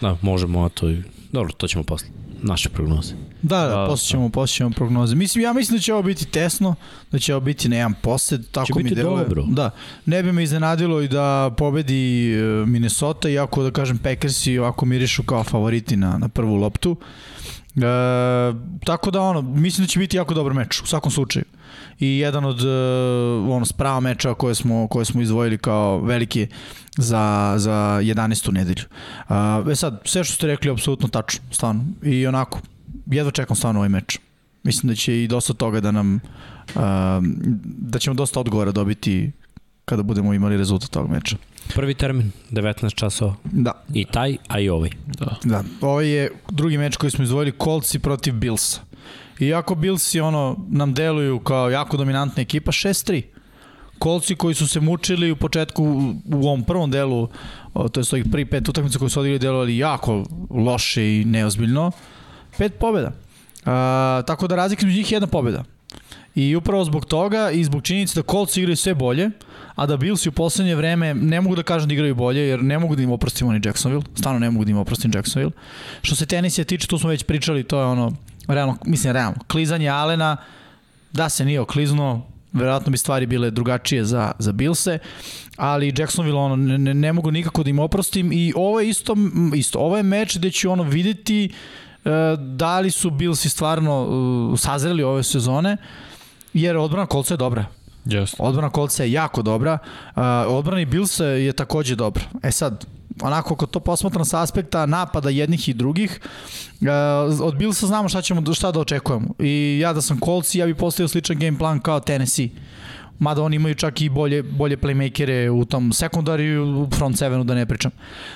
Da, možemo, a to i... Dobro, to ćemo posle naše prognoze. Da, da, da posle ćemo, posle ćemo prognoze. Mislim, ja mislim da će ovo biti tesno, da će ovo biti na jedan posed, tako će mi deluje. Dobro. Da, ne bi me iznenadilo i da pobedi e, Minnesota, iako da kažem Packersi ovako mirišu kao favoriti na, na prvu loptu. E, tako da ono, mislim da će biti jako dobar meč, u svakom slučaju. I jedan od uh, ono, sprava meča koje smo, koje smo izdvojili kao veliki za, za 11. nedelju. Uh, e sad, sve što ste rekli apsolutno tačno, stvarno. I onako, jedva čekam stvarno ovaj meč. Mislim da će i dosta toga da nam, uh, da ćemo dosta odgovora dobiti kada budemo imali rezultat tog meča. Prvi termin, 19 časova. Da. I taj, a i ovaj. Da. da. Ovo je drugi meč koji smo izdvojili, Coltsi protiv Billsa. Iako Billsi ono, nam deluju kao jako dominantna ekipa, 6-3 Kolci koji su se mučili u početku u, ovom prvom delu, to je ovih prvi pet utakmica koji su odigli delovali jako loše i neozbiljno, pet pobjeda. A, tako da razlika među njih je jedna pobjeda. I upravo zbog toga i zbog činjenice da Colts igraju sve bolje, a da Bills u poslednje vreme ne mogu da kažem da igraju bolje, jer ne mogu da im oprostim oni Jacksonville, stvarno ne mogu da im oprostim Jacksonville. Što se tenisija tiče, to smo već pričali, to je ono, realno, mislim realno, klizanje Alena, da se nije okliznuo, verovatno bi stvari bile drugačije za, za Billse, ali Jacksonville ono, ne, ne mogu nikako da im oprostim i ovo je isto, isto ovo je meč gde ću ono videti uh, da li su Billsi stvarno uh, sazreli ove sezone, jer odbrana kolca je dobra. Yes. Odbrana kolca je jako dobra, uh, odbrana i Billsa je takođe dobra. E sad, onako ako to posmatram sa aspekta napada jednih i drugih, uh, od Billsa znamo šta, ćemo, šta da očekujemo. I ja da sam Colts, ja bih postavio sličan game plan kao Tennessee. Mada oni imaju čak i bolje, bolje playmakere u tom sekundariju, u front sevenu da ne pričam.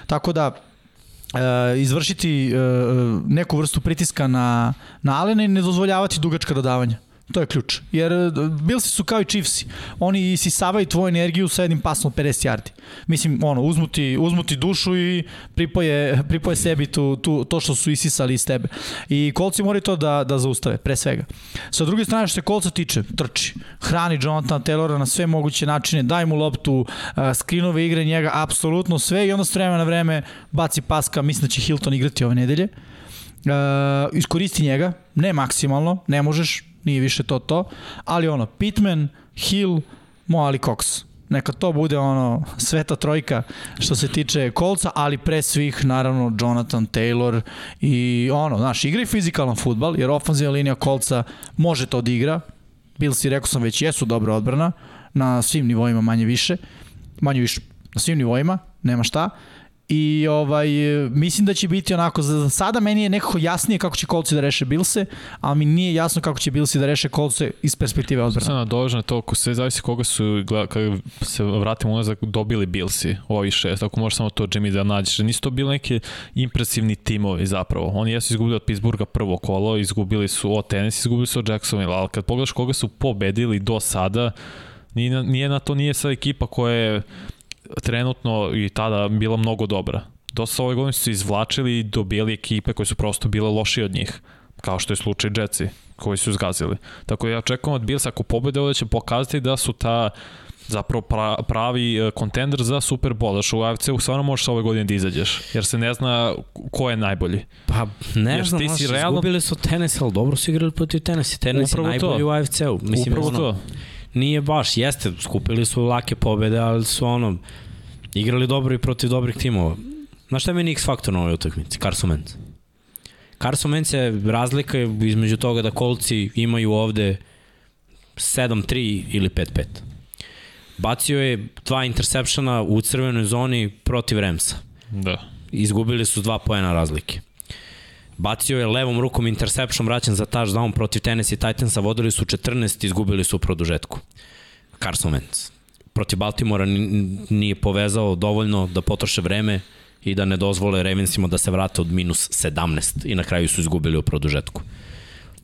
Tako da, uh, izvršiti uh, neku vrstu pritiska na, na Alena i ne dozvoljavati dugačka dodavanja. To je ključ. Jer e, Billsi su kao i Chiefsi. Oni isisavaju tvoju energiju sa jednim pasom od 50 yardi. Mislim, ono, uzmu ti, uzmu ti dušu i pripoje, pripoje sebi tu, tu, to što su isisali iz tebe. I kolci moraju to da, da zaustave, pre svega. Sa druge strane, što se kolca tiče, trči. Hrani Jonathan Taylora na sve moguće načine, daj mu loptu, uh, skrinove igre njega, apsolutno sve i onda s vremena na vreme baci paska, mislim da će Hilton igrati ove nedelje. Uh, iskoristi njega, ne maksimalno, ne možeš, nije više to to, ali ono, Pittman, Hill, Mo Ali Cox. Neka to bude ono sveta trojka što se tiče kolca, ali pre svih naravno Jonathan Taylor i ono, znaš, igra i fizikalan futbal, jer ofenzivna linija kolca može to da igra. Bills i rekao sam već jesu dobra odbrana na svim nivoima manje više, manje više na svim nivoima, nema šta. I ovaj, mislim da će biti onako, za sada meni je nekako jasnije kako će kolci da reše Bilse, a mi nije jasno kako će Bilsi da reše kolce iz perspektive odbrana. Sada nadovežem na to, sve zavisi koga su, kada se vratimo unazad, dobili Bilsi u ovih šest, ako možeš samo to Jimmy da nađeš. Nisu to bili neki impresivni timovi zapravo. Oni jesu izgubili od Pittsburgha prvo kolo, izgubili su od Tennessee, izgubili su od Jacksonville, ali kad pogledaš koga su pobedili do sada, nije, nije na to nije sad ekipa koja je trenutno i tada bila mnogo dobra. Dosta ove godine su se izvlačili i dobijali ekipe koje su prosto bile lošije od njih, kao što je slučaj Jetsi, koji su zgazili. Tako ja čekam od Bills ako pobede ovde će pokazati da su ta zapravo pra, pravi kontender za Super Bowl. Daš u AFC-u stvarno možeš ove godine da izađeš, jer se ne zna ko je najbolji. Pa ne Jer znam, ti znaš, si realno- izgubili su Tennessee, ali dobro su igrali protiv Tennessee. Tennessee Upravo najbolji to. u AFC-u. Mislim, Upravo ono, to. Nije baš, jeste, skupili su lake pobede, ali su ono, igrali dobro i protiv dobrih timova. Znaš šta je meni X faktor na ovoj utakmici? Carson Wentz. Carson Wentz je razlika između toga da kolci imaju ovde 7-3 ili 5-5. Bacio je dva intersepšana u crvenoj zoni protiv Remsa. Da. Izgubili su dva poena razlike. Bacio je levom rukom interception vraćan za touchdown protiv Tennessee Titansa, vodili su 14, izgubili su u produžetku. Carson Wentz. Protiv Baltimora ni- nije povezao dovoljno da potroše vreme i da ne dozvole Ravensima da se vrate od minus 17 i na kraju su izgubili u produžetku.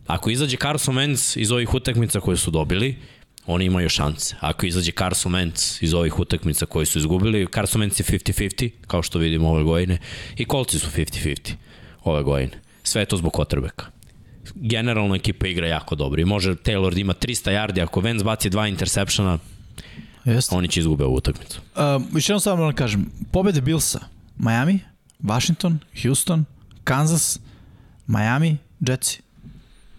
Ako izađe Carson Wentz iz ovih utakmica koje su dobili, oni imaju šanse. Ako izađe Carson Wentz iz ovih utakmica koje su izgubili, Carson Wentz je 50-50, kao što vidimo ove godine, i kolci su 50-50 ove godine. Sve je to zbog Kotrbeka. Generalno ekipa igra jako dobro i može Taylor da ima 300 yardi, ako Wentz baci dva intersepšana, Jeste. oni će izgube ovu utakmicu. Uh, još jednom samo da kažem, pobede Billsa, Miami, Washington, Houston, Kansas, Miami, Jetsi.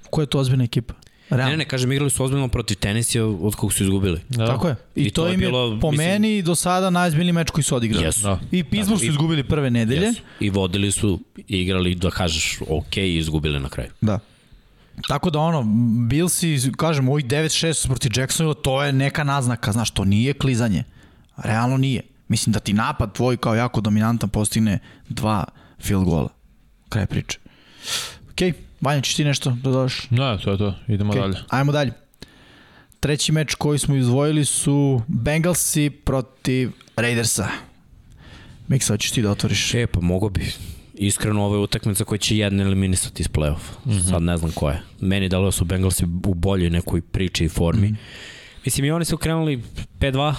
Koja je to ozbiljna ekipa? Realno. Ne, ne, kažem, igrali su ozbiljno protiv Tennessee od kog su izgubili. Da. Tako je. I, I to, to je im je bilo, po mislim- meni do sada najzbiljniji meč koji su odigrali. Jesu. Da. I Pittsburgh su i- izgubili prve nedelje. Jesu. I vodili su, igrali, da kažeš, ok, i izgubili na kraju. Da. Tako da ono, Billsi, kažem, ovih 9-6 su protiv Jacksonville, to je neka naznaka, znaš, to nije klizanje. Realno nije. Mislim da ti napad tvoj kao jako dominantan postigne dva field gola. Kraj priče. Okej, Vanja, ćeš ti nešto da dodaš? Ne, to je to. Idemo Okej, dalje. Ajmo dalje. Treći meč koji smo izdvojili su Bengalsi protiv Raidersa. Miksa, hoćeš ti da otvoriš? E, pa mogo bi. Iskreno, ovo je utakmica koja će jedno eliminisati iz play-offa. Mm -hmm. Sad ne znam ko je. Meni delo su Bengalsi u boljoj nekoj priči i formi. Mm -hmm. Mislim, i oni su krenuli 5-2,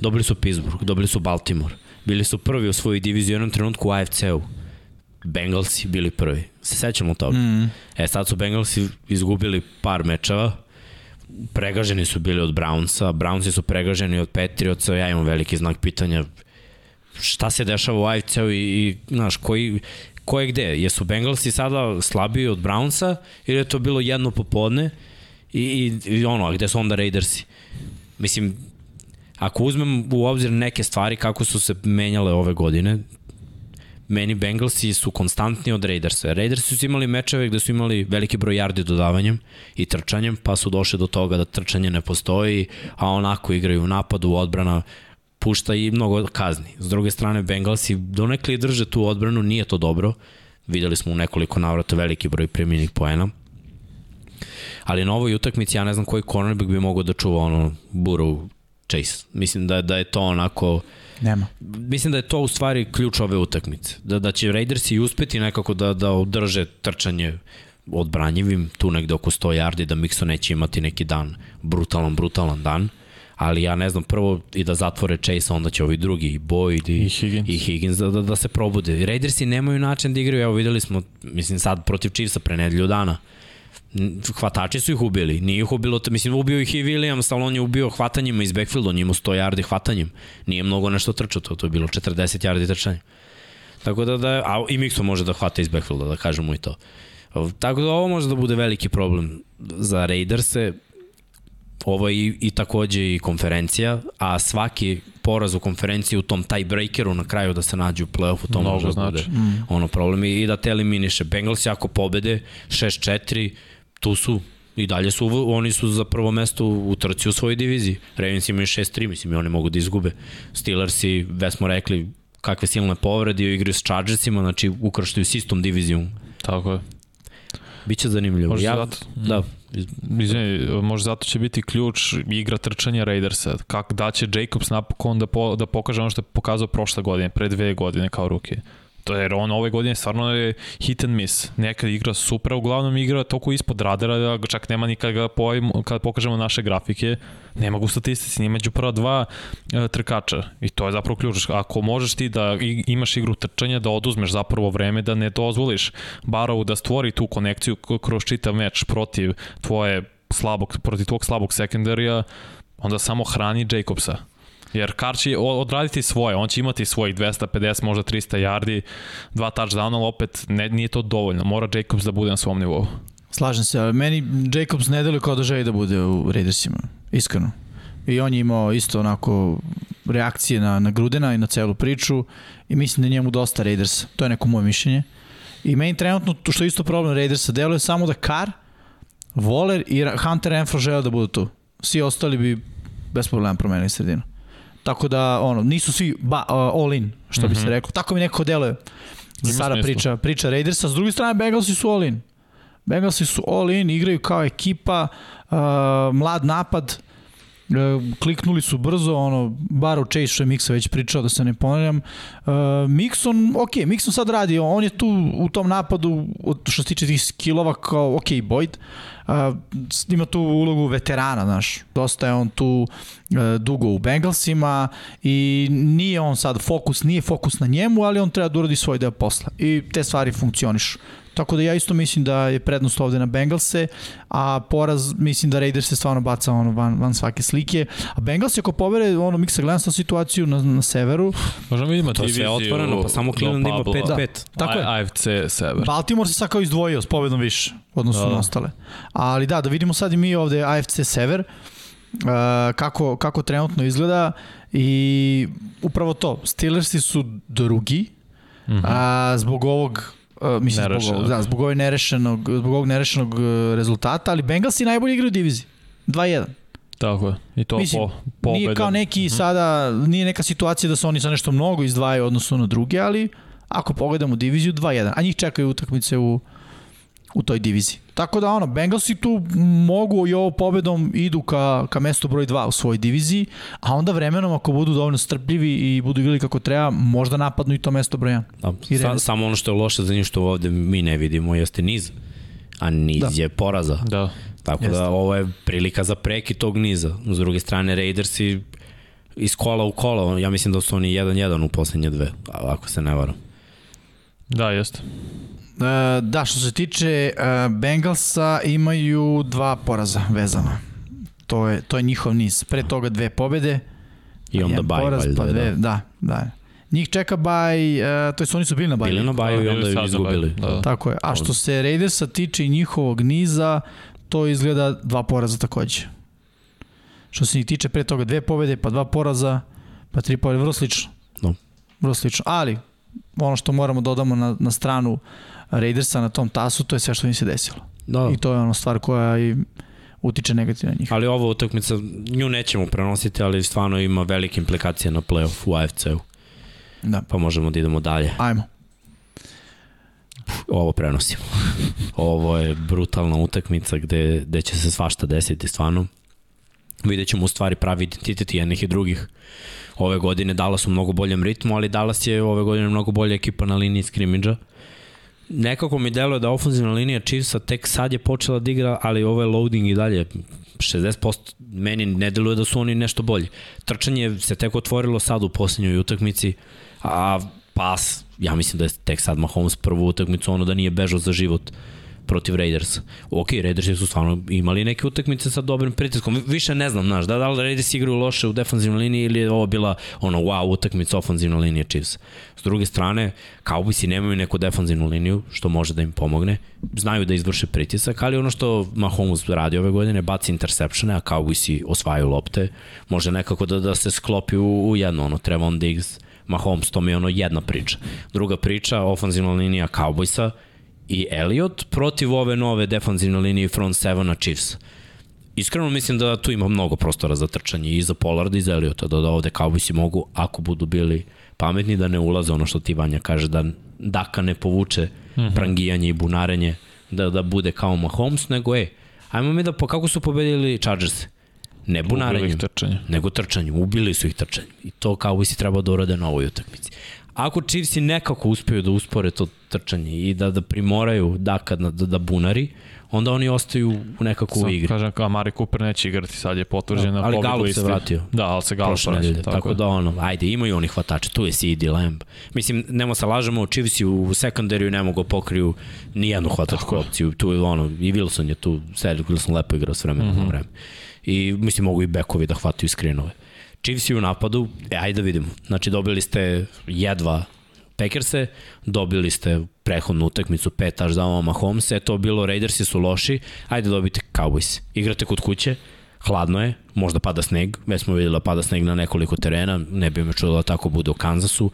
dobili su Pittsburgh, dobili su Baltimore, bili su prvi u svojoj diviziji u jednom trenutku u AFC-u. Bengalsi bili prvi. Se sećamo toga. Mm. E, sad su Bengalsi izgubili par mečeva, pregaženi su bili od Brownsa, Brownsi su pregaženi od Patriotsa, ja imam veliki znak pitanja šta se dešava u AFC-u i, i znaš, koji, ko je gde? Jesu Bengalsi sada slabiji od Brownsa ili je to bilo jedno popodne i, i, i ono, a gde su onda Raidersi? Mislim, ako uzmem u obzir neke stvari kako su se menjale ove godine, meni Bengalsi su konstantni od Raidersa. Raidersi su imali mečeve gde su imali veliki broj yardi dodavanjem i trčanjem, pa su došli do toga da trčanje ne postoji, a onako igraju u napadu, odbrana pušta i mnogo kazni. S druge strane, Bengalsi donekli drže tu odbranu, nije to dobro. Videli smo u nekoliko navrata veliki broj primljenih poena. Ali na ovoj utakmici ja ne znam koji cornerback bi mogao da čuva ono Burrow Chase. Mislim da, da je to onako... Nema. Mislim da je to u stvari ključ ove utakmice. Da, da će Raidersi uspeti nekako da, da održe trčanje odbranjivim, tu negde oko 100 yardi, da Mixon neće imati neki dan, brutalan, brutalan dan ali ja ne znam, prvo i da zatvore Chase, onda će ovi drugi, i Boyd i, I Higgins, i Higgins da, da, da se probude. Raidersi nemaju način da igraju, evo videli smo, mislim sad protiv Chiefsa pre nedelju dana, hvatači su ih ubili, nije ih ubilo, mislim ubio ih i Williams, ali on je ubio hvatanjima iz backfielda, on je imao 100 yardi hvatanjem, nije mnogo nešto trčao, to, to je bilo 40 yardi trčanja. Tako da, da a i Mixo može da hvata iz backfielda, da kažemo i to. Tako da ovo može da bude veliki problem za Raiderse, ovo je i, i takođe i konferencija, a svaki poraz u konferenciji u tom tiebreakeru na kraju da se nađe u play-offu, to Mnogo može da znači. bude mm. ono problem i da te eliminiše. Bengals ako pobede 6-4, tu su i dalje su, oni su za prvo mesto u trci u svojoj diviziji. Ravens imaju 6-3, mislim i oni mogu da izgube. Steelersi, već smo rekli, kakve silne povrede, igraju s Chargersima, znači ukrštaju s istom divizijom. Tako je. Biće zanimljivo. Može ja, zato. Da, Izvini, možda zato će biti ključ igra trčanja Raidersa. Kak, da će Jacobs napokon da, po, da pokaže ono što je pokazao prošle godine, pre dve godine kao ruke. To je, jer on ove godine stvarno je hit and miss. Nekad igra super, uglavnom igra toliko ispod radara da čak nema nikad ga pojmo, kad pokažemo naše grafike, nema ga u statistici, nije među prva dva e, trkača. I to je zapravo ključ. Ako možeš ti da imaš igru trčanja, da oduzmeš zapravo vreme, da ne dozvoliš Barovu da stvori tu konekciju kroz čitav meč protiv tvoje slabog, protiv tvog slabog sekundarija, onda samo hrani Jacobsa. Jer Kar će odraditi svoje, on će imati svojih 250, možda 300 yardi, dva touchdowna, ali opet ne, nije to dovoljno. Mora Jacobs da bude na svom nivou. Slažem se, ali meni Jacobs ne deluje kao da želi da bude u Raidersima, iskreno. I on je imao isto onako reakcije na, na Grudena i na celu priču i mislim da je njemu dosta Raidersa. To je neko moje mišljenje. I meni trenutno, to što je isto problem Raidersa, deluje samo da Carr, Waller i Hunter Renfro žele da budu tu. Svi ostali bi bez problema promenili sredinu. Tako da, ono, nisu svi ba, uh, all in, što mm -hmm. bi se Mhm. reklo. Tako mi nekako deluje za sada priča, priča Raidersa. S druge strane, Bengalsi su all in. Bengalsi su all in, igraju kao ekipa, uh, mlad napad, kliknuli su brzo, ono, bar u Chase što je Mixa već pričao, da se ne ponavljam. Uh, Mixon, ok, Mixon sad radi, on je tu u tom napadu, što se tiče tih skillova, kao, ok, Boyd, uh, ima tu ulogu veterana, znaš, dosta je on tu uh, dugo u Bengalsima i nije on sad fokus, nije fokus na njemu, ali on treba da uradi svoj deo posla i te stvari funkcionišu. Tako da ja isto mislim da je prednost ovde na Bengalse, a poraz mislim da Raiders se stvarno baca ono van, van svake slike. A Bengals ako pobere ono miksa gledam sa situaciju na, na severu, Možemo vidimo To je sve diviziju otvoreno, pa samo Cleveland ima Pabla. 5-5. Tako je. AFC Sever. Baltimore se sad kao izdvojio s pobedom više u odnosu Da. na ostale. Ali da, da vidimo sad i mi ovde AFC Sever, uh, kako, kako trenutno izgleda i upravo to, Steelersi su drugi, mm Mhm. -hmm. a, zbog ovog Uh, mislim zbog, ovog, da, zbog, ovog nerešenog, zbog ovog nerešenog uh, rezultata, ali Bengalsi najbolje igraju u diviziji. 2-1. Tako je. I to Mislim, po, pobedom. Nije kao neki Mhm. sada, nije neka situacija da se oni sa nešto mnogo izdvajaju odnosno na druge, ali ako pogledamo diviziju 2-1, a njih čekaju utakmice u, u toj diviziji. Tako da ono, Bengalsi tu mogu i ovo pobedom idu ka, ka mestu broj 2 u svojoj diviziji, a onda vremenom ako budu dovoljno strpljivi i budu igrali kako treba, možda napadnu i to mesto broj 1. Da, sa, samo ono što je loše za njih što ovde mi ne vidimo jeste niz, a niz Da. da. je poraza. Da. Tako Jeste. da ovo je prilika za preki tog niza. S druge strane, Raidersi iz kola u kola, ja mislim da su oni 1-1 u poslednje dve, ako se ne varam. Da, jeste. E, da, što se tiče e, Bengalsa, imaju dva poraza vezana. To je, to je njihov niz. Pre toga dve pobede. I onda baj, poraz, valjda. pa dve, da. da, da. Njih čeka baj, e, to je oni su bili na baju. Bili na baju i Da, onda ju izgubili. baju, da. Tako je. A što se Raidersa tiče i njihovog niza, to izgleda dva poraza takođe. Što se njih tiče pre toga dve pobede, pa dva poraza, pa tri pobede, vrlo slično. Da. Vrlo slično. Ali, ono što moramo dodamo na, na stranu Raidersa na tom tasu, to je sve što im se desilo. Da. I to je ono stvar koja i utiče negativno na njih. Ali ova utakmica, nju nećemo prenositi, ali stvarno ima velike implikacije na playoff u AFC-u. Da. Pa možemo da idemo dalje. Ajmo. Ovo prenosimo. Ovo je brutalna utakmica gde, gde će se svašta desiti stvarno. Vidjet ćemo u stvari pravi identitet jednih i drugih. Ove godine Dallas u mnogo boljem ritmu, ali Dallas je ove godine mnogo bolja ekipa na liniji skrimidža. Nekako mi deluje da ofenzivna linija Chiefsa tek sad je počela da igra, ali ovo je loading i dalje 60%. Meni ne deluje da su oni nešto bolji. Trčanje se tek otvorilo sad u posljednjoj utakmici, a pas, ja mislim da je tek sad Mahomes prvu utakmicu ono da nije bežao za život protiv Raidersa. Ok, Raidersi su stvarno imali neke utakmice sa dobrim pritiskom. Više ne znam, znaš, da, da li Raiders igraju loše u defanzivnoj liniji ili je ovo bila ono wow utakmica ofanzivna linija Chiefs. S druge strane, Cowboysi nemaju neku defanzivnu liniju, što može da im pomogne. Znaju da izvrše pritisak, ali ono što Mahomes radi ove godine, baci interceptione, a Cowboysi osvajaju lopte, može nekako da, da se sklopi u, u jedno, ono, Trevon Diggs, Mahomes, to mi je ono jedna priča. Druga priča, ofanzivna linija Cowboysa i Elliot protiv ove nove defanzivne linije front sevena Chiefs. Iskreno mislim da tu ima mnogo prostora za trčanje i za Pollarda i za Eliota, da, da ovde Cowboysi mogu, ako budu bili pametni, da ne ulaze ono što ti Vanja kaže, da Daka ne povuče mm -hmm. prangijanje i bunarenje, da, da bude kao Mahomes, nego e, ajmo mi da, po, kako su pobedili Chargers? Ne bunarenjem, trčanje. nego trčanjem. Ubili su ih trčanjem. I to kao si treba da urade na ovoj utakmici. Ako Chiefsi nekako uspeju da uspore to trčanje i da, da primoraju Daka da, da, da bunari, onda oni ostaju nekako u Sam, igri. Kažem, kao Mari Cooper neće igrati, sad je potvrđen na ali Gallup se vratio. Da, ali se prošle vratio. Tako, tako da ono, ajde, imaju oni hvatače, tu je CD Lamb. Mislim, nemo se lažemo, Chiefs u sekundariju ne mogu pokriju ni jednu hvatačku opciju. Tu je ono, i Wilson je tu, Cedric Wilson lepo igrao s vremena mm -hmm. na vreme. I mislim, mogu i bekovi da hvataju skrinove. Chiefs u napadu, e, ajde da vidimo. Znači, dobili ste jedva Packerse, dobili ste prehodnu utakmicu, pet touchdownova Mahomesa, je to bilo, Raidersi su loši, ajde dobite Cowboys. Igrate kod kuće, hladno je, možda pada sneg, već smo videli da pada sneg na nekoliko terena, ne bi me čudo da tako bude u Kansasu,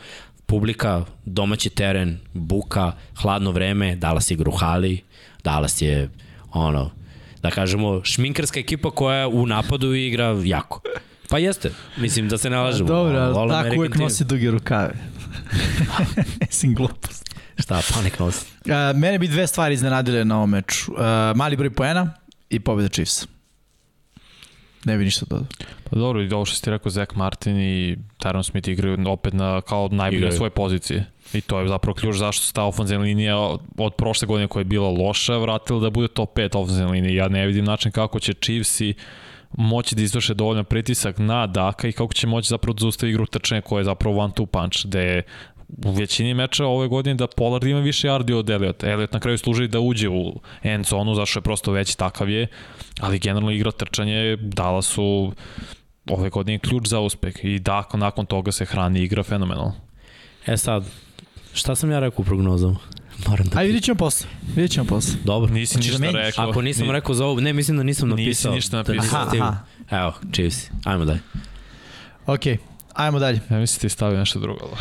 publika, domaći teren, buka, hladno vreme, Dallas igra u hali, Dallas je ono, da kažemo, šminkerska ekipa koja u napadu igra jako. Pa jeste, mislim da se ne lažemo. Dobro, All ali tako American uvek team. nosi duge rukave. Mislim, glupost. Šta, panik nosi. Uh, mene bi dve stvari iznenadile na ovom meču. Uh, mali broj poena i pobjeda Chiefs. Ne bi ništa dodao. Pa dobro, i ovo što si ti rekao, Zach Martin i Tyron Smith igraju opet na, kao najbolje Igraju. svoje pozicije. I to je zapravo ključ zašto se ta ofenzivna linija od prošle godine koja je bila loša vratila da bude top 5 ofenzivna linija. Ja ne vidim način kako će Chiefs i moći da izvrše dovoljno pritisak na Daka i kako će moći zapravo da zaustavi igru trčanja koja je zapravo one two punch, gde je u većini meča ove godine da Pollard ima više yardi od Elliot. Elliot na kraju služi da uđe u end zonu, zašto je prosto veći takav je, ali generalno igra trčanje dala su ove godine ključ za uspeh i da nakon toga se hrani igra fenomenalno. E sad, šta sam ja rekao u prognozama? Moram da... Ajde, vidjet ćemo posle. Vidjet ćemo posle. Dobro. Nisi Hoćeš da ništa menjaš? rekao. Ako nisam ni- rekao za ovo, ne, mislim da nisam Nisi napisao. ništa Da napisao. stigao. Aha. Evo, Chiefs. Ajmo dalje. Ok, ajmo dalje. Ja mislim ti stavio nešto drugo. ali-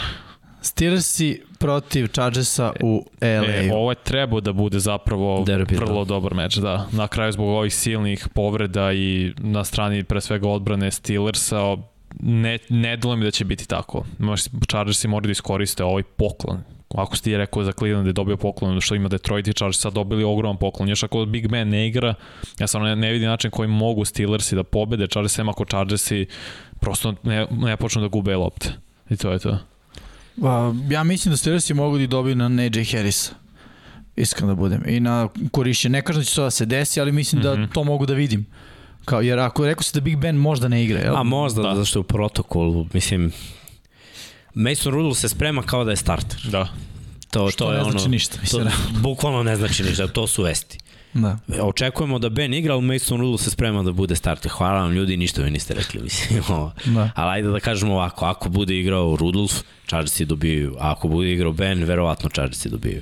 Steelersi protiv Chargersa u LA. E, ovo je trebao da bude zapravo Derbi, da. vrlo dobar meč, da. Na kraju zbog ovih silnih povreda i na strani pre svega odbrane Steelersa ne, ne delo mi da će biti tako. Možda Chargersi moraju da iskoriste ovaj poklon. Ako si ti rekao za Cleveland da je dobio poklon, što ima Detroit i Chargers sad dobili ogroman poklon. Još ako Big Ben ne igra, ja sam ne, ne vidim način koji mogu Steelersi da pobede Chargers, sem ako Chargersi prosto ne, ne počnu da gube lopte. I to je to. Uh, ja mislim da Steelersi mogu da dobiju na Najee Harrisa. iskreno da budem. I na korišće, ne kažem da će to da se desi, ali mislim mm -hmm. da to mogu da vidim. Kao, jer ako rekao si da Big Ben možda ne igra, jel? A možda, da. zašto je u protokolu, mislim, Mason Rudolph se sprema kao da je starter. Da. To, Što to ne je znači ono, ništa, mislim. To, bukvalno ne znači ništa, to su vesti. Da. Očekujemo da Ben igra, ali Mason Rudolph se sprema da bude starter. Hvala vam ljudi, ništa mi niste rekli, mislim. da. Ali ajde da kažemo ovako, ako bude igrao Rudolph, Chargersi dobiju. A ako bude igrao Ben, verovatno Chargersi dobiju.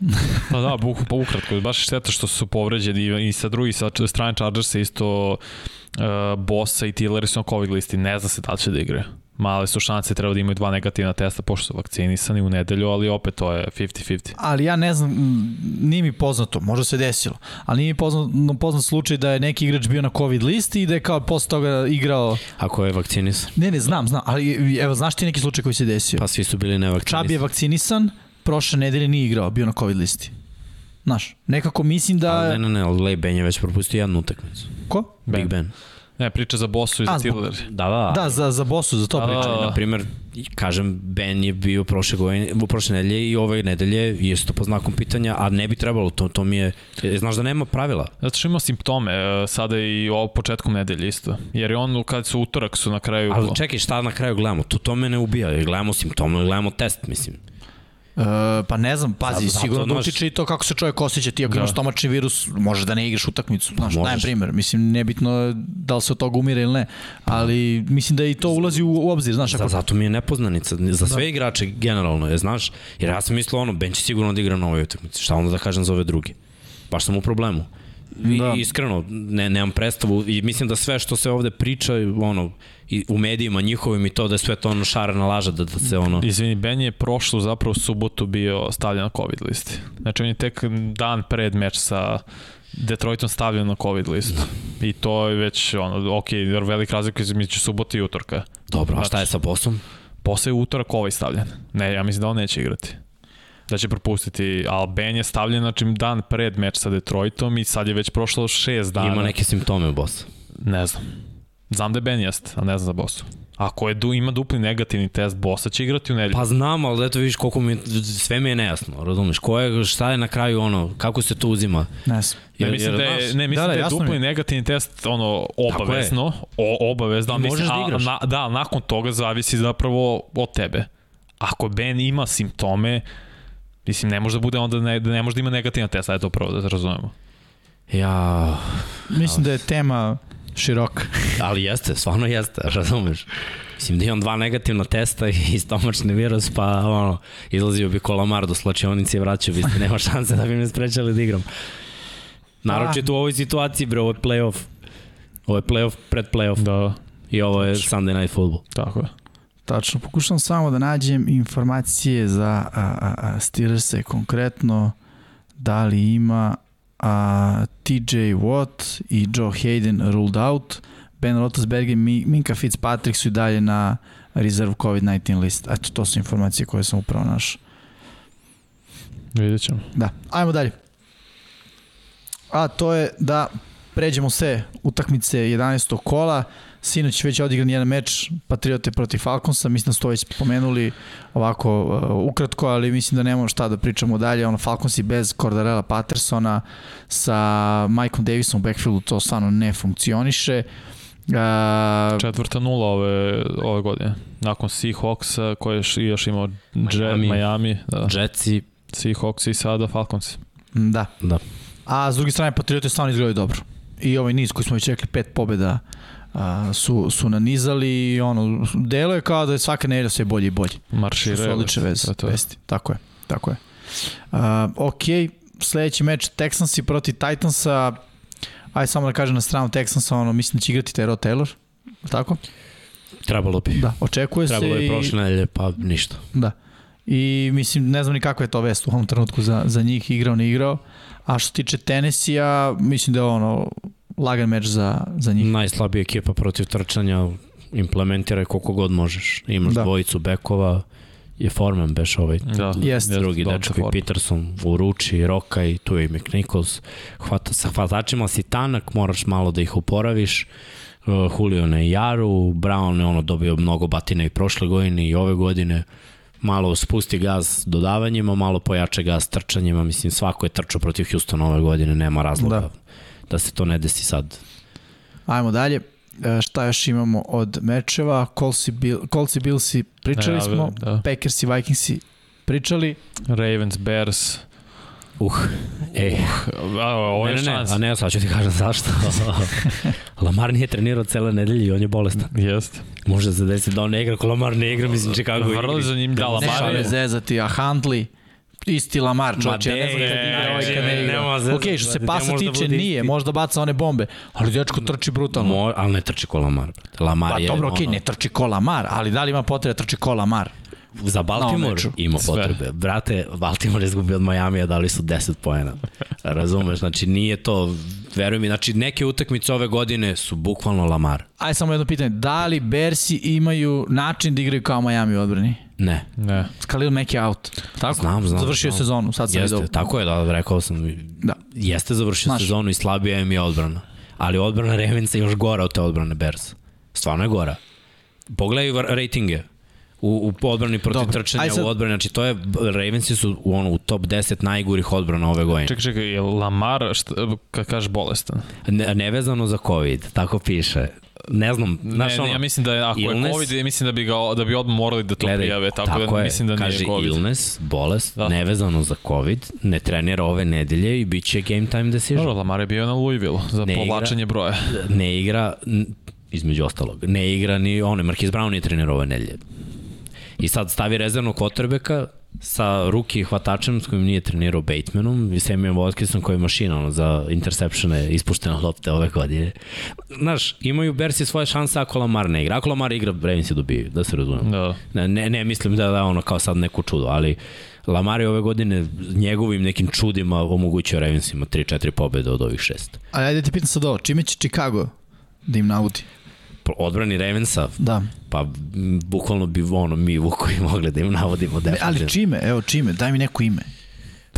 pa da, buk, pa ukratko, baš šteta što su povređeni i sa drugi, sa strane Chargersa isto uh, Bossa i Tilleri su na COVID listi, ne zna se da će da igraju male su šanse, treba da imaju dva negativna testa pošto su vakcinisani u nedelju, ali opet to je 50-50. Ali ja ne znam, nije mi poznato, možda se desilo, ali nije mi poznat, poznat slučaj da je neki igrač bio na COVID listi i da je kao posle toga igrao... Ako je vakcinisan? Ne, ne, znam, znam, ali evo, znaš ti neki slučaj koji se desio? Pa svi su bili nevakcinisani. Čab je vakcinisan, prošle nedelje nije igrao, bio na COVID listi. Znaš, nekako mislim da... Ali ne, ne, ne, Lej Ben je već propustio jednu utakmicu. Ko? Big Ben. Ne, priča za Bosu i za Tiller. Da, da. Da, za, za Bosu, za to da, priča. Da, Na primjer, kažem, Ben je bio prošle, godine, u prošle nedelje i ove nedelje isto po znakom pitanja, a ne bi trebalo, to, to mi je, e, znaš da nema pravila. Zato što ima simptome, e, sada i ovo početkom nedelje isto. Jer je on, kad su utorak su na kraju... Ali čekaj, šta na kraju gledamo? To, to me ne ubija, gledamo simptome, gledamo test, mislim. Uh, pa ne znam, pazi, Zato, sigurno da utiče i to kako se čovjek osjeća. Ti ako da. imaš stomačni virus, možeš da ne igraš utakmicu. Znaš, dajem primjer. Mislim, nebitno da li se od toga umire ili ne, ali mislim da i to ulazi u, u obzir. Znaš, ako... Zato mi je nepoznanica. Za sve da. igrače generalno, je, znaš, jer ja sam mislio ono, Ben će sigurno da igra na ovoj utakmici. Šta onda da kažem za ove druge? Baš sam u problemu. Da. iskreno, ne, nemam predstavu i mislim da sve što se ovde priča, ono, i u medijima njihovim i to da je sve to ono šarena laža da, da se ono... Izvini, Ben je prošlu zapravo subotu bio stavljen na COVID listi. Znači on je tek dan pred meč sa Detroitom stavljen na COVID listu. I to je već, ono, ok, velik razlik između subota i utorka. Dobro, znači, a šta je sa Bosom? Posle je utorak ovaj stavljen. Ne, ja mislim da on neće igrati da će propustiti, ali Ben je stavljen znači, dan pred meč sa Detroitom i sad je već prošlo šest dana. Ima neke simptome u Bosu? Ne znam. Znam da je Ben jest, a ne znam za Bosu. Ako je du, ima dupli negativni test, Bosa će igrati u nedelju. Pa znam, ali eto vidiš koliko mi, sve mi je nejasno, razumeš? Ko je, šta je na kraju ono, kako se to uzima? Ne znam. Ne, mislim da je, ne, mislim da, da, da je dupli mi. negativni test ono obavezno, o, obavezno, mislim, možeš da igraš. A, na, da, nakon toga zavisi zapravo od tebe. Ako Ben ima simptome, Mislim, ne može da bude onda, ne, ne može da ima negativan test, ajde to prvo da razumemo. Ja... Mislim da je tema široka. Ali jeste, stvarno jeste, razumeš. Mislim da imam dva negativna testa i stomačni virus, pa ono, izlazio bi kolamar do slačionice i vraćao bi se, nema šanse da bi me sprečali da igram. Naročito u ovoj situaciji, bre, ovo je playoff. Ovo je playoff pred playoff. Da. I ovo je Sunday Night Football. Tako je. Tačno, pokušam samo da nađem informacije za a, a, a Steelers-e konkretno, da li ima a, TJ Watt i Joe Hayden ruled out, Ben Roethlisberger i Minka Fitzpatrick su i dalje na reserve COVID-19 list. Eto, to su informacije koje sam upravo našao. Vidjet ćemo. Da, ajmo dalje. A to je da pređemo sve utakmice 11. kola. Sinoć već odigran jedan meč Patriote protiv Falconsa, mislim da su to već pomenuli ovako uh, ukratko, ali mislim da nemamo šta da pričamo dalje. Ono, Falconsi bez Cordarella Pattersona sa Mikeom Davisom u backfieldu to stvarno ne funkcioniše. Uh, Četvrta nula ove, ove godine. Nakon Seahawksa koji je još imao Miami, Jet, Miami da. Jetsi, Seahawks i sada Falcons. Da. da. A s druge strane Patriote stvarno izgledaju dobro. I ovaj niz koji smo već rekli, pet pobjeda a, su, su nanizali i ono, delo je kao da je svaka nedelja sve bolje i bolje. Maršire. Su odlične veze, to vesti. Tako je, tako je. A, ok, sledeći meč Texansi protiv Titansa, aj samo da kažem na stranu Texansa, ono, mislim da će igrati Tero Taylor, tako? Trebalo bi. Da, očekuje Trebalo se. Trebalo je prošle nedelje, pa ništa. Da. I mislim, ne znam ni kako je to vest u ovom trenutku za, za njih, igrao, ne igrao. A što tiče Tennessee-a, mislim da je ono, lagan meč za, za njih. Najslabija ekipa protiv trčanja, implementiraj koliko god možeš. Imaš da. dvojicu bekova, je Forman beš ovaj da, jest, drugi dečko i Peterson u ruči, Roka i tu je i McNichols. Hvata, sa hvatačima si tanak, moraš malo da ih oporaviš. Uh, Julio na Jaru, Brown je ono dobio mnogo batina i prošle godine i ove godine. malo spusti gaz dodavanjima, malo pojače gaz trčanjima, mislim svako je trčao protiv Houstona ove godine, nema razloga da, da se to ne desi sad. Ajmo dalje. E, šta još imamo od mečeva? Colts i, Bill, Colts i Billsi pričali Ne, smo, da. Packers i Vikingsi pričali. Ravens, Bears. Uh, ej. A, ovo je ne, ne, ne, šans. a ne, sad ću ti kažem zašto. Lamar nije trenirao cele nedelje i on je bolestan. Jeste. Može se desiti da on ne igra, ko Lamar ne igra, mislim Chicago igra. Vrlo zanimljivo. Da, Ne Lamar šale je... zezati, a Handley isti Lamar, čovječe, ja ne znam kad igra, ovaj kad ne, igra. Ok, što se pasa da tiče, bude nije, možda baca one bombe, ali dečko trči brutalno. Mo, ali ne trči ko Lamar. brate. Lamar Pa je dobro, okej, ono- ne trči ko Lamar, ali da li ima potrebe da trči ko Lamar? Za Baltimore meču. ima Sve. potrebe. Brate, Baltimore je izgubio od Majamija, dali su 10 poena. Razumeš, znači nije to, veruj mi, znači neke utakmice ove godine su bukvalno Lamar. Ajde samo jedno pitanje, da li Bersi imaju način da igraju kao Miami u odbrani? Ne. Ne. Khalil Mack je out. Tako? Znam, znam, Završio znam. sezonu, sad sam Jeste, vidio. tako je, da, rekao sam. Da. Jeste završio Znaš. sezonu i slabija im je odbrana. Ali odbrana Ravensa je još gora od te odbrane Bears. Stvarno je gora. Pogledaj rejtinge u, u odbrani protiv Dobro, trčanja, sad- u odbrani, znači to je, Ravensi su u, ono, u top 10 najgorih odbrana ove godine. Čekaj, čekaj, je Lamar, šta, kad kažeš bolestan? Ne, nevezano za COVID, tako piše. Ne znam, znaš ne, ono, ne, ja mislim da je, ako illness- je COVID, ja mislim da bi, ga, da bi odmah morali da to Gledaj, prijave, tako, da je, mislim da kaže nije COVID. illness, bolest, Da. da. nevezano za COVID, ne trenira ove nedelje i bit će game time decision. Dobro, Lamar je bio na Louisville za Ne igra. povlačenje broja. ne igra, između ostalog, ne igra ni one, Marquis Brown nije trenirao ove nedelje. I sad stavi rezervnog kvotrbeka sa ruki hvatačem s kojim nije trenirao Batemanom i Samuel Watkinsom koji je mašina ono, za interceptione ispuštene lopte ove godine. Znaš, imaju Bersi svoje šanse ako Lamar ne igra. Ako Lamar igra, Ravensi dobiju, da se razumemo. Da. Ne, ne, ne mislim da je ono kao sad neko čudo, ali Lamar je ove godine njegovim nekim čudima omogućio Ravensima 3-4 pobjede od ovih šest. A ajde ti pitam sad ovo, čime će Chicago da im naudi? Odbrani Ravensa, Da. pa bukvalno bi ono mi Vukovi mogli da im navodimo definitivno. ali čime? Evo čime, daj mi neko ime.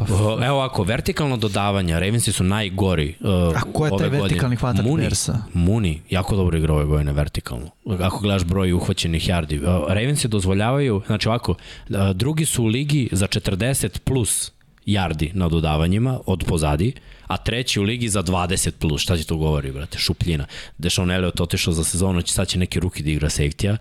O, Evo ovako, vertikalno dodavanja, Ravensi su najgori uh, A ko je taj vertikalni hvatač Muni, Bersa? Muni, jako dobro igra ove godine vertikalno. Ako gledaš broj uhvaćenih yardi. Uh, Ravensi dozvoljavaju, znači ovako, uh, drugi su u ligi za 40 plus yardi na dodavanjima od pozadi, a treći u ligi za 20 plus. Šta ti to govori, brate? Šupljina. Dešon Elliot otišao za sezonu, će sad će neki ruki da igra safety-a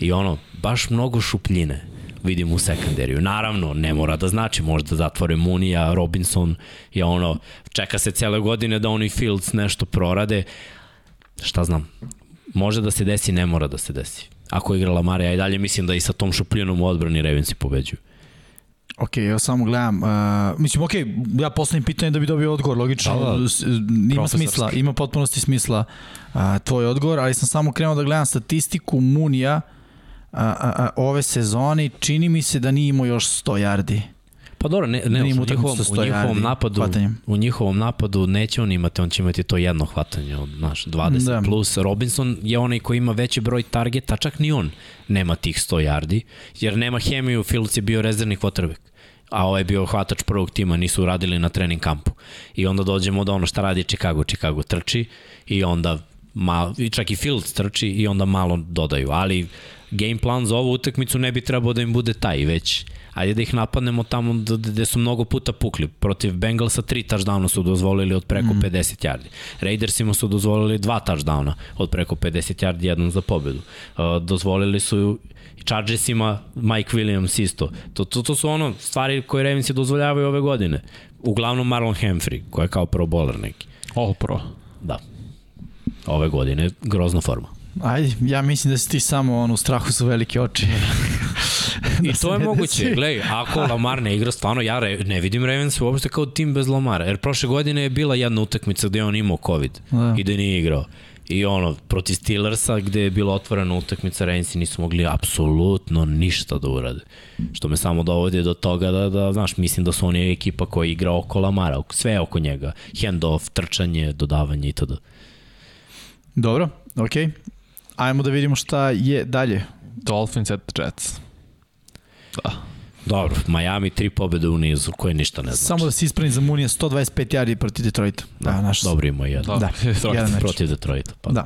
i ono, baš mnogo šupljine vidim u sekundariju. Naravno, ne mora da znači, možda zatvore Munija, Robinson je ono, čeka se cele godine da oni Fields nešto prorade. Šta znam, može da se desi, ne mora da se desi. Ako igra Lamar, ja i dalje mislim da i sa tom šupljinom u odbrani Ravensi pobeđuju. Ok, ja samo gledam. Uh, mislim, ok, ja postavim pitanje da bi dobio odgovor, logično. Da, da. Ima smisla, ima potpunosti smisla uh, tvoj odgovor, ali sam samo krenuo da gledam statistiku Munija a, a, a, ove sezone čini mi se da nije imao još 100 yardi. Pa dobro, ne, ne, Da ima u njihovom, u 100 njihovom napadu, hvatanjem. u njihovom napadu neće on imati, on će imati to jedno hvatanje od naš 20 Da. da. plus. Robinson je onaj koji ima veći broj targeta, čak ni on nema tih 100 yardi, jer nema hemiju, Fields je bio rezervni quarterback a ovaj bio hvatač prvog tima, nisu radili na trening kampu. I onda dođemo do ono šta radi Chicago. Chicago trči i onda mal, i čak i Fields trči i onda malo dodaju. Ali game plan za ovu utakmicu ne bi trebao da im bude taj, već ajde da ih napadnemo tamo gde su mnogo puta pukli. Protiv Bengalsa tri touchdowna su dozvolili od preko mm. 50 yardi. Raidersima su dozvolili dva touchdowna od preko 50 yardi, jednom za pobedu. Uh, dozvolili su i Chargersima Mike Williams isto. To, to, to su ono stvari koje Ravensi dozvoljavaju ove godine. Uglavnom Marlon Humphrey, koji je kao pro bowler neki. All pro. Da. Ove godine grozna forma. Ajde, ja mislim da si ti samo on u strahu su velike oči. I se to je moguće. desi. Gledaj, ako Lamar ne igra, stvarno ja re, ne vidim Ravens uopšte kao tim bez Lamara. Jer prošle godine je bila jedna utakmica gde je on imao COVID Da. i da nije igrao. I ono, protiv Steelersa gde je bila otvorena utakmica, Ravensi nisu mogli apsolutno ništa da urade. Što me samo dovodi do toga da, da znaš, mislim da su oni ekipa koja igra oko Lamara, sve oko njega. Handoff, trčanje, dodavanje itd. Dobro, ok. Ajmo da vidimo šta je dalje. Dolphins at Jets. Da. Dobro, Miami tri pobede u nizu, koje ništa ne znači. Samo da se ispravim za Munija 125 yardi protiv Detroita. Da, naš Dobro ima jedno. Da, jedan meč. Protiv Detroita. Pa. Da,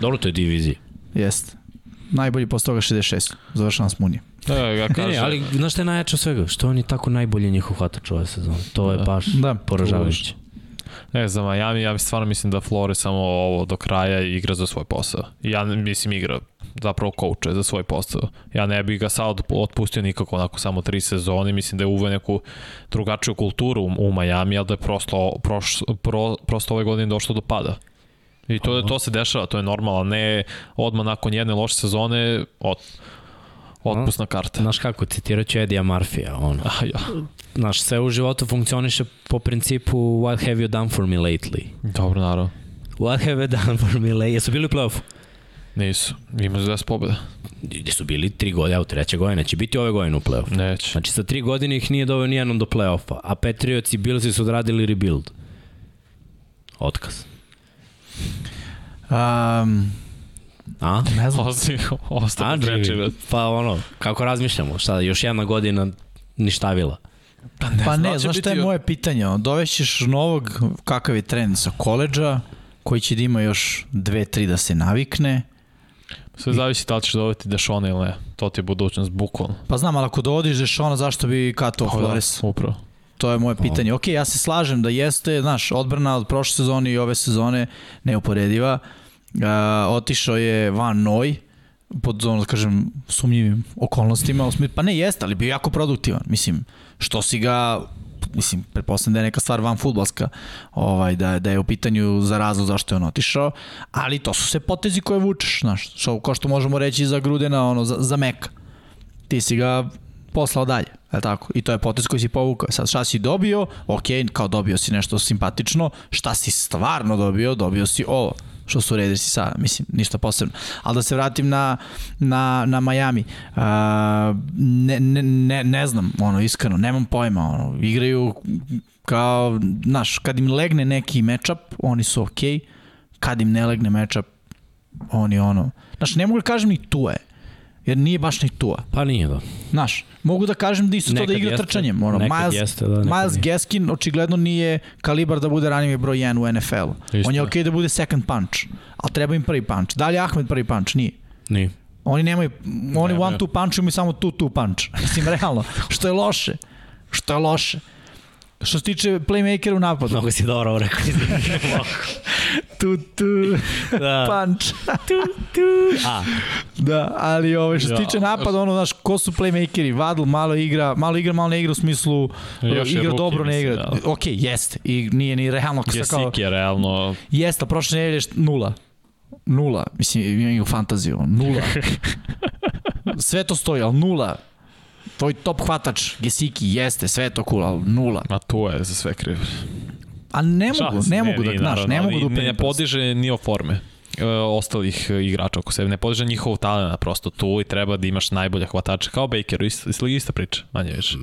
Dobro, to je divizija. jest. Najbolji posle toga 66. Završavam s Munija. E, ja Ne, kažem, ne, ali znaš šta je najjače od svega? Što on je tako najbolji njihov hvatač ove sezone. To je Da. baš Da. poražavajuće. Ne znam, a ja, ja stvarno mislim da Flore samo ovo do kraja igra za svoj posao. Ja mislim igra zapravo kouče za svoj posao. Ja ne bih ga sad otpustio nikako onako samo tri sezone. Mislim da je uveo neku drugačiju kulturu u, u Miami, ali da je prosto, proš, pro, prosto ove godine došlo do pada. I to, to se dešava, to je normalno, ne odmah nakon jedne loše sezone od, otpusna karta. Znaš kako, citirat ću Edija Murphy-a, ono. A, ja. Znaš, sve u životu funkcioniše po principu what have you done for me lately? Dobro, naravno. What have you done for me lately? Jesu bili u play-offu? Nisu. Imaju 10 pobjeda. Gde su bili tri godine, u treće godine, će biti ove godine u play-offu. Neće. Znači, sa tri godine ih nije doveo nijednom do play-offa, a Patriots i Billsi su odradili rebuild. Otkaz. Um, A? ne znam. Osti, treći. Jimmy? Pa ono, kako razmišljamo? Šta, još jedna godina ništavila. Pa ne, Pa ne, će znaš šta je moje pitanje? Dovešćeš novog, kakav je trend sa koleđa, koji će da ima još dve, tri da se navikne. Sve zavisi da li ćeš doveti Dešona ili ne. To ti je budućnost, bukvalno. Pa znam, ali ako dovodiš Dešona, zašto bi kato Pa da, Flores? Upravo. To je moje pitanje. Ok, ja se slažem da jeste, znaš, odbrana od prošle sezone i ove sezone neuporediva. Uh, otišao je Van Noj pod, ono, da kažem, sumnjivim okolnostima. Pa ne jeste, ali bio jako produktivan. Mislim, što si ga mislim, pretpostavljam da je neka stvar van futbalska, ovaj, da, da je u pitanju za razlog zašto je on otišao, ali to su sve potezi koje vučeš, znaš, što, kao što možemo reći za Grudena, ono, za, za Meka. Ti si ga poslao dalje, je tako? I to je potez koji si povukao. Sad šta si dobio? Ok, kao dobio si nešto simpatično. Šta si stvarno dobio? Dobio si ovo što su Raidersi sada, mislim, ništa posebno. Ali da se vratim na, na, na Miami. Uh, ne, ne, ne, ne znam, ono, iskreno, nemam pojma, ono, igraju kao, znaš, kad im legne neki matchup, oni su okej, okay. kad im ne legne matchup, oni ono, znaš, ne mogu da kažem ni tu je, jer nije baš ni Tua. Pa nije da. Znaš, mogu da kažem da isto to da Nekad igra jeste, trčanjem. Ono, nekad Miles, jeste, da, nekad Miles. Gaskin očigledno nije kalibar da bude ranjivi broj 1 u NFL-u. On je okej da bude second punch, ali treba im prvi punch. Da li Ahmed prvi punch? Nije. Nije. Oni nemaju, oni Nemaju. one two punch imaju samo two two punch. Mislim, realno. Što je loše. Što je loše. Što se tiče playmakera u napadu. Mnogo si dobro ovo rekao. Tu, tu, da. punch. A, Da, ali ove, što se Ja. tiče napada, ono, znaš, ko su playmakeri? Vadl malo igra, malo igra, malo ne igra u smislu Još je igra rookie, dobro, ne mislim, igra. da. Ok, jeste. I nije ni realno kao... Gesik je realno... Jeste, ali prošle nedelje nula. Nula. Mislim, imaju fantaziju. Nula. sve to stoji, ali nula. Tvoj top hvatač, Gesiki, jeste, sve je to cool, ali nula. A tu je za sve kriv. A ne mogu, Šalim se, ne mogu da, znaš, ne mogu da Ne podiže nivo forme e, ostalih e, igrača oko sebe. Ne podiže njihov talent prosto tu i treba da imaš najbolje hvatače. Kao Baker, isto, isto, ista priča, manje više.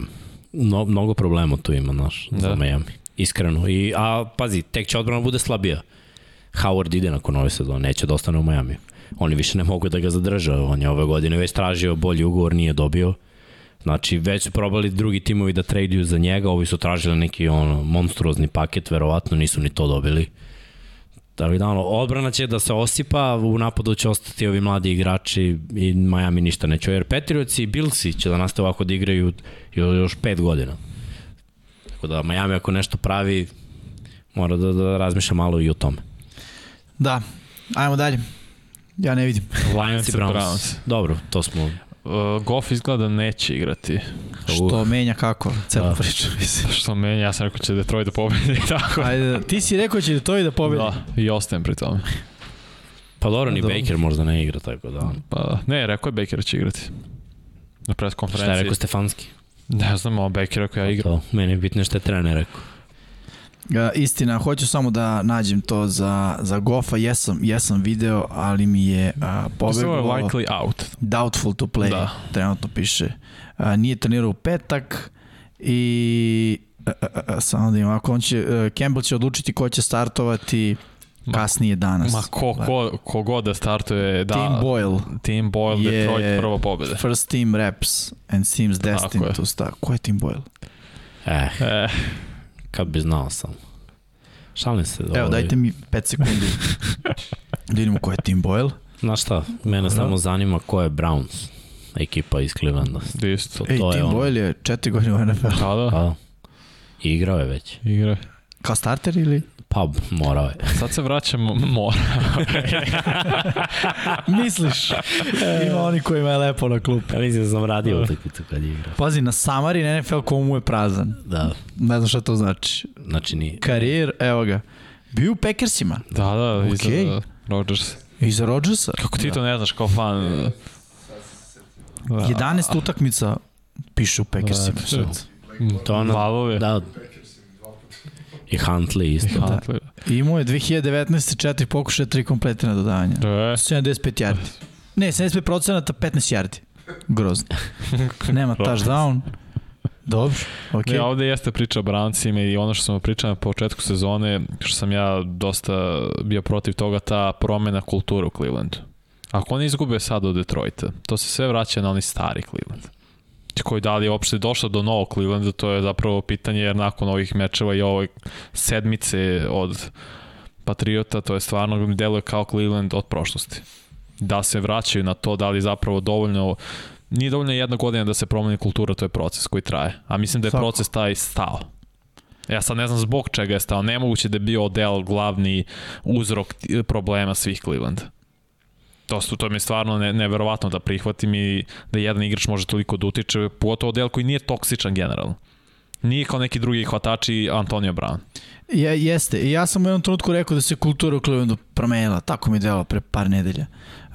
no, mnogo problema tu ima, znaš, da. za. Miami. Iskreno. I, a, pazi, tek će odbrana bude slabija. Howard ide nakon ove sezone, neće da ostane u Miami. Oni više ne mogu da ga zadrže. On je ove godine već tražio bolji ugovor, nije dobio. Znači, već su probali drugi timovi da traduju za njega, ovi su tražili neki ono, monstruozni paket, verovatno nisu ni to dobili. Tako da, ono, odbrana će da se osipa, u napadu će ostati ovi mladi igrači i Miami ništa neće. Jer Patriots i Billsi će da nastave ovako da igraju jo- još pet godina. Tako da, Miami ako nešto pravi, mora da, da razmišlja malo i o tome. Da, ajmo dalje. Ja ne vidim. Lions i. Browns. Dobro, to smo... Uh, Goff izgleda neće igrati. Što menja kako, cela Da. priča, mislim. Što meni, ja sam rekao će Detroit da pobedi. Tako. Ajde, ti si rekao će da to i da pobedi. Da, i ostajem pri tome. Pa dobro, ni Dobro. Baker možda ne igra, tako da... Pa, ne, rekao je Baker da će igrati. Na pres Šta je konferenciji. rekao Stefanski? Ne znam, a Baker rekao ja igram. To, meni je bitno što je trener rekao. Uh, istina, hoću samo da nađem to za, za Goffa, jesam, jesam video, ali mi je Ovo je pobeglo likely out. doubtful to play, Da. trenutno piše. Uh, nije trenirao u petak i uh, uh, uh, samo da imam, ako on će, uh, Campbell će odlučiti ko će startovati Ma- kasnije danas. Ma ko, ko, ko god da startuje, da. Tim Boyle, Tim Boyle, je- Detroit, prva pobjeda. first team reps and seems destined to start. Ko je Tim Boyle? Eh, E, kad bi znao sam. Šalim se. Evo, ovaj, dajte mi 5 sekundi da vidimo ko je Tim Boyle. Znaš šta, mene Dobro. samo zanima ko je Browns. ekipa iz Clevelanda. Isto. Ej, to je Tim ono. Boyle je četiri godine u NFL. Da, da, Pa, I igrao je već. igre. Kao starter ili? Pa, morao je. Sad se vraćamo, mora. Misliš? Ima oni kojima je lepo na klupu. Ja mislim da sam radio utakmicu kad je igrao. Pazi, na Samarin NFL komu je prazan. Da, Ne znam šta to znači. znači nije. Karijer, evo ga. Bio u Packersima. Da, da, Okej. iza Rodgers. I za Rodgersa. Kako ti to ne znaš kao fan? Da. 11 utakmica piše u Packersima. Da. To je ono, Valove. da. I Huntley isto. Da. Huntley. I imao je 2019. četiri pokušaja, tri kompletirana dodavanja. Da je. 75 yardi. Ne, 75 procenata, 15 yardi. Grozno. Nema touchdown. Dobro, ok. Ne, ovde jeste priča o Browncima i ono što smo pričali na početku sezone, što sam ja dosta bio protiv toga, ta promena kulture u Clevelandu. Ako oni izgube sad od Detroita, to se sve vraća na onaj stari Cleveland koji da li je uopšte došlo do novog Clevelanda, to je zapravo pitanje jer nakon ovih mečeva i ove sedmice od Patriota, to je stvarno mi deluje kao Cleveland od prošlosti. Da se vraćaju na to, da li zapravo dovoljno nije dovoljno jedna godina da se promeni kultura, to je proces koji traje. A mislim da je Svako. proces taj stao. Ja sad ne znam zbog čega je stao. Nemoguće da je bio Odell glavni uzrok problema svih Clevelanda. To, su, to mi je stvarno ne, neverovatno da prihvatim i da jedan igrač može toliko da utiče, pogotovo Odell koji nije toksičan generalno. Nije kao neki drugi hvatači Antonio Brown. Je, jeste. I ja sam u jednom trenutku rekao da se kultura u Clevelandu promenila. Tako mi je delo pre par nedelja.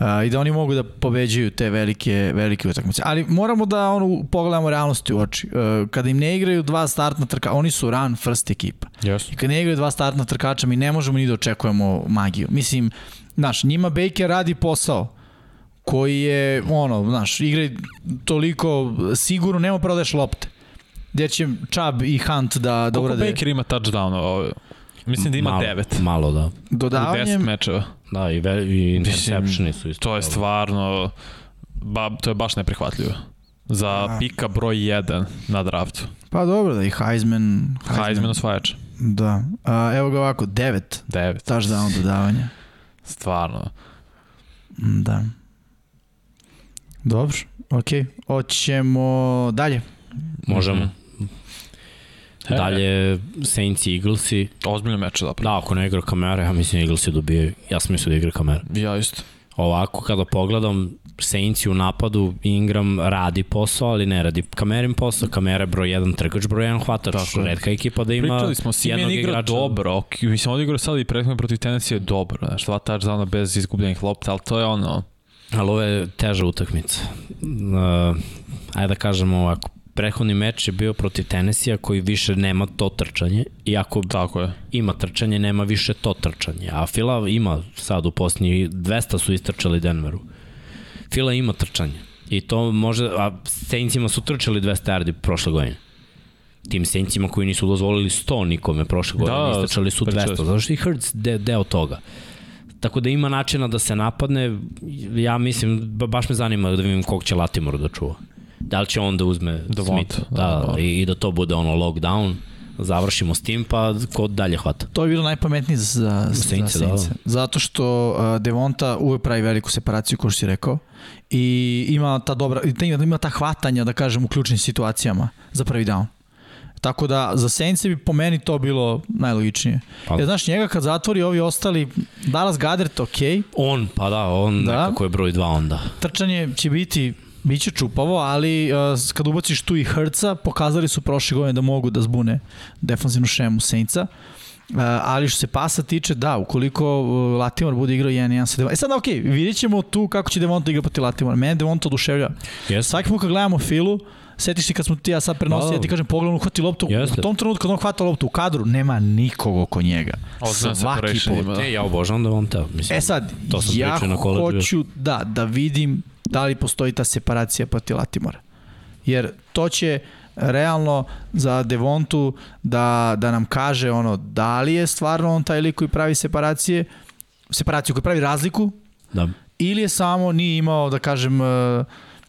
Uh, I da oni mogu da pobeđuju te velike, velike utakmice. Ali moramo da ono, pogledamo realnosti u oči. Uh, kada im ne igraju dva startna trka, oni su run first ekipa. Yes. I kad ne igraju dva startna trkača, mi ne možemo ni da očekujemo magiju. Mislim, znaš, njima Baker radi posao koji je, ono, znaš, igra toliko sigurno, nema prodaješ lopte. Gde će Chubb i Hunt da, da Koliko urade Baker ima touchdown? Ovo? Mislim da ima malo, devet. Malo, da. U dodavanjem. deset mečeva. Da, i, ve, i interceptioni su isto. To je stvarno, ba, to je baš neprihvatljivo. Za A. pika broj 1 na draftu. Pa dobro da i Heisman. Heisman osvajač. Da. A, evo ga ovako, devet 9. touchdown dodavanja. Stvarno. Mm, Da. Dobro, okej. Hoćemo dalje. Možemo. E, Dalje, Saints i Eaglesi. Ozbiljno meč zapravo. Da, ako ne igra kamere, ja mislim Eaglesi dobijaju. Ja sam mislio da igra kamere. Ja isto. Ovako, kada pogledam, Saints u napadu, Ingram radi posao, ali ne radi kamerin posao. Kamera je broj 1, trgač broj 1, hvatač. Tako. Redka ekipa da ima Pričali smo, jednog igra igrača. dobro. Ok, mislim, on igra sad i prethodno protiv Tennessee je dobro. Znaš, dva touchdowna bez izgubljenih lopta, ali to je ono... Ali ovo je teža utakmica. Uh, ajde da kažemo ovako. Prethodni meč je bio protiv Tennessee koji više nema to trčanje. Iako Tako je. ima trčanje, nema više to trčanje. A Fila ima sad u posljednji 200 su istrčali Denveru. Fila ima trčanje. I to može, a Saintsima su trčali 200 yardi prošle godine. Tim Saintsima koji nisu dozvolili 100 nikome prošle godine, Da, istrčali su pričali 200. smo. Zato što i Hurts de, deo toga. Tako da ima načina da se napadne. Ja mislim, ba- baš me zanima da vidim kog će Latimor da čuva. Da li će on da uzme Devonta, Smith, da, da, da. i, i da to bude ono lockdown, završimo s tim, pa ko dalje hvata. To je bilo najpametnije za, za, za Saintse, da, Saintse. Zato što uh, Devonta uvek pravi veliku separaciju, kao što si rekao, i ima ta dobra, ima ta hvatanja, da kažem, u ključnim situacijama za prvi down. Tako da za Saintse bi po meni to bilo najlogičnije. Pa- Jer znaš, njega kad zatvori ovi ostali, Dallas Gadret, ok, On, pa da, on Da. da. nekako je broj 2 onda. trčanje će biti Biće čupavo, ali uh, kad ubaciš tu i Hrca, pokazali su prošle godine da mogu da zbune defanzivnu šemu Saintsa. Uh, ali što se pasa tiče, da, ukoliko uh, Latimor bude igrao 1-1 sa Devonta. E sad, okej, okay, vidjet ćemo tu kako će Devonta igra protiv Latimora. Mene Devonta oduševlja. Jeste. Svaki put kad gledamo Filu, setiš ti kad smo ti ja sad prenosili, Da. ja ti kažem pogledam, uhvati loptu. Jeste. U tom trenutku kad on hvata loptu u kadru, nema nikog oko njega. Ozbiljan Svaki put. Ne, ja obožavam da on te, mislim. E sad, To sam ja na hoću da, da vidim da li postoji ta separacija protiv Latimora. Jer to će realno za Devontu da, da nam kaže ono da li je stvarno on taj lik koji pravi separacije, separaciju koji pravi razliku Da. ili je samo nije imao da kažem e,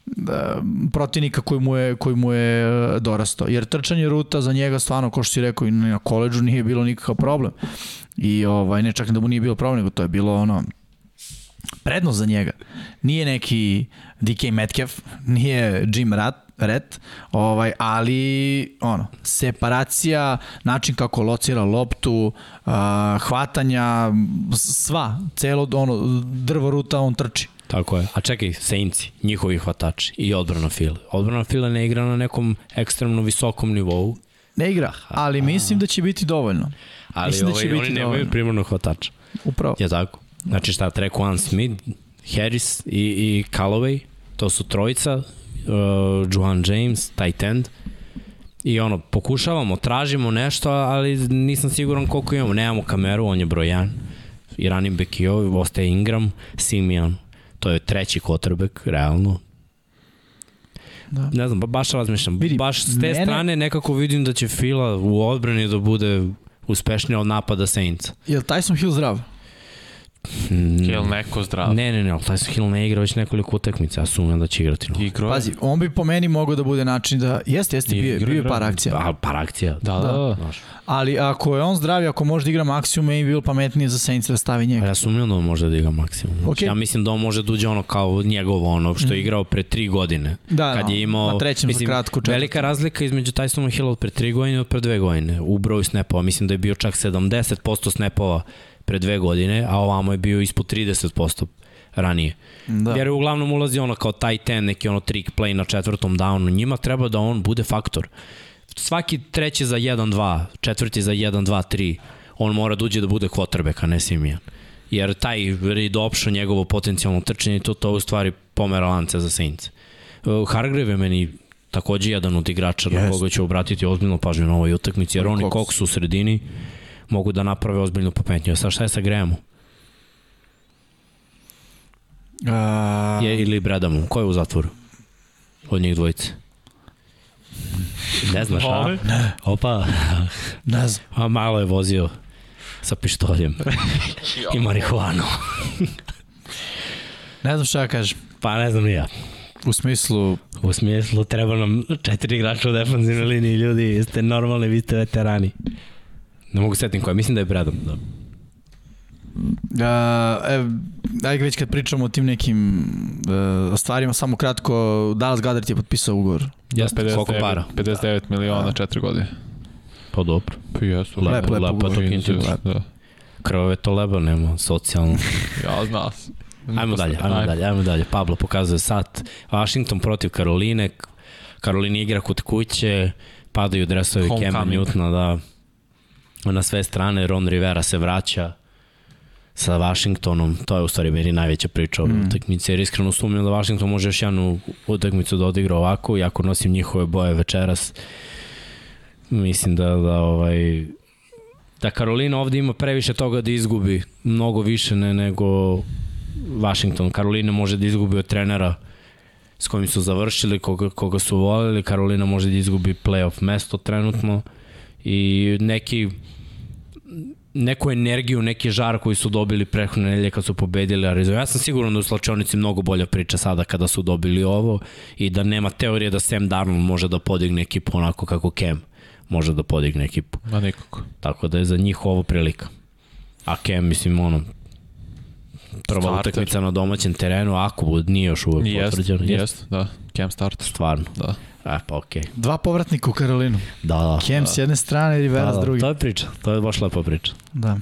da, protivnika koji mu je, koji mu je e, dorastao. Jer trčanje ruta za njega stvarno, kao što si rekao, i na koleđu nije bilo nikakav problem. I ovaj, ne čak da mu nije bilo problem, nego to je bilo ono prednost za njega. Nije neki DK Metcalf, nije Jim Rat, Red, ovaj, ali ono, separacija, način kako locira loptu, uh, hvatanja, sva, celo ono, drvo ruta on trči. Tako je. A čekaj, Saintsi, njihovi hvatači i odbrana file. Odbrana file ne igra na nekom ekstremno visokom nivou, Ne igra, ali mislim da će biti dovoljno. ali Mislim da će ovaj, biti oni nemaju dovoljno. primarnog hvatača. Upravo. Je tako? Znači šta, Trequan Smith, Harris i, i Callaway, to su trojica, uh, Juan James, tight end, I ono, pokušavamo, tražimo nešto, ali nisam siguran koliko imamo. Nemamo kameru, on je broj 1. I running back i ovaj, ostaje Ingram, Simeon. To je treći quarterback, realno. Da. Ne znam, ba- baš razmišljam. Vidi, baš s te mene- strane nekako vidim da će Fila u odbrani da bude uspešnija od napada Saintsa. Je li Tyson Hill zdrav? Mm, Je li neko zdrav? Ne, ne, ne, ali Tyson Hill ne igra već nekoliko utakmica, ja sumnjam da će igrati. No. Igro. Pazi, on bi po meni mogao da bude način da... Jeste, jeste, bio, je- Igra, bio je par akcija. A, par akcija. Da, da, da. Ali ako je on zdrav i ako može da igra maksimum, meni bi bilo pametnije za Saints da stavi njega. ja sumnjam da on može da igra maksimum. Znači, Okej. Ja mislim da on može da uđe ono kao njegovo, ono što je igrao pre tri godine. Da, kad no, je imao, na trećem mislim, za kratko četvrtom. Velika razlika između Tysona Hilla od pre tri godine i od pre dve godine u broju snapova. Mislim da je bio čak 70% snapova pre dve godine, a ovamo je bio ispod 30% ranije. Da. Jer je uglavnom ulazi ono kao tight end, neki ono trick play na četvrtom downu. Njima treba da on bude faktor. Svaki treći za 1-2, četvrti za 1-2-3, on mora da uđe da bude quarterback, a ne Simijan. Jer taj read option, njegovo potencijalno trčanje, to, to u stvari pomera lance za Saints. Uh, Hargrave je meni takođe jedan od igrača na Jest. koga ću obratiti ozbiljno pažnju na ovoj utakmici, jer oni Cox. Cox u sredini mogu da naprave ozbiljnu pometnju. Sad šta je sa Grahamom? A, Je, ili Bradamom? Ko je u zatvoru? Od njih dvojice. Ne znaš, a? Opa, ne znam. a malo je vozio sa pištoljem i marihuanu. Ne znam šta kažem. Pa ne znam ni ja. U smislu, U smislu treba nam četiri igrača u defensivnoj liniji, ljudi, jeste normalni, vi ste veterani. Ne mogu setim koja, mislim da je Bradam. Da. a, e, ajde već kad pričamo o tim nekim e, stvarima, samo kratko, Dallas Goddard je potpisao ugovor. Koliko 59, para? 59 miliona, 4 godine. Pa dobro. Pa jesu. Lepo, Lep, lep lepo ugovor. to kinti. Da. Krvave to leba, nema, socijalno. Ja znam. Ajmo dalje, ajmo dalje, ajmo dalje. Pablo pokazuje sat. Washington protiv Karoline. Karolina igra kod kuće, padaju dresovi Kemba Homecoming. Newtona, da. Na sve strane Ron Rivera se vraća sa Washingtonom. To je u stvari meni najveća priča ove Mm. utakmice, jer iskreno sumnjam da Washington može još jednu utakmicu da odigra ovako, i ako nosim njihove boje večeras, mislim da, da ovaj, da Karolina ovde ima previše toga da izgubi, mnogo više ne, nego Washington. Karolina može da izgubi od trenera s kojim su završili, koga, koga su volili. Karolina može da izgubi playoff mesto trenutno i neki neku energiju, neki žar koji su dobili prethodne nedelje kad su pobedili Arizona. Ja sam siguran da u slačionici mnogo bolja priča sada kada su dobili ovo i da nema teorije da Sam Darnold može da podigne ekipu onako kako Cam može da podigne ekipu. Ma nikako. Tako da je za njih ovo prilika. A Cam, mislim, ono, prva Starter. utakmica na domaćem terenu, ako bud nije još uvek Jest, potvrđeno. jest, da. Cam starter. Stvarno. Da. E, pa okej. Okay. Dva povratnika u Karolinu. Da, da. Cam s jedne strane, Rivera da, s da, druge. to je priča, to je baš lepa priča. Da.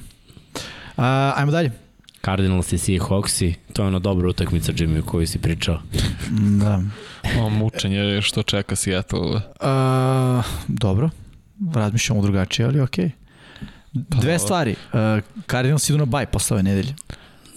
A, ajmo dalje. Cardinals i Seahawksi, to je ona dobra utakmica Jimmy o kojoj si pričao. Da. O, mučenje što čeka Seattle. A, dobro. Razmišljamo drugačije, ali okej. Dve Pa- stvari. Uh, Cardinals idu na baj posle ove nedelje.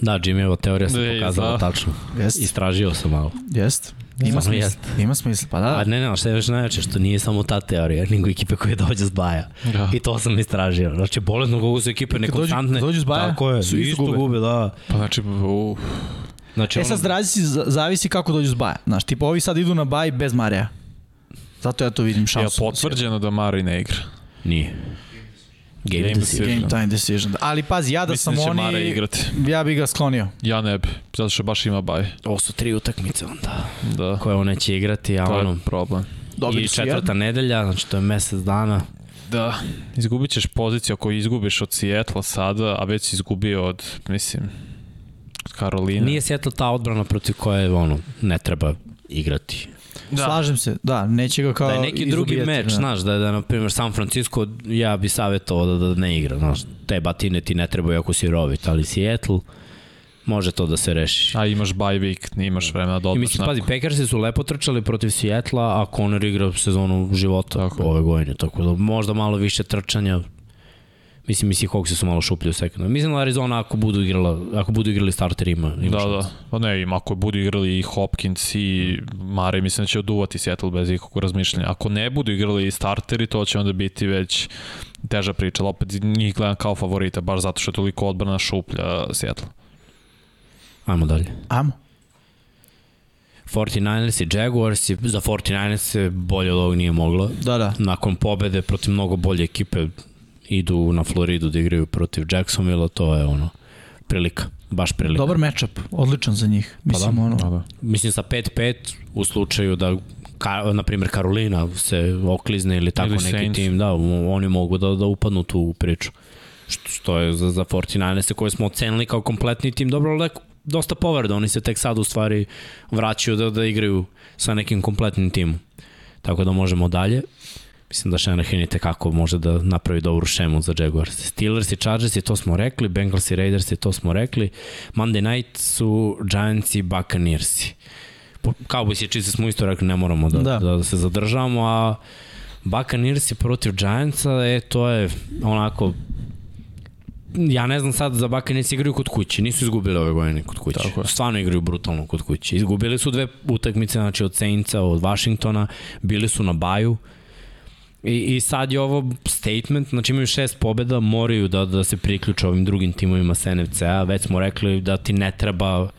Da, Jimmyeva teorija se pokazala da. tačno. Jest, Istražio sam malo. jest. Ima smisla. Ima smisla, pa da. A ne, ne, šta je još najveće, što nije samo ta teorija, nego ekipe koje dođe s baja. Da. I to sam istražio. Znači, bolesno koliko su ekipe dođu- nekonstantne. dođu s baja, Tako je, su isto isto gube. gube, da. Pa znači, u, Znači, E sad zavisi, zavisi kako dođu s baja. Znaš, tipa ovi sad idu na baj bez Mareja. Zato ja to vidim je šansu. potvrđeno da Mari ne igra. Nije. Game, Game decision. Game time decision. Ali pazi, ja da Mislim sam da će oni, Mare igrati. ja bi ga sklonio. Ja ne bi, zato što baš ima baj. Ovo su tri utakmice onda, Da. koje on neće igrati, a To ono... problem. Dobili I četvrta jednu. nedelja, znači to je mesec dana. Da. Izgubit ćeš poziciju ako izgubiš od Seattle sada, a već si izgubio od, mislim, Karolina. Nije Seattle ta odbrana protiv koje ono, ne treba igrati. Da. Slažem se, da, neće ga kao Da je neki drugi izubijati, meč, da. znaš, da je, da, na primjer, San Francisco, ja bi savjetovao da, da ne igra, znaš, te batine ti ne trebaju ako si rovit, ali Seattle, može to da se reši. A imaš bye week, nimaš vremena da I odmaš mislim, pazi, Packersi su lepo trčali protiv Sijetla, a Conor igra sezonu života Tako ove godine, tako da možda malo više trčanja, Mislim, mislim, Hawksi su malo šuplji u sekundu. Mislim da Arizona ako budu igrala, ako budu igrali starterima, ima Da, šanse. da. Pa ne, im ako budu igrali i Hopkins i Mare, mislim da će oduvati Seattle bez ikakvog razmišljanja. Ako ne budu igrali i starteri, to će onda biti već teža priča, opet njih gledam kao favorita, baš zato što je toliko odbrana šuplja Seattle. Ajmo dalje. Amo. 49ers i Jaguars i za 49ers se bolje od ovog nije moglo. Da, da. Nakon pobede protiv mnogo bolje ekipe idu na Floridu da igraju protiv Jacksonville, to je ono prilika, baš prilika. Dobar matchup, odličan za njih. Mislim, da, ono, Da, da. Mislim sa 5-5 u slučaju da ka, na primjer Karolina se oklizne ili tako Ili neki Saints. tim, da, oni mogu da, da upadnu tu u priču. Što, što je za, za 49ers koje smo ocenili kao kompletni tim, dobro, ali dosta povreda, oni se tek sad u stvari vraćaju da, da igraju sa nekim kompletnim timom. Tako da možemo dalje. Mislim da Shanahan je tekako može da napravi dobru šemu za Jaguars. Steelers i Chargers i to smo rekli, Bengals i Raiders i to smo rekli. Monday night su Giants i Buccaneers. Cowboys i Chiefs smo isto rekli ne moramo da, Da. da. da se zadržavamo, a Buccaneers protiv Giantsa, e, to je onako ja ne znam sad za Buccaneers igraju kod kuće, nisu izgubili ove godine kod kuće. Tako je. Stvarno igraju brutalno kod kuće. Izgubili su dve utakmice, znači od Saintsa, od Washingtona, bili su na baju. I, I sad je ovo statement, znači imaju šest pobjeda, moraju da, da se priključe ovim drugim timovima sa NFC-a. Već smo rekli da ti ne treba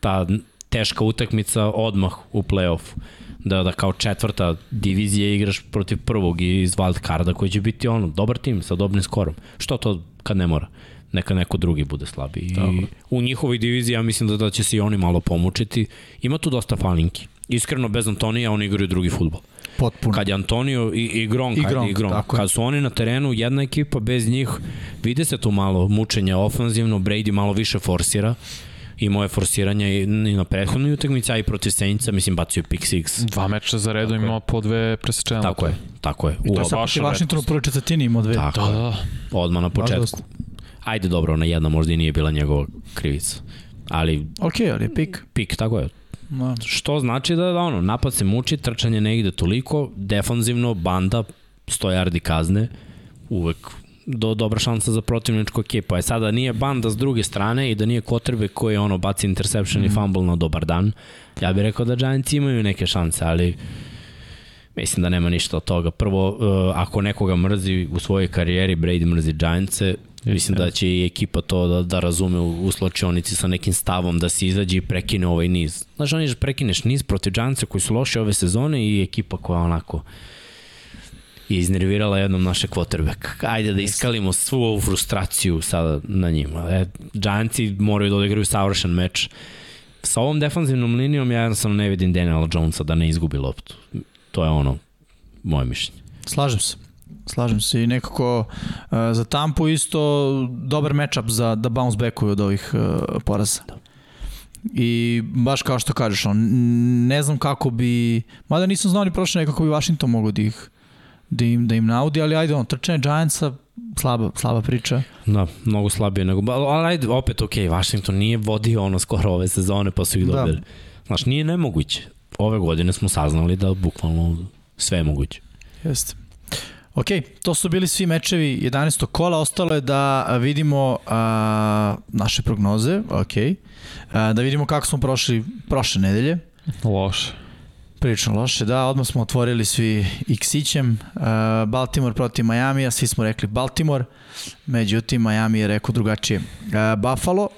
ta teška utakmica odmah u play-offu. Da, da kao četvrta divizija igraš protiv prvog iz wild carda koji će biti ono, dobar tim sa dobrim skorom. Što to kad ne mora? Neka neko drugi bude slabiji. I u njihovoj diviziji ja mislim da, da će se i oni malo pomučiti. Ima tu dosta falinki. Iskreno, bez Antonija oni igraju drugi futbol potpuno. kad je Antonio i, i Gronk, I I Gronk, i Gronk. tako je. kad su oni na terenu, jedna ekipa bez njih, vide se tu malo mučenja ofanzivno, Brady malo više forsira, imao je forsiranje i i na prethodnoj utakmici, a i protiv Saintsa, mislim, bacio pick six. Dva meča za redom imao po dve presečene. Tako je, tako je. U, to je Sad baš protiv Washingtonu u prvoj četvrtini imao dve. tako Da, da. Odmah na početku. Ajde, dobro, ona jedna možda i nije bila njegova krivica. Ali Ok, ali je pik. pik, tako je. Da. Što znači da, da ono, napad se muči, trčanje ne ide toliko, defanzivno, banda, 100 yardi kazne, uvek do, dobra šansa za protivničku ekipu. A sada nije banda s druge strane i da nije kotrbe koji ono baci interception mm. i fumble na dobar dan, ja bih rekao da Giants imaju neke šanse, ali mislim da nema ništa od toga. Prvo, uh, ako nekoga mrzi u svojoj karijeri, Brady mrzi Giantse, mislim da će i ekipa to da, da razume u, u sločionici sa nekim stavom da se izađe i prekine ovaj niz. Znaš, oni prekineš niz protiv Giantsa koji su loši ove sezone i ekipa koja onako je iznervirala jednom naše quarterback. Ajde da iskalimo svu ovu frustraciju sada na njima. E, Giantsi moraju da odigraju savršen meč. Sa ovom defanzivnom linijom ja jednostavno ne vidim Daniela Jonesa da ne izgubi loptu. To je ono, moje mišljenje. Slažem se. Slažem se i nekako uh, za Tampu isto dobar matchup za da bounce backuju od ovih uh, poraza. I baš kao što kažeš, on, ne znam kako bi, mada nisam znao ni prošle nekako bi Washington mogo da ih da im, da im naudi, ali ajde, on, trčanje Giantsa, slaba, slaba priča. Da, mnogo slabije nego, ali ajde, opet ok, Washington nije vodio ono skoro ove sezone pa su ih Da. dobili. Znaš, nije nemoguće. Ove godine smo saznali da bukvalno sve je moguće. Jeste. Ok, to su bili svi mečevi 11. kola, ostalo je da vidimo a, naše prognoze, ok, a, da vidimo kako smo prošli prošle nedelje. Loše. Prilično loše, da, odmah smo otvorili svi X-ićem, Baltimore protiv Miami, a svi smo rekli Baltimore, međutim Miami je rekao drugačije. Uh, Buffalo,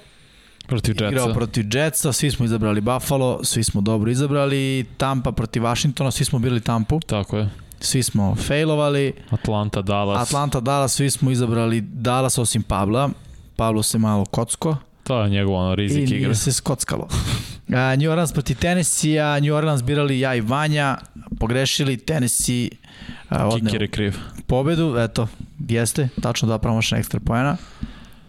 Protiv igrao Jetsa. protiv Jetsa, svi smo izabrali Buffalo, svi smo dobro izabrali, Tampa protiv Washingtona, svi smo bili Tampu, Tako je. Svi smo failovali, Atlanta, Dallas. Atlanta, Dallas, svi smo izabrali Dallas osim Pabla, Pablo se malo kocko To je njegov ono i rizik igre. nije se skockalo. Uh, New Orleans protiv Tennessee-a, New Orleans birali ja i Vanja, pogrešili, Tennessee uh, odneo Kiker je kriv. pobedu, eto, jeste, tačno da promašena ekstra pojena.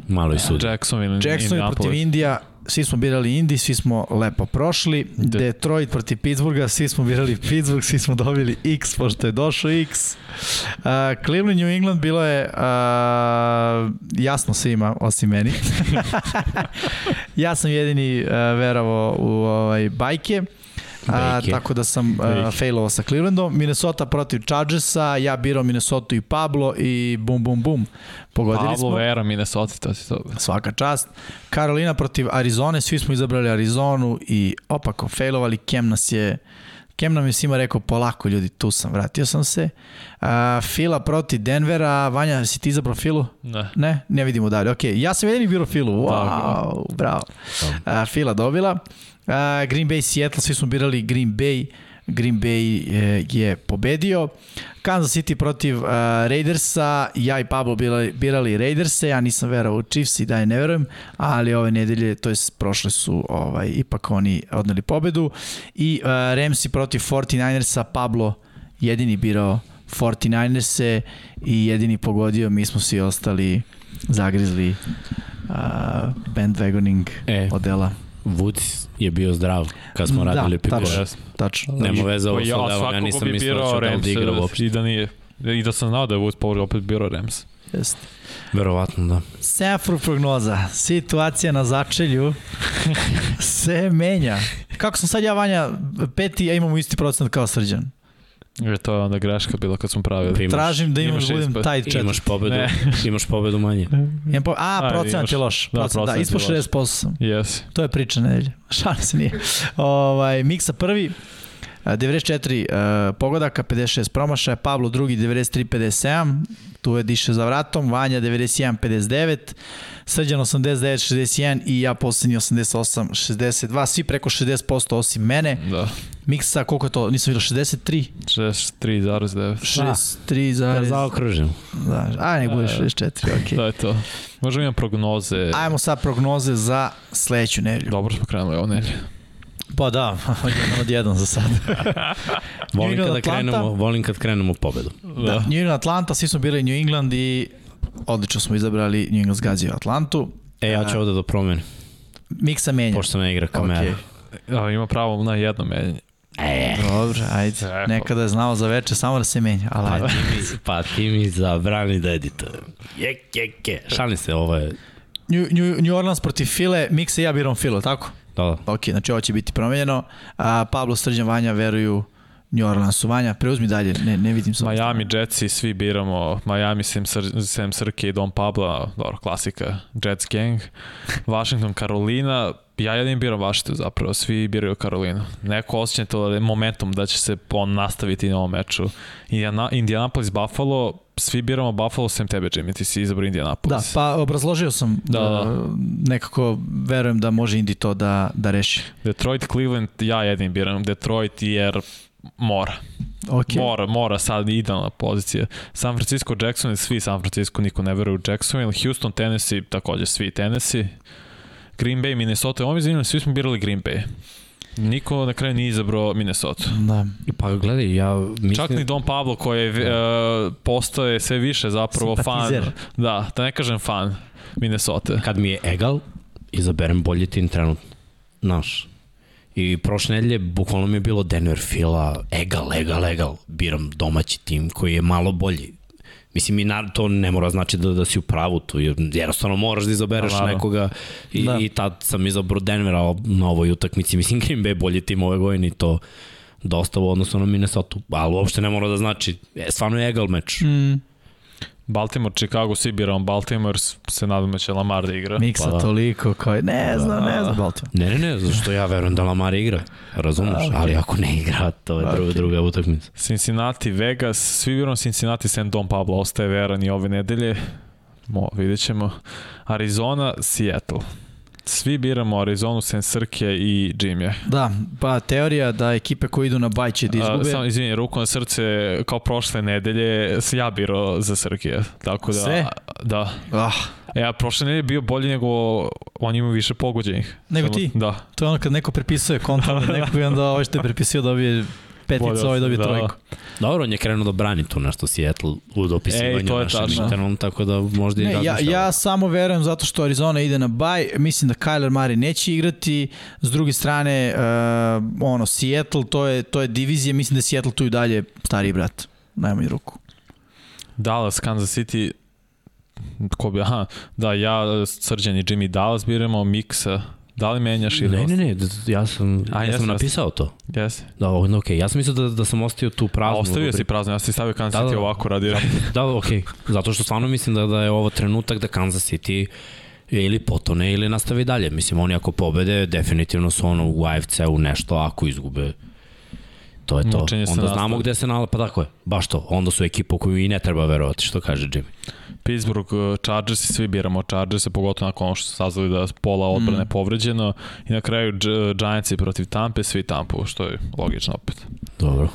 Malo i sudi. Jacksonville, Jackson protiv. Indija, svi smo birali Indy, svi smo lepo prošli. De- Detroit protiv Pittsburgha, svi smo birali Pittsburgh, svi smo dobili X, pošto je došao X. Uh, Cleveland, New England bilo je uh, jasno svima, osim meni. ja sam jedini uh, verovao u ovaj, bajke. A, tako da sam uh, failovao sa Clevelandom. Minnesota protiv Chargersa, ja birao Minnesota i Pablo i bum bum bum. Pogodili Pablo smo. Vera, Minnesota, to si to. Svaka čast. Karolina protiv Arizone, svi smo izabrali Arizonu i opako failovali. Kem nas je Kem nam je svima rekao polako ljudi, tu sam, vratio sam se. Uh, Fila protiv Denvera, Vanja, si ti izabrao Filu? Ne. Ne, ne vidimo dalje. Ok, ja sam jedini birao Filu. Wow, bravo. Uh, Fila dobila. Uh, Green Bay, Seattle, svi smo birali Green Bay. Green Bay je, je pobedio. Kansas City protiv uh, Raidersa, ja i Pablo birali, birali Raiderse, ja nisam verao u Chiefs i da je ne verujem, ali ove nedelje, to je prošle su ovaj, ipak oni odneli pobedu. I uh, Ramsey protiv 49ersa, Pablo jedini birao 49erse i jedini pogodio, mi smo svi ostali zagrizli uh, bandwagoning E, odela. Woods je bio zdrav kad smo Da, radili tačno. pikove. Yes. Tačno. Nema veze ovo Pa sa ja odavom, ja nisam bi mislio da će da igra uopšte. i da nije. I da sam znao da je Woods povred, opet birao Rams. Jeste. Verovatno da. Semafor prognoza. Situacija na začelju se menja. Kako sam sad ja, Vanja, peti, a imamo isti procent kao Srđan. Jer to je onda greška bila kad smo pravili. Imaš- Tražim da imam, imaš da budem ispod- taj četiri. Imaš pobedu, Ne. imaš pobedu manje. Imam po... A, procenat imaš- je loš. da, da, procenat je ispod loš. 60% sam. Yes. To je priča nedelje. Šalim se nije. ovaj, Miksa prvi, a, 94 uh, pogodaka, 56 promašaja, Pablo drugi 93-57, tu je diše za vratom, Vanja 91-59, Srđan 89-61 i ja poslednji 88-62, svi preko 60% osim mene. Da. Miksa, koliko je to? Nisam vidio, 63? 63,9. 63 Da zarez... zaokružim. Da, a nek bude 64, okej. Da je to. Možemo imam prognoze. Ajmo sad prognoze za sledeću nedelju. Dobro smo krenuli ovo nedelje. Pa da, jedan od jedan za sad. Volim kada Atlanta. krenemo, volim kad krenemo u pobedu. Da. New England Atlanta, svi smo bili New England i odlično smo izabrali New England zgazio Atlantu. E, ja ću ovde da promenim, Miksa menja. pošto ne igra kamera. Okej. Ja, ima pravo na jedno menjanje. E, Dobro, ajde. E, Nekada je znao za veče samo da se menja, ali pa ajde. ti mi, pa ti mi zabrani da editujem. Jek, jek, jek. Šalim se, ovo je... New, New, New Orleans protiv File, Miksa i ja biram Filo, tako? Da, da. Ok, znači ovo će biti promenjeno. A, Pablo Srđan Vanja veruju New Orleansu. Vanja, preuzmi dalje, ne, ne vidim sam. Miami Jetsi, svi biramo Miami, Sem, Sr Sem Srke i Don Pablo, dobro, klasika, Jets gang. Washington, Karolina, ja jedin biram Washington zapravo, svi biraju Karolinu. Neko osjeća to da je momentum da će se on nastaviti na ovom meču. Indiana, Indianapolis, Buffalo, svi biramo Buffalo sem tebe, Jimmy, ti si izabrao Da, Indianapolis. pa obrazložio sam Da, da, da. nekako verujem da može Indy to da, da reši. Detroit, Cleveland, ja jedin biram Detroit jer mora. Ok, Mora, mora sad idealna pozicija. San Francisco, Jacksonville, svi San Francisco, niko ne veruje u Jacksonville. Houston, Tennessee, takođe svi Tennessee. Green Bay, Minnesota, ovo mi zanimljivo, svi smo birali Green Bay. Niko na kraju nije izabrao Minnesota. da. Pa gledaj, ja mislim... Čak ni Don Pablo koji je, uh, postoje sve više zapravo fan. Da, da ne kažem fan Minnesota. kad mi je egal, izaberem bolji tim trenutno. Naš. I prošle nedelje bukvalno mi je bilo Denver Fila, egal, egal, egal. Biram domaći tim koji je malo bolji. Mislim, i na, to ne mora znači da, da si u pravu tu, jer jednostavno moraš da izabereš Naravno. nekoga i, Da. i tad sam izabrao Denvera na ovoj utakmici. Mislim, Green Bay je bolji tim ove godine i to dosta u odnosu na Minnesota, ali uopšte ne mora da znači, e, stvarno je egal meč. Mm, Baltimore, Chicago, svi biramo Baltimore, se nadam da će Lamar da igra. Miksa Pa da. toliko koji, ne znam, ne znam Baltimore. Ne, ne, ne, zašto ja verujem da Lamar igra, razumeš, A, okej. ali ako ne igra, to je druga, Okej. druga utakmica. Cincinnati, Vegas, svi biramo Cincinnati, sem Don Pablo ostaje veran i ove nedelje. Mo, vidjet ćemo. Arizona, Seattle. Svi biramo Arizonu, sem Srke i Jimmy. Da, pa teorija da ekipe koje idu na baj će da izgube. Samo, izvini, ruku na srce, kao prošle nedelje, ja birao za Srke. Tako da, Sve? Da. Ah, E, a prošle nedelje je bio bolji nego on ima više pogođenih. Nego Samo- ti? Da. to je ono kad neko prepisuje konta od nekog i onda ovo što je prepisio dobije petica, ovaj dobio da. trojku. Dobro, on je krenuo da brani tu nešto Seattle u dopisivanju Ej, to je našem tačno. internom, tako da možda i Ne, ja, razmišlja ja ovako. samo verujem zato što Arizona ide na baj, mislim da Kyler Murray neće igrati, s druge strane, uh, ono, Seattle, to je, to je divizija, mislim da je Seattle tu i dalje stariji brat, najmanju ruku. Dallas, Kansas City, ko bi, aha, da, ja, Srđan i Jimmy Dallas biramo, Miksa, da li menjaš ili... Ne, ne, ne, ja sam, A, ja jeste, sam napisao to. Jesi. Da, ok, okay. ja sam mislio da, da sam ostavio tu A praznu. ostavio si prazno, ja sam stavio Kansas Da, da, City da. ovako radi. Da, ok, zato što stvarno mislim da, da je ovo trenutak da Kansas City ili potone ili nastavi dalje. Mislim, oni ako pobede, definitivno su ono u AFC-u nešto, a ako izgube, to je to. Mučenje Onda znamo nastavlja. gde se nalazi, pa tako je, baš to. Onda su ekipa koju i ne treba verovati, što kaže Jimmy. Pittsburgh, uh, Chargers i svi biramo Chargers, pogotovo nakon ono što su saznali da pola odbrane Mm. povređeno i na kraju Gi- Giantsi protiv Tampe, svi Tampu, što je logično opet. Dobro.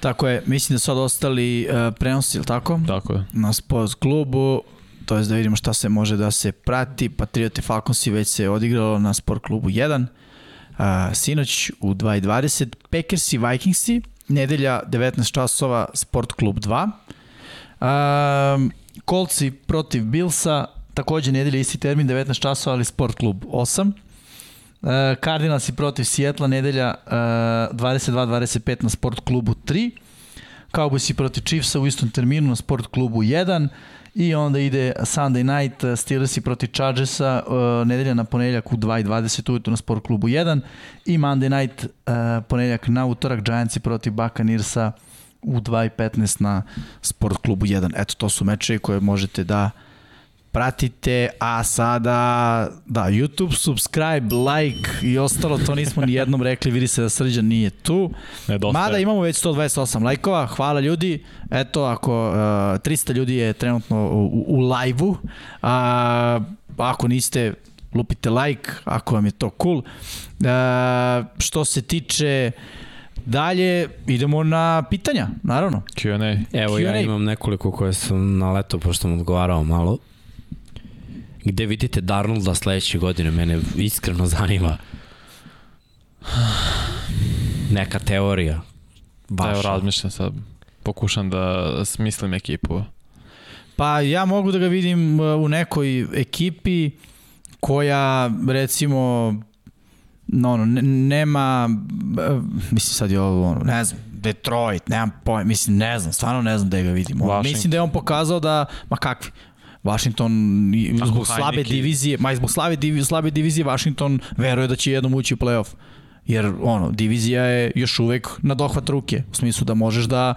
Tako je, mislim da su sad ostali uh, prenosi, ili tako? Tako je. Na Sports klubu, to je da vidimo šta se može da se prati. Patrioti Falconsi već se odigralo na Sport klubu 1. Uh, sinoć u 2.20. Packersi Vikingsi, nedelja 19 časova Sport klub 2. Um, Kolci protiv Billsa, takođe nedelja isti termin 19 časova, ali Sport klub 8. Uh, Cardinalsi protiv Sijetla, nedelja uh, 22-25 na Sport klubu 3. Cowboysi protiv Chiefsa u istom terminu na Sport klubu 1 i onda ide Sunday night uh, Steelersi protiv Chargersa uh, nedelja na ponedeljak u 2.20 ujutru na Sport klubu 1 i Monday night uh, ponedeljak na utorak Giantsi protiv Buccaneersa u 2.15 na Sport klubu 1. Eto, to su meče koje možete da pratite, a sada da, YouTube, subscribe, like i ostalo, to nismo ni jednom rekli, vidi se da Srđan nije tu. Nedostaje. Mada imamo već 128 lajkova, hvala ljudi. Eto, ako uh, 300 ljudi je trenutno u, u live-u, a ako niste, lupite like, ako vam je to cool. Uh, što se tiče dalje, idemo na pitanja, naravno. Q&A. Evo, ja imam nekoliko koje sam naleto, pošto sam odgovarao malo. Gde vidite Darnolda sledeće godine? Mene iskreno zanima. Neka teorija. Da, evo razmišljam sad. Pokušam da smislim ekipu. Pa ja mogu da ga vidim uh, u nekoj ekipi koja recimo no, ono, ne- nema uh, mislim sad je ovo ono, ne znam Detroit, nemam pojma, mislim ne znam, stvarno ne znam da ga vidim. Mislim da je on pokazao da, ma kakvi, Washington i Ako zbog slabe Heineke- divizije, ma zbog slabe, divi, slabe divizije Washington veruje da će jednom ući u playoff. Jer ono, divizija je još uvek na dohvat ruke, u smislu da možeš da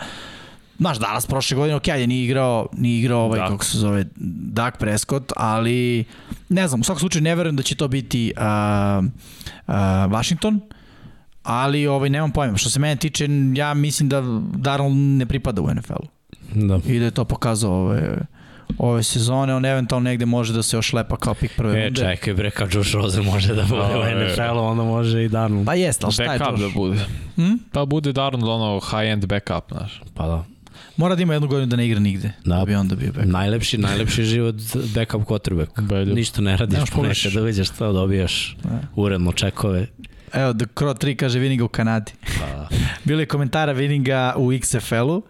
Znaš, Dallas prošle godine, ok, ajde, nije igrao, nije igrao ovaj, Dak. kako se zove, Dak Prescott, ali ne znam, u svakom slučaju ne verujem da će to biti uh, uh, Washington, ali ovaj, nemam pojma. Što se mene tiče, ja mislim da Darnold ne pripada u NFL-u Da. i da je to pokazao ove, ove sezone, on eventualno negde može da se ošlepa kao pik prve E, runde. čekaj bre, kad Josh Rosen može da bude Da, u e. NFL-u, onda može i Darnold. Pa jeste, ali šta je Backup to? da bude. Hm? Pa bude Darnold ono high-end backup, znaš. Pa da. Mora da ima jednu godinu da ne igra nigde, da, Da. bi onda bio backup. Najlepši, najlepši život backup quarterback. Belju. Ništa ne radiš, ponekad uđeš to, dobijaš Da. uredno čekove. Evo, The Crow 3 kaže Vininga u Kanadi. Pa, Bilo je komentara Vininga u XFL-u,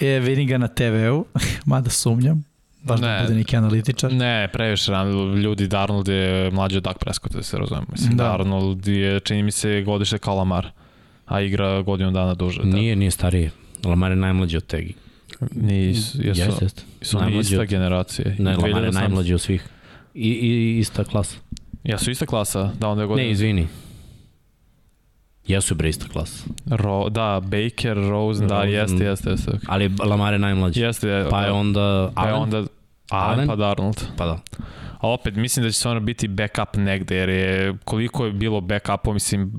je Vininga na TV-u, mada sumnjam, baš da Ne. bude neki analitičar. Ne, previše rano. Ljudi, Darnold je mlađi od Dak Prescott, da se razumemo. Mislim, Da. da. Darnold je, čini mi se, godište kao Lamar, a igra godinu dana duže. nije, nije stariji. Lamar je najmlađi od Tegi. Da. Nisu, jesu, Jeste, jeste. su oni ista od- generacije. Ne, Lamar je 2018. najmlađi od svih. I, i ista klasa. Jesu ista klasa, da onda je godinu. Ne, izvini. Jesu bre ista klasa. Ro, da, Baker, Rosen, da, Rosen. jeste, jeste, jeste. Ali Lamar je najmlađi. Jeste, Pa je onda pa je Allen? onda Allen, Allen? pa Darnold. Pa da. A opet, mislim da će se ono biti backup negde, jer je, koliko je bilo backupa, mislim,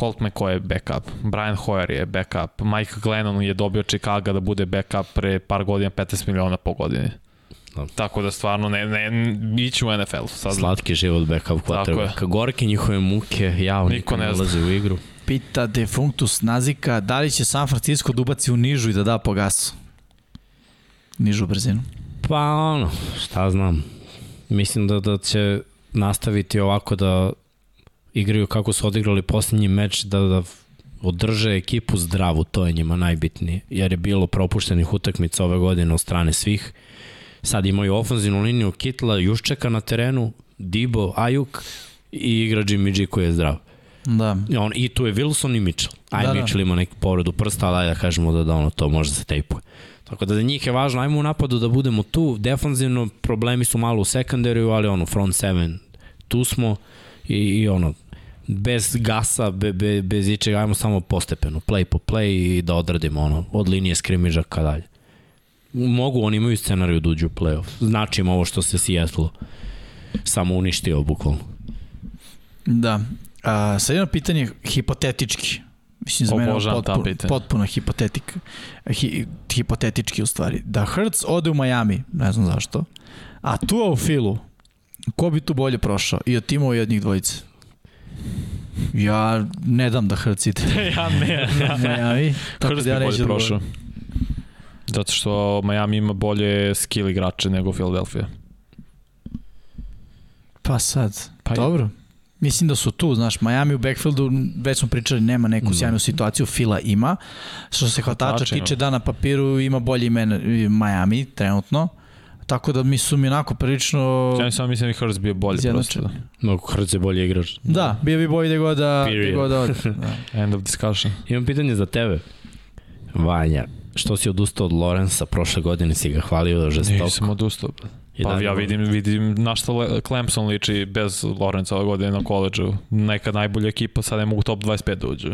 Colt McCoy je backup, Brian Hoyer je backup, Mike Glennon je dobio Chicago da bude backup pre par godina, 15 miliona po godini. Da. Tako da stvarno ne, ne, ići u NFL. Sad, Slatki život backup Tako je. quarterback. Gorke njihove muke, jao, Niko niko ne ulazi u igru. Pita Defunctus Nazika, da li će San Francisco da ubaci u nižu i da da po gasu? Nižu brzinu. Pa ono, šta znam. Mislim da, da će nastaviti ovako da igraju kako su odigrali posljednji meč, da, da održe ekipu zdravu, to je njima najbitnije, jer je bilo propuštenih utakmica ove godine od strane svih. Sad imaju ofenzivnu liniju Kitla, Juščeka na terenu, Dibo, Ajuk i igra Jimmy G koji je zdrav. Da. I, on, I tu je Wilson i Mitchell. Aj, Da, da, da. Mitchell ima neku povredu prsta, ali da kažemo da, da ono, to može da se tejpuje. Tako da za njih je važno, ajmo u napadu da budemo tu, defanzivno problemi su malo u sekundariju, ali ono, front seven, tu smo i, i ono, bez gasa, be, be, bez ičega, ajmo samo postepeno, play po play i da odradimo ono, od linije skrimiža ka dalje. Mogu, oni imaju scenariju da uđu u playoff. Znači im ovo što se Seattle samo uništio bukvalno. Da. A, sad jedno pitanje hipotetički. Mislim, za mene je potpuno, potpuno hipotetik. Hi, hipotetički u stvari. Da Hertz ode u Miami, ne znam zašto, a tu u Filu, ko bi tu bolje prošao? I od timova i od njih dvojice? Ja ne dam da Hertz ide ja ne, u Miami. Tako Hurst da ja bi bolje da prošao. govorim. Zato što Miami ima bolje skill igrače nego Philadelphia. Pa sad, Pa dobro. Mislim da su tu, znaš, Miami u backfieldu, već smo pričali, nema neku Da. sjajnu situaciju, Fila ima. Što se hvatača tiče, da na papiru ima bolje ime Miami trenutno. Tako da mi su mi onako prilično... Ja samo mislim da bi Hurst bio bolje prosto. Da. Mogu Hrc je bolji igrač. Da, bio bi bolje gde god da, Period. god da. Da. End of discussion. Imam pitanje za tebe. Vanja, što si odustao od Lorenza prošle godine, si ga hvalio žestoko. Nisam odustao. I Pa dalje ja ono- vidim, vidim na što Le- Clemson liči bez Lorenza ove godine na koleđu. Neka najbolja ekipa, sad ne mogu top 25 da uđu.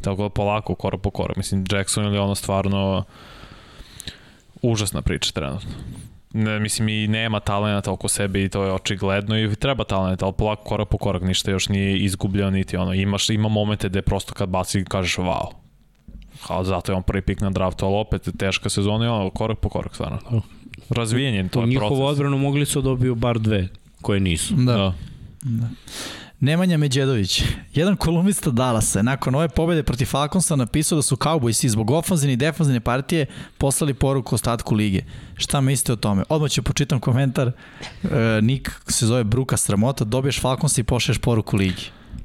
Tako da polako, korak po korak. Mislim, Jackson je ono stvarno užasna priča trenutno. Ne, mislim i nema talenta oko sebe i to je očigledno i treba talent, ali polako korak po korak ništa još nije izgubljeno niti ono. Imaš, ima momente gde prosto kad baci kažeš wow. A zato je on prvi pik na draftu, ali opet teška sezona i ono, korak po korak stvarno. Razvijenje, to U je njihovu proces. odbranu mogli su da dobiju bar dve, koje nisu. Da. Da. Nemanja Međedović, jedan kolumnista Dallasa je nakon ove pobede protiv Falconsa napisao da su Cowboysi zbog ofanzivne i defanzivne partije poslali poruku ostatku lige. Šta mislite o tome? Odmah ću počitam komentar. E, Nik se zove Bruka Sramota, dobiješ Falconsa i pošleš poruku ligi.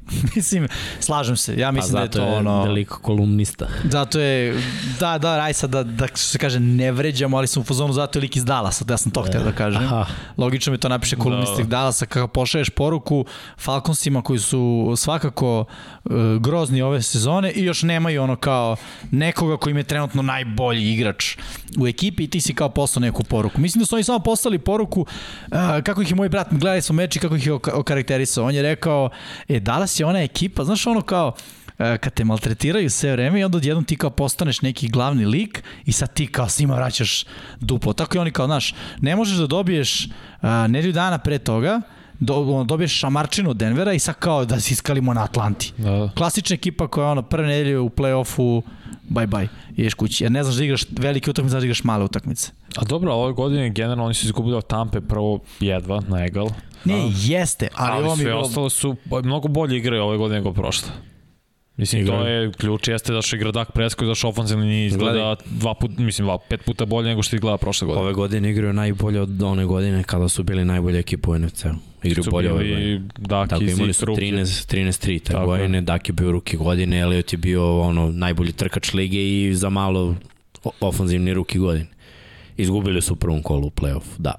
Mislim, slažem se. Ja mislim da je to ono... veliko kolumnista. Zato je, da, da, aj sad da, da što se kaže, ne vređamo, ali sam u fazonu zato je lik iz Dallasa, da ja sam to htio da kažem. Aha, Logično mi to napiše Da. Dallasa kako pošalješ poruku Falconsima koji su svakako uh, grozni ove sezone i još nemaju ono kao nekoga koji im je trenutno najbolji igrač u ekipi i ti si kao poslao neku poruku. Mislim da su oni samo poslali poruku uh, kako ih je moj brat, gledali smo meč i kako ih je oka- okarakterisao. On je rekao, e, Dallas je ona ekipa, znaš ono kao, e, kad te maltretiraju sve vreme i onda odjednom ti kao postaneš neki glavni lik i sad ti kao svima vraćaš duplo. Tako i oni kao, znaš, ne možeš da dobiješ a, nedelju dana pre toga, do, dobiješ šamarčinu od Denvera i sad kao da si iskalimo na Atlanti. Da. Klasična ekipa koja je ono prve nedelje u play-offu bye bye, ideš kući. Jer ne znaš da igraš velike utakmice, znaš da igraš male utakmice. A dobro, ove godine generalno oni su izgubili od Tampe prvo jedva na egal. Ne, jeste, ali, ali ovo mi je sve bilo... ostalo su mnogo bolje igre ove godine nego prošle. Mislim, to Igraju. je ključ, jeste da što igra Dak Prescott, da što ofenzivni nije izgleda dva put, mislim, dva, pet puta bolje nego što izgleda prošle godine. ove godine igraju najbolje od one godine kada su bili najbolja ekipa u NFC-u. Igraju bolje ove godine. Dak Tako i imali su ruke. 13 13-3 te Tako je. godine, Dak je bio ruki godine, Elliot je bio ono najbolji trkač lige i za malo o- ofanzivni ruki godine. Izgubili su u prvom kolu u play-off, da,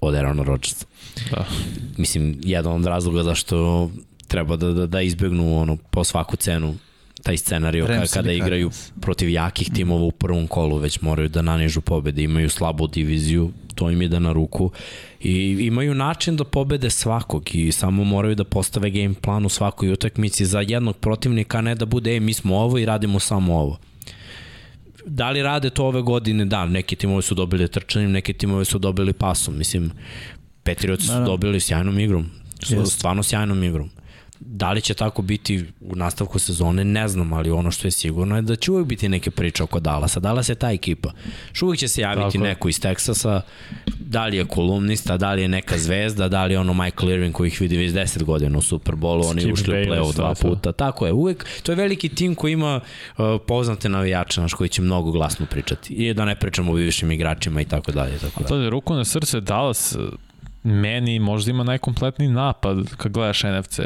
od Aaron Rodgersa. Da. Mislim, jedan od razloga zašto treba da, da, da izbegnu ono, po svaku cenu taj Rams kada ili igraju protiv jakih timova u prvom kolu, već moraju da nanižu pobede, imaju slabu diviziju, to im ide na ruku i imaju način da pobede svakog i samo moraju da postave game plan u svakoj utakmici za jednog protivnika, a ne da bude, e, mi smo ovo i radimo samo ovo. Da li rade to ove godine? Da, neki timovi su dobili trčanjem, neki timovi su dobili pasom. Mislim, Patriots su Da, da. dobili sjajnom igrom. Stvarno sjajnom igrom. Da li će tako biti u nastavku sezone, ne znam, ali ono što je sigurno je da će uvijek biti neke priče oko Dallasa. Dallas je ta ekipa. Uvijek će se javiti Tako neko iz Teksasa, da li je kolumnista, da li je neka zvezda, da li je ono Michael Irving koji ih vidi već 10 godina u Superbolu, oni Skip ušli u play-off dva sve to. puta. Tako je, uvek, to je veliki tim koji ima uh, poznate navijače, naš, koji će mnogo glasno pričati. I da ne pričamo o bivšim igračima i tako dalje. Tako dalje. To je ruku na srce Dallas, meni možda ima najkompletniji napad kad gledaš NFC.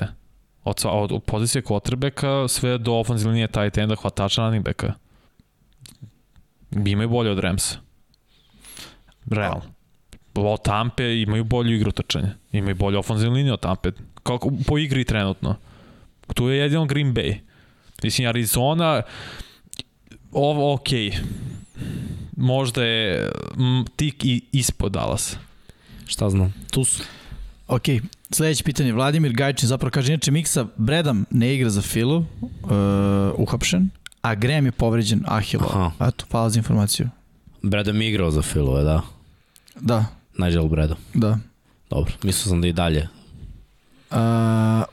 Od, od, od pozicije quarterbacka sve do ofenzivne linije tight enda, hvatača running backa. Imaju bolje od Ramsa. Realno. Od Tampe imaju bolju igru trčanja. Imaju bolju ofenzivnu liniju od Tampe. Kako, po igri trenutno. Tu je jedino Green Bay. Mislim, Arizona, ovo ok. Možda je m, tik i ispod Dallas. Šta znam, tu su. Ok, sledeće pitanje. Vladimir Gajčin zapravo kaže, inače Miksa Bredam ne igra za Filu, uh, uhapšen, a Graham je povređen Ahilo. Aha. Eto, hvala za informaciju. Breda mi igrao za Filove, da. Da, Nigel Breda. da. Dobro, mislio sam da i dalje. Uh,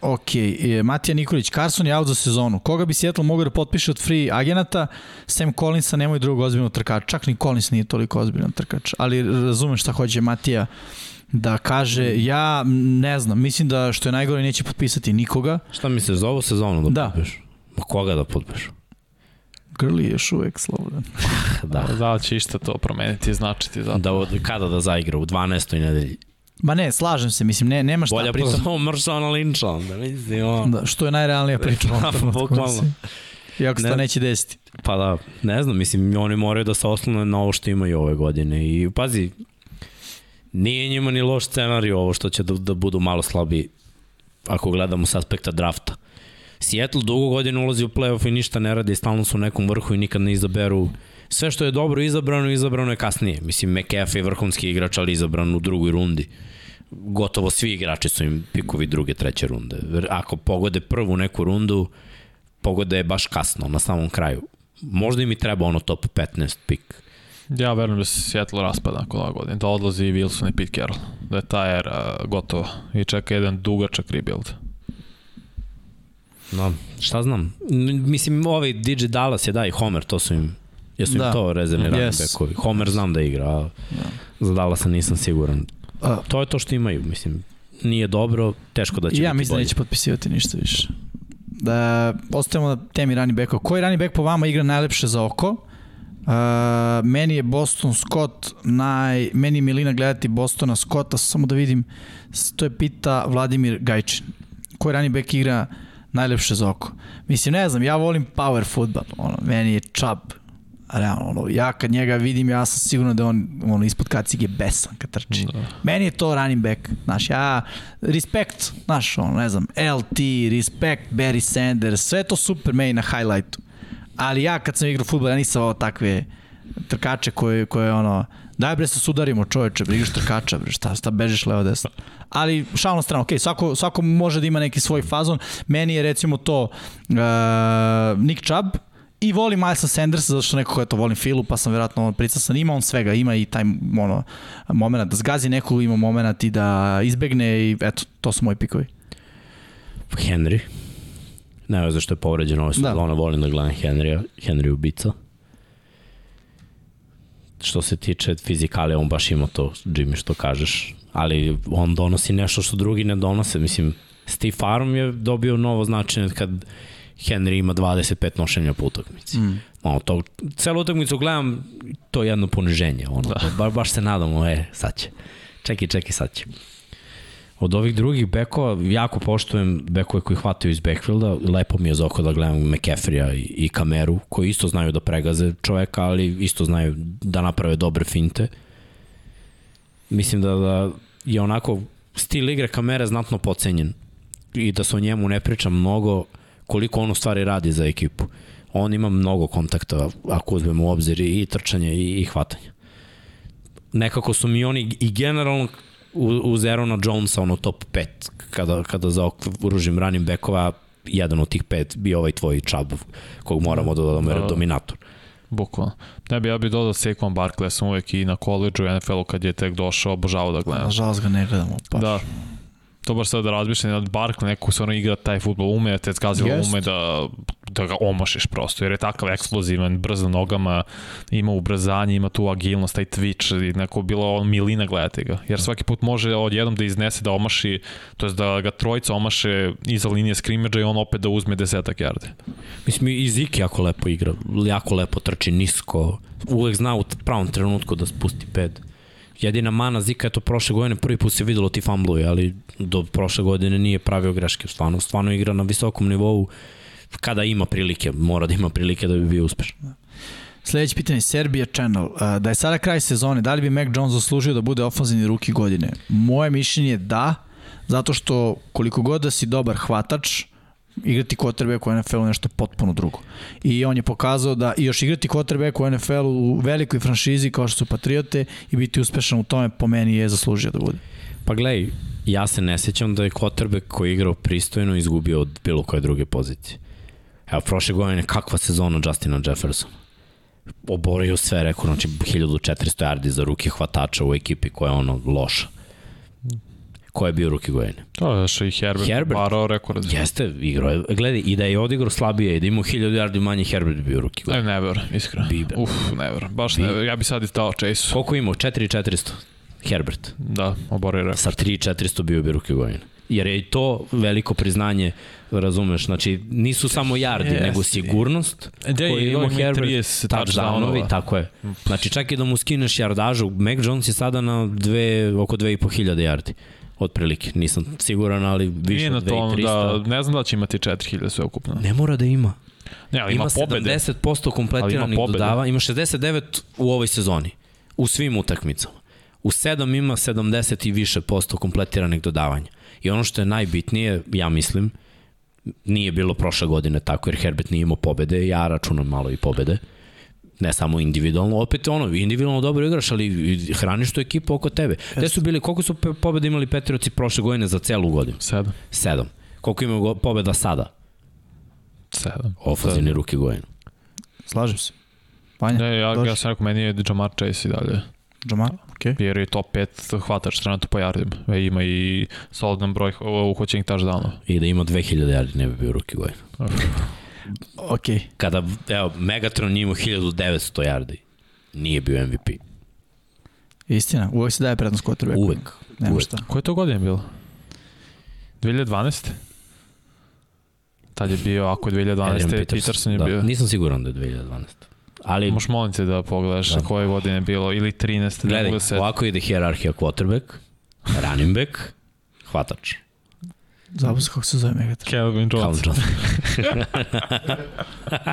ok, e, Matija Nikolić, Carson je out za sezonu. Koga bi Seattle mogao da potpiše od free agenata? Sam Collinsa nemoj drugog ozbiljnog trkača. Čak ni Collins nije toliko ozbiljan trkač. Ali razumem šta hoće Matija da kaže. Ja ne znam, mislim da što je najgore neće potpisati nikoga. Šta misliš za ovu sezonu da, Da. potpiš? Ma koga da potpiš? Grli je još uvek slobodan. Da. Da li će išta to promeniti i značiti za Da, od- kada da zaigra? U 12. nedelji. Ma ne, slažem se, mislim, ne, nema šta. Bolja pritom, pozvao Maršana Linča, onda mislim, on. da, što je najrealnija priča. trenutku, Bukvalno. Iako se to Ne- neće desiti. Pa da, ne znam, mislim, oni moraju da se oslone na ovo što imaju ove godine i pazi, nije njima ni loš scenarij ovo što će da, da budu malo slabi ako gledamo s aspekta drafta. Seattle dugo godina ulazi u playoff i ništa ne radi, stalno su u nekom vrhu i nikad ne izaberu sve što je dobro izabrano, izabrano je kasnije. Mislim, McAfee je vrhunski igrač, ali izabran u drugoj rundi. Gotovo svi igrači su im pikovi druge, treće runde. Ako pogode prvu neku rundu, pogode je baš kasno, na samom kraju. Možda im i treba ono top 15 pik. Ja verujem da se Seattle raspada nakon ove godine, da odlazi i Wilson i Pete Carroll, da je ta era gotova i čeka jedan dugačak rebuild. No, šta znam. Mislim, ovaj DJ Dallas je da i Homer, to su im Jesu im Da. to rezervni running Yes. backovi? Homer znam da igra, a za Dallasa nisam siguran. A, To je to što imaju, mislim. Nije dobro, teško da će ja biti mislim da bolje. neće potpisivati ništa više. Da, ostajemo na temi running backova. Koji running back po vama igra najlepše za oko? Uh, meni je Boston Scott naj... Meni je Milina gledati Bostona Scotta, samo da vidim, to je pita Vladimir Gajčin. Koji running back igra najlepše za oko? Mislim, ne znam, ja volim power football. Ono, meni je Chubb. Realno, ono, ja kad njega vidim, ja sam sigurno da je on ono, ispod kacige besan kad trči. Da. Meni je to running back, znaš, ja, respekt, znaš, ono, ne znam, LT, respekt, Barry Sanders, sve je to super meni na highlightu. Ali ja kad sam igrao futbol, ja nisam ovo takve trkače koje, koje ono, daj bre se sudarimo čoveče, bre, igraš trkača, bre, šta, šta bežiš levo desno. Ali šalno na stranu, okej, svako, svako može da ima neki svoj fazon. Meni je recimo to uh, Nick Chubb, I volim Milesa Sandersa, zato što nekako, eto, volim Filu, pa sam vjerojatno pricasan. Ima on svega, ima i taj ono, moment da zgazi neku, ima moment i da izbegne i eto, to su moji pikovi. Henry. Ne znam zašto je povređen ove Da. sezone, volim da gledam Henrya. Henry ubica. Što se tiče fizikale, on baš ima to, Jimmy, što kažeš. Ali on donosi nešto što drugi ne donose. Mislim, Steve Farm je dobio novo značenje kad Henry ima 25 nošenja po utakmici. Mm. Ono, to, celu utakmicu gledam, to je jedno poniženje. Ono, da. ba, baš se nadamo, e, sad će. Čekaj, čekaj, sad će. Od ovih drugih bekova, jako poštujem bekove koji hvataju iz backfielda. Lepo mi je za oko da gledam McCaffrey-a i, Kameru, koji isto znaju da pregaze čoveka, ali isto znaju da naprave dobre finte. Mislim da, da je onako stil igre Kamere znatno pocenjen i da se o njemu ne priča mnogo koliko on u stvari radi za ekipu. On ima mnogo kontakta, ako uzmemo u obzir i trčanje i, i hvatanje. Nekako su mi oni i generalno uz Aarona Jonesa ono top 5 kada, kada zaokružim ranim bekova jedan od tih pet bio ovaj tvoj čab kog moramo da dodamo jer je Da. dominator. Bukvalno. Ne bi, ja bih dodao Saquon Barkley, ja sam uvek i na koleđu i NFL-u kad je tek došao, obožavao da gledam. Nažalost ga ne gledamo. Pa. Da. To baš sad da razmišljam, od Barkley neko stvarno igra taj futbol, ume da te zgazilo, Jest. ume da, da ga omašiš prosto, jer je takav eksplozivan, brz na nogama, ima ubrzanje, ima tu agilnost, taj twitch, i neko bilo on milina gledati ga, jer svaki put može odjednom da iznese, da omaši, to jest da ga trojica omaše iza linije skrimidža i on opet da uzme desetak jarde. Mislim, i Zik jako lepo igra, jako lepo trči nisko, uvek zna u pravom trenutku da spusti ped. Jedina mana Zika je to prošle godine, prvi put se videlo ti fumbluju, ali do prošle godine nije pravio greške. Stvarno, stvarno igra na visokom nivou kada ima prilike, mora da ima prilike da bi bio uspešan. Sledeće pitanje, Serbia Channel. Da je sada kraj sezone, da li bi Mac Jones zaslužio da bude ofanzivni ruki godine? Moje mišljenje je da, zato što koliko god da si dobar hvatač, igrati quarterback u NFL-u nešto potpuno drugo. I on je pokazao da i još igrati quarterback u NFL-u u velikoj franšizi kao što su Patriote i biti uspešan u tome po meni je zaslužio da bude. Pa gledaj, ja se ne sećam da je quarterback koji je igrao pristojno izgubio od bilo koje druge pozicije. Evo, prošle godine kakva sezona Justina Jeffersona. Oborio sve, rekao, znači 1400 yardi za ruke hvatača u ekipi koja je ono loša. Ko je bio ruki godine? To je još i Herbert, Herbert. parao rekord. Jeste, igrao je. Gledaj, i da je odigrao slabije i da imao 1000 yardi manje, Herbert bi bio ruki godine. Ne, never, iskreno. Bibe. Uf, never. Baš Bi- never. Ja bi sad i dao Chase. Koliko imao? 4400. Herbert. Da, oborio rekord. Sa 3400 bio bi ruki godine. Jer je i to veliko priznanje, razumeš, znači nisu samo yardi, Jeste. nego sigurnost Da, koju ima Herbert, 30 touchdownovi, touchdownovi. tako je. Znači čak i da mu skineš yardažu, Mac Jones je sada na dve, oko 2500 yardi otprilike, nisam siguran, ali više Nije na od tom 2300. da, ne znam da će imati 4000 sve ukupno. Ne mora da ima. Ne, ali Ima, ima, pobede. 70% kompletiranih ima dodava, ima 69 u ovoj sezoni, u svim utakmicama. U 7 ima 70 i više posto kompletiranih dodavanja. I ono što je najbitnije, ja mislim, nije bilo prošle godine tako, jer Herbert nije imao pobede, ja računam malo i pobede, ne samo individualno, opet ono, individualno dobro igraš, ali hraniš tu ekipu oko tebe. Gde su bili, koliko su pobede imali Petrioci prošle godine za celu godinu? Sedam. Sedam. Koliko imaju pobeda sada? Sedam. Ofazivni ruki godinu. Slažem se. Panja, Ne, ja, dođi. ja sam rekao, meni je Jamar Chase i dalje. Jamal, okej. Okay. Jer je top 5 hvatač trenutno po jardima. E, ima i solidan broj uhoćenih touchdownova. I da ima 2000 yardi ne bi bio ruki godinu. Okay. Kada, evo, Megatron nije imao 1900 yardi, nije bio MVP. Istina, uvek se daje prednost quarterbacku. Uvek. Nema uvek. šta. Koje to godine bilo? 2012? Tad je bio, ako je 2012. Adrian Peterson, je da. bio. Nisam siguran da je 2012. Ali, Možeš molim te da pogledaš Da. koje godine je bilo, ili 13. da gledaj, da ovako ide hjerarhija quarterback, running back, hvatač. Zabavno se kako se zove Megatron. Calvin Jones. Calvin Johnson.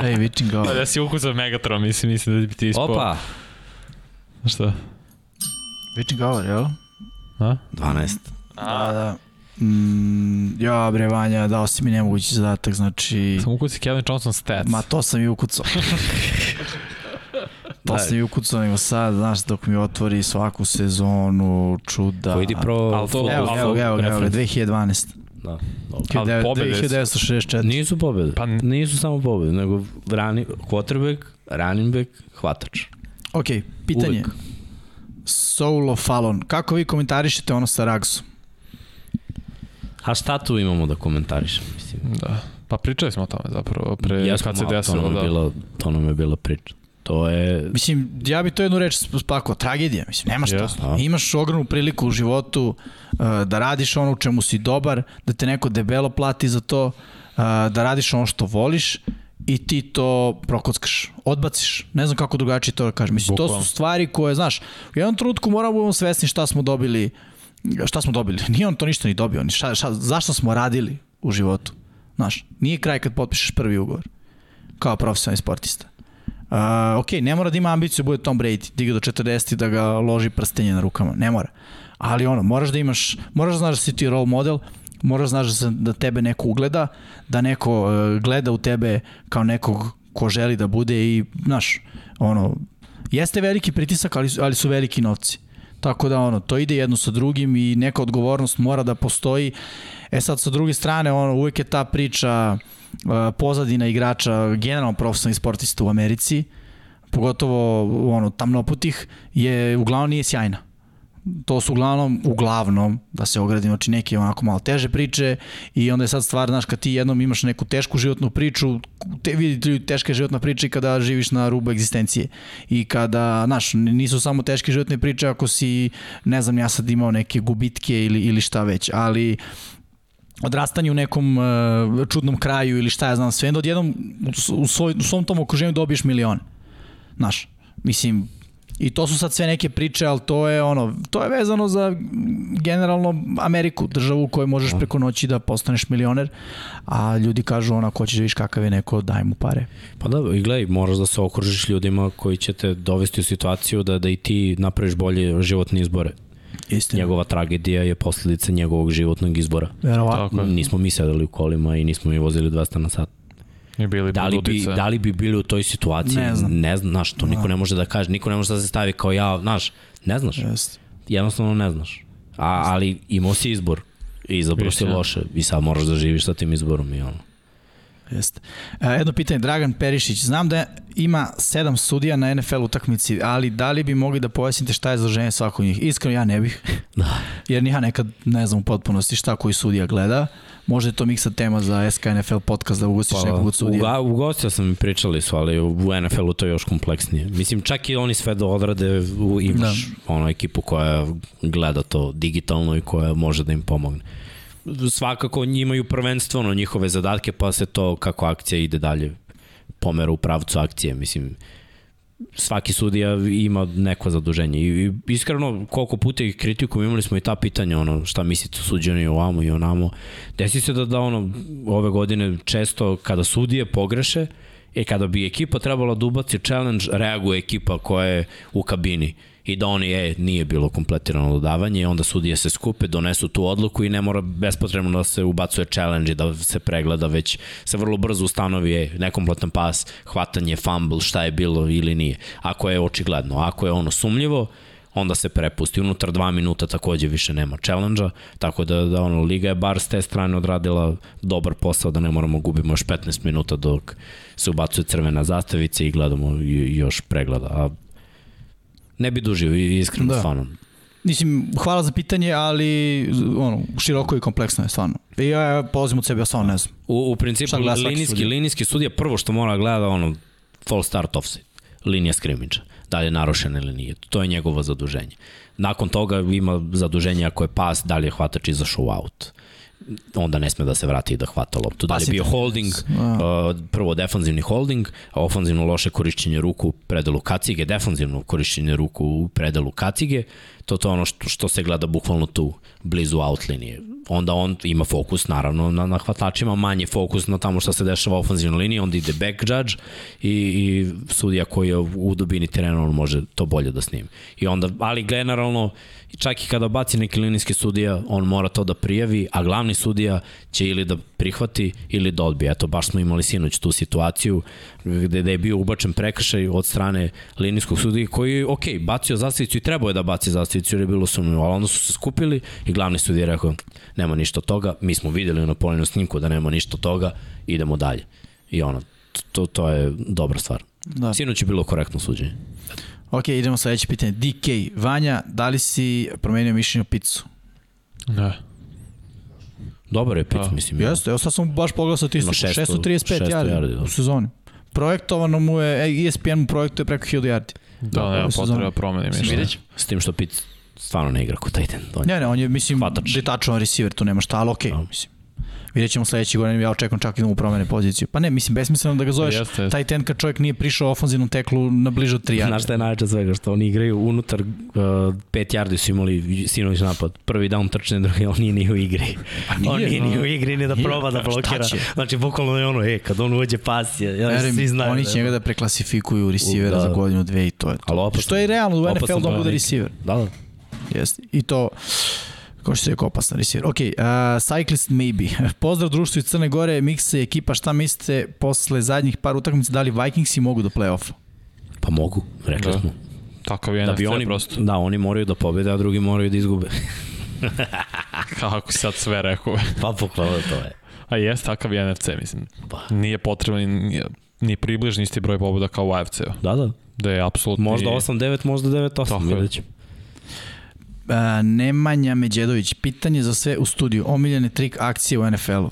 Ej, Vičin Gao. Da si ukusao Megatron, mislim, mislim da bi ti ispao. Opa, Šta? Vičin Gao, jel? A? 12. Da, da. Mm, ja, bre, Vanja, dao si mi nemogući zadatak, znači... Sam ukusi Calvin Johnson stats. Ma, to sam i ukucao. to sam i ukucao, nego sad, znaš, dok mi otvori svaku sezonu, čuda... Ko idi pro... To- Evo, evo, evo, evo, evo, reference. 2012. Da, dobro. Ali pobede su. 1964. Nisu pobede. Pa- Nisu samo pobede, nego rani, quarterback, running back, hvatač. Ok, pitanje. Uvek. Solo Fallon. Kako vi komentarišete ono sa Ragsom? A šta tu imamo da komentarišem? Mislim, Da. Pa pričali smo o tome zapravo, pre Jesmo kad se malo, to desilo. nam, je Da. bila, to nam je bila priča. To je... Mislim, ja bi to jednu reč spakao, tragedija, mislim, nema šta. A? Imaš ogromnu priliku u životu uh, da radiš ono u čemu si dobar, da te neko debelo plati za to, uh, da radiš ono što voliš i ti to prokockaš, odbaciš. Ne znam kako drugačije to da kažem. Mislim, to Bukvalno. su stvari koje, znaš, u jednom trenutku moramo da budemo svesni šta smo dobili, šta smo dobili. Nije on to ništa ni dobio, ni šta, šta, zašto smo radili u životu. Znaš, nije kraj kad potpišeš prvi ugovor kao profesionalni sportista. Uh, ok, ne mora da ima ambiciju da bude Tom Brady, diga do 40 i da ga loži prstenje na rukama, ne mora. Ali ono, moraš da imaš, moraš da znaš da si ti role model, moraš da znaš da, da tebe neko ugleda, da neko uh, gleda u tebe kao nekog ko želi da bude i, znaš, ono, jeste veliki pritisak, ali, ali su veliki novci. Tako da ono, to ide jedno sa drugim i neka odgovornost mora da postoji. E sad sa druge strane, ono, uvek je ta priča uh, pozadina igrača, generalno profesionalnih sportista u Americi, pogotovo ono, tamnoputih, je uglavnom nije sjajna. To su uglavnom, uglavnom, da se ogradim, znači neke onako malo teže priče i onda je sad stvar, znaš, kad ti jednom imaš neku tešku životnu priču, te, vidite ljudi, teška je životna priča i kada živiš na rubu egzistencije. I kada, znaš, nisu samo teške životne priče ako si, ne znam, ja sad imao neke gubitke ili, ili šta već, ali odrastanje u nekom uh, čudnom kraju ili šta ja znam, sve, onda odjednom u, svoj, u svom tom okruženju dobiješ milione. Znaš, mislim, I to su sad sve neke priče, ali to je ono, to je vezano za generalno Ameriku, državu u kojoj možeš preko noći da postaneš milioner, a ljudi kažu ona, ko ćeš da vidiš kakav je neko, daj mu pare. Pa da, i gledaj, moraš da se okružiš ljudima koji će te dovesti u situaciju da, da i ti napraviš bolje životne izbore. Istina. Njegova tragedija je posledica njegovog životnog izbora. Verovatno. Nismo mi sedeli u kolima i nismo mi vozili 200 na sat. I bili Da li, bi, da li bi bili u toj situaciji? Ne znam. Ne znam, znaš, to niko ne može da kaže, niko ne može da se stavi kao ja, znaš, ne znaš, Jeste. jednostavno ne znaš. A, ali imao si izbor i izabrao si loše i sad moraš da živiš sa tim izborom i ono. Jeste. Jedno pitanje, Dragan Perišić, znam da ima sedam sudija na NFL utakmici, ali da li bi mogli da pojasnite šta je izloženje svakog od njih? Iskreno ja ne bih, Da. jer ja nekad ne znam u potpunosti šta koji sudija gleda. Možda je to miksa tema za SK NFL podcast da ugostiš pa, nekog od sudija. uga, ugostio sam i pričali su, ali u NFL-u to je još kompleksnije. Mislim, čak i oni sve da odrade, u, imaš da. ono ekipu koja gleda to digitalno i koja može da im pomogne. Svakako imaju prvenstveno njihove zadatke, pa se to kako akcija ide dalje pomera u pravcu akcije. Mislim, svaki sudija ima neko zaduženje i, i iskreno koliko puta ih kritikum imali smo i ta pitanja ono šta mislite o suđenju i ovamo i onamo desi se da, da ono ove godine često kada sudije pogreše e kada bi ekipa trebala da ubaci challenge reaguje ekipa koja je u kabini i da oni, e, nije bilo kompletirano dodavanje onda sudije se skupe, donesu tu odluku i ne mora bespotrebno da se ubacuje challenge i da se pregleda, već se vrlo brzo ustanovi, e, nekompletan pas, hvatanje, fumble, šta je bilo ili nije. Ako je očigledno, ako je ono sumljivo, onda se prepusti. Unutar dva minuta takođe više nema challenge-a, tako da, da ono, Liga je bar s te strane odradila dobar posao da ne moramo gubimo još 15 minuta dok se ubacuje crvena zastavica i gledamo još pregleda. A ne bi dužio, i- iskreno, Da. stvarno. Mislim, hvala za pitanje, ali ono, široko i kompleksno je stvarno. I ja, ja polazim od sebe, ja stvarno ne znam. U, u principu, linijski, sudija? linijski sudija prvo što mora da gleda ono full start offside, linija skrimidža, da li je narušena ili nije. To je njegovo zaduženje. Nakon toga ima zaduženje ako je pas, da li je hvatač izašao u out onda ne sme da se vrati i da hvata loptu. Da li je bio holding, uh, prvo defanzivni holding, a ofanzivno loše korišćenje ruku u predelu kacige, defanzivno korišćenje ruku u predelu kacige, to to je ono što, što se gleda bukvalno tu, blizu out linije. Onda on ima fokus naravno na, na hvatačima, manje fokus na tamo što se dešava u ofanzivnoj liniji, onda ide back judge i, i sudija koji je u dubini terena on može to bolje da snimi. I onda, ali generalno, čak i kada baci neki linijski sudija, on mora to da prijavi, a glavni sudija će ili da prihvati ili da odbije. Eto, baš smo imali sinoć tu situaciju gde, gde je bio ubačen prekršaj od strane linijskog sudija koji je, ok, bacio zastavicu i trebao je da baci zastavicu jer je bilo sumnjivo, ali onda su se skupili i glavni sudija je rekao, nema ništa od toga, mi smo videli na poljenu snimku da nema ništa od toga, idemo dalje. I ono, to, to je dobra stvar. Da. Sinoć je bilo korektno suđenje. Ok, idemo sledeće pitanje. DK, Vanja, da li si promenio mišljenje o picu? Ne. Dobar je pic, Da. mislim. Jeste, evo sad sam baš pogledao statistiku. Ima 600 635 600 yardi yardi, da. u sezoni. Projektovano mu je, e, ESPN mu projektuje preko 1000 yardi. Da, ove nema potreba mišljenja. Vidjet ćemo. S tim što pic stvarno ne igra kod Titan. On Ne, ne, on je, mislim, Hvatač. detačan receiver, tu nema šta, ali okej, Da. mislim. Vidjet ćemo sledeće godine, ja očekujem čak i da mu promene poziciju. Pa ne, mislim, besmisleno da ga zoveš Jeste, jeste. taj ten kad čovjek nije prišao ofanzivnom teklu na bliže od 3 yarda. Znaš šta je najveće od svega? Što oni igraju unutar uh, 5 yardi su imali sinović napad. Prvi down trčanje, drugi, on nije ni u igri. Pa nije, on nije no. ni u igri ni da Nije, proba da pa blokira. Znači, bukvalno je ono, e, kad on uđe pas je, ja, Verujem, svi znaju. oni da će je- njega da preklasifikuju receivera Da. za godinu, dve i to je to. Ali opasno. Što je realno u NFL da bude receiver. Da, da. Jeste. I to, kao što se rekao, opasan receiver. Ok, uh, Cyclist Maybe. Pozdrav društvu iz Crne Gore, Mikse, ekipa, šta mislite posle zadnjih par utakmica, da li Vikingsi mogu do play-offa? Pa mogu, rekli Da. smo. Takav je Da NFC bi oni, prosto. da, oni moraju da pobede, a drugi moraju da izgube. Kako si sad sve rekao. Pa pokvala to je. A jes, takav je NFC, mislim. Pa. Nije potreban ni, ni približni isti broj pobuda kao u AFC-u. Da, da. Da je apsolutno... Možda 8-9, možda 9-8, Tako je. vidjet ćemo. Nemanja Međedović, pitanje za sve u studiju. Omiljene trik akcije u NFL-u.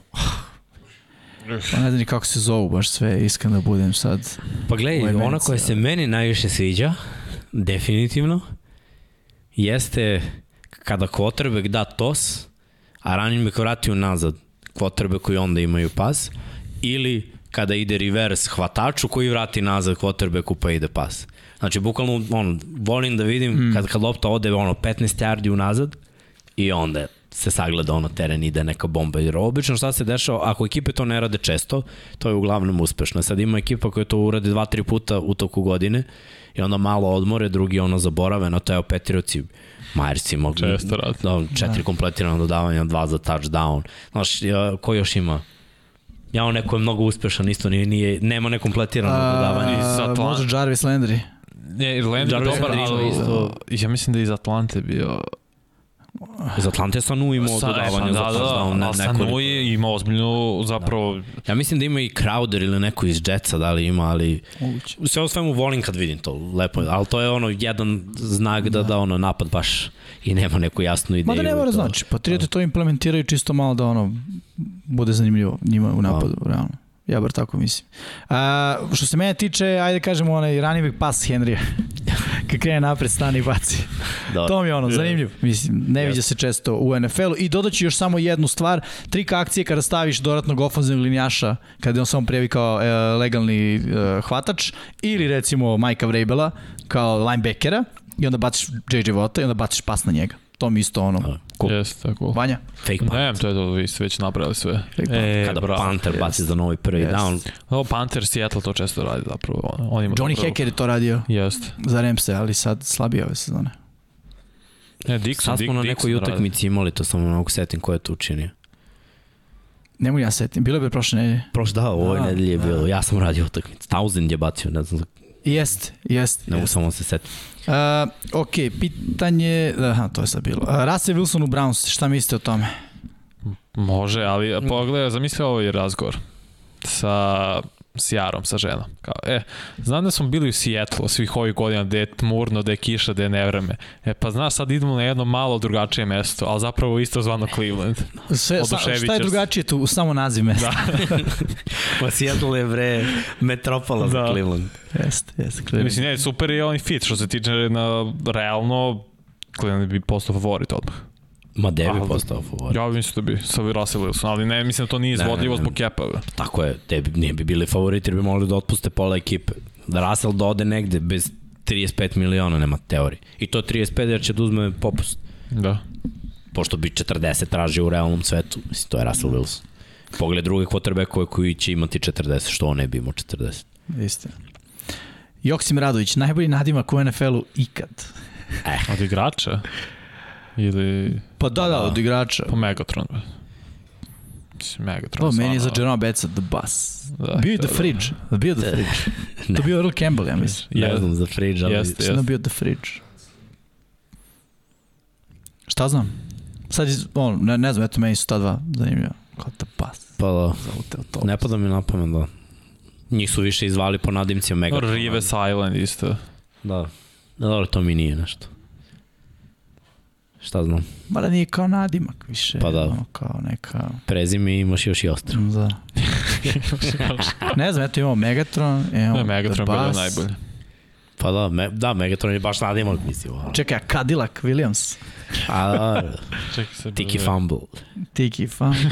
Pa ne znam ni kako se zovu baš sve, iskreno da budem sad. Pa gledaj, ona koja mencija. se meni najviše sviđa, definitivno, jeste kada quarterback da tos, a running back vrati unazad quarterback koji onda imaju pas, ili kada ide reverse hvataču koji vrati nazad quarterbacku pa ide pas. Znači, bukvalno, on, volim da vidim mm. kad, kad lopta ode ono, 15 yardi unazad i onda se sagleda ono teren ide neka bomba jer obično šta se dešava ako ekipe to ne rade često to je uglavnom uspešno sad ima ekipa koja to uradi dva tri puta u toku godine i onda malo odmore drugi ono zaborave na to je Petriovci Myers ima Često radi. da, četiri da. kompletirana dodavanja dva za touchdown znaš ko još ima Ja on neko je mnogo uspešan, isto nije, nije nema nekompletirano dodavanje. Može Jarvis Landry. Ne, Landry je dobar, Landry ali isto- ja mislim da je iz Atlante bio... Iz Atlante je Sanu imao Sa- dodavanje da, za da, touchdown. da, ne, Sanu je imao ozbiljnu, zapravo, Ja mislim da ima i Crowder ili neko iz Jetsa, da li ima, ali Moguće. sve o svemu volim kad vidim to, lepo je, ali to je ono jedan znak da, da ono napad baš i nema neku jasnu ideju. Ma da ne mora to. znači, Patrioti to implementiraju čisto malo da ono bude zanimljivo njima u napadu, realno. Ja bar tako mislim. A, što se mene tiče, ajde kažemo onaj running back pas Henrya. Kad krene napred, stane i baci. Da. To mi je ono, zanimljivo. Mislim, ne viđa se često u NFL-u. I dodaću još samo jednu stvar. Trik akcije kada staviš dodatnog ofenzivnog linjaša, kada je on samo prijavi kao e, legalni e, hvatač, ili recimo Majka Vrabela kao linebackera, i onda baciš JJ Vota i onda baciš pas na njega. To mi isto ono, Da. cool. jeste tako. Vanja? Fake punt. Ne, to je to, vi ste već napravili sve. E, Kada bravo. Panther baci za novi prvi Jest. down, O, Panther, Seattle to često radi zapravo. On, on ima Johnny Hacker je to radio Jeste. za Remse, ali sad slabije ove sezone. Ne, Dixon, sad smo Dick- na nekoj Dixon radi. utakmici imali, to samo mogu setim ko je to učinio. Ne mogu ja setim, bilo je prošle nedelje. Prošle da, ovoj Da, nedelji je da. bilo, ja sam radio utakmicu, Thousand je bacio, ne znam, Jest, jest. ne mogu samo da se setim. Uh, ok, pitanje, aha, to je sad bilo. Uh, Russell Wilson u Browns, šta mislite o tome? Može, ali pogledaj, zamisli ovaj razgovor sa Sjarom, sa ženom. Kao, e, znam da smo bili u Seattle svih ovih godina gde je tmurno, da je kiša, da je nevreme. E, pa znaš, sad idemo na jedno malo drugačije mesto, ali zapravo isto zvano Cleveland. Sve, sa, šta je drugačije tu? Samo naziv mesta. Da. Ma Seattle je bre metropola za Da. Cleveland. Jest, jest, Cleveland. Mislim, ne, super je on fit, što se tiče na realno, Cleveland bi postao favorit odmah. Ma Devi Ali- postao favorit. Ja mislim da bi sa Russell Wilson, ali ne, mislim da to nije izvodljivo ne, ne. zbog kepa. Tako je, te bi, nije bi bili favoriti jer bi mogli da otpuste pola ekipe. Da Russell da ode negde bez 35 miliona, nema teorije. I to 35 jer će da uzme popust. Da. Pošto bi 40 tražio u realnom svetu. Mislim, to je Russell Wilson. Pogled druge quarterbackove koji će imati 40, što on ne bi imao 40. Istina. Joksim Radović, najbolji nadimak u NFL-u ikad. Od igrača? Ili Pa da, da, Da. od igrača. po Megatron? Mislim, Megatron. To meni je za Jerome Betsa the bus. Da, bio je The da. Fridge. Bio The Fridge. Ne. To bio Earl Campbell, ja mislim. Ne Jeste. znam za fridge, ali... Jeste. Da bio The Fridge. Šta znam? Sad, iz, on, ne, ne znam, eto meni su ta dva zanimljiva. Kao the bus. Pa da, to. ne pada mi na pamet, da. Njih su više izvali po nadimcima Megatrona. Rives Island isto. Da. Da, dobro, to mi nije nešto. Šta znam, Mada nije kao nadimak više. Pa da. Ono, kao neka... prezime imaš još i ostro. Da. ne znam, eto imamo Megatron, imamo Ne, Megatron The Bus. najbolje. Pa da, me, da, Megatron je baš nadimak, mislim. ono. Čekaj, a Cadillac Williams. A, da, Čekaj se. Tiki Fumble. Tiki Fumble.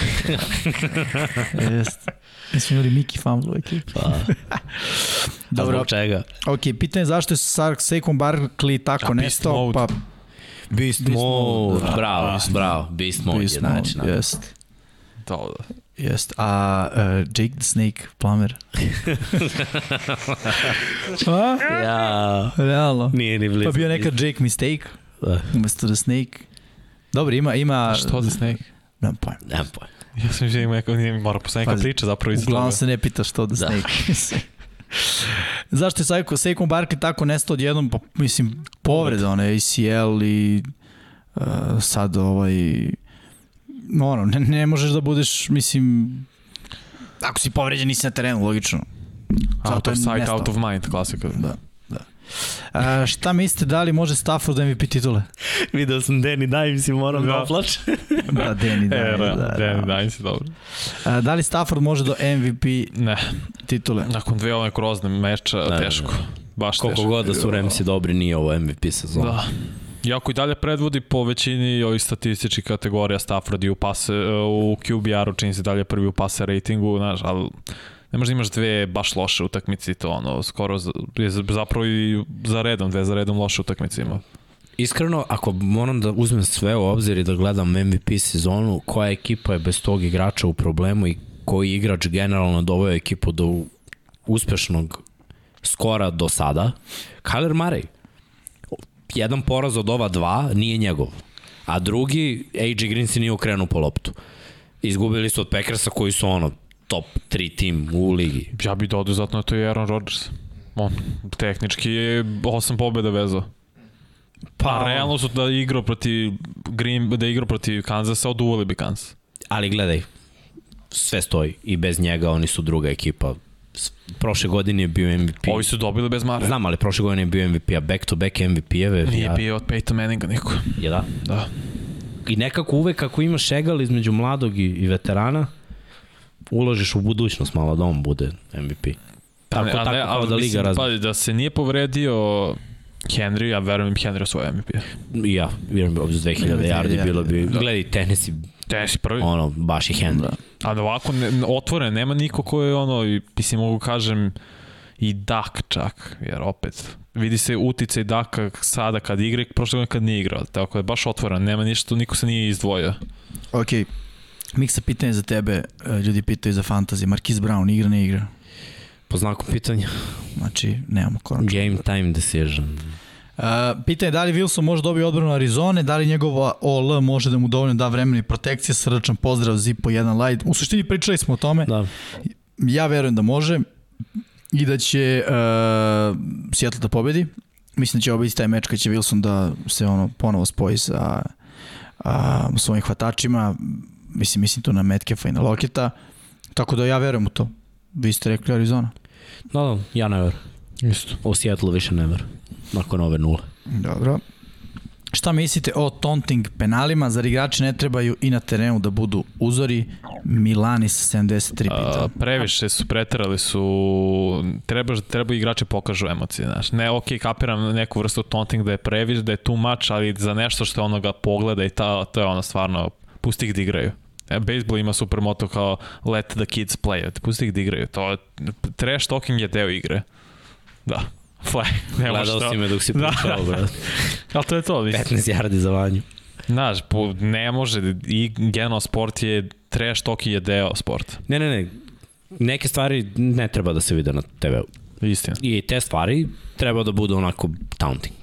Jest. Mi smo imali Miki Fumble u ekipi. Pa, Dobro, Zbog čega? ok, pitanje je zašto je Sark Saquon Barkley tako A, Beast nestao, pa Beast, Beast Mode. Mode, da. Bravo, bravo. Beast Mode Beast je Mode, znači. na- jest. Da, da. Jest. A uh, Jake the Snake Plummer. A? Ja, Realno. nije ni blizu. Pa bio neka Jake mistake Da, umesto The Snake. Dobro, ima, ima... Što za Snake? Nemam pojma. nemam pojma. Ja sam vidio ima neka, mora posle neka priča zapravo iz Uglavnom toga. se ne pita što The Da. Snake. Zašto je Saquon, Saquon Barkley tako nestao odjednom, pa mislim, povreda, one ACL i uh, sad ovaj, ono, ne, ne možeš da budeš, mislim, ako si povređen nisi na terenu, logično. Out Zato of je sight, nestao. out of mind, klasika. Da. A, šta mislite, da li može Stafford da MVP titule? Video sam Danny Dimes i moram da, Da. oplačem. Da, Danny, da, E, da, da, da, da, da, si dobro. A, da li Stafford može do MVP Ne, titule? nakon dve ove grozne meča, Ne, teško. Baš Koliko teško. god da su Ramsi dobri, nije ovo MVP sezona. Da. Iako i dalje predvodi po većini ovih statističkih kategorija Stafford i u, pase, u QBR-u čini se dalje prvi u pase ratingu, znaš, ali ne možda imaš dve baš loše utakmice i to ono, skoro za, je zapravo i za redom, dve za redom loše utakmice ima. Iskreno, ako moram da uzmem sve u obzir i da gledam MVP sezonu, koja ekipa je bez tog igrača u problemu i koji igrač generalno doveo ekipu do uspešnog skora do sada, Kyler Murray. Jedan poraz od ova dva nije njegov. A drugi, AJ Green se nije okrenuo po loptu. Izgubili su od Packersa koji su ono top 3 tim u ligi. Ja bih dodao zato na to je Aaron Rodgers. On tehnički je osam pobjeda vezao. Pa, A realno su da igrao protiv Green, da igrao protiv Kansasa, oduvali bi Kansas. Ali gledaj, sve stoji i bez njega oni su druga ekipa. Prošle godine je bio MVP. Ovi su dobili bez Mare. Znam, ali prošle godine je bio MVP, a back to back MVP-eve. Nije ja... bio od Peyton Manninga niko. Je da? Da. I nekako uvek kako imaš šegal između mladog i, i veterana, uložiš u budućnost malo da on bude MVP. Tako, ne, tako ne, kao da liga razme. Pa, da se nije povredio Henry, ja verujem Henry svoj MVP. I ja, vjerujem bi 2000 yardi bilo bi, da. gledaj, Tennessee Tennessee prvi. Ono, baš i Henry. Da. A da ovako ne, otvoren, nema niko ko je ono, i, mislim mogu kažem, i Dak čak, jer opet vidi se utica i Daka sada kad igra i prošle godine kad nije igrao, tako da je baš otvoren, nema ništa, niko se nije izdvojio. Ok, Miksa pitanje za tebe, e, ljudi pitaju za fantasy, Marquis Brown igra, ne igra? Po znaku pitanja. Znači, nemamo konačno. Game time decision. Uh, pitanje da li Wilson može dobiti odbranu Arizone, da li njegova OL može da mu dovoljno da vremena i protekcije, srčan pozdrav Zipo 1 light. U suštini pričali smo o tome. Da. Ja verujem da može i da će uh, Seattle da pobedi. Mislim da će ovo biti taj meč kad će Wilson da se ono ponovo spoji sa a, svojim hvatačima. Mislim, mislim tu na Metcalfa i na Loketa. Tako da ja verujem u to. Vi ste rekli Arizona. Da, da, ja ne verujem. Isto. U Seattle više ne verujem. Nakon ove nule. Dobro. Šta mislite o taunting penalima? Zar igrači ne trebaju i na terenu da budu uzori? Milani sa 73 pita. Uh, previše su, preterali su, treba, treba igrači pokažu emocije, znaš. Ne, ok, kapiram neku vrstu taunting da je previše, da je too much, ali za nešto što onoga pogleda i ta, to je ono stvarno, pusti ih da igraju. E, baseball ima super moto kao let the kids play, pusti ih da igraju. To, trash talking je deo igre. Da. Flag. Nema Gledao si me dok si da. pričao, da. brad. Ali to je to. Mislim. 15 yardi za vanju. Znaš, po, ne može, i generalno sport je, trash talk je deo sporta. Ne, ne, ne, neke stvari ne treba da se vide na TV-u. Istina. I te stvari treba da budu onako taunting.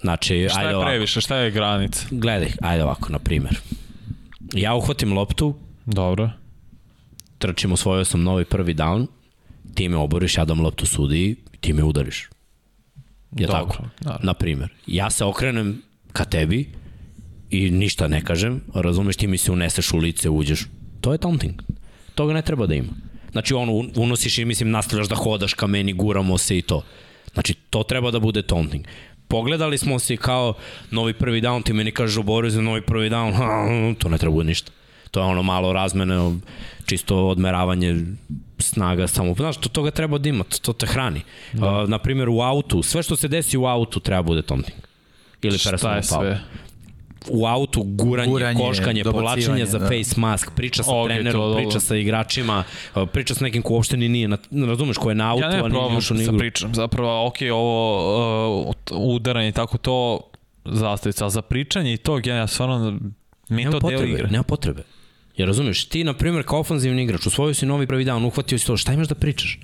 Znači, šta ajde je previše, šta je granica? Gledaj, ajde ovako, na primer. Ja uhvatim loptu. Dobro. Trčim, osvojio sam novi prvi down. Ti me oboriš, ja dam loptu sudiji, ti me udariš. Je Dobro, tako? Naravno. Na primer. Ja se okrenem ka tebi i ništa ne kažem, razumeš, ti mi se uneseš u lice, uđeš. To je taunting. Toga ne treba da ima. Znači, ono, unosiš i mislim, nastavljaš da hodaš ka meni, guramo se i to. Znači, to treba da bude taunting. Pogledali smo se kao novi prvi down, ti meni kažeš oborio za novi prvi down, ha, to ne treba bude ništa. To je ono malo razmene, čisto odmeravanje snaga samo. Znaš, to toga treba da ima, to te hrani. Da. Uh, na primjer, u autu, sve što se desi u autu treba bude taunting. Ili Šta je sve? U autu guranje, guranje koškanje, povlačenje za da. face mask, priča sa okay, trenerom, to, priča sa igračima, priča sa nekim ko uopšte ni nije, na, razumeš, ko je na autu, ja a nije ušao ni sa pričam, zapravo, ok, ovo uh, udaranje i tako to, zastavica, za pričanje i to, ja stvarno, mi to deo igre. Nema potrebe. Ja razumeš, ti, na primjer, kao ofanzivni igrač, usvojio si novi pravi dan, uhvatio si to, šta imaš da pričaš?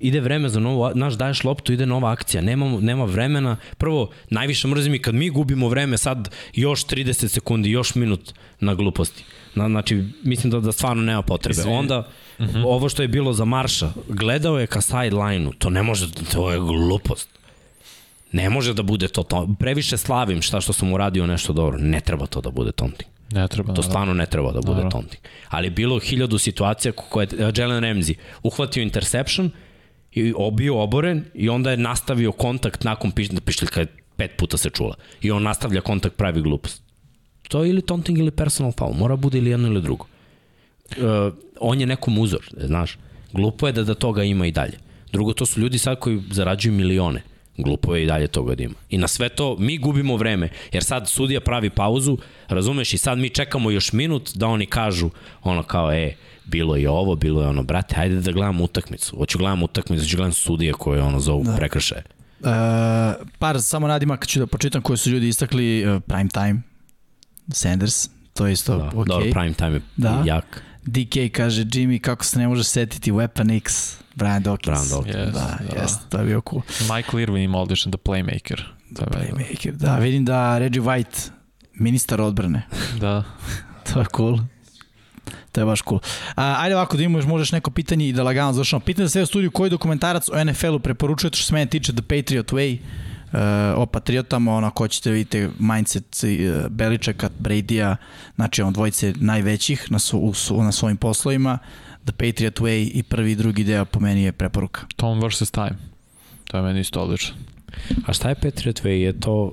Ide vreme za novu, znaš, daješ loptu, ide nova akcija, nema, nema vremena. Prvo, najviše mrzim i kad mi gubimo vreme, sad još 30 sekundi, još minut na gluposti. Na, znači, mislim da, da stvarno nema potrebe. Onda, uh mhm. -huh. ovo što je bilo za Marša, gledao je ka sideline-u, to ne može, to je glupost. Ne može da bude to, to. Previše slavim šta što sam uradio nešto dobro. Ne treba to da bude taunting. Ne treba. To stvarno ne treba da bude taunting. Ali bilo hiljadu situacija koje je Jalen Ramsey uhvatio interception i obio oboren i onda je nastavio kontakt nakon pišljiljka je pet puta se čula. I on nastavlja kontakt, pravi glupost. To je ili taunting ili personal foul. Mora bude ili jedno ili drugo. Uh, on je nekom uzor, znaš. Glupo je da da toga ima i dalje. Drugo, to su ljudi sad koji zarađuju milione Glupo je i dalje toga da ima. I na sve to mi gubimo vreme, jer sad sudija pravi pauzu, razumeš, i sad mi čekamo još minut da oni kažu ono kao, e, bilo je ovo, bilo je ono, brate, hajde da gledam utakmicu. Hoću gledam utakmicu, hoću gledam sudije koje ono zovu da. prekršaje. Uh, par samo nadimaka ću da počitam koje su ljudi istakli uh, prime time, Sanders, to je isto da, ok. Dobro, prime time je da. jak. DK kaže, Jimmy, kako se ne može setiti Weapon X, Brian Dawkins. Brian Dawkins. Yes, da, da. Jest, to je bio cool. Michael Irvin ima odličan The Playmaker. The Playmaker, da. Vidim da Reggie White, ministar odbrane. Da. to je cool. To je baš cool. A, ajde ovako da imaš možeš neko pitanje i da lagano završamo. Pitanje za sve u studiju, koji dokumentarac o NFL-u preporučujete što se mene tiče The Patriot Way? Uh, o Patriotama, ono, ako ćete vidite mindset uh, Beličeka, Brady-a, znači on dvojice najvećih na, su, su, na svojim poslovima, The Patriot Way i prvi i drugi deo po meni je preporuka. Tom vs. Time. To je meni isto odlično. A šta je Patriot Way? Je to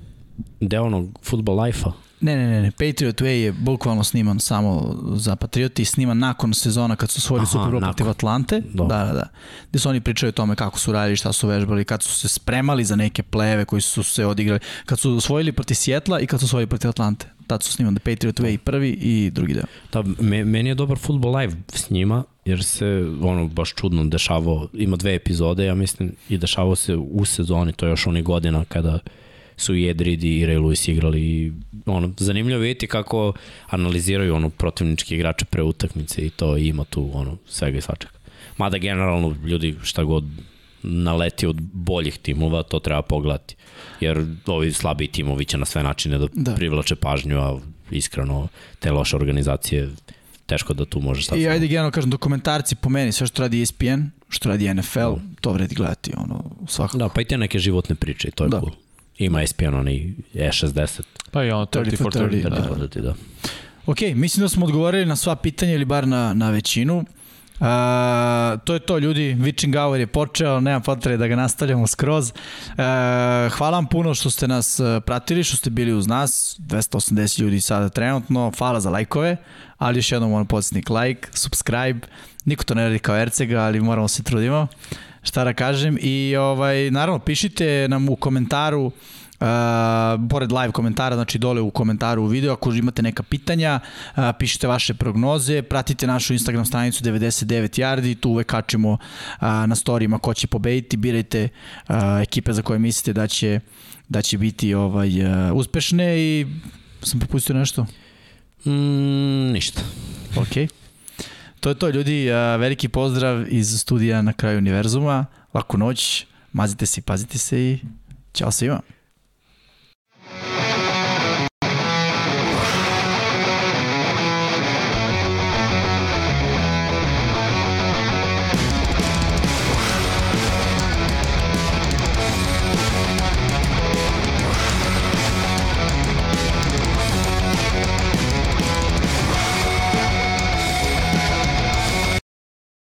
deo onog football life-a? Ne, ne, ne, ne, Patriot Way je bukvalno sniman samo za Patrioti, sniman nakon sezona kad su osvojili Super Bowl protiv Atlante. Do. Da, da, da. Gde su oni pričaju o tome kako su radili, šta su vežbali, kad su se spremali za neke pleve koji su se odigrali, kad su osvojili protiv Sjetla i kad su osvojili protiv Atlante. Tad su sniman The Patriot Way prvi i drugi deo. Da, me, meni je dobar Football Live s njima, jer se ono baš čudno dešavao, ima dve epizode, ja mislim, i dešavao se u sezoni, to je još onih godina kada su i Edrid i Ray Lewis igrali i ono, zanimljivo vidjeti kako analiziraju ono protivnički igrače pre utakmice i to ima tu ono svega i svačega. Mada generalno ljudi šta god naleti od boljih timova, to treba pogledati. Jer ovi slabi timovi će na sve načine da, da. privlače pažnju, a iskreno te loše organizacije teško da tu može sad. I ajde generalno kažem, dokumentarci po meni, sve što radi ESPN, što radi NFL, no. to vredi gledati, ono, svakako. Da, pa i te neke životne priče, to je da. cool. Ima ESPN onaj E60. Pa i ono 30 for 30. 30, 30 da. da. Ok, mislim da smo odgovorili na sva pitanja ili bar na, na većinu. Uh, to je to ljudi, Witching Hour je počeo, nema potrebe da ga nastavljamo skroz. Uh, hvala vam puno što ste nas pratili, što ste bili uz nas, 280 ljudi sada trenutno, hvala za lajkove, ali još jednom moram podsjetnik like, subscribe, niko to ne radi kao Ercega, ali moramo se trudimo. Šta da kažem i ovaj naravno pišite nam u komentaru Uh, pored live komentara, znači dole u komentaru u video, ako imate neka pitanja, uh, pišite vaše prognoze, pratite našu Instagram stranicu 99 yardi, tu uvek kačimo uh, na storijima ko će pobediti, birajte uh, ekipe za koje mislite da će, da će biti ovaj uh, uspešne i sam propustio nešto? Mm, ništa. Okej. Okay. To je to, ljudi. Veliki pozdrav iz studija na kraju univerzuma. Laku noć, mazite se i pazite se i ćao svima.